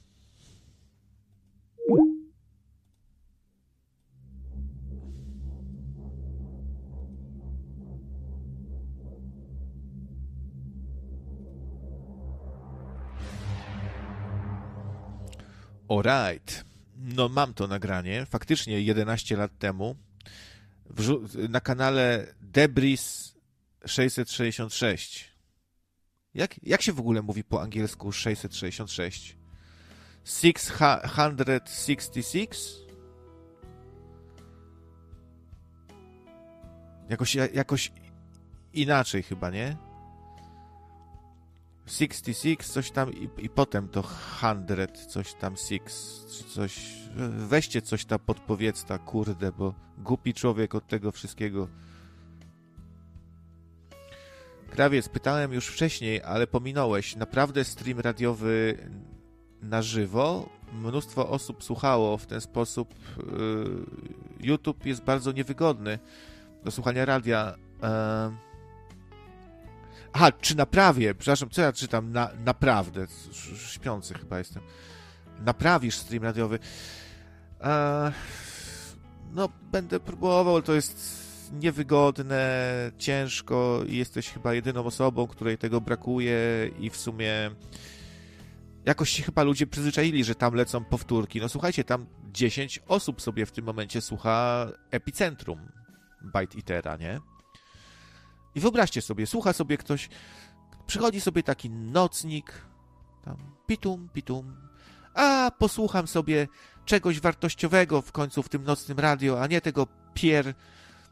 Alright. No mam to nagranie. Faktycznie 11 lat temu na kanale Debris 666. Jak, jak się w ogóle mówi po angielsku 666? 666? Jakoś, jakoś inaczej chyba, nie? 66, coś tam i, i potem to 100, coś tam 6, czy coś. Weźcie coś tam podpowiedzta, kurde, bo głupi człowiek od tego wszystkiego. Krawiec, pytałem już wcześniej, ale pominąłeś. Naprawdę stream radiowy na żywo? Mnóstwo osób słuchało w ten sposób. Yy, YouTube jest bardzo niewygodny do słuchania radia. Yy. Aha, czy naprawię? Przepraszam, co ja czytam? Na, naprawdę. Śpiący chyba jestem. Naprawisz stream radiowy. Eee, no, będę próbował, to jest niewygodne, ciężko i jesteś chyba jedyną osobą, której tego brakuje i w sumie jakoś się chyba ludzie przyzwyczaili, że tam lecą powtórki. No słuchajcie, tam 10 osób sobie w tym momencie słucha Epicentrum Byte Itera, nie? I wyobraźcie sobie, słucha sobie ktoś, przychodzi sobie taki nocnik, tam pitum, pitum, a posłucham sobie czegoś wartościowego w końcu w tym nocnym radio, a nie tego pier...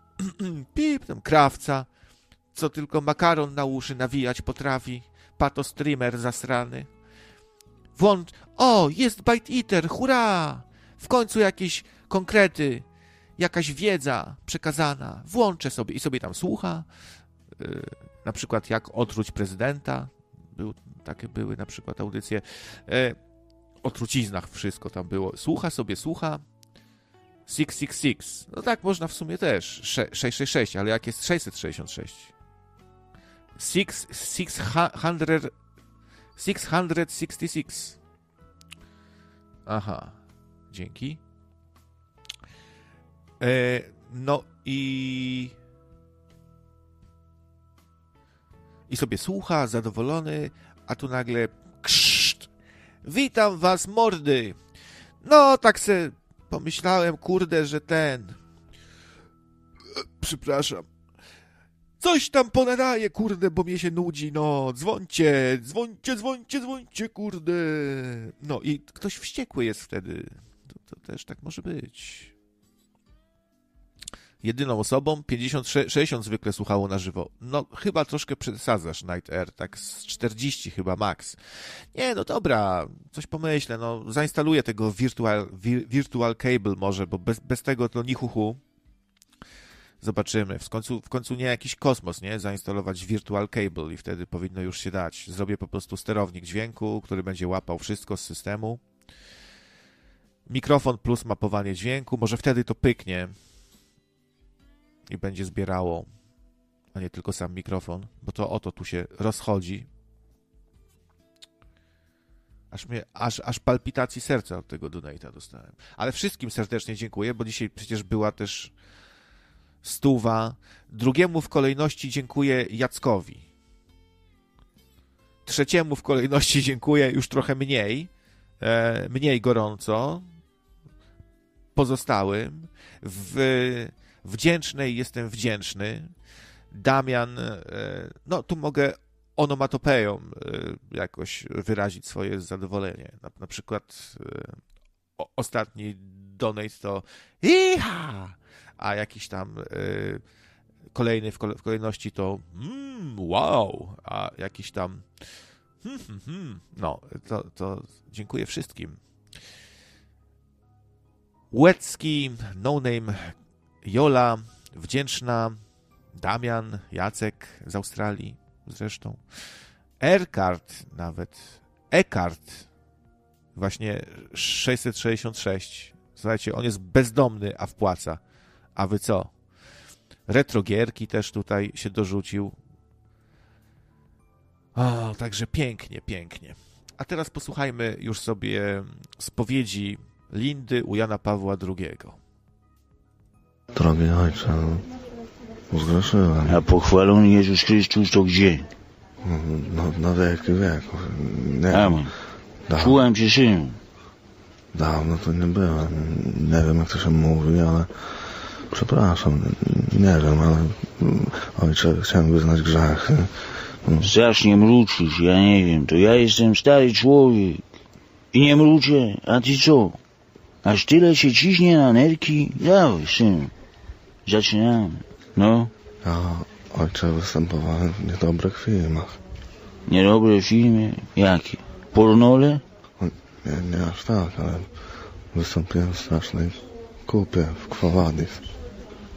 (clears throat) pip, tam krawca, co tylko makaron na uszy nawijać potrafi, pato streamer zasrany. Włącz... O, jest Bite Eater, hurra! W końcu jakieś konkrety, jakaś wiedza przekazana. Włączę sobie i sobie tam słucha. Yy, na przykład jak otruć prezydenta. Był, takie były na przykład audycje. Yy, o truciznach wszystko tam było. Słucha sobie, słucha. 666. No tak można w sumie też. Sze- 666, ale jak jest 666? 6, 600, 666. Aha. Dzięki. E, no i... I sobie słucha, zadowolony, a tu nagle krzt. Witam was, mordy. No, tak se pomyślałem, kurde, że ten... Przepraszam. Coś tam ponadaje, kurde, bo mnie się nudzi, no. Dzwońcie, dzwońcie, dzwońcie, dzwońcie, kurde. No i ktoś wściekły jest wtedy. To, to też tak może być. Jedyną osobą 50, 60 zwykle słuchało na żywo. No, chyba troszkę przesadzasz, Night Air, tak z 40 chyba max. Nie, no dobra, coś pomyślę, no, zainstaluję tego Virtual, vi, virtual Cable może, bo bez, bez tego to ni hu, hu. Zobaczymy. W końcu, w końcu nie jakiś kosmos, nie? Zainstalować Virtual Cable i wtedy powinno już się dać. Zrobię po prostu sterownik dźwięku, który będzie łapał wszystko z systemu. Mikrofon plus mapowanie dźwięku. Może wtedy to pyknie i będzie zbierało, a nie tylko sam mikrofon, bo to o to tu się rozchodzi. Aż, mnie, aż, aż palpitacji serca od tego donate'a dostałem. Ale wszystkim serdecznie dziękuję, bo dzisiaj przecież była też stuwa. Drugiemu w kolejności dziękuję Jackowi. Trzeciemu w kolejności (laughs) dziękuję już trochę mniej, e, mniej gorąco. Pozostałym. W wdzięcznej jestem wdzięczny. Damian, e, no tu mogę onomatopeją e, jakoś wyrazić swoje zadowolenie. Na, na przykład e, o, ostatni donate to iha, a jakiś tam kolejny w, kole, w kolejności to mm, wow, a jakiś tam hmm, hmm, hmm. no, to, to dziękuję wszystkim. Łecki, No Name, Jola, Wdzięczna, Damian, Jacek z Australii zresztą. Erkart nawet. Ekart. Właśnie 666. Słuchajcie, on jest bezdomny, a wpłaca. A wy co? Retrogierki też tutaj się dorzucił. O, także pięknie, pięknie. A teraz posłuchajmy już sobie spowiedzi Lindy u Jana Pawła II. Drogi ojcze, no, zgrzeszyłem. A pochwalony Jezus Chrystus to gdzie? No, no na wieki wieków. Nie Amen. Dawno, Słucham cię, synu. dawno to nie byłem. Nie wiem, jak to się mówi, ale przepraszam. Nie wiem, ale mm, ojcze, chciałem wyznać grzech. Strasznie mruczysz, ja nie wiem, to ja jestem stary człowiek. I nie mruczę, a ty co? Aż tyle się ciśnie na nerki? Dawaj, synu. Zaczynamy. No, Ja, ojcze, występowałem w niedobrych filmach. niedobre filmy. Jakie? Pornole? Nie, nie aż tak, ale wystąpiłem w strasznej kupie w Kwowadis.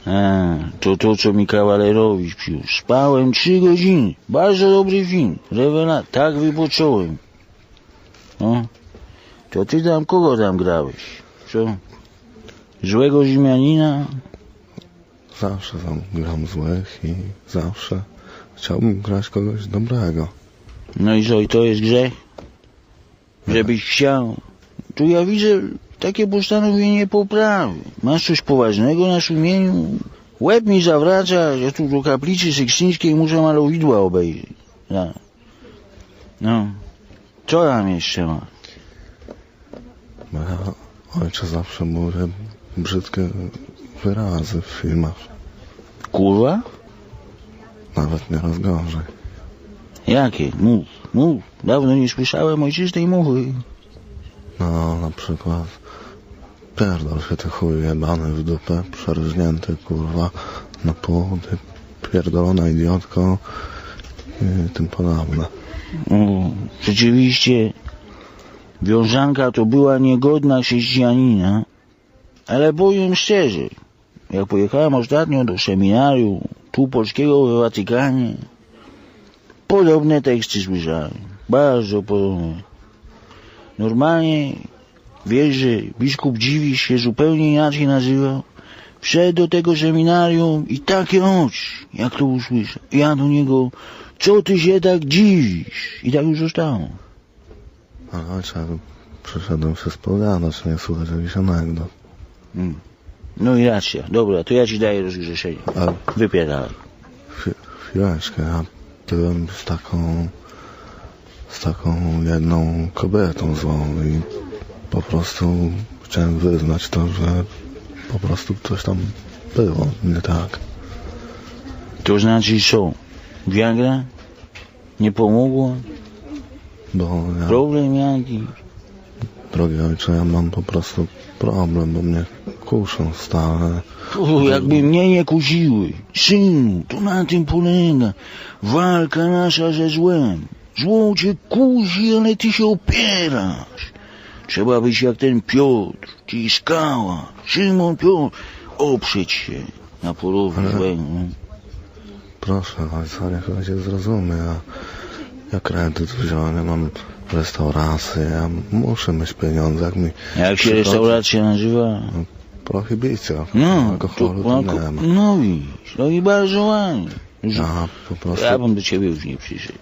A, to to, co mi kawalerowicz przyniósł. Spałem trzy godziny. Bardzo dobry film. Rewela, tak wypocząłem. No, to ty tam kogo tam grałeś? Co? Złego Rzymianina? Zawsze tam gram złych i zawsze chciałbym grać kogoś dobrego. No i co, i to jest grzech? Żebyś chciał. Tu ja widzę takie postanowienie poprawy. Masz coś poważnego na sumieniu? Łeb mi zawraca, że tu do kaplicy sykstyńskiej muszę malowidła obejrzeć. No. no. Co tam jeszcze ma? Bo ja, ojcze, zawsze mówię brzydkie wyrazy w filmach. Kurwa? Nawet nieraz gorzej. Jakie? Mów, mów. Dawno nie słyszałem ojczystej mowy. No, na przykład pierdol się ty chuj jebany w dupę, przerżnięty, kurwa, na pół, ty pierdolona idiotko i tym podobne. O, rzeczywiście, wiązanka to była niegodna chrześcijanina, ale powiem szczerze, jak pojechałem ostatnio do seminarium tu polskiego w Watykanie, podobne teksty słyszałem, bardzo podobne. Normalnie, wiesz, że biskup Dziwisz się zupełnie inaczej nazywał, wszedł do tego seminarium i takie oczy, jak to usłyszał. Ja do niego, co ty się tak dziwisz? I tak już zostało. Ale ojcze, przyszedłem się spowiadać, nie słuchać jakichś anegdot. Mm. No i racja. Dobra, to ja ci daję rozgrzeszenie. Ale Wypierdalaj. chwi- chwileczkę, ja byłem z taką z taką jedną kobietą złą i po prostu chciałem wyznać to, że po prostu coś tam było nie tak. To znaczy co? Viagra? Nie pomogło? Bo ja, Problem jaki? drogi ojcze, ja mam po prostu problem, bo mnie kuszą stale. O, jakby mnie nie kusiły. Synu, to na tym polega. Walka nasza ze złem. Zło cię kusi, ale ty się opierasz. Trzeba być jak ten Piotr, czyli skała. Szymon Piotr. Oprzeć się na porowie Ale- złego. Proszę ojca, niech ojciec zrozumie. Ja, ja kredyt wziąłem, mam restaurację, ja muszę mieć pieniądze. Jak mi Jak się restauracja nazywa? Prohibicja. No, alkoholu to, to, nie ma. no widzisz, no i bardzo ładnie. Ja po prostu Ja bym do ciebie już nie przyszedł.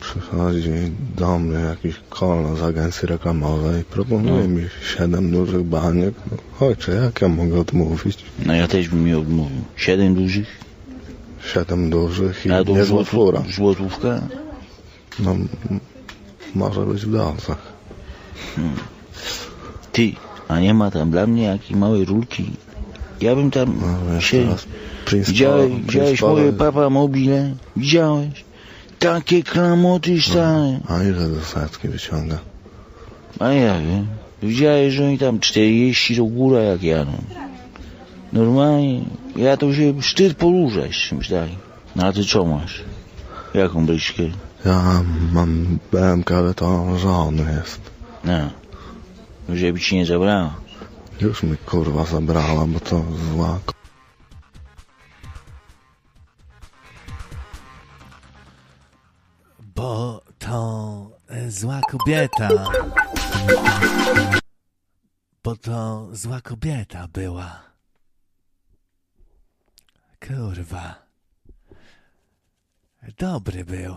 przychodzi do mnie jakiś kolno z agencji reklamowej, proponuje No. mi siedem dużych baniek. No, ojcze, jak ja mogę odmówić? No ja też bym nie odmówił. Siedem dużych? Siedem dużych i niezła fura. Złotówka? No, może być w dolcach. Hmm. Ty, a nie ma tam dla mnie jakiej małej rulki? Ja bym tam się... Prince Widziałeś, Paul- widziałeś Prince moje papa mobile? Widziałeś? Takie klamoty stare. A ile do setki wyciąga? A ja wiem. Widziałeś, że oni tam 40 do góra jak jadą. Normalnie, ja to się wstyd poruszać z czymś takim. No a ty co masz? Jaką bryczkę? Ja mam BMK, ale to żony jest. No. Żeby ci nie zabrała. Już mi kurwa zabrała, bo to zła k- Bo to e, zła kobieta. Bo to zła kobieta była. Kurwa. Dobry był.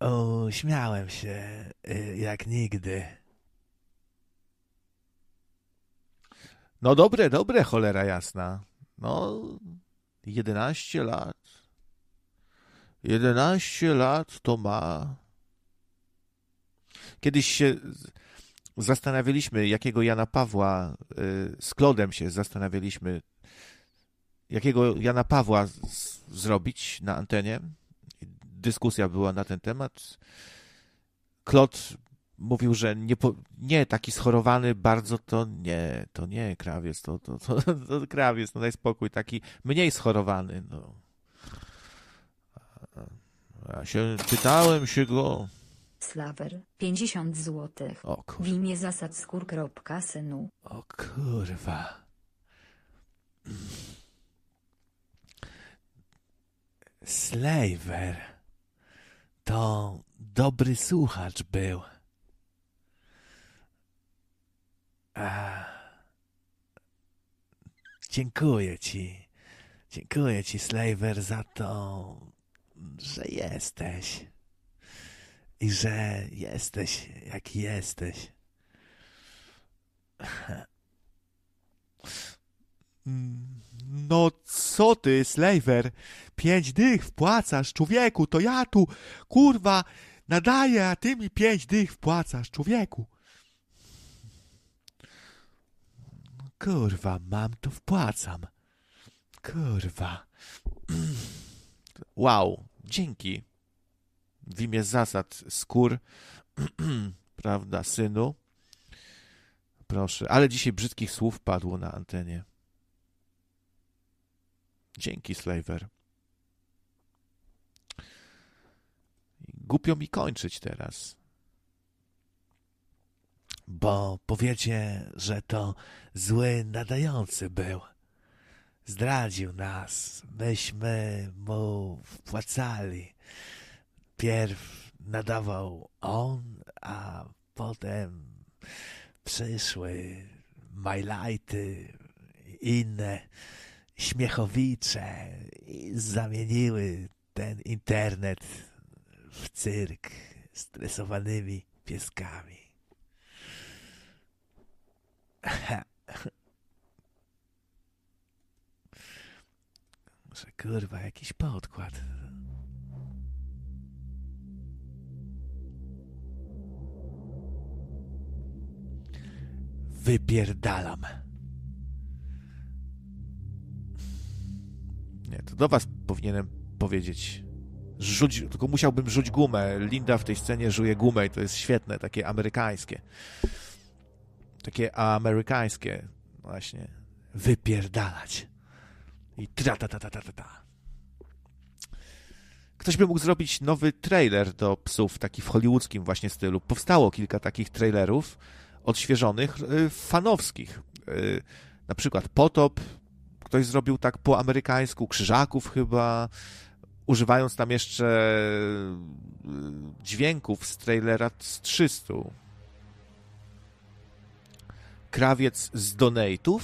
Uśmiałem się y, jak nigdy. No dobre, dobre, cholera jasna. No, 11 lat. 11 lat to ma. Kiedyś się zastanawialiśmy, jakiego Jana Pawła, y, z Klodem się zastanawialiśmy, jakiego Jana Pawła z, zrobić na antenie. Dyskusja była na ten temat. Klot mówił, że nie, nie taki schorowany bardzo to nie, to nie krawiec, to, to, to, (laughs) to krawiec, no daj spokój, taki mniej schorowany. No. Ja się pytałem się go. Slawer, 50 zł. O W imię zasad skór.synu. O kurwa. Slaver to dobry słuchacz był. A, dziękuję ci. Dziękuję ci, Slaver, za to, że jesteś. I że jesteś, jaki jesteś. No co ty, Slaver? Pięć dych wpłacasz, człowieku, to ja tu, kurwa, nadaję, a ty mi pięć dych wpłacasz, człowieku. Kurwa, mam to wpłacam. Kurwa. (clears throat) Wow, dzięki. W imię zasad skór, (clears throat) prawda, synu. Proszę, ale dzisiaj brzydkich słów padło na antenie. Dzięki, Slaver. Głupio mi kończyć teraz. Bo powiecie, że to zły nadający był. Zdradził nas. Myśmy mu wpłacali. Pierw nadawał on, a potem przyszły Majlajty, inne śmiechowicze zamieniły ten internet w cyrk stresowanymi pieskami. (laughs) Może kurwa jakiś podkład. Wypierdalam. Do was powinienem powiedzieć. Rzuć, tylko musiałbym rzuć gumę. Linda w tej scenie żuje gumę i to jest świetne, takie amerykańskie. Takie amerykańskie właśnie. Wypierdalać. I tra ta ta ta ta ta ta. Ktoś by mógł zrobić nowy trailer do psów, taki w hollywoodzkim właśnie stylu. Powstało kilka takich trailerów odświeżonych, y, fanowskich. Y, Na przykład Potop, ktoś zrobił tak po amerykańsku, Krzyżaków chyba, używając tam jeszcze y, dźwięków z trailera z 300. Krawiec z donate'ów?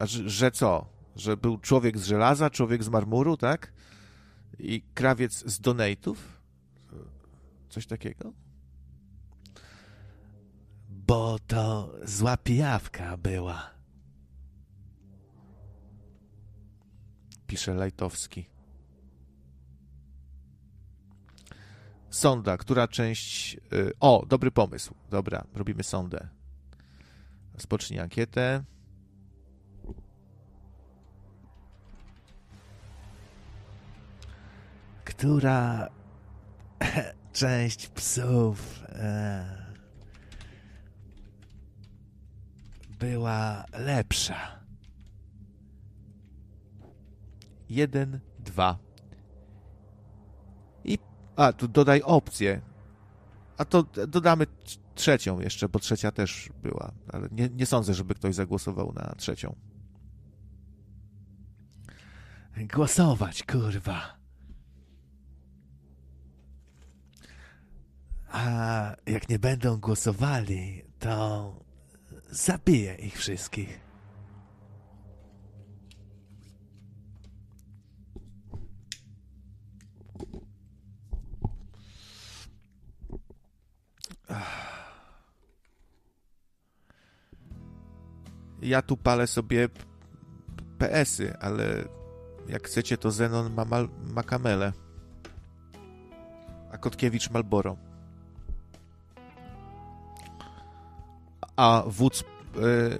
Że, że co? Że był człowiek z żelaza, człowiek z marmuru, tak? I krawiec z donate'ów? Coś takiego? Bo to zła pijawka była. Pisze Lajtowski. Sonda, która część. y, O, dobry pomysł. Dobra, robimy sondę. Spocznij ankietę. Która (laughs) część psów e, była lepsza? Jeden, dwa. I. A, tu dodaj opcję. A to dodamy trz- trzecią jeszcze, bo trzecia też była. Ale nie, nie sądzę, żeby ktoś zagłosował na trzecią. Głosować, kurwa. A jak nie będą głosowali, to zabiję ich wszystkich. Ja tu palę sobie PS-y, ale jak chcecie, to Zenon ma, mal, ma kamelę. A Kotkiewicz Malboro. A wódz y,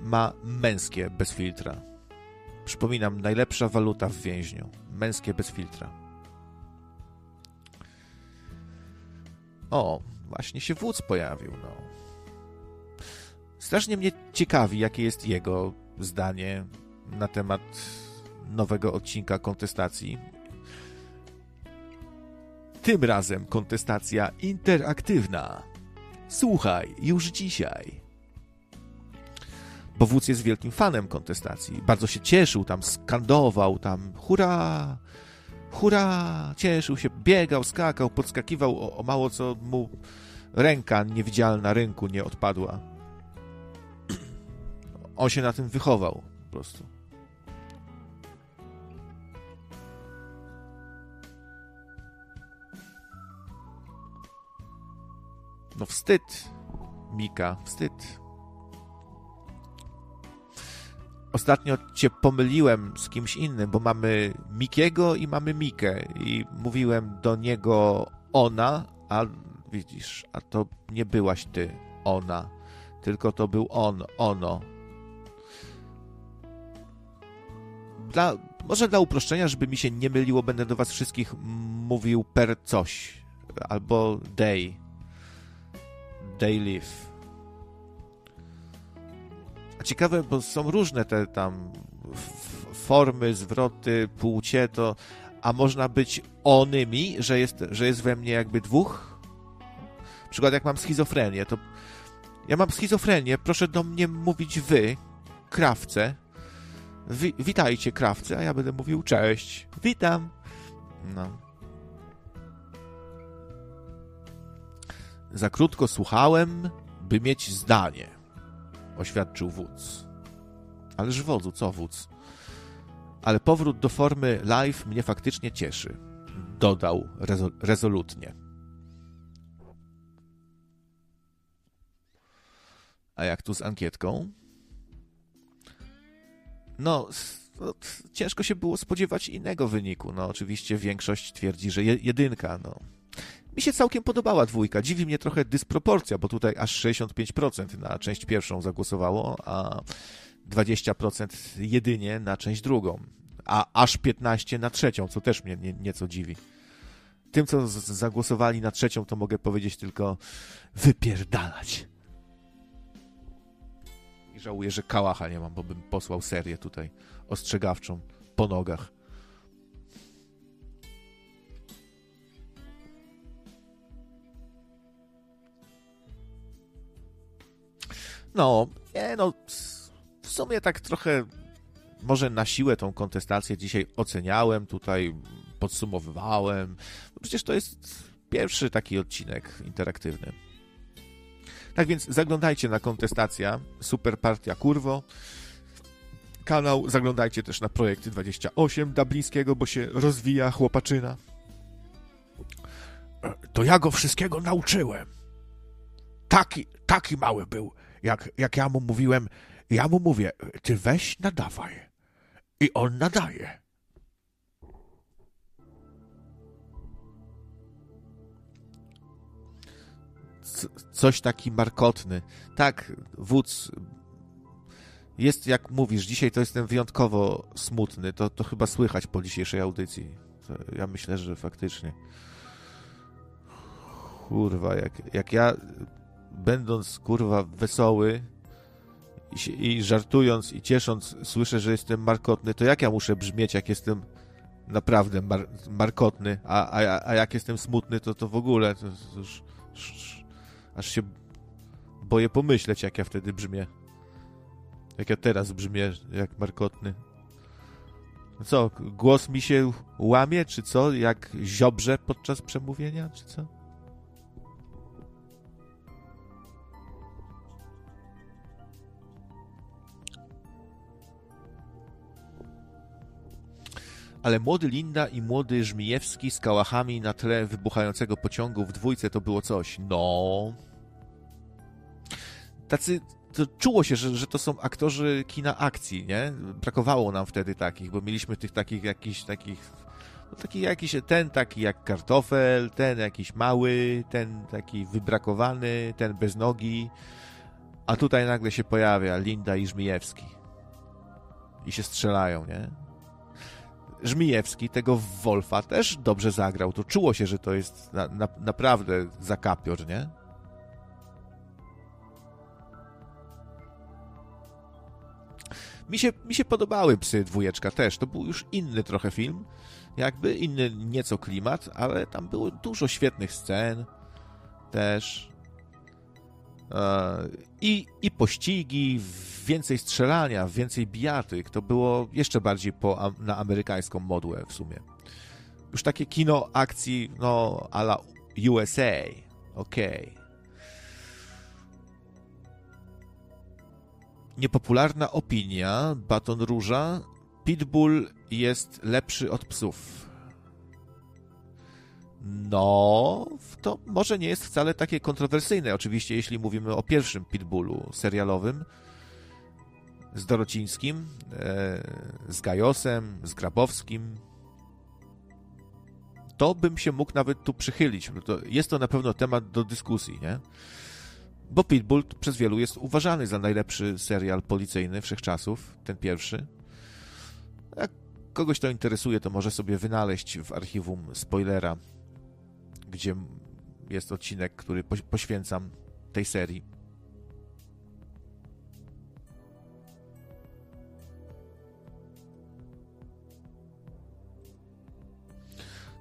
ma męskie bez filtra. Przypominam, najlepsza waluta w więźniu. Męskie bez filtra. O, właśnie się wódz pojawił, no. Strasznie mnie ciekawi, jakie jest jego zdanie na temat nowego odcinka kontestacji. Tym razem kontestacja interaktywna. Słuchaj już dzisiaj. Bo wódz jest wielkim fanem kontestacji. Bardzo się cieszył, tam skandował, tam hurra, hurra, cieszył się, biegał, skakał, podskakiwał o, o mało co mu ręka niewidzialna rynku nie odpadła. On się na tym wychował po prostu. No wstyd, Mika, wstyd. Ostatnio cię pomyliłem z kimś innym, bo mamy Mikiego i mamy Mikę i mówiłem do niego ona, a widzisz, a to nie byłaś ty, ona, tylko to był on, ono. Dla, może dla uproszczenia, żeby mi się nie myliło, będę do was wszystkich mówił per coś, albo day. Day live. A ciekawe, bo są różne te tam formy, zwroty, płcie, to a można być onymi, że jest, że jest we mnie jakby dwóch? Przykład jak mam schizofrenię, to ja mam schizofrenię, proszę do mnie mówić wy, krawce. Wi- witajcie, krawcy, a ja będę mówił cześć. Witam. No. Za krótko słuchałem, by mieć zdanie, oświadczył wódz. Ależ wodzu, co wódz? Ale powrót do formy live mnie faktycznie cieszy, dodał rezo- rezolutnie. A jak tu z ankietką? No, no, ciężko się było spodziewać innego wyniku. No, oczywiście większość twierdzi, że je, jedynka, no. Mi się całkiem podobała dwójka. Dziwi mnie trochę dysproporcja, bo tutaj aż 65% na część pierwszą zagłosowało, a 20% jedynie na część drugą. A aż 15% na trzecią, co też mnie nie, nieco dziwi. Tym, co zagłosowali na trzecią, to mogę powiedzieć tylko wypierdalać. I żałuję, że kałacha nie mam, bo bym posłał serię tutaj ostrzegawczą po nogach. No, nie no, w sumie tak trochę może na siłę tą kontestację dzisiaj oceniałem, tutaj podsumowywałem. Przecież to jest pierwszy taki odcinek interaktywny. Tak więc zaglądajcie na kontestacja Super Partia Kurwo. kanał. Zaglądajcie też na projekty 28 Dublińskiego, bo się rozwija chłopaczyna. To ja go wszystkiego nauczyłem. Taki, taki mały był, jak, jak ja mu mówiłem. Ja mu mówię, ty weź nadawaj. I on nadaje. Coś taki markotny. Tak, wódz jest, jak mówisz, dzisiaj to jestem wyjątkowo smutny. To, to chyba słychać po dzisiejszej audycji. To ja myślę, że faktycznie. Kurwa, jak, jak ja będąc kurwa wesoły i, i żartując i ciesząc słyszę, że jestem markotny, to jak ja muszę brzmieć, jak jestem naprawdę mar markotny, a, a, a jak jestem smutny, to to w ogóle to, to już, już, aż się boję pomyśleć, jak ja wtedy brzmię. Jak ja teraz brzmię, jak markotny. Co, głos mi się łamie, czy co? Jak ziobrze podczas przemówienia, czy co? Ale młody Linda i młody Żmijewski z kałachami na tle wybuchającego pociągu w dwójce to było coś. No. Tacy. To czuło się, że, że to są aktorzy kina akcji, nie? Brakowało nam wtedy takich, bo mieliśmy tych takich jakichś takich. No taki jakiś, ten taki jak kartofel, ten jakiś mały, ten taki wybrakowany, ten bez nogi. A tutaj nagle się pojawia Linda i Żmijewski. I się strzelają, nie? Żmijewski tego Wolfa też dobrze zagrał. To czuło się, że to jest na, na, naprawdę zakapior, nie? Mi się, mi się podobały Psy dwójeczka też. To był już inny trochę film. Jakby inny nieco klimat, ale tam było dużo świetnych scen też. I, I pościgi, więcej strzelania, więcej bijatyk. To było jeszcze bardziej po, na amerykańską modłę w sumie. Już takie kino akcji, no, a la USA. Okej. Okay. Niepopularna opinia, Baton Róża. Pitbull jest lepszy od psów. No, to może nie jest wcale takie kontrowersyjne. Oczywiście, jeśli mówimy o pierwszym Pitbullu serialowym z Dorocińskim, e, z Gajosem, z Grabowskim, to bym się mógł nawet tu przychylić. Jest to na pewno temat do dyskusji, nie? Bo Pitbull przez wielu jest uważany za najlepszy serial policyjny wszechczasów, ten pierwszy. Jak kogoś to interesuje, to może sobie wynaleźć w archiwum spoilera gdzie jest odcinek, który poświęcam tej serii.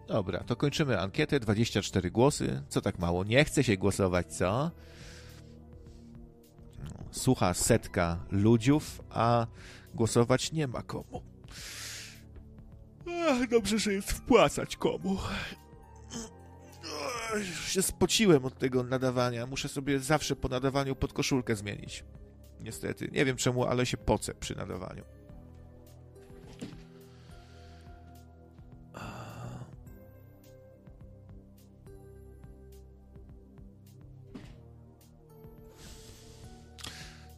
Dobra, to kończymy ankietę. 24 głosy. Co tak mało? Nie chce się głosować, co? Słucha setka ludziów, a głosować nie ma komu. Ach, dobrze, że jest wpłacać komu się spociłem od tego nadawania. Muszę sobie zawsze po nadawaniu pod koszulkę zmienić. Niestety. Nie wiem czemu, ale się pocę przy nadawaniu.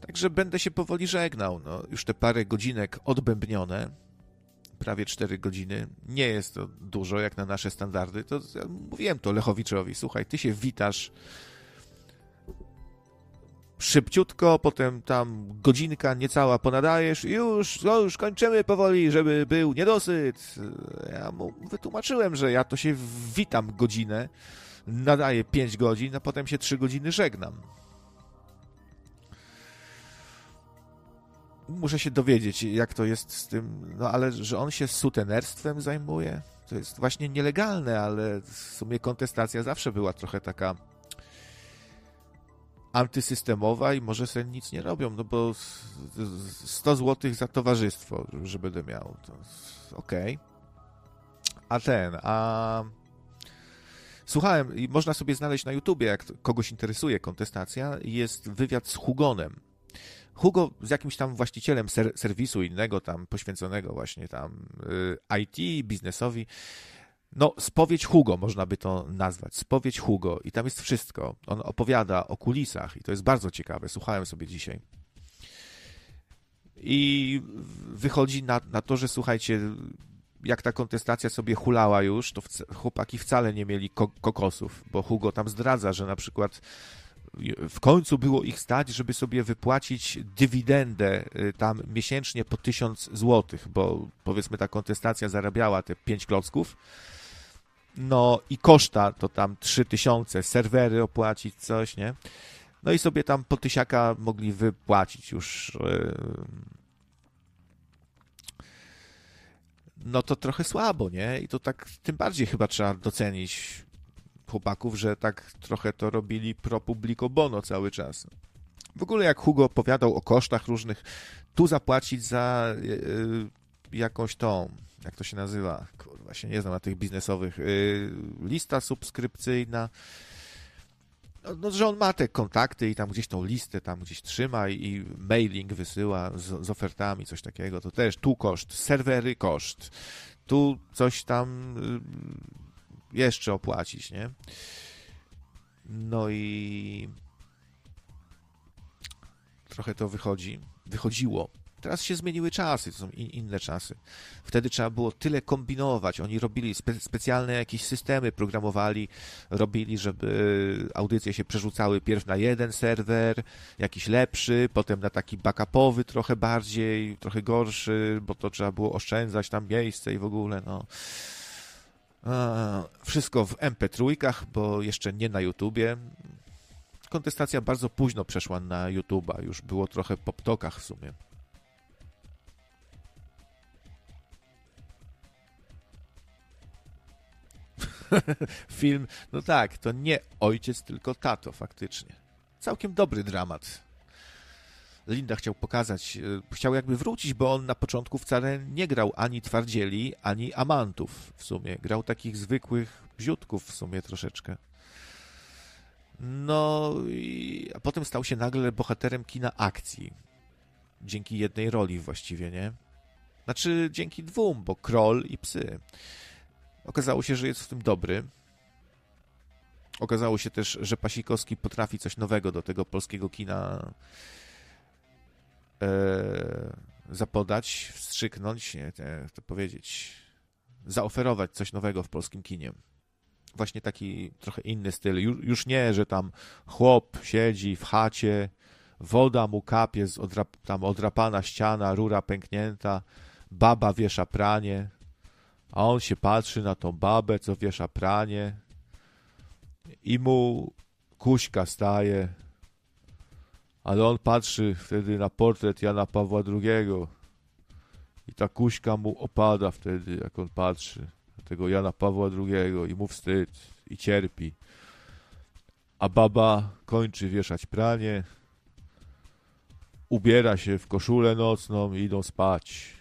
Także będę się powoli żegnał. No, już te parę godzinek odbębnione prawie 4 godziny. Nie jest to dużo jak na nasze standardy. To ja mówiłem to Lechowiczowi. Słuchaj, ty się witasz szybciutko, potem tam godzinka niecała ponadajesz i już, no już kończymy powoli, żeby był niedosyt. Ja mu wytłumaczyłem, że ja to się witam godzinę, nadaję 5 godzin, a potem się 3 godziny żegnam. Muszę się dowiedzieć, jak to jest z tym, no ale że on się sutenerstwem zajmuje, to jest właśnie nielegalne, ale w sumie kontestacja zawsze była trochę taka antysystemowa i może sobie nic nie robią, no bo 100 zł za towarzystwo, że będę miał, to okej. Okay. A ten, a słuchałem, i można sobie znaleźć na YouTubie, jak kogoś interesuje kontestacja, jest wywiad z Hugonem, Hugo z jakimś tam właścicielem ser serwisu innego tam poświęconego właśnie tam y, IT, biznesowi. No, spowiedź Hugo można by to nazwać. Spowiedź Hugo i tam jest wszystko. On opowiada o kulisach i to jest bardzo ciekawe. Słuchałem sobie dzisiaj. I wychodzi na, na to, że słuchajcie, jak ta kontestacja sobie hulała już, to chłopaki wcale nie mieli ko kokosów, bo Hugo tam zdradza, że na przykład w końcu było ich stać, żeby sobie wypłacić dywidendę y, tam miesięcznie po 1000 złotych, bo powiedzmy ta kontestacja zarabiała te 5 klocków. No i koszta to tam 3000, serwery opłacić, coś, nie? No i sobie tam po tysiaka mogli wypłacić już. Y, no to trochę słabo, nie? I to tak tym bardziej chyba trzeba docenić chłopaków, że tak trochę to robili pro publico bono cały czas. W ogóle jak Hugo opowiadał o kosztach różnych, tu zapłacić za yy, jakąś tą, jak to się nazywa, kurwa, się nie znam na tych biznesowych, yy, lista subskrypcyjna, no, no, że on ma te kontakty i tam gdzieś tą listę tam gdzieś trzyma i, i mailing wysyła z, z, ofertami, coś takiego, to też tu koszt, serwery koszt, tu coś tam y, jeszcze opłacić, nie? No i trochę to wychodzi, wychodziło Teraz się zmieniły czasy, to są in, inne czasy. Wtedy trzeba było tyle kombinować. Oni robili spe, specjalne jakieś systemy, programowali, robili, żeby audycje się przerzucały pierw na jeden serwer, jakiś lepszy, potem na taki backupowy trochę bardziej, trochę gorszy, bo to trzeba było oszczędzać tam miejsce i w ogóle, no. Wszystko w MP3, bo jeszcze nie na YouTubie. Kontestacja bardzo późno przeszła na YouTuba, już było trochę po ptokach w sumie. (laughs) film, no tak, to nie ojciec, tylko tato, faktycznie. Całkiem dobry dramat. Linda chciał pokazać, e, chciał jakby wrócić, bo on na początku wcale nie grał ani twardzieli, ani amantów w sumie. Grał takich zwykłych bziutków w sumie troszeczkę. No i a potem stał się nagle bohaterem kina akcji. Dzięki jednej roli właściwie, nie? Znaczy dzięki dwóm, bo Kroll i psy. Okazało się, że jest w tym dobry. Okazało się też, że Pasikowski potrafi coś nowego do tego polskiego kina zapodać, wstrzyknąć, nie, jak to powiedzieć, zaoferować coś nowego w polskim kinie. Właśnie taki trochę inny styl. Już, nie, że tam chłop siedzi w chacie, woda mu kapie z tam odrapana ściana, rura pęknięta, baba wiesza pranie, a on się patrzy na tą babę, co wiesza pranie i mu kuśka staje, ale on patrzy wtedy na portret Jana Pawła II i ta kuśka mu opada wtedy, jak on patrzy na tego Jana Pawła II i mu wstyd i cierpi. A baba kończy wieszać pranie, ubiera się w koszulę nocną i idą spać.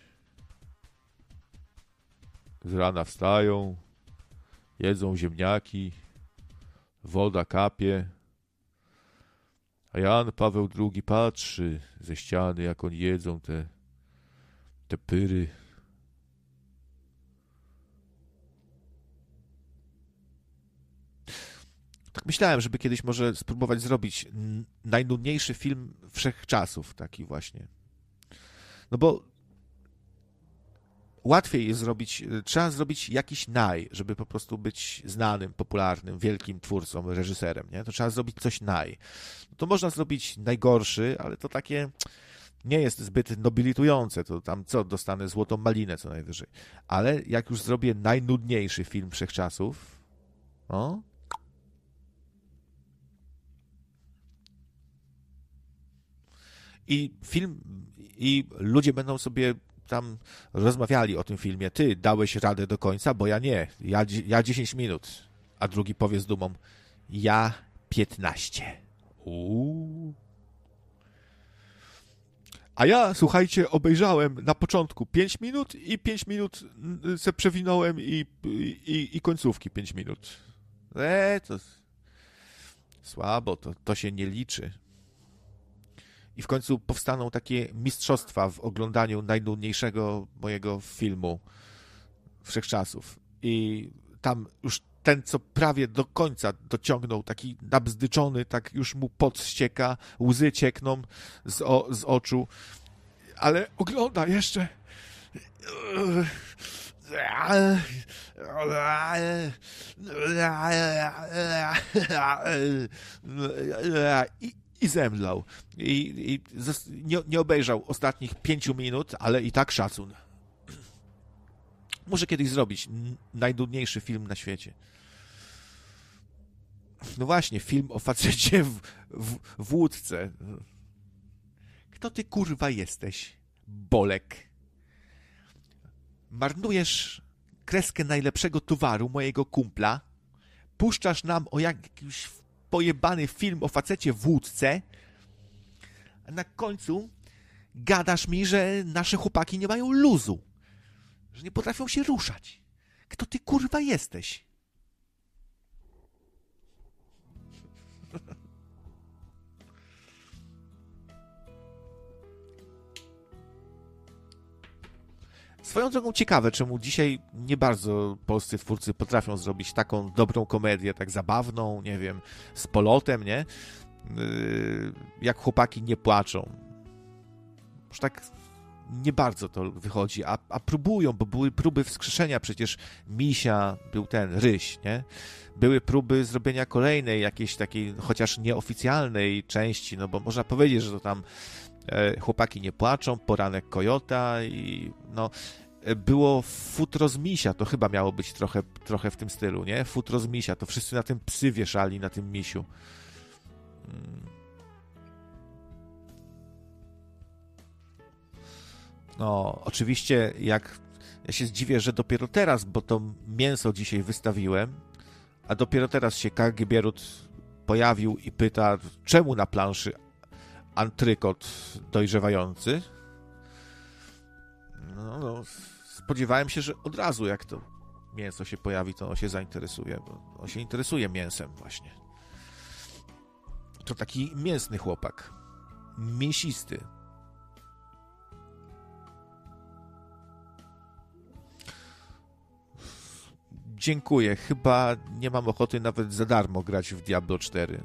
Z rana wstają, jedzą ziemniaki, woda kapie, a Jan Paweł II patrzy ze ściany, jak oni jedzą te, te pyry. Tak myślałem, żeby kiedyś może spróbować zrobić najnudniejszy film wszechczasów, taki właśnie. No bo łatwiej jest zrobić, y, trzeba zrobić jakiś naj, żeby po prostu być znanym, popularnym, wielkim twórcą, reżyserem, nie? To trzeba zrobić coś naj. No to można zrobić najgorszy, ale to takie nie jest zbyt nobilitujące, to tam co, dostanę złotą malinę co najwyżej. Ale jak już zrobię najnudniejszy film wszechczasów, no, i film, i ludzie będą sobie tam rozmawiali o tym filmie, ty dałeś radę do końca, bo ja nie, ja, ja 10 minut, a drugi powie z dumą, ja 15. Uuu. A ja, słuchajcie, obejrzałem na początku 5 minut i 5 minut se przewinąłem i, i, i końcówki 5 minut. Eee, to słabo, to, to się nie liczy. I w końcu powstaną takie mistrzostwa w oglądaniu najnudniejszego mojego filmu wszechczasów. I tam już ten, co prawie do końca dociągnął, taki nabzdyczony, tak już mu pot ścieka, łzy ciekną z, o, z oczu, ale ogląda jeszcze. I, i zemdlał. I, i nie, nie obejrzał ostatnich pięciu minut, ale i tak szacun. Muszę kiedyś zrobić najnudniejszy film na świecie. No właśnie, film o facecie w, w, w łódce. Kto ty kurwa jesteś? Bolek. Marnujesz kreskę najlepszego towaru mojego kumpla. Puszczasz nam o jakiś pojebany film o facecie w łódce. A na końcu gadasz mi, że nasze chłopaki nie mają luzu. Że nie potrafią się ruszać. Kto ty kurwa jesteś? Swoją drogą ciekawe, czemu dzisiaj nie bardzo polscy twórcy potrafią zrobić taką dobrą komedię, tak zabawną, nie wiem, z polotem, nie? Yy, jak chłopaki nie płaczą. Już tak nie bardzo to wychodzi, a, a próbują, bo były próby wskrzeszenia przecież Misia, był ten Ryś, nie? Były próby zrobienia kolejnej, jakiejś takiej, chociaż nieoficjalnej części, no bo można powiedzieć, że to tam chłopaki nie płaczą, poranek Kojota i no e, było futro z misia, to chyba miało być trochę, trochę w tym stylu, nie? Futro z misia, to wszyscy na tym psy wieszali, na tym misiu. Hmm. No, oczywiście, jak ja się zdziwię, że dopiero teraz, bo to mięso dzisiaj wystawiłem, a dopiero teraz się Kargi Bierut pojawił i pyta, czemu na planszy antrykot dojrzewający. No, no, spodziewałem się, że od razu jak to mięso się pojawi, to on się zainteresuje, bo on się interesuje mięsem właśnie. To taki mięsny chłopak. Mięsisty. Dziękuję. Chyba nie mam ochoty nawet za darmo grać w Diablo 4.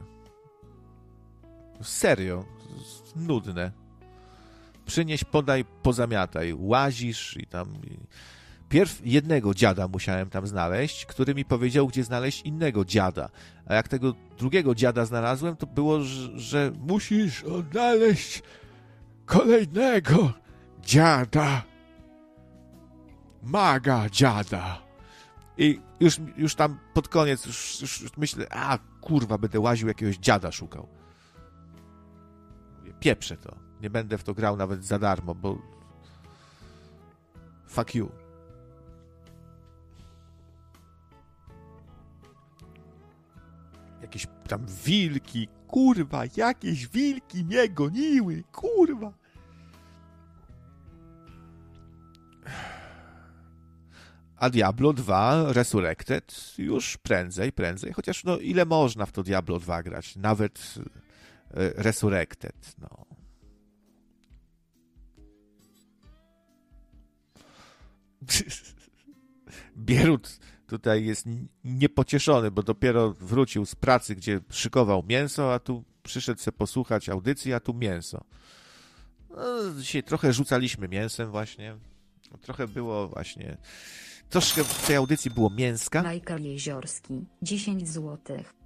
Serio. Nudne. Przynieś, podaj, pozamiataj. Łazisz i tam... Pierw jednego dziada musiałem tam znaleźć, który mi powiedział, gdzie znaleźć innego dziada. A jak tego drugiego dziada znalazłem, to było, że, musisz odnaleźć kolejnego dziada. Maga dziada. I już, już tam pod koniec już, już myślę, a kurwa, będę łaził jakiegoś dziada szukał. Pieprzę to. Nie będę w to grał nawet za darmo, bo fuck you. Jakieś tam wilki, kurwa, jakieś wilki mnie goniły, kurwa. a Diablo 2 Resurrected już prędzej, prędzej, chociaż no ile można w to Diablo 2 grać, nawet Resurrected, no. (laughs) Bierut tutaj jest niepocieszony, bo dopiero wrócił z pracy, gdzie szykował mięso, a tu przyszedł sobie posłuchać audycji, a tu mięso. No, dzisiaj trochę rzucaliśmy mięsem właśnie. Trochę było właśnie Troszkę w tej audycji było mięska. Michael Jeziorski, 10 złotych.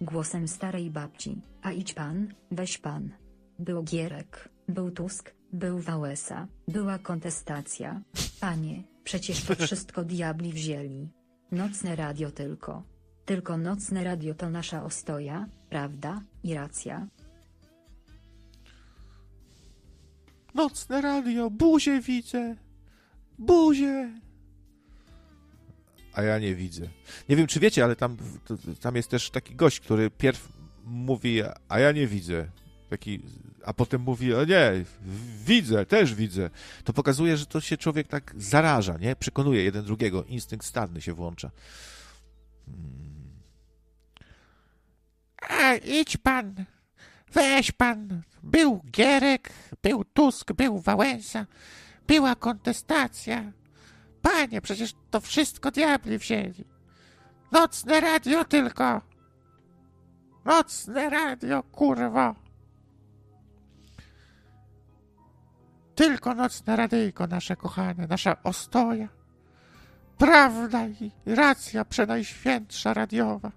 Głosem starej babci, a idź pan, weź pan. Był Gierek, był Tusk, był Wałęsa, była kontestacja. Panie, przecież to wszystko diabli wzięli. Nocne radio tylko. Tylko nocne radio to nasza ostoja, prawda i racja. Nocne radio, buzie widzę. Buzie a ja nie widzę. Nie wiem, czy wiecie, ale tam, tam jest też taki gość, który pierw mówi, a ja nie widzę. Taki, a potem mówi, o nie, widzę, też widzę. To pokazuje, że to się człowiek tak zaraża, nie? Przekonuje jeden drugiego. Instynkt stadny się włącza. Hmm. A, idź pan, Weź pan, był Gierek, był Tusk, był Wałęsa, była kontestacja. Panie, przecież to wszystko diabli wzięli. Nocne radio tylko. Nocne radio, kurwa. Tylko nocne radyjko nasze kochane, nasza ostoja. Prawda i racja przenajświętsza radiowa.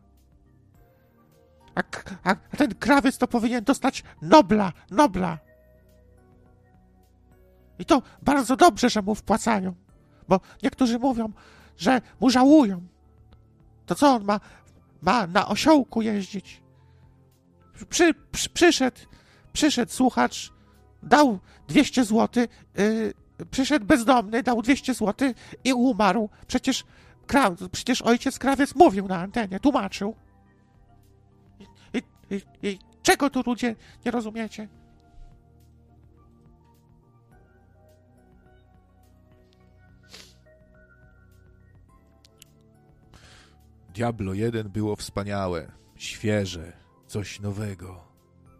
A, a, a ten krawiec to powinien dostać Nobla, Nobla. I to bardzo dobrze, że mu wpłacają, bo niektórzy mówią, że mu żałują. To co on ma, ma na osiołku jeździć? Przy, przy, przyszedł, przyszedł słuchacz, dał 200 zł, yy, przyszedł bezdomny, dał 200 zł i umarł. Przecież, kra, przecież ojciec krawiec mówił na antenie, tłumaczył. I, i, i czego tu ludzie nie rozumiecie? Diablo 1 było wspaniałe, świeże, coś nowego,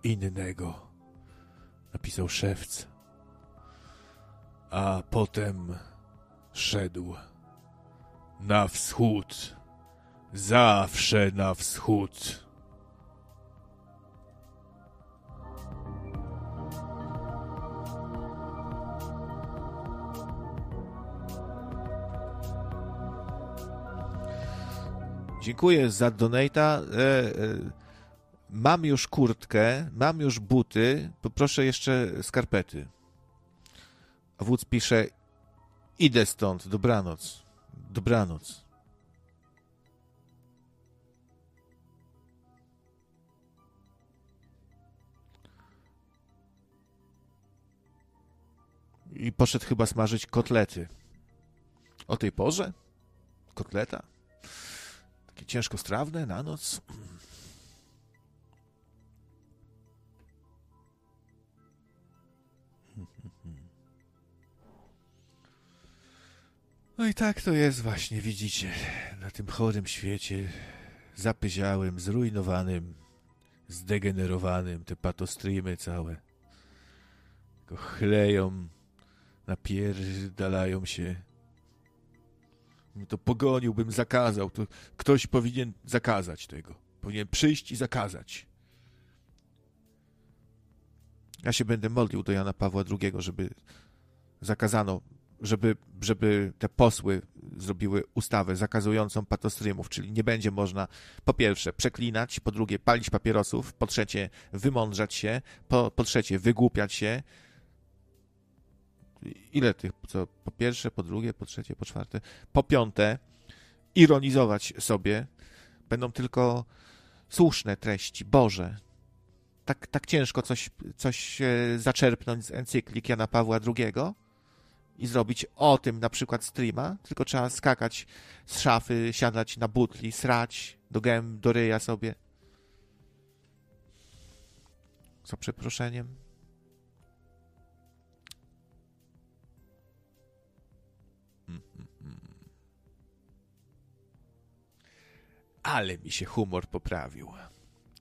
innego. Napisał szewc. A potem szedł na wschód. Zawsze na wschód. Dziękuję za donata. E, e, mam już kurtkę, mam już buty, poproszę jeszcze skarpety. A wódz pisze, idę stąd, dobranoc. Dobranoc. I poszedł chyba smażyć kotlety. O tej porze? Kotleta? Takie ciężkostrawne na noc? No i tak to jest właśnie, widzicie, na tym chorym świecie, zapyziałym, zrujnowanym, zdegenerowanym, te patostreamy całe, chleją, napierdalają się. To pogoniłbym, zakazał, to ktoś powinien zakazać tego. Powinien przyjść i zakazać. Ja się będę modlił do Jana Pawła II, żeby zakazano, żeby, żeby te posły zrobiły ustawę zakazującą patostreamów, czyli nie będzie można po pierwsze przeklinać, po drugie palić papierosów, po trzecie wymądrzać się, po, po trzecie wygłupiać się. Ile tych, co po pierwsze, po drugie, po trzecie, po czwarte, po piąte ironizować sobie będą tylko słuszne treści, Boże, tak, tak ciężko coś, coś e, zaczerpnąć z encyklik Jana Pawła II i zrobić o tym na przykład streama, tylko trzeba skakać z szafy, siadać na butli, srać do gęb, do ryja sobie. Za przeproszeniem. Ale mi się humor poprawił.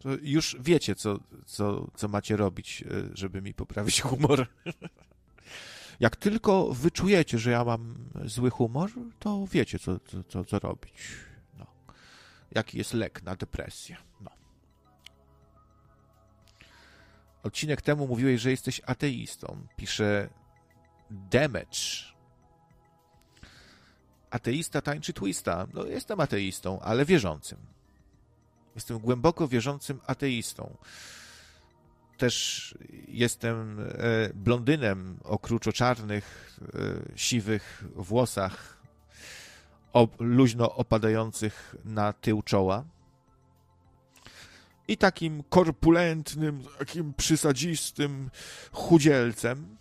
To już wiecie, co, co, co macie robić, e, żeby mi poprawić humor. (laughs) Jak tylko wyczujecie, że ja mam zły humor, to wiecie, co, co, co, robić. No. Jaki jest lek na depresję. No. Odcinek temu mówiłeś, że jesteś ateistą. Pisze Damage. Ateista tańczy twista. No, jestem ateistą, ale wierzącym. Jestem głęboko wierzącym ateistą. Też jestem e, blondynem o kruczoczarnych, e, siwych włosach, luźno opadających na tył czoła. I takim korpulentnym, takim przysadzistym chudzielcem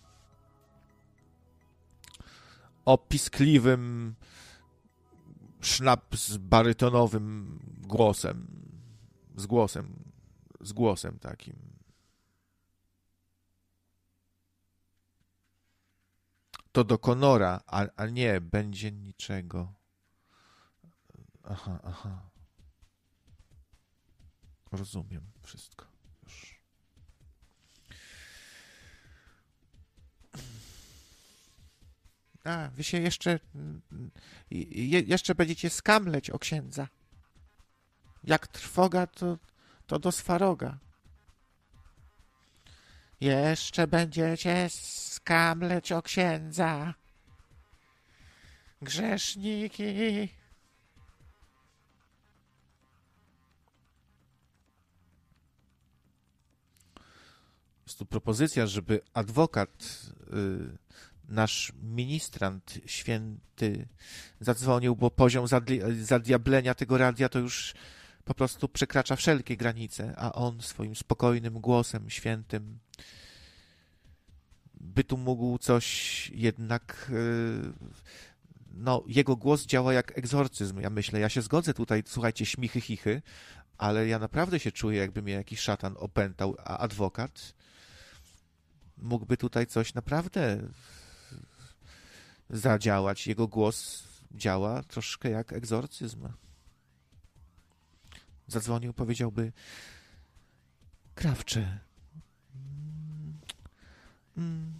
o piskliwym, sznaps barytonowym głosem, z głosem, z głosem takim. To do Konora, a, a nie, będzie niczego. Aha, aha. Rozumiem wszystko. A, wy się jeszcze. mm, Je, jeszcze będziecie skamleć o księdza. Jak trwoga, to, to do swaroga. Jeszcze będziecie skamleć o księdza. Grzeszniki. Jest tu propozycja, żeby adwokat, y, nasz ministrant święty zadzwonił, bo poziom zadli- zadiablenia tego radia to już po prostu przekracza wszelkie granice, a on swoim spokojnym głosem świętym by tu mógł coś jednak. y, No, jego głos działa jak egzorcyzm. Ja myślę, ja się zgodzę tutaj, słuchajcie, śmichy, chichy, ale ja naprawdę się czuję, jakby mnie jakiś szatan opętał, a adwokat mógłby tutaj coś naprawdę zadziałać. Jego głos działa troszkę jak egzorcyzm. Zadzwonił, powiedziałby: Krawcze, mm,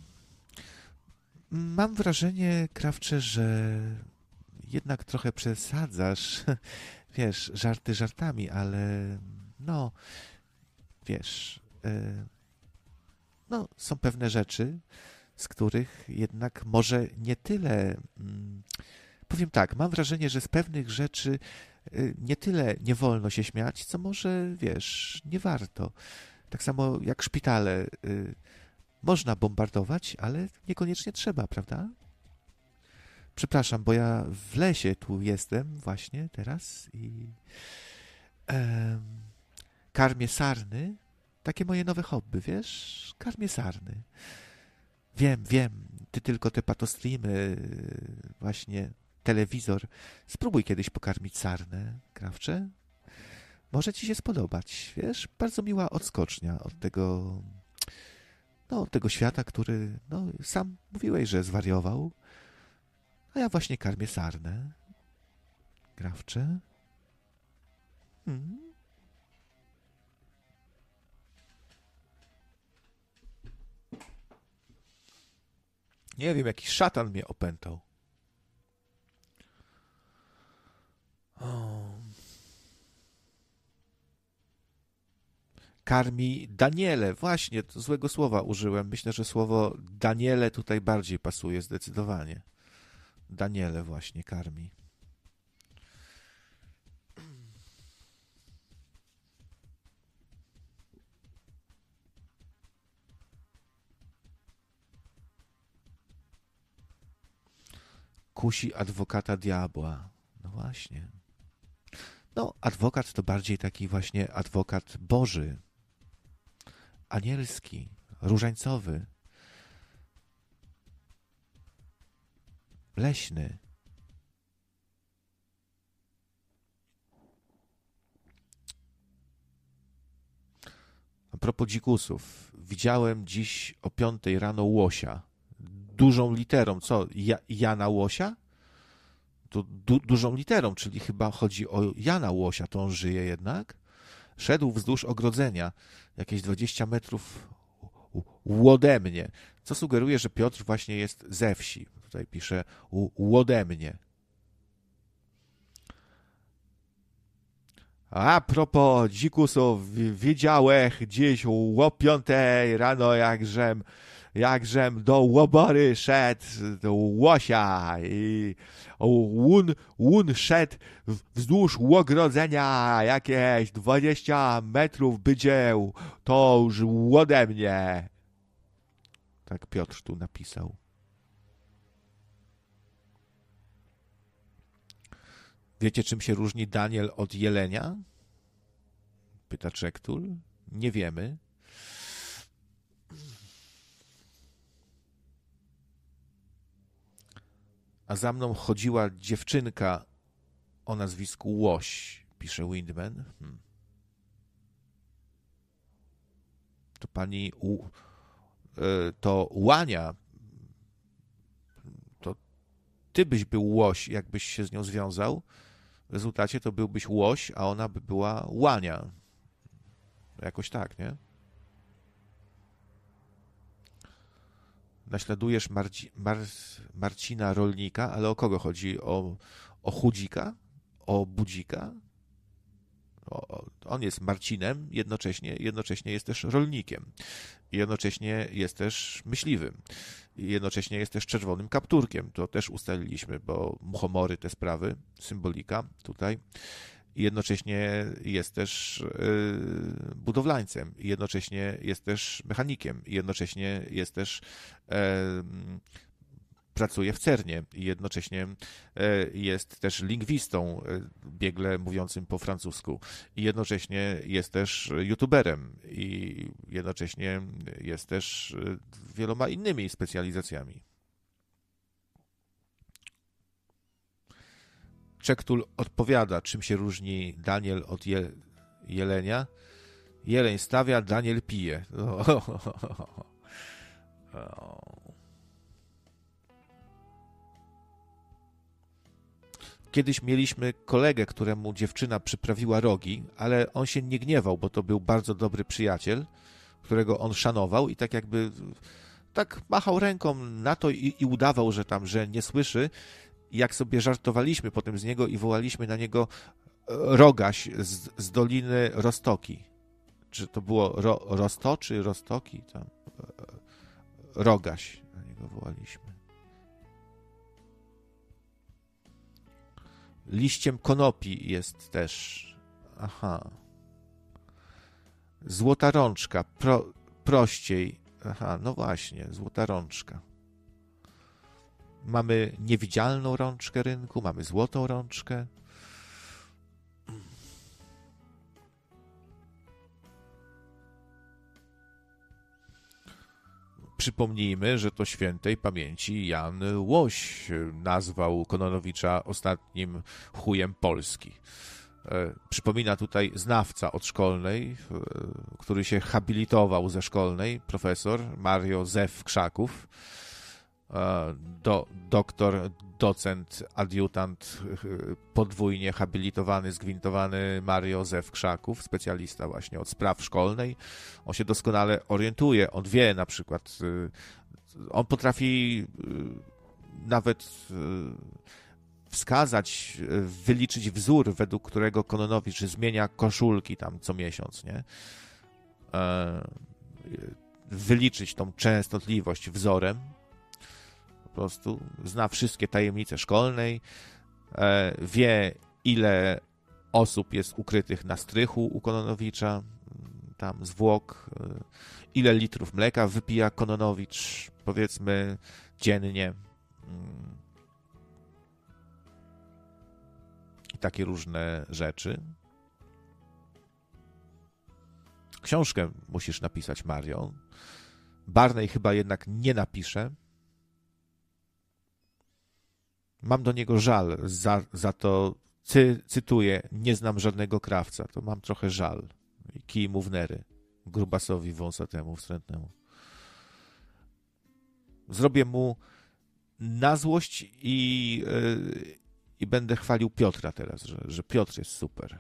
mam wrażenie, Krawcze, że jednak trochę przesadzasz. (laughs) Wiesz, żarty żartami, ale no, wiesz, y, no, są pewne rzeczy, z których jednak może nie tyle. mm, Powiem tak, mam wrażenie, że z pewnych rzeczy y, nie tyle nie wolno się śmiać, co może, wiesz, nie warto. Tak samo jak szpitale. y, Można bombardować, ale niekoniecznie trzeba, prawda? Przepraszam, bo ja w lesie tu jestem właśnie teraz i karmię sarny. Takie moje nowe hobby, wiesz? Karmię sarny. Wiem, wiem, ty tylko te patostreamy, właśnie telewizor. Spróbuj kiedyś pokarmić sarnę, krawcze. Może ci się spodobać, wiesz? Bardzo miła odskocznia od tego, no, od tego świata, który, no, sam mówiłeś, że zwariował. A ja właśnie karmię sarnę. Krawcze. Hmm. Nie wiem, jakiś szatan mnie opętał. O. Karmi Daniele. Właśnie, złego słowa użyłem. Myślę, że słowo Daniele tutaj bardziej pasuje zdecydowanie. Daniele właśnie karmi. Kusi adwokata diabła. No właśnie. No, adwokat to bardziej taki właśnie adwokat Boży, anielski, różańcowy, leśny. A propos dzikusów, widziałem dziś o piątej rano łosia. Dużą literą, co? Ja, Jana Łosia? To du, dużą literą, czyli chyba chodzi o Jana Łosia, to on żyje jednak. Szedł wzdłuż ogrodzenia, jakieś 20 metrów ode mnie, co sugeruje, że Piotr właśnie jest ze wsi. Tutaj pisze ode mnie. A propos dzikusów, widziałem dziś o piątej rano, jakżem, jakżem do łobory szedł do łosia i łun, łun szedł wzdłuż ogrodzenia jakieś 20 metrów będzie, to już ode mnie. Tak Piotr tu napisał. Wiecie, czym się różni Daniel od jelenia? Pyta Czektul. Nie wiemy. A za mną chodziła dziewczynka o nazwisku Łoś, pisze Windman. Hmm. To pani u, e, to Łania. To ty byś był Łoś, jakbyś się z nią związał. W rezultacie to byłbyś Łoś, a ona by była Łania. Jakoś tak, nie? Naśladujesz Marci, Mar, Marcina Rolnika, ale o kogo chodzi? O, o Chudzika? O Budzika? O, on jest Marcinem, jednocześnie, jednocześnie jest też rolnikiem. Jednocześnie jest też myśliwym. Jednocześnie jest też czerwonym kapturkiem. To też ustaliliśmy, bo muchomory, te sprawy, symbolika tutaj jednocześnie jest też y, budowlańcem, jednocześnie jest też mechanikiem, jednocześnie jest też pracuje w CERNie i jednocześnie e, jest też lingwistą, e, biegle mówiącym po francusku i jednocześnie jest też youtuberem i jednocześnie jest też e, wieloma innymi specjalizacjami. Czektul odpowiada, czym się różni Daniel od Je Jelenia. Jeleń stawia, Daniel pije. (laughs) Kiedyś mieliśmy kolegę, któremu dziewczyna przyprawiła rogi, ale on się nie gniewał, bo to był bardzo dobry przyjaciel, którego on szanował i tak jakby tak machał ręką na to i, i udawał, że tam, że nie słyszy. Jak sobie żartowaliśmy potem z niego i wołaliśmy na niego e, rogaś z, z Doliny Rostoki. Czy to było ro, Rosto, czy Rostoki? Tam. E, rogaś na niego wołaliśmy. Liściem konopi jest też. Aha. Złota rączka. Pro, prościej. Aha, no właśnie, złota rączka. Mamy niewidzialną rączkę rynku, mamy złotą rączkę. Przypomnijmy, że to świętej pamięci Jan Łoś nazwał Kononowicza ostatnim chujem Polski. E, przypomina tutaj znawca od szkolnej, e, który się habilitował ze szkolnej, profesor Mario Zew Krzaków, do, doktor, docent, adiutant, podwójnie habilitowany, zgwintowany Mario Zew Krzaków, specjalista właśnie od spraw szkolnej. On się doskonale orientuje, on wie na przykład, on potrafi nawet wskazać, wyliczyć wzór, według którego Kononowicz zmienia koszulki tam co miesiąc, nie? Wyliczyć tą częstotliwość wzorem, prostu zna wszystkie tajemnice szkolnej, e, wie ile osób jest ukrytych na strychu u Kononowicza, tam zwłok, e, ile litrów mleka wypija Kononowicz, powiedzmy, dziennie. Mm. I takie różne rzeczy. Książkę musisz napisać, Marion. Barney chyba jednak nie napisze, Mam do niego żal za, za to, cy, cytuję, nie znam żadnego krawca. To mam trochę żal. I kij mu w nery. Grubasowi wąsatemu, wstrętnemu. Zrobię mu na złość i, yy, i będę chwalił Piotra teraz, że, że Piotr jest super.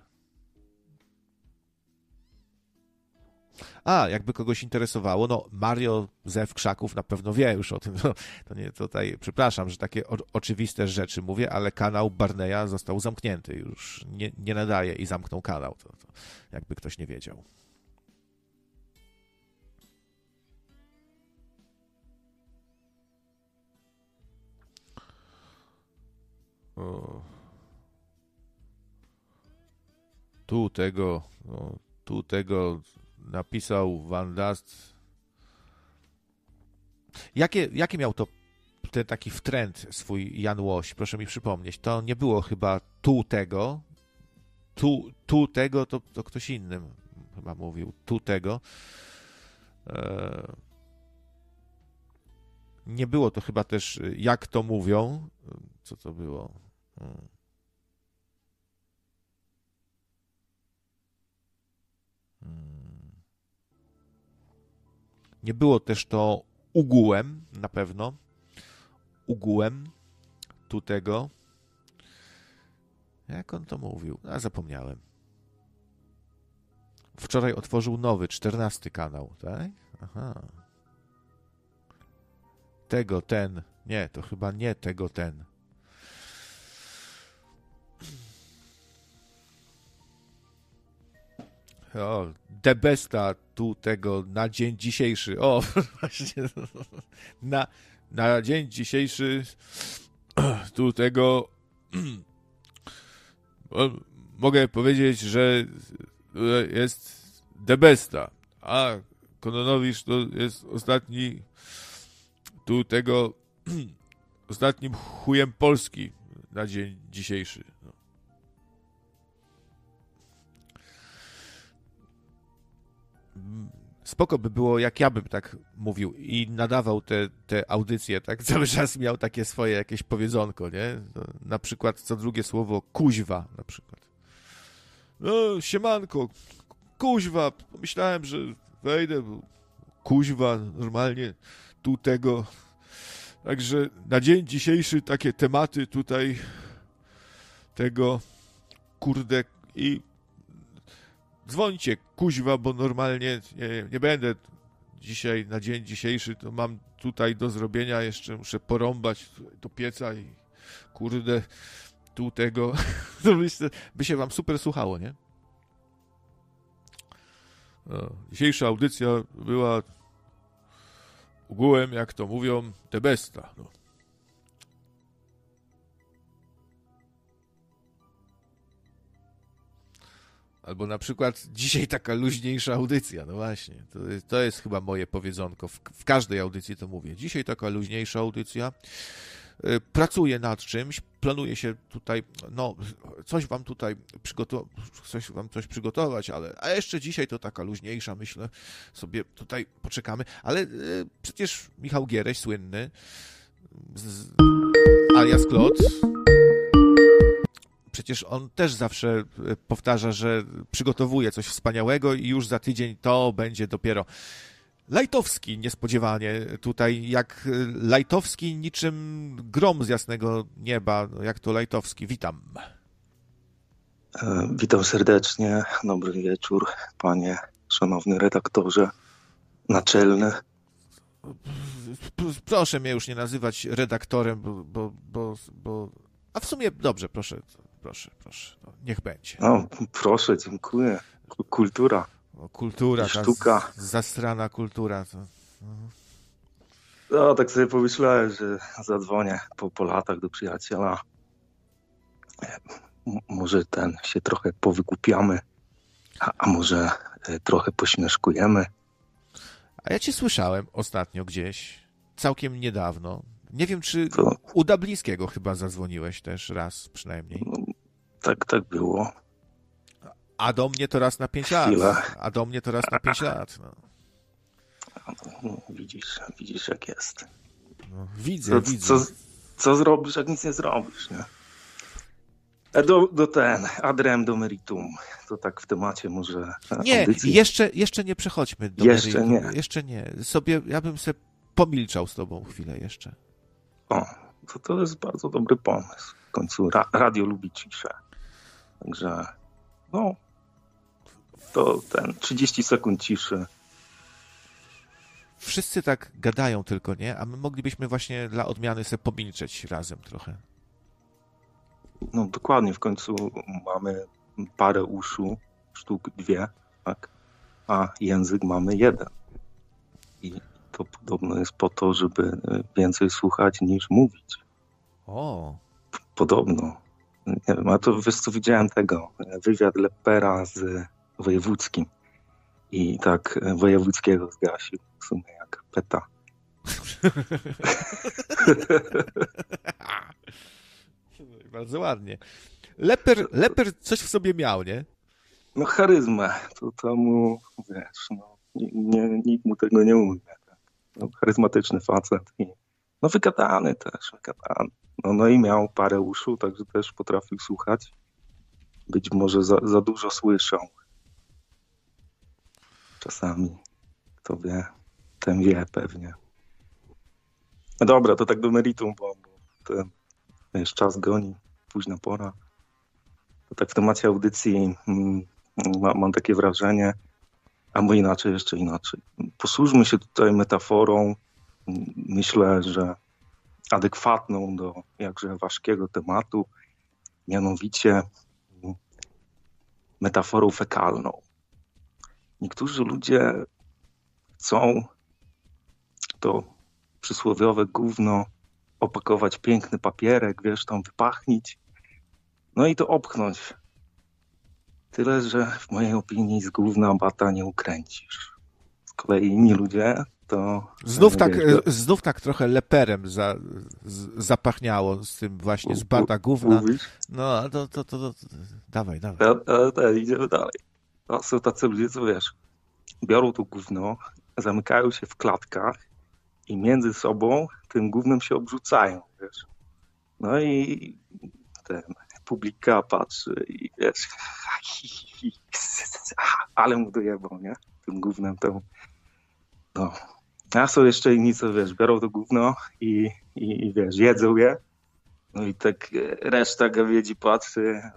A, jakby kogoś interesowało, no Mario Zew Krzaków na pewno wie już o tym. No, to nie tutaj, przepraszam, że takie o, oczywiste rzeczy mówię, ale kanał Barneya został zamknięty. Już nie, nie nadaje i zamknął kanał. To, to jakby ktoś nie wiedział. O. Tu tego, no, tu tego napisał Van Dast. Jakie, jakie miał to ten taki wtręt swój Jan Łoś? Proszę mi przypomnieć. To nie było chyba tu tego. Tu, tu tego to, to ktoś inny chyba mówił. Tu tego. E, nie było to chyba też jak to mówią. Co to było? Hmm. hmm. Nie było też to ugułem, na pewno. Ugułem tu tego. Jak on to mówił? A zapomniałem. Wczoraj otworzył nowy, czternasty kanał, tak? Aha. tego ten. Nie, to chyba nie tego ten. O, The Besta tu tego na dzień dzisiejszy. O, (laughs) właśnie. Na, na dzień dzisiejszy (clears throat) tu tego (clears throat) mogę powiedzieć, że jest The Besta, a Kononowicz to jest ostatni tu tego (clears throat) ostatnim chujem Polski na dzień dzisiejszy. Spoko by było, jak ja bym tak mówił i nadawał te, te audycje, tak (laughs) cały czas miał takie swoje jakieś powiedzonko, nie? No, na przykład co drugie słowo kuźwa na przykład. No, siemanko, kuźwa, myślałem, że wejdę, kuźwa, normalnie tu tego. Także na dzień dzisiejszy takie tematy tutaj tego, kurde, i dzwońcie, kuźwa, bo normalnie nie, nie będę dzisiaj, na dzień dzisiejszy, to mam tutaj do zrobienia, jeszcze muszę porąbać do pieca i kurde, tu tego, (laughs) to by się wam super słuchało, nie? No, dzisiejsza audycja była ogółem, jak to mówią, te besta. No. Albo na przykład dzisiaj taka luźniejsza audycja, no właśnie. To, to jest chyba moje powiedzonko. W, w każdej audycji to mówię. Dzisiaj taka luźniejsza audycja. Y, Pracuję nad czymś, planuję się tutaj, no, coś wam tutaj przygotować, coś wam coś przygotować, ale a jeszcze dzisiaj to taka luźniejsza, myślę, sobie tutaj poczekamy. Ale y, przecież Michał Giereś, słynny, z, alias Klot, przecież on też zawsze e, powtarza, że przygotowuje coś wspaniałego i już za tydzień to będzie dopiero. Lajtowski niespodziewanie tutaj, jak e, Lajtowski niczym grom z jasnego nieba, no jak to Lajtowski. Witam. E, Witam serdecznie. Dobry wieczór, panie szanowny redaktorze naczelny. Proszę mnie już nie nazywać redaktorem, bo, bo, bo, bo... A w sumie dobrze, proszę, proszę, proszę, no, niech będzie. No, proszę, dziękuję. Ku- Kultura. Kultura, sztuka. zastrana kultura. To... No, tak sobie pomyślałem, że zadzwonię po, po latach do przyjaciela. M- może ten się trochę powykupiamy, a, a może e, trochę pośmieszkujemy. A ja cię słyszałem ostatnio gdzieś, całkiem niedawno. Nie wiem, czy u Dablińskiego chyba zadzwoniłeś też raz przynajmniej. Tak, tak było. A do mnie to raz na pięć lat. Chwila. A do mnie to raz na pięć lat. No. No, widzisz, widzisz jak jest. No, widzę, co, widzę. Co, co zrobisz, jak nic nie zrobisz, nie? E, Do, do ten, adrem do meritum. To tak w temacie może Nie, audycji. jeszcze, jeszcze nie przechodźmy do Jeszcze meritum. nie. Jeszcze nie. Sobie, ja bym sobie pomilczał z tobą chwilę jeszcze. O, to, to jest bardzo dobry pomysł. W końcu ra, radio lubi ciszę. Także, no, to ten 30 sekund ciszy. Wszyscy tak gadają tylko, nie? A my moglibyśmy właśnie dla odmiany sobie pomilczeć razem trochę. No dokładnie, w końcu mamy parę uszu, sztuk dwie, tak? A język mamy jeden. I to podobno jest po to, żeby więcej słuchać niż mówić. O, Podobno. Nie wiem, a to wiesz co, widziałem tego, e, wywiad Lepera z Wojewódzkim i tak e, Wojewódzkiego zgasił, w sumie jak peta. (laughs) bardzo ładnie. Leper, leper coś w sobie miał, nie? No charyzmę, to, to mu, wiesz, no, nie, nie, nikt mu tego nie umie. Tak? No, charyzmatyczny facet i no wygadany też, wygadany. No, no i miał parę uszu, także też potrafił słuchać. Być może za, za dużo słyszał. Czasami, kto wie, ten wie pewnie. No dobra, to tak do meritum, bo, bo ten, wiesz, czas goni, późna pora. To tak w temacie audycji mm, ma, mam takie wrażenie, albo inaczej, jeszcze inaczej. Posłużmy się tutaj metaforą myślę, że adekwatną do jakże ważkiego tematu, mianowicie metaforą fekalną. Niektórzy ludzie chcą to przysłowiowe gówno opakować piękny papierek, wiesz, tam wypachnić, no i to opchnąć. Tyle, że w mojej opinii z gówna bata nie ukręcisz. Kolei inni ludzie to... Znów tak, wiesz, e, znów tak trochę leperem za, z, zapachniało z tym właśnie, z bata gówna. mówisz? No, to, to, to, to, dawaj, dawaj. A, a, a, idziemy dalej. To są tacy ludzie, co wiesz, biorą to gówno, zamykają się w klatkach i między sobą tym gównem się obrzucają, wiesz. No i ten publika patrzy i wiesz, (laughs) ale mu dojebał, nie? Tym gównem tą. No. A są jeszcze inni, co wiesz, biorą to gówno i, i, i wiesz, jedzą je. No i tak e, reszta gawiedzi patrzy, e,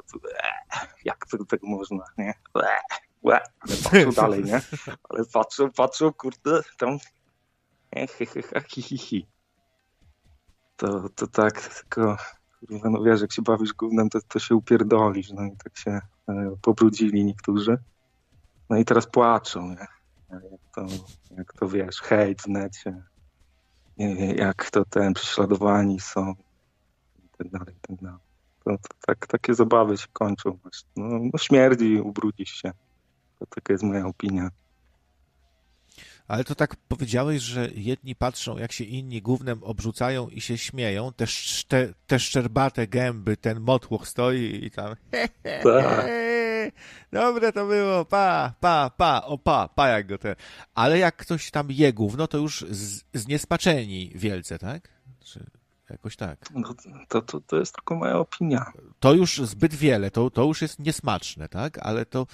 jak to tak można, nie? E, ale patrzą dalej, nie? Ale patrzą, patrzą, kurde, tam e. To, to tak, tylko kurwa, no wiesz, jak się bawisz gównem, to, to się upierdolisz, no i tak się e, pobrudzili niektórzy. No i teraz płaczą, nie? Jak to, jak to wiesz, hejt w necie, nie jak to ten, prześladowani są i tak dalej, i tak dalej. To, to tak, takie zabawy się kończą właśnie. No, no śmierdzi, ubrudzisz się. To taka jest moja opinia. Ale to tak powiedziałeś, że jedni patrzą, jak się inni gównem obrzucają i się śmieją, te, te, te szczerbate gęby, ten motłoch stoi i tam Tak. Dobre to było, pa, pa, pa, o pa, pa jak go te... Ale jak ktoś tam je gówno, to już z, zniespaczeni wielce, tak? Czy jakoś tak. No, to, to, to jest tylko moja opinia. To już zbyt wiele, to, to już jest niesmaczne, tak? Ale to,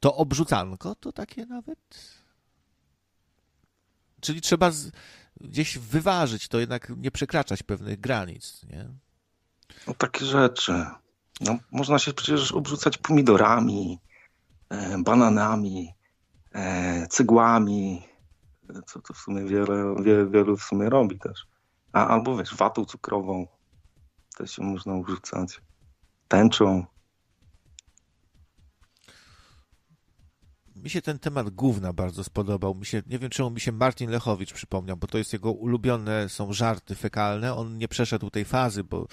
to obrzucanko to takie nawet... Czyli trzeba z, gdzieś wyważyć, to jednak nie przekraczać pewnych granic, nie? No takie rzeczy. No, można się przecież obrzucać pomidorami, e, bananami, e, cygłami, e, co to w sumie wiele, wie, wielu w sumie robi też. A, albo wiesz, watą cukrową też się można obrzucać. Tęczą. Mi się ten temat gówna bardzo spodobał. Mi się, nie wiem, czemu mi się Martin Lechowicz przypomniał, bo to jest jego ulubione, są żarty fekalne. On nie przeszedł tej fazy, bo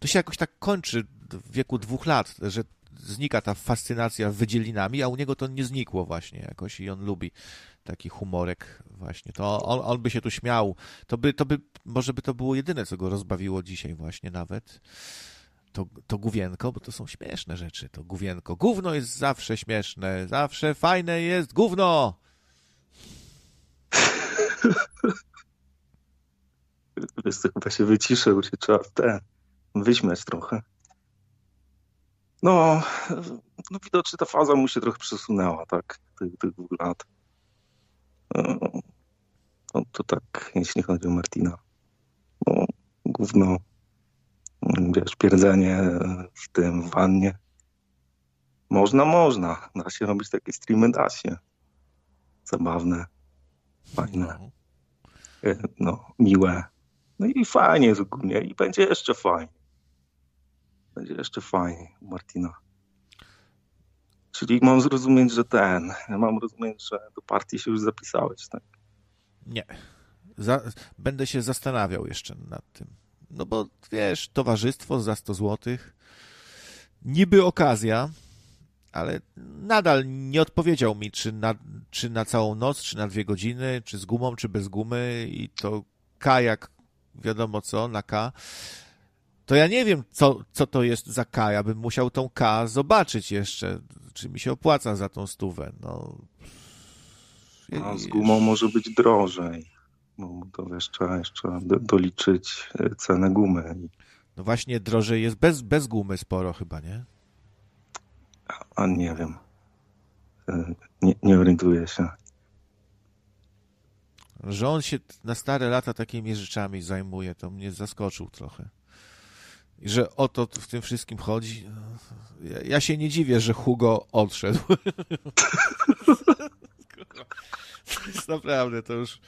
to się jakoś tak kończy w wieku dwóch lat, że znika ta fascynacja wydzielinami, a u niego to nie znikło właśnie jakoś i on lubi taki humorek właśnie. To on, on by się tu śmiał. To by, to by, może by to było jedyne, co go rozbawiło dzisiaj właśnie nawet. To, to gówienko, bo to są śmieszne rzeczy, to gówienko. Gówno jest zawsze śmieszne, zawsze fajne jest gówno! (laughs) Wiesz, chyba się wyciszył, się trzeba w wyśmiać trochę. No, no widocznie ta faza mu się trochę przesunęła, tak, tych, tych dwóch lat. No, no, to tak, jeśli chodzi o Martina. No, gówno, wiesz, pierdzenie w tym, w wannie. Można, można. Da się robić takie streamy, da się. Zabawne, fajne, e, no, miłe. No i fajnie jest ogólnie i będzie jeszcze fajnie. Będzie jeszcze fajnie Martina. Czyli mam zrozumieć, że ten, mam rozumieć, że do partii się już zapisałeś, tak? Nie. Za, będę się zastanawiał jeszcze nad tym. No bo wiesz, towarzystwo za 100 złotych, niby okazja, ale nadal nie odpowiedział mi, czy na, czy na całą noc, czy na dwie godziny, czy z gumą, czy bez gumy i to K jak wiadomo co, na K. To ja nie wiem, co, co to jest za K. Ja bym musiał tą K zobaczyć jeszcze, czy mi się opłaca za tą stówę. No, A z gumą może być drożej. No to wiesz, trzeba jeszcze do, doliczyć e, cenę gumy. no właśnie drożej jest bez, bez gumy sporo chyba, nie? A nie wiem. E, Nie, nie orientuję się. Że on się na stare lata takimi rzeczami zajmuje, to mnie zaskoczył trochę. I że o to w tym wszystkim chodzi. Ja, ja się nie dziwię, że Hugo odszedł. (laughs) To jest naprawdę, to już...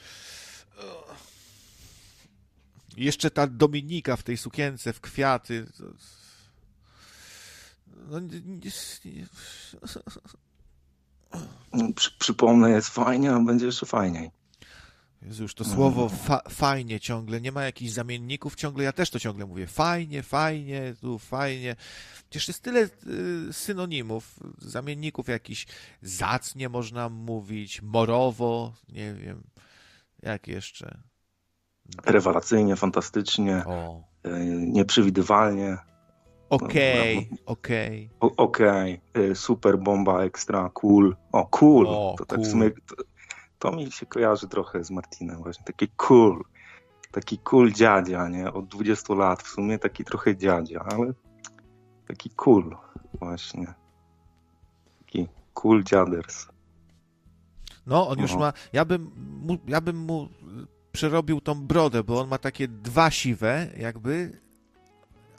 Jeszcze ta Dominika w tej sukience, w kwiaty. No, nie, nie, nie. Przy, przypomnę, jest fajnie, a będzie jeszcze fajniej. Jezu, już to słowo fa fajnie ciągle, nie ma jakichś zamienników ciągle, ja też to ciągle mówię, fajnie, fajnie, tu fajnie. Przecież jest tyle y, synonimów, zamienników jakichś, zacnie można mówić, morowo, nie wiem, jak jeszcze. Rewelacyjnie, fantastycznie, O. y, nieprzewidywalnie. Okej, No, okej. O- Okej, y, super bomba, ekstra, cool. O, cool. O, to tak w sumie, to, to mi się kojarzy trochę z Martinem właśnie. Taki cool. Taki cool dziadzia, nie? Od 20 lat w sumie taki trochę dziadzia, ale taki cool właśnie. Taki cool dziaders. No, on już No. ma. Ja bym, mu, ja bym mu przerobił tą brodę, bo on ma takie dwa siwe, jakby,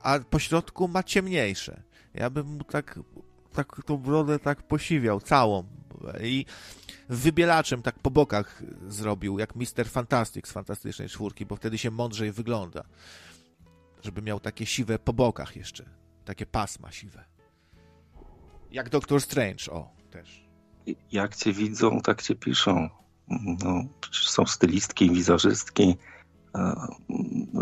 a po środku ma ciemniejsze. Ja bym mu tak, tak tą brodę tak posiwiał, całą. I wybielaczem tak po bokach zrobił, jak Mister Fantastic z Fantastycznej Czwórki, bo wtedy się mądrzej wygląda. Żeby miał takie siwe po bokach jeszcze. Takie pasma siwe. Jak Doctor Strange, o, też. Jak cię widzą, tak cię piszą. No, są stylistki, wizerzystki. E,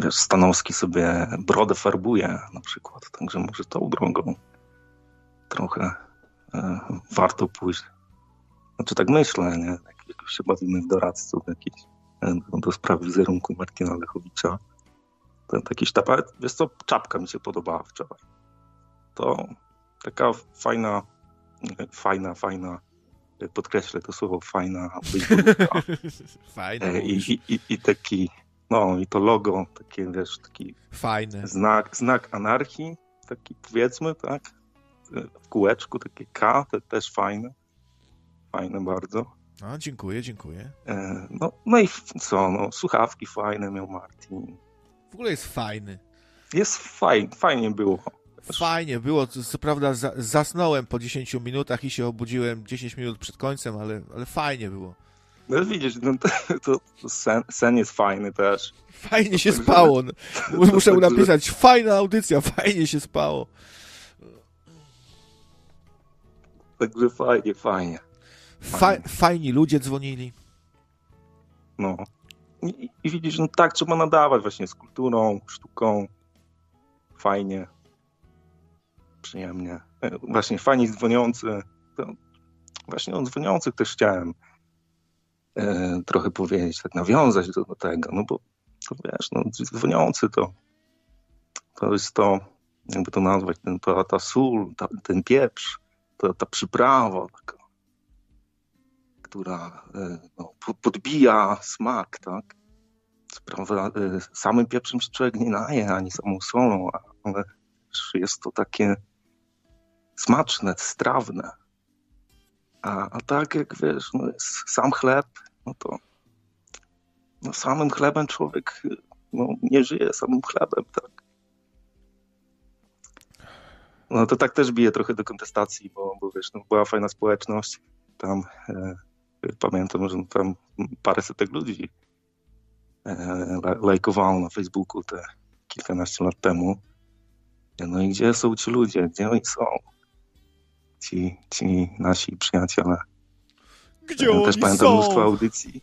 Wiesz, Stanowski sobie brodę farbuje na przykład, także może tą drogą trochę e, warto pójść. Znaczy tak myślę, nie? Jak, jak się bawimy w doradców jakiś e, do, spraw wizerunku Martina Lechowicza. To taki sztab, ale wiesz co, czapka mi się podobała wczoraj. To taka fajna, fajna, fajna, podkreślę to słowo fajna (laughs) baseballówka. Fajne E, I, i, i, taki, no i to logo, takie wiesz, taki Fajne. znak, znak anarchii, taki powiedzmy, tak? W kółeczku takie K, to też fajne. Fajne bardzo. No, dziękuję, dziękuję. E, No, no i co, no, słuchawki fajne miał Martin. W ogóle jest fajny. Jest fajnie, fajnie było. Fajnie było, co, prawda za, zasnąłem po 10 minutach i się obudziłem 10 minut przed końcem, ale, ale fajnie było. No widzisz, no, to, to, sen, sen jest fajny też. Fajnie się Także- spało. (laughs) Muszę mu Także- napisać, fajna audycja, (laughs) fajnie się spało. Także fajnie, fajnie. Fa fajni ludzie dzwonili. No. I, I widzisz, no tak trzeba nadawać właśnie z kulturą, sztuką. Fajnie. Przyjemnie. E, Właśnie fajnie dzwoniący. Właśnie o dzwoniących też chciałem e, trochę powiedzieć, tak nawiązać do, do tego, no bo to wiesz, no dzwoniący to to jest to, jakby to nazwać, ten, ta, ta sól, ta, ten pieprz, ta, ta przyprawa taka, która e, no, po- podbija smak, tak? E, samym pieprzem się człowiek nie naje, ani samą solą, ale jest to takie smaczne, strawne. A, a tak jak wiesz, no jest sam chleb, no to no samym chlebem człowiek no, nie żyje samym chlebem, tak? No to tak też bije trochę do kontestacji, bo, bo wiesz, no, była fajna społeczność. Tam e, pamiętam, że tam parę setek ludzi e, la- lajkowało na Facebooku te kilkanaście lat temu. No i gdzie są ci ludzie? Gdzie oni są? Ci, ci nasi przyjaciele. Gdzie Ja też oni pamiętam są? mnóstwo audycji.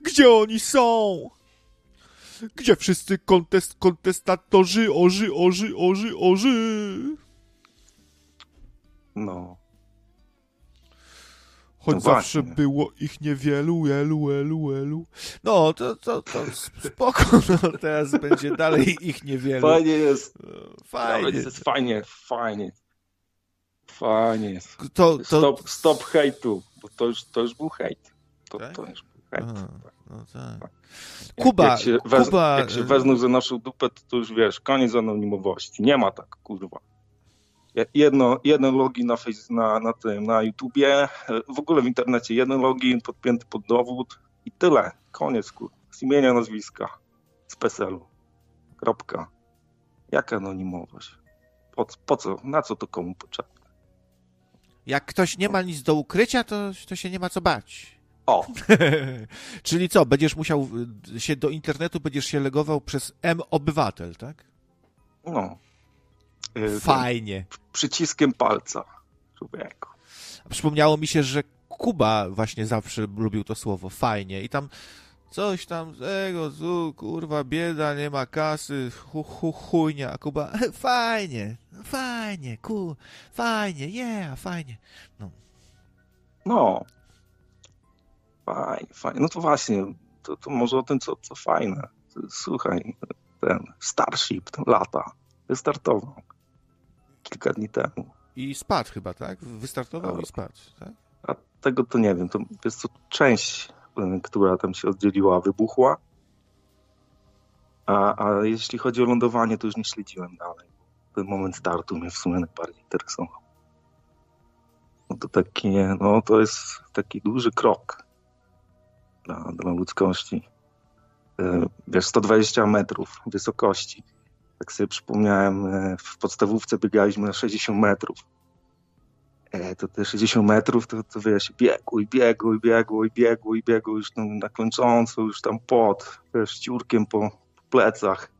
Gdzie oni są? Gdzie wszyscy kontest, kontestatorzy, oży, oży, oży, oży? No. Choć No zawsze było ich niewielu, elu, elu, elu. No, to, to, to spoko, (laughs) no, teraz będzie dalej ich niewielu. Fajnie jest. Fajnie. Nawet Jest fajnie, fajnie. Fajnie jest. To- to- Stop, stop hejtu, bo to już, to już był hejt. To, to już był hejt. Aha, no tak. Jak, Kuba, jak się, wez, Kuba, jak się y- wezmą za naszą dupę, to, to już wiesz, koniec anonimowości. Nie ma tak, kurwa. Je- Jedno, jeden login na, face, na, na tym, na YouTubie, w ogóle w internecie jeden login podpięty pod dowód i tyle. Koniec, kurwa. Z imienia, nazwiska, z PESEL-u. Kropka. Jaka anonimowość? Po, po co? Na co to komu potrzebne? Jak ktoś nie ma nic do ukrycia, to, to się nie ma co bać. O! (laughs) Czyli co, będziesz musiał y, się do internetu, będziesz się legował przez M-Obywatel, tak? No. Y, Fajnie. Przyciskiem palca. Człowieku. Przypomniało mi się, że Kuba właśnie zawsze lubił to słowo, fajnie. I tam coś tam z tego, zu, kurwa, bieda, nie ma kasy, hu, hu, chujnia. A Kuba, (laughs) fajnie, fajnie, ku, fajnie, yeah, fajnie. No. No. Fajnie, fajnie. No to właśnie, to, to może o tym, co, co fajne. Słuchaj, ten Starship, ten lata, wystartował kilka dni temu. I spadł chyba, tak? Wystartował i spadł, tak? A tego to nie wiem. To jest to część, która tam się oddzieliła, wybuchła. A, a jeśli chodzi o lądowanie, to już nie śledziłem dalej. Ten moment startu mnie w sumie najbardziej interesował. No to takie, no to jest taki duży krok dla, dla ludzkości. Y, Wiesz, 120 metrów wysokości. Tak sobie przypomniałem, y, w podstawówce biegaliśmy na 60 metrów. E, to te 60 metrów, to, to wiesz, biegło i biegło i biegło i biegło i biegło już tam na kończąco, już tam pot, wiesz, ciurkiem po, po plecach.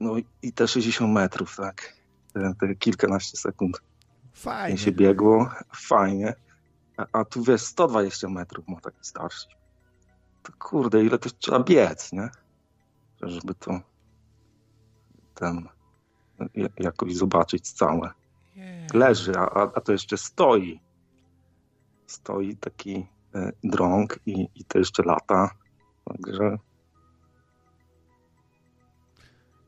No i, i te 60 metrów, tak, te, te kilkanaście sekund Fajnie. się biegło, fajnie. A, a tu wiesz, 120 metrów ma taki starszy. To kurde, ile to trzeba biec, nie? Żeby to ten ja- jakoś zobaczyć całe. Leży, a, a- to jeszcze stoi. Stoi taki e, drąg i, i to jeszcze lata. Także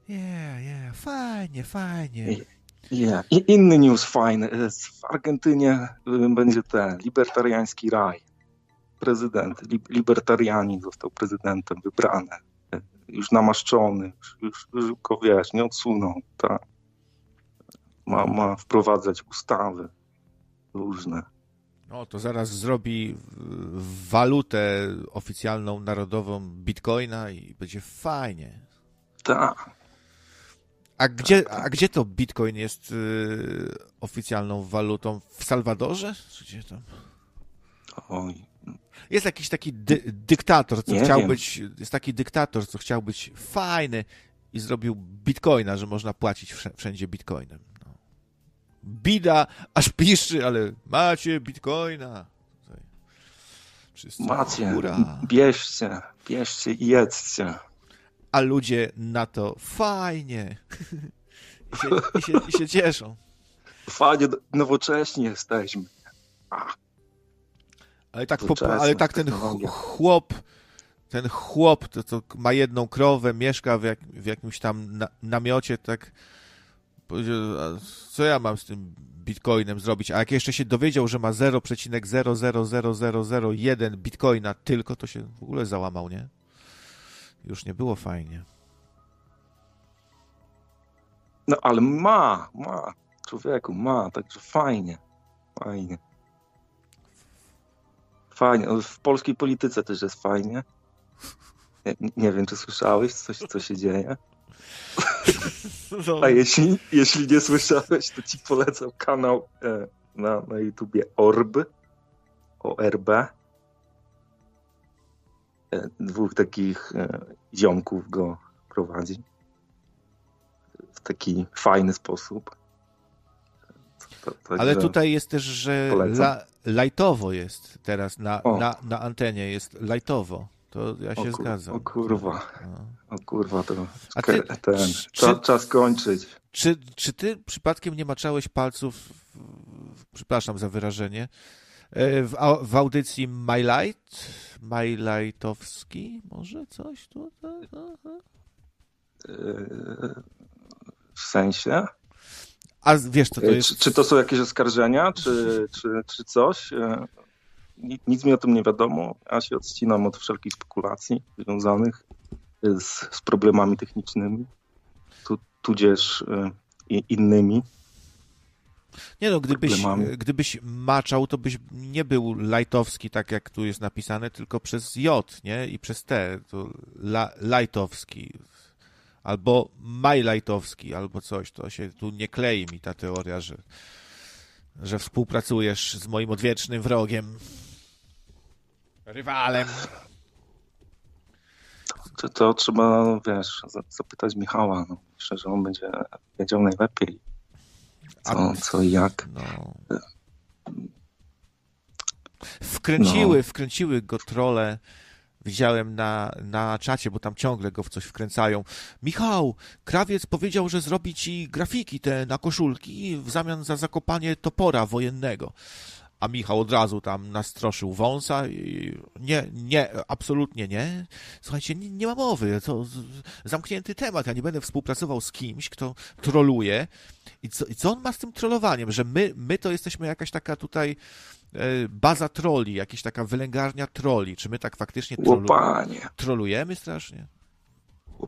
Yeah, yeah, fajnie, fajnie. yeah. I inny news fajny. E, W Argentynie e, będzie ten libertariański raj. Prezydent, li, libertarianin został prezydentem wybrany. Już namaszczony, już, już, już go wiesz, nie odsunął. Tak. Ma, ma wprowadzać ustawy różne. No to zaraz zrobi walutę oficjalną, narodową bitcoina i będzie fajnie. Tak. A gdzie, a gdzie to bitcoin jest y, oficjalną walutą? W Salwadorze? Gdzie tam? Oj. Jest jakiś taki dy, dyktator, co Nie chciał wiem. być, jest taki dyktator, co chciał być fajny i zrobił bitcoina, że można płacić wszędzie bitcoinem. Bida, aż piszczy, ale macie bitcoina. Wszyscy, Macie, hurra. bierzcie, bierzcie i jedzcie. A ludzie na to fajnie. I się, i się, i się cieszą. Fajnie, nowocześni jesteśmy. Ale tak, popa- ale tak ten ch- chłop, ten chłop, to, to ma jedną krowę, mieszka w, jak, w jakimś tam na, namiocie, tak co ja mam z tym bitcoinem zrobić? A jak jeszcze się dowiedział, że ma 0,0000001 bitcoina tylko, to się w ogóle załamał, nie? Już nie było fajnie. No ale ma, ma, człowieku, ma, także fajnie, fajnie. Fajnie, No, w polskiej polityce też jest fajnie. Nie, nie wiem, czy słyszałeś co się dzieje. (laughs) No. A jeśli, jeśli nie słyszałeś, to ci polecam kanał e, na, na YouTubie Orb, ORB. E, dwóch takich e, ziomków go prowadzi w taki fajny sposób. To- to- Ale tutaj jest też, że la, lajtowo jest teraz na, O. na, na antenie, jest lajtowo. To ja się O zgadzam. O kurwa. O kurwa, to A ty- ten, czy- czas, kończyć. Czy, czy ty przypadkiem nie maczałeś palców, przepraszam za wyrażenie, e, w, w audycji My Light? My Lightowski? Może coś tutaj? Yy, W sensie? A wiesz, co to Yy, jest? Czy, czy to są jakieś oskarżenia, czy, czy, czy coś? Ni- Nic mi o tym nie wiadomo. Ja się odcinam od wszelkich spekulacji związanych z, z problemami technicznymi, tu, tudzież i innymi. Nie no, gdybyś, gdybyś maczał, to byś nie był Lightowski, tak jak tu jest napisane, tylko przez J, nie? I przez T. To la, Lightowski. Albo My Lightowski, albo coś. To się tu nie klei mi ta teoria, że, że współpracujesz z moim odwiecznym wrogiem. Rywalem. To, to trzeba, wiesz, za- zapytać Michała. No. Myślę, że on będzie wiedział najlepiej, co, co i jak. No. Wkręciły, No. wkręciły go trole. Widziałem na, na czacie, bo tam ciągle go w coś wkręcają. Michał, krawiec powiedział, że zrobi ci grafiki te na koszulki w zamian za zakopanie topora wojennego. A Michał od razu tam nastroszył wąsa i nie, nie, absolutnie nie. Słuchajcie, nie, nie ma mowy, to zamknięty temat. Ja nie będę współpracował z kimś, kto troluje. I co, i co on ma z tym trollowaniem? Że my, my to jesteśmy jakaś taka tutaj e, baza troli, jakaś taka wylęgarnia troli. Czy my tak faktycznie trolu, trolujemy strasznie?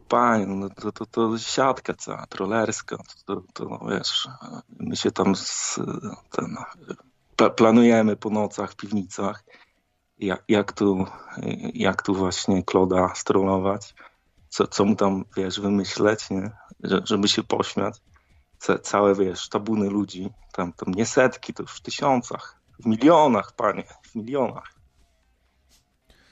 Panie, no to, to, to siatka cała, trollerska, to, to no wiesz, my się tam z, ten, planujemy po nocach w piwnicach, jak, jak, tu, jak tu właśnie Kloda strollować, co, co mu tam, wiesz, wymyśleć, nie? Że, żeby się pośmiać. Ca, całe, wiesz, tabuny ludzi, tam, tam nie setki, to już w tysiącach, w milionach, panie, w milionach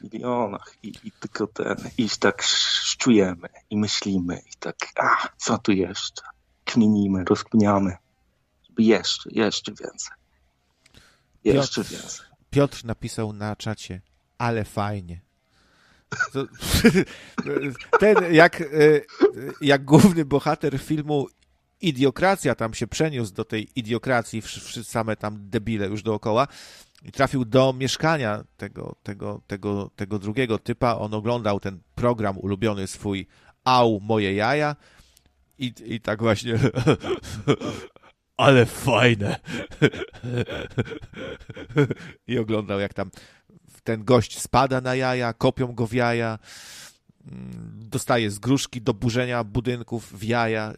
milionach i, i tylko ten, i tak szczujemy i myślimy i tak, a co tu jeszcze? Kminimy, rozkminiamy, żeby jeszcze, jeszcze więcej. Jeszcze Piotr, więcej. Piotr napisał na czacie, ale fajnie. To, (laughs) ten, jak, e, jak główny bohater filmu Idiokracja tam się przeniósł do tej idiokracji, same tam debile już dookoła i trafił do mieszkania tego, tego, tego, tego drugiego typa. On oglądał ten program ulubiony swój Au, moje jaja i, i tak właśnie (laughs) ale fajne. I oglądał, jak tam ten gość spada na jaja, kopią go w jaja, dostaje z gruszki do burzenia budynków w jaja.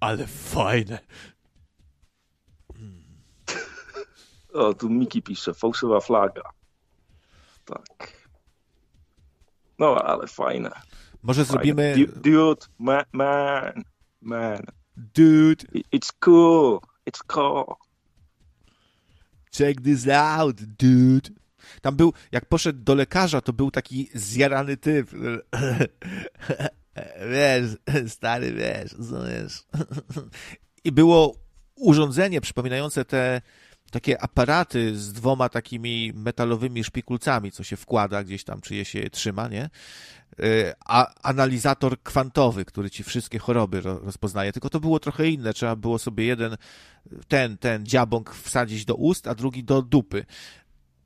Ale fajne. O, tu Miki pisze, fałszywa flaga. Tak. No, ale fajne. Może Fajne. zrobimy- Du- Dude, man, man, man. Dude. It's cool, it's cool. Check this out, dude. Tam był, jak poszedł do lekarza, to był taki zjarany typ. (laughs) Wiesz, stary, wiesz, wiesz. (laughs) I było urządzenie przypominające te takie aparaty z dwoma takimi metalowymi szpikulcami, co się wkłada gdzieś tam, czy je się je trzyma, nie? Y, A analizator kwantowy, który ci wszystkie choroby ro- rozpoznaje, tylko to było trochę inne. Trzeba było sobie jeden, ten, ten dziabąk wsadzić do ust, a drugi do dupy.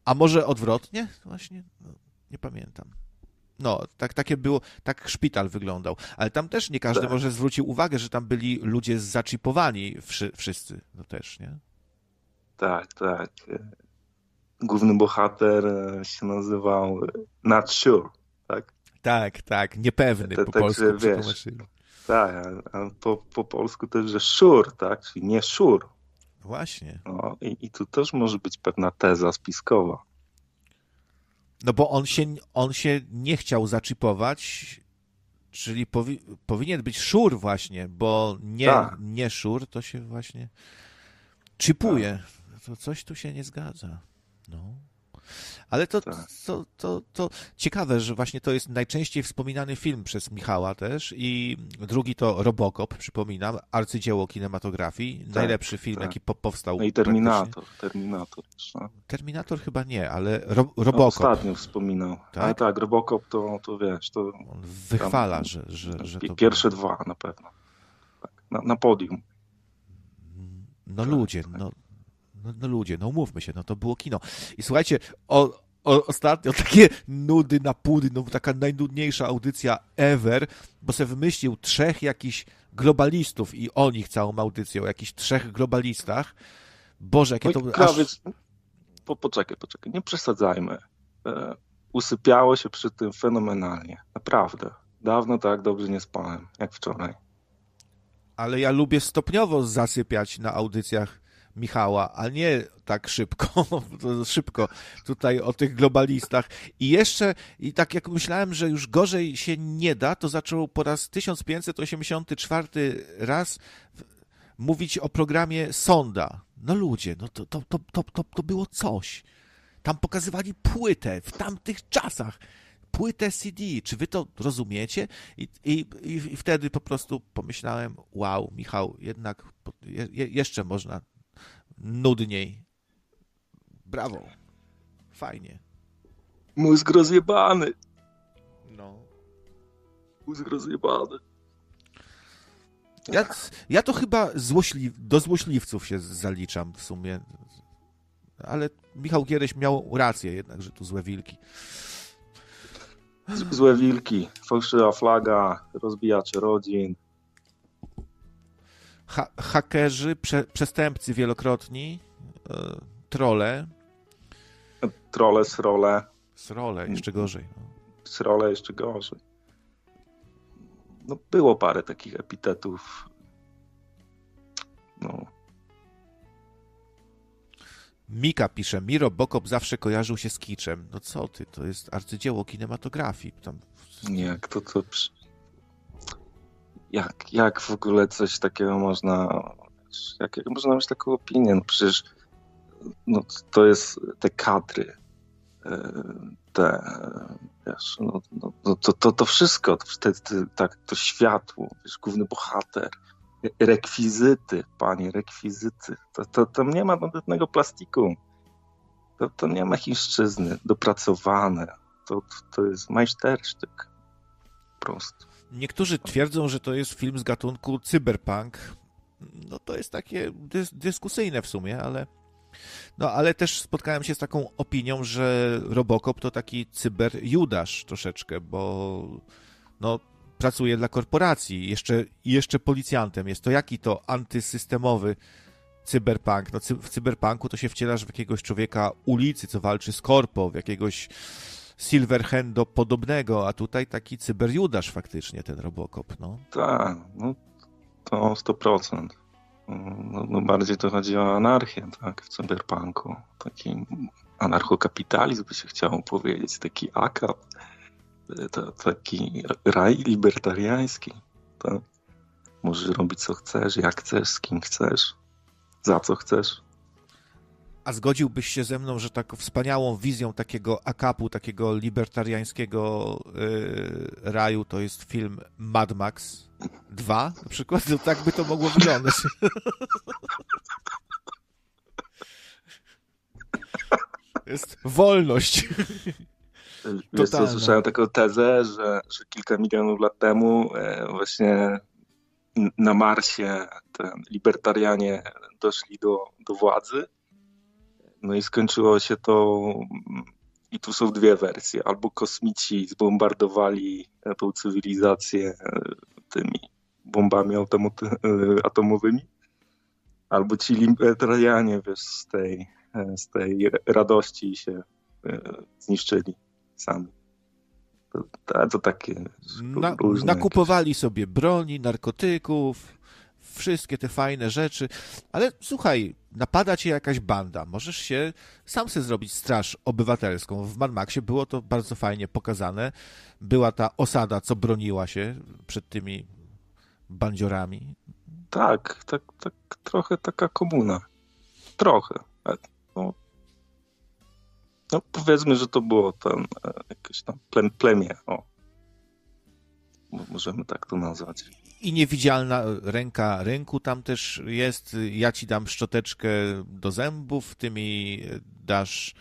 A może odwrotnie? Właśnie, no, nie pamiętam. No, tak, takie było, tak szpital wyglądał. Ale tam też nie każdy Tak. może zwrócił uwagę, że tam byli ludzie zaczipowani wszy, wszyscy. No też, nie? Tak, tak. Główny bohater e, się nazywał e, Not Sure, tak? Tak, tak, niepewny Ta- po polsku wiesz. Tak, a- a po, po polsku też, że sure, tak? Czyli nie sure. Właśnie. No, i, I tu też może być pewna teza spiskowa. No bo on się, on się nie chciał zaczipować, czyli powi, powinien być szur właśnie, bo nie, Tak. nie szur to się właśnie chipuje. To coś tu się nie zgadza. No. Ale to, to, to, to ciekawe, że właśnie to jest najczęściej wspominany film przez Michała też i drugi to Robocop, przypominam, arcydzieło kinematografii, Tak, najlepszy film, tak. jaki po, powstał. No i. Terminator, Terminator. no. Terminator chyba nie, ale ro, No, Robocop. ostatnio wspominał. Tak? Ale tak, Robocop to, to wiesz, to... On wychwala, że- że- że to Pierwsze dwa na pewno. Tak, na, na podium. No ludzie, no, no, no ludzie, no umówmy się, no to było kino. I słuchajcie, o, o, ostatnio takie nudy na pudy, no taka najnudniejsza audycja ever, bo se wymyślił trzech jakichś globalistów i o nich całą audycję, o jakichś trzech globalistach. Boże, jakie to... Oj, aż- krawiec, po, poczekaj, poczekaj, nie przesadzajmy. E, usypiało się przy tym fenomenalnie. Naprawdę. Dawno tak dobrze nie spałem, jak wczoraj. Ale ja lubię stopniowo zasypiać na audycjach Michała, a nie tak szybko, (laughs) szybko tutaj o tych globalistach. I jeszcze, i tak jak myślałem, że już gorzej się nie da, to zaczął po raz 1584 raz mówić o programie Sonda. No ludzie, no to, to, to, to, to, było coś. Tam pokazywali płytę w tamtych czasach. Płytę CD. Czy wy to rozumiecie? I, i, i wtedy po prostu pomyślałem, wow, Michał, jednak je, jeszcze można nudniej. Brawo. Fajnie. Mózg rozjebany. No. Mózg rozjebany. Ja, ja to chyba złośliw, do złośliwców się zaliczam w sumie. Ale Michał Giereś miał rację jednak, że tu złe wilki. Złe wilki, fałszywa flaga, rozbijacze rodzin. Ha hakerzy, prze przestępcy wielokrotni, yy, trole. Trole, srole. Srole, jeszcze gorzej. Srole, jeszcze gorzej. No, było parę takich epitetów. No. Mika pisze, Miro Bokop zawsze kojarzył się z kiczem. No co ty, to jest arcydzieło kinematografii. Tam... Jak to, to... Jak, jak w ogóle coś takiego można... Jak, jak można mieć taką opinię? No przecież no, to jest te kadry, e, te, wiesz, no, no, to, to, to wszystko, te, te, tak, to światło, wiesz, główny bohater, rekwizyty, panie, rekwizyty. To, to, tam nie ma żadnego plastiku. To, to nie ma chińszczyzny dopracowane. To, to jest majstersztyk. Prosto. Niektórzy twierdzą, że to jest film z gatunku cyberpunk. No to jest takie dys dyskusyjne w sumie, ale no ale też spotkałem się z taką opinią, że Robocop to taki cyber Judasz troszeczkę, bo no pracuje dla korporacji, jeszcze, jeszcze policjantem jest. To jaki to antysystemowy cyberpunk? No, cy w cyberpunku to się wcielasz w jakiegoś człowieka ulicy, co walczy z korpo, w jakiegoś Silverhando podobnego, a tutaj taki cyberjudasz faktycznie ten Robocop, no. Tak, no to 100%. No, no bardziej to chodzi o anarchię, tak, w cyberpunku. Taki anarchokapitalizm by się chciało powiedzieć, taki akap taki raj libertariański. Tak? Możesz robić co chcesz, jak chcesz, z kim chcesz, za co chcesz. A zgodziłbyś się ze mną, że taką wspaniałą wizją takiego akapu, takiego libertariańskiego yy, raju to jest film Mad Max 2 na przykład? To tak by to mogło wyglądać. (laughs) jest wolność. Wiesz co, słyszałem taką tezę, że, że kilka milionów lat temu e, właśnie na Marsie ten libertarianie doszli do, do władzy. No i skończyło się to i tu są dwie wersje. Albo kosmici zbombardowali tą cywilizację e, tymi bombami atomowymi, albo ci libertarianie, wiesz, z tej, e, z tej radości się zniszczyli sami. To, to, takie Na, Nakupowali jakieś... sobie broni, narkotyków, wszystkie te fajne rzeczy, ale słuchaj, napada cię jakaś banda, możesz się sam sobie zrobić straż obywatelską. W Mad Maxie było to bardzo fajnie pokazane. Była ta osada, co broniła się przed tymi bandziorami. Tak, tak, tak trochę taka komuna. Trochę. No, no powiedzmy, że to było ten e, jakieś tam plemię, o. Możemy tak to nazwać. I niewidzialna ręka rynku tam też jest. Ja ci dam szczoteczkę do zębów, ty mi dasz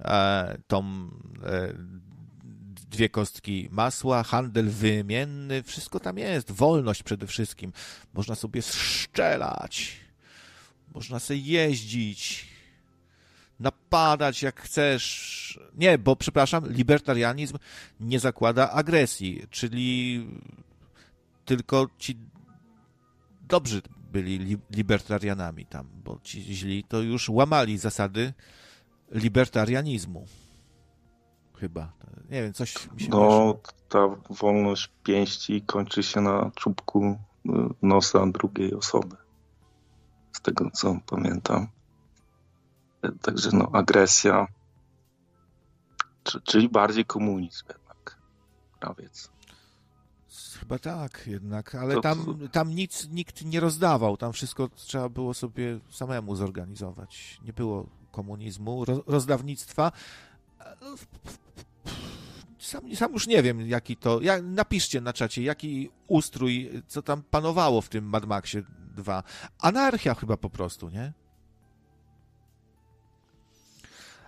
e, tą e, dwie kostki masła, handel wymienny, wszystko tam jest. Wolność przede wszystkim. Można sobie strzelać, można sobie jeździć, napadać jak chcesz. Nie, bo przepraszam, libertarianizm nie zakłada agresji, czyli tylko ci dobrzy byli li libertarianami tam, bo ci źli to już łamali zasady libertarianizmu. Chyba. Nie wiem, coś mi się No, ta wolność pięści kończy się na czubku y, nosa drugiej osoby. Z tego, co pamiętam. Także no, agresja, czyli bardziej komunizm jednak, krawiec. Chyba tak jednak, ale to, tam, tam nic nikt nie rozdawał, tam wszystko trzeba było sobie samemu zorganizować. Nie było komunizmu, ro, rozdawnictwa. Sam, sam już nie wiem, jaki to. Ja, napiszcie na czacie, jaki ustrój, co tam panowało w tym Mad Maxie 2. Anarchia chyba po prostu, nie?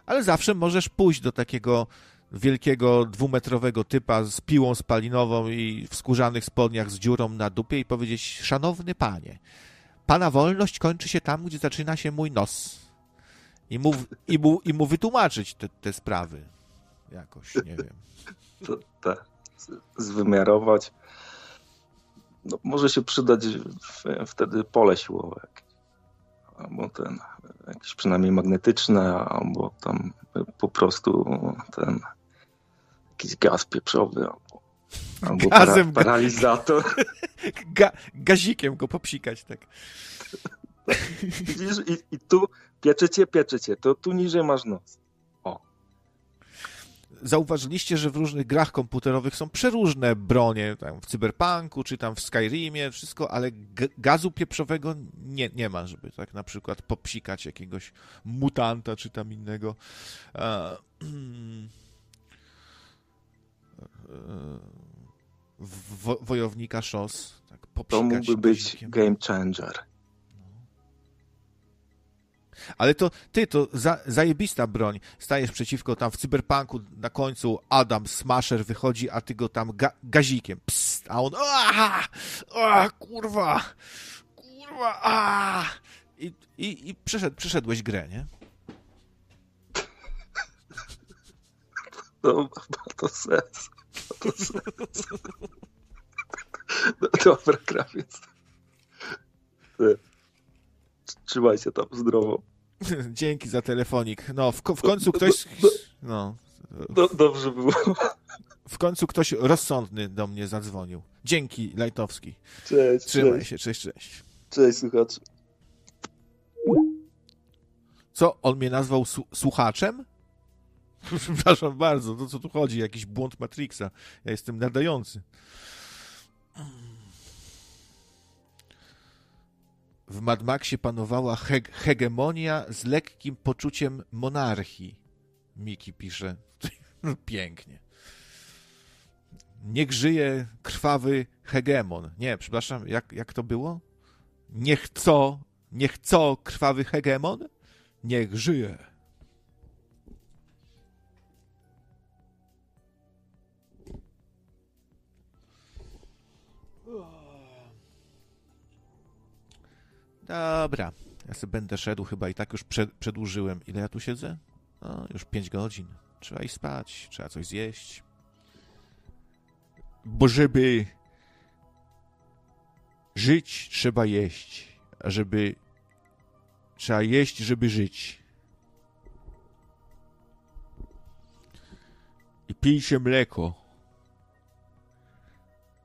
Ale zawsze możesz pójść do takiego wielkiego dwumetrowego typa z piłą spalinową i w skórzanych spodniach z dziurą na dupie i powiedzieć: Szanowny panie, pana wolność kończy się tam, gdzie zaczyna się mój nos. I mu, i mu, i mu wytłumaczyć te, te sprawy. Jakoś, nie wiem. (laughs) To, tak, zwymiarować. No, może się przydać wtedy pole siłowe. Albo ten, jakieś przynajmniej magnetyczne, albo tam po prostu ten jakiś gaz pieprzowy, albo, albo para, Gazem- paralizator. (laughs) Ga, gazikiem go popsikać, tak. (laughs) Widzisz, i, i tu pieczecie, pieczecie, to tu niżej masz nos. Zauważyliście, że w różnych grach komputerowych są przeróżne bronie, tam w Cyberpunku czy tam w Skyrimie, wszystko, ale gazu pieprzowego nie, nie ma, żeby tak na przykład popsikać jakiegoś mutanta czy tam innego. E, (clears throat) wo, wojownika szos. Tak, To mógłby być game changer. Ale to ty, to za, zajebista broń. Stajesz przeciwko tam w cyberpunku na końcu Adam Smasher wychodzi, a ty go tam ga, gazikiem. Psst, a on. A, a, kurwa! Kurwa! A! I, i, i przeszedł, przeszedłeś grę, nie? No, (laughs) to. Ma to sens. No, dobra, krawiec. Ty. Trzymaj się tam zdrowo. Dzięki za telefonik. No, w, w końcu ktoś. No. Do, dobrze było. W końcu ktoś rozsądny do mnie zadzwonił. Dzięki, Lajtowski. Cześć, Trzymaj cześć. się, cześć, cześć. Cześć, słuchacz. Co, on mnie nazwał słuchaczem? Przepraszam bardzo, to co tu chodzi? Jakiś błąd Matrixa. Ja jestem nadający. W Mad Maxie panowała heg- hegemonia z lekkim poczuciem monarchii. Miki pisze. (laughs) Pięknie. Niech żyje krwawy hegemon. Nie, przepraszam, jak, jak to było? Niech co? Niech co krwawy hegemon? Niech żyje. Dobra, ja sobie będę szedł, chyba i tak już prze, przedłużyłem. Ile ja tu siedzę? No, już 5 godzin. Trzeba iść spać, trzeba coś zjeść. Bo żeby żyć, trzeba jeść. A żeby... Trzeba jeść, żeby żyć. I pijcie mleko.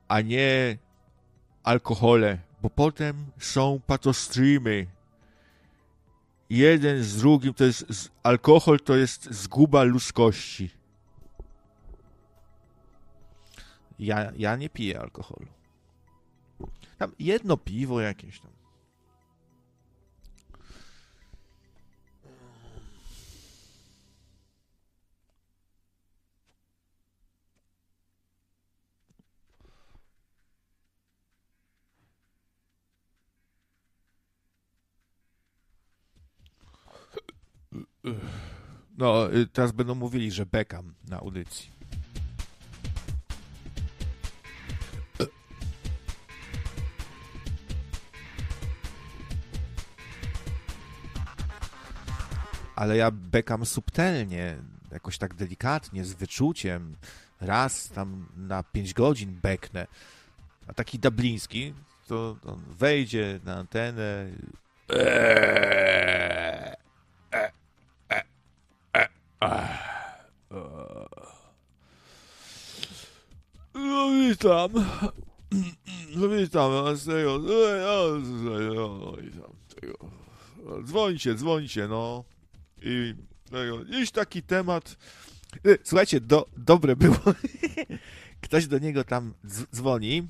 A nie alkohole, bo potem są patostreamy. Jeden z drugim to jest alkohol to jest zguba ludzkości. Ja, ja nie piję alkoholu. Tam jedno piwo jakieś tam. No, y, teraz będą mówili, że bekam na audycji. Ale ja bekam subtelnie, jakoś tak delikatnie, z wyczuciem. Raz tam na 5 godzin beknę. A taki dubliński, to on wejdzie na antenę. Eee. No witam. No witam, z tego. No, tego, no, witam tego. Dzwońcie, dzwońcie, no. I tego, taki temat. Y, Słuchajcie, do, dobre było. (laughs) Ktoś do niego tam dz- dzwoni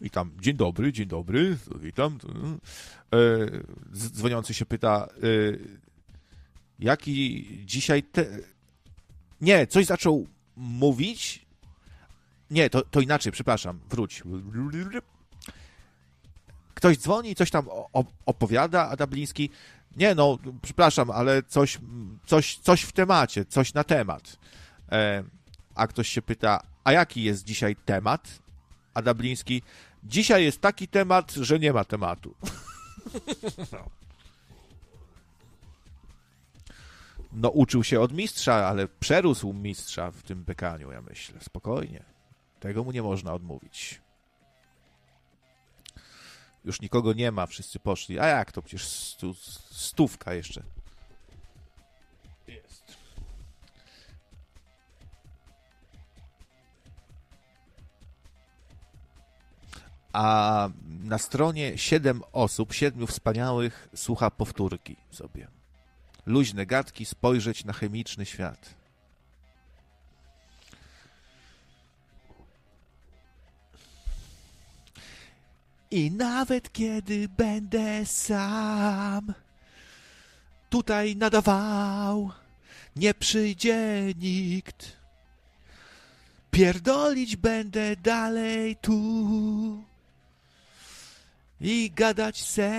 i tam, dzień dobry, dzień dobry, witam. Z- Dzwoniący się pyta, e, Jaki dzisiaj te... Nie, coś zaczął mówić. Nie, to, to inaczej, przepraszam, wróć. Ktoś dzwoni, coś tam opowiada, a Dabliński. Nie, no, przepraszam, ale coś, coś, coś w temacie, coś na temat. E, a ktoś się pyta, a jaki jest dzisiaj temat? A Dabliński, dzisiaj jest taki temat, że nie ma tematu. (laughs) No, uczył się od mistrza, ale przerósł mistrza w tym bekaniu, ja myślę. Spokojnie. Tego mu nie można odmówić. Już nikogo nie ma, wszyscy poszli. A jak to przecież stu, stówka jeszcze. Jest. A na stronie 7 osób, siedmiu wspaniałych, słucha powtórki sobie. Luźne gadki, spojrzeć na chemiczny świat. I nawet kiedy będę sam tutaj nadawał, nie przyjdzie nikt. Pierdolić będę dalej tu i gadać se,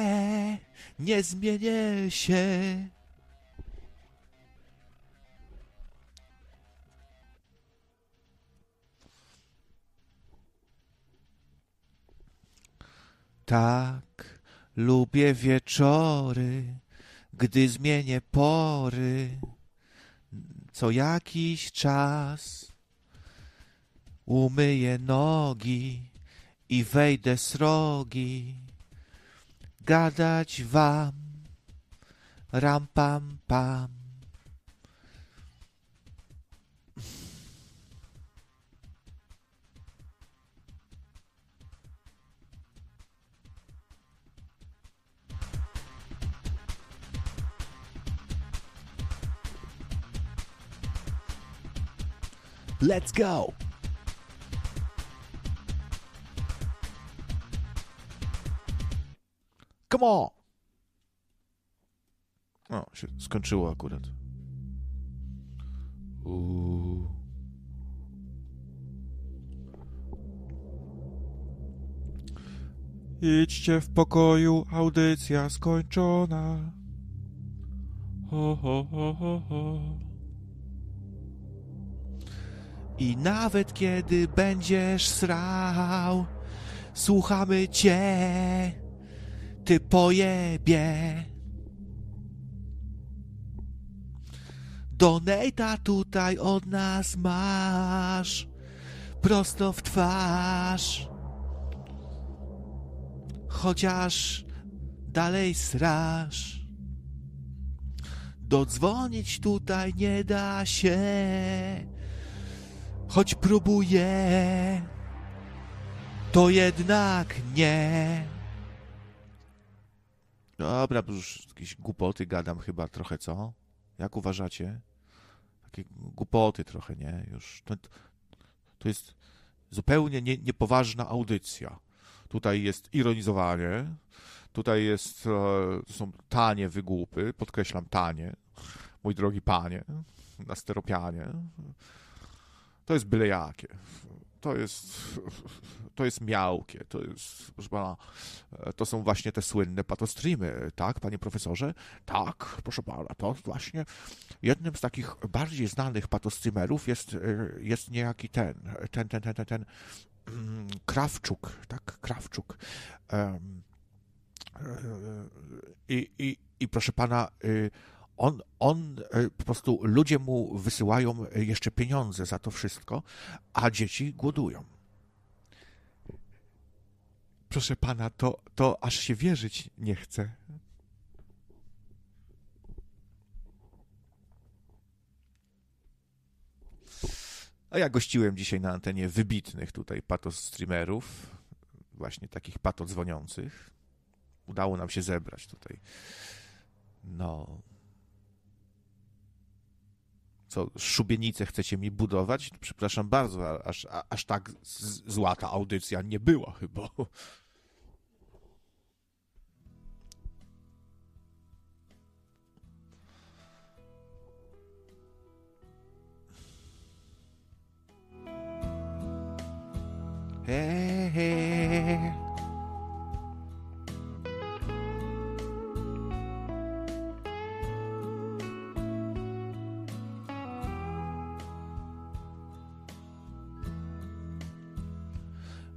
nie zmienię się. Tak, lubię wieczory, gdy zmienię pory. Co jakiś czas umyję nogi i wejdę srogi. Gadać wam, ram pam pam. Let's go! Come on! O, się skończyło akurat. Uuu. Idźcie w pokoju, audycja skończona. Ho, ho, ho, ho, ho. I nawet kiedy będziesz srał, słuchamy cię, ty pojebie. Donata tutaj od nas masz, prosto w twarz. Chociaż dalej srasz. Dodzwonić tutaj nie da się choć próbuję, to jednak nie. Dobra, bo już jakieś głupoty gadam chyba trochę, co? Jak uważacie? Takie głupoty trochę, nie? Już to, to jest zupełnie nie, niepoważna audycja. Tutaj jest ironizowanie, tutaj jest, to są tanie wygłupy, podkreślam tanie, mój drogi panie, na steropianie. To jest byle jakie. To jest, to jest miałkie. To jest, proszę pana, to są właśnie te słynne patostreamy, tak, panie profesorze? Tak, proszę pana, to właśnie jednym z takich bardziej znanych patostreamerów jest, jest niejaki ten, ten, ten, ten, ten, ten mm, Krawczuk, tak, Krawczuk. Um, i, i, I proszę pana, on, on po prostu ludzie mu wysyłają jeszcze pieniądze za to wszystko, a dzieci głodują. Proszę pana, to, to aż się wierzyć nie chce. A ja gościłem dzisiaj na antenie wybitnych tutaj patos streamerów, właśnie takich pato dzwoniących. Udało nam się zebrać tutaj. No, co, szubienice chcecie mi budować? Przepraszam bardzo, aż, aż tak zła ta audycja nie była chyba. (laughs) Hey, hey, hey.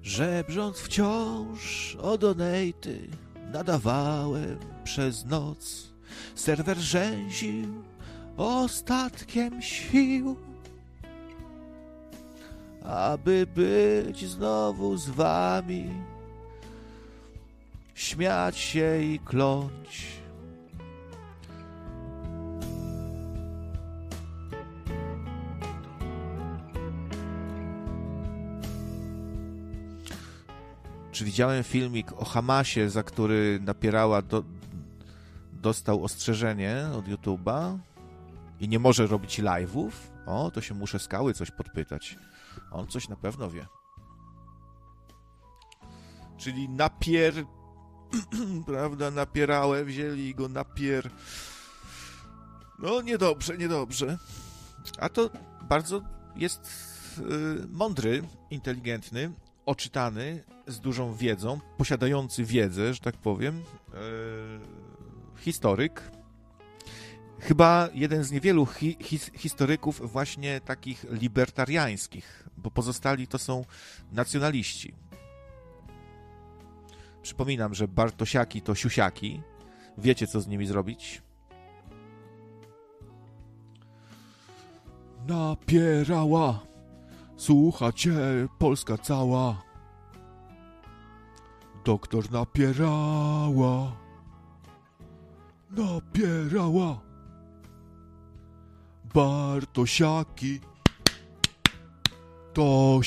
Żebrząc wciąż o donaty, nadawałem przez noc. Serwer rzęził ostatkiem sił, aby być znowu z wami, śmiać się i kląć. Czy widziałem filmik o Hamasie, za który napierała do, dostał ostrzeżenie od YouTube'a i nie może robić live'ów? O, to się muszę skały coś podpytać. On coś na pewno wie. Czyli napier... (clears throat) prawda, napierałem, wzięli go napier... No, niedobrze, niedobrze. A to bardzo jest y, mądry, inteligentny, oczytany, z dużą wiedzą, posiadający wiedzę, że tak powiem, y, historyk. Chyba jeden z niewielu hi his historyków właśnie takich libertariańskich, bo pozostali to są nacjonaliści. Przypominam, że Bartosiaki to siusiaki. Wiecie, co z nimi zrobić? Napierała, słuchacie, Polska cała. Doktor napierała, napierała. Bartosiaki, to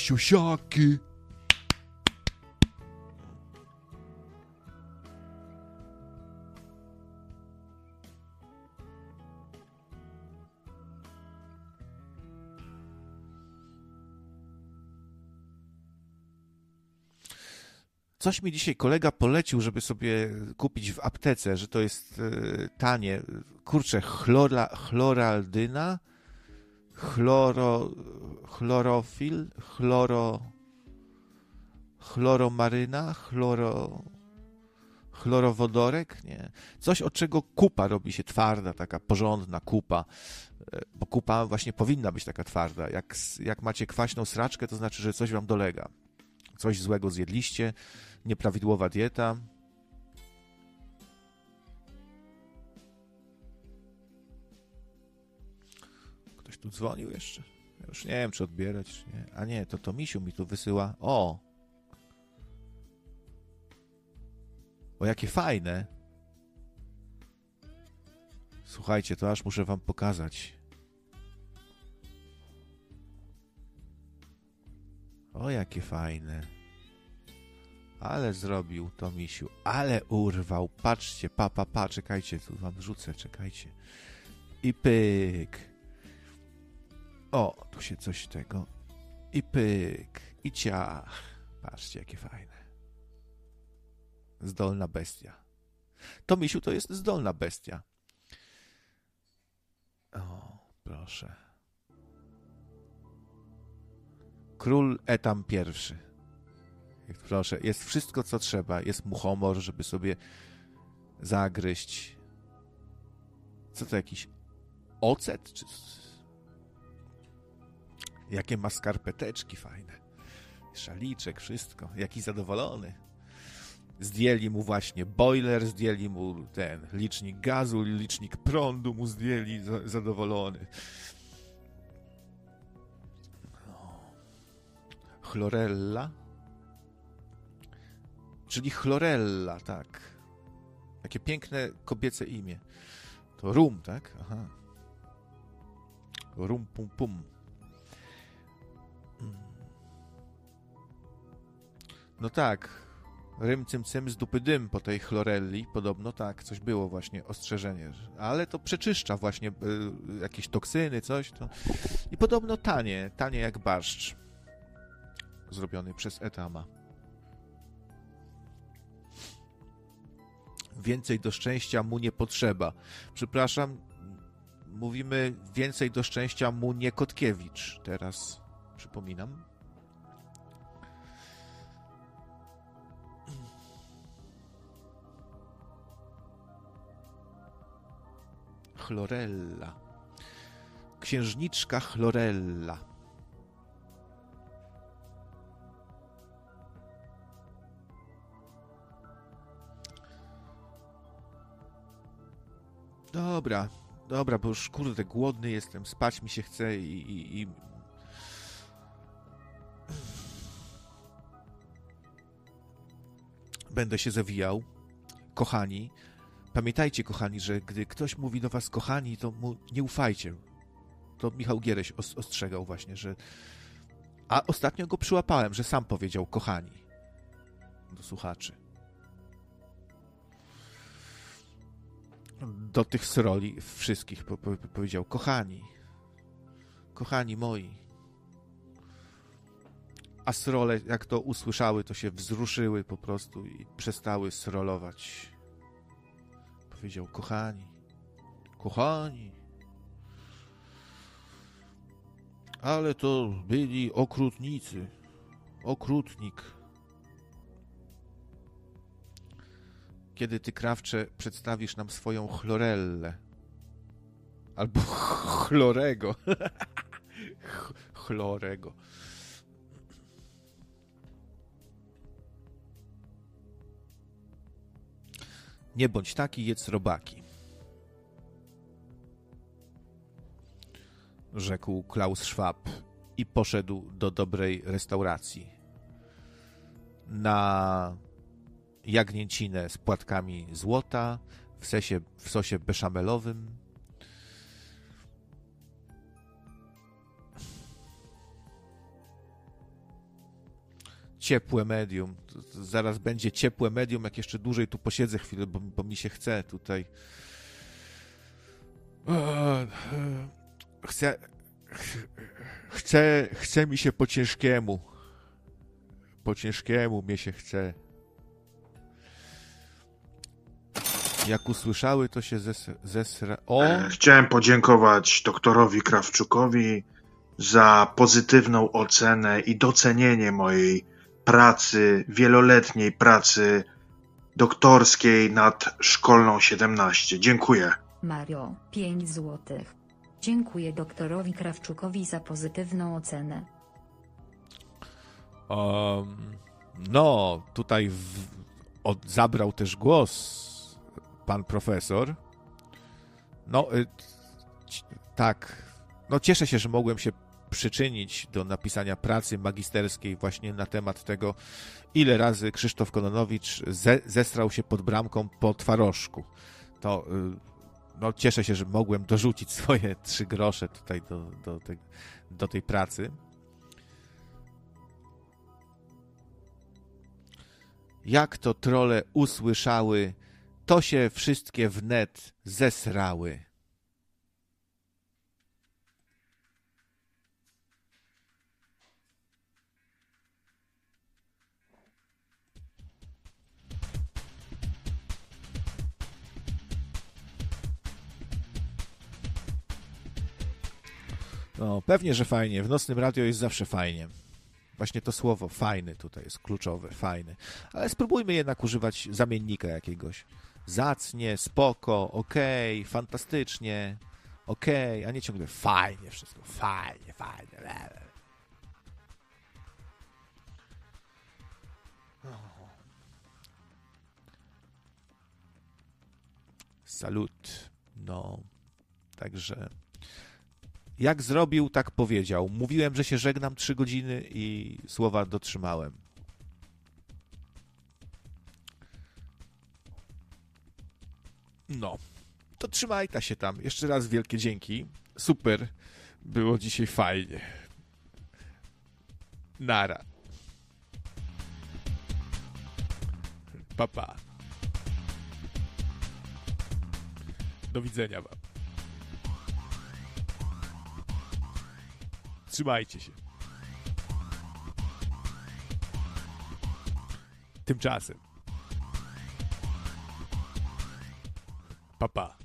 Coś mi dzisiaj kolega polecił, żeby sobie kupić w aptece, że to jest e, tanie. Kurczę, chlora, chloraldyna, chloro, chlorofil, chloro, chloromaryna, chloro, chlorowodorek, nie. Coś, od czego kupa robi się twarda, taka porządna kupa, e, bo kupa właśnie powinna być taka twarda. Jak, jak macie kwaśną sraczkę, to znaczy, że coś wam dolega. Coś złego zjedliście, nieprawidłowa dieta. Ktoś tu dzwonił jeszcze? Już nie wiem, czy odbierać, czy nie. A nie, to to Misiu mi tu wysyła. O! O, jakie fajne! Słuchajcie, to aż muszę wam pokazać. O, jakie fajne. Ale zrobił to misiu, ale urwał. Patrzcie, pa, pa, pa, czekajcie, tu wam rzucę, czekajcie. I pyk. O, tu się coś tego. I pyk. I ciach. Patrzcie, jakie fajne. Zdolna bestia. To misiu to jest zdolna bestia. O, proszę. Król Etam pierwszy. Proszę, jest wszystko, co trzeba. Jest mu humor, żeby sobie zagryźć. Co to jakiś ocet? Czy... Jakie ma skarpeteczki fajne. Szaliczek, wszystko. Jaki zadowolony. Zdjęli mu właśnie boiler, zdjęli mu ten licznik gazu, licznik prądu mu zdjęli, zadowolony. Chlorella. Czyli Chlorella, tak. Jakie piękne kobiece imię. To Rum, tak? Aha. Rum pum pum. No tak. Rym cym cym z dupy dym po tej chlorelli. Podobno tak, coś było właśnie, ostrzeżenie. Ale to przeczyszcza właśnie y, jakieś toksyny, coś. To... I podobno tanie, tanie jak barszcz. Zrobiony przez Etama. więcej do szczęścia mu nie potrzeba. Przepraszam, mówimy więcej do szczęścia mu nie Kotkiewicz. Teraz przypominam. Chlorella. Księżniczka Chlorella. Dobra, dobra, bo już kurde głodny jestem, spać mi się chce i, i, i... Będę się zawijał. Kochani, pamiętajcie, kochani, że gdy ktoś mówi do was kochani, to mu nie ufajcie. To Michał Giereś os- ostrzegał właśnie, że... A ostatnio go przyłapałem, że sam powiedział kochani do słuchaczy. Do tych sroli wszystkich po, po, powiedział: Kochani, kochani moi. A srole, jak to usłyszały, to się wzruszyły po prostu i przestały srolować. Powiedział: Kochani, kochani. Ale to byli okrutnicy. Okrutnik. Kiedy ty, Krawcze, przedstawisz nam swoją chlorellę. Albo chlorego. Ch- (laughs) Chlorego. Nie bądź taki, jedz robaki. Rzekł Klaus Schwab i poszedł do dobrej restauracji. Na jagnięcinę z płatkami złota w, sesie, w sosie beszamelowym. Ciepłe medium. Zaraz będzie ciepłe medium, jak jeszcze dłużej tu posiedzę chwilę, bo, bo mi się chce tutaj. Eee, Chcę. Chce, chce mi się po ciężkiemu. Po ciężkiemu mnie się chce. Jak usłyszały, to się zes, zesra... O! E, Chciałem podziękować doktorowi Krawczukowi za pozytywną ocenę i docenienie mojej pracy, wieloletniej pracy doktorskiej nad szkolną 17. Dziękuję. Mario, 5 złotych. Dziękuję doktorowi Krawczukowi za pozytywną ocenę. Um, no, tutaj w, od, zabrał też głos pan profesor. No, y, tak. No, cieszę się, że mogłem się przyczynić do napisania pracy magisterskiej właśnie na temat tego, ile razy Krzysztof Kononowicz ze, zestrał się pod bramką po twarożku. To y, no, cieszę się, że mogłem dorzucić (laughs) swoje trzy grosze tutaj do, do, te, do tej pracy. Jak to trole usłyszały, to się wszystkie wnet zesrały. No, pewnie, że fajnie. W nocnym radio jest zawsze fajnie. Właśnie to słowo fajny tutaj jest kluczowe, fajny. Ale spróbujmy jednak używać zamiennika jakiegoś. Zacnie, spoko, okej, fantastycznie, okej, a nie ciągle fajnie wszystko, fajnie, fajnie. Salut. No, także jak zrobił, tak powiedział. Mówiłem, że się żegnam trzy godziny i słowa dotrzymałem. No, to trzymaj ta się tam. Jeszcze raz wielkie dzięki. Super. Było dzisiaj fajnie. Nara. Papa. Pa. Do widzenia wam. Trzymajcie się. Tymczasem. Papa. Pa.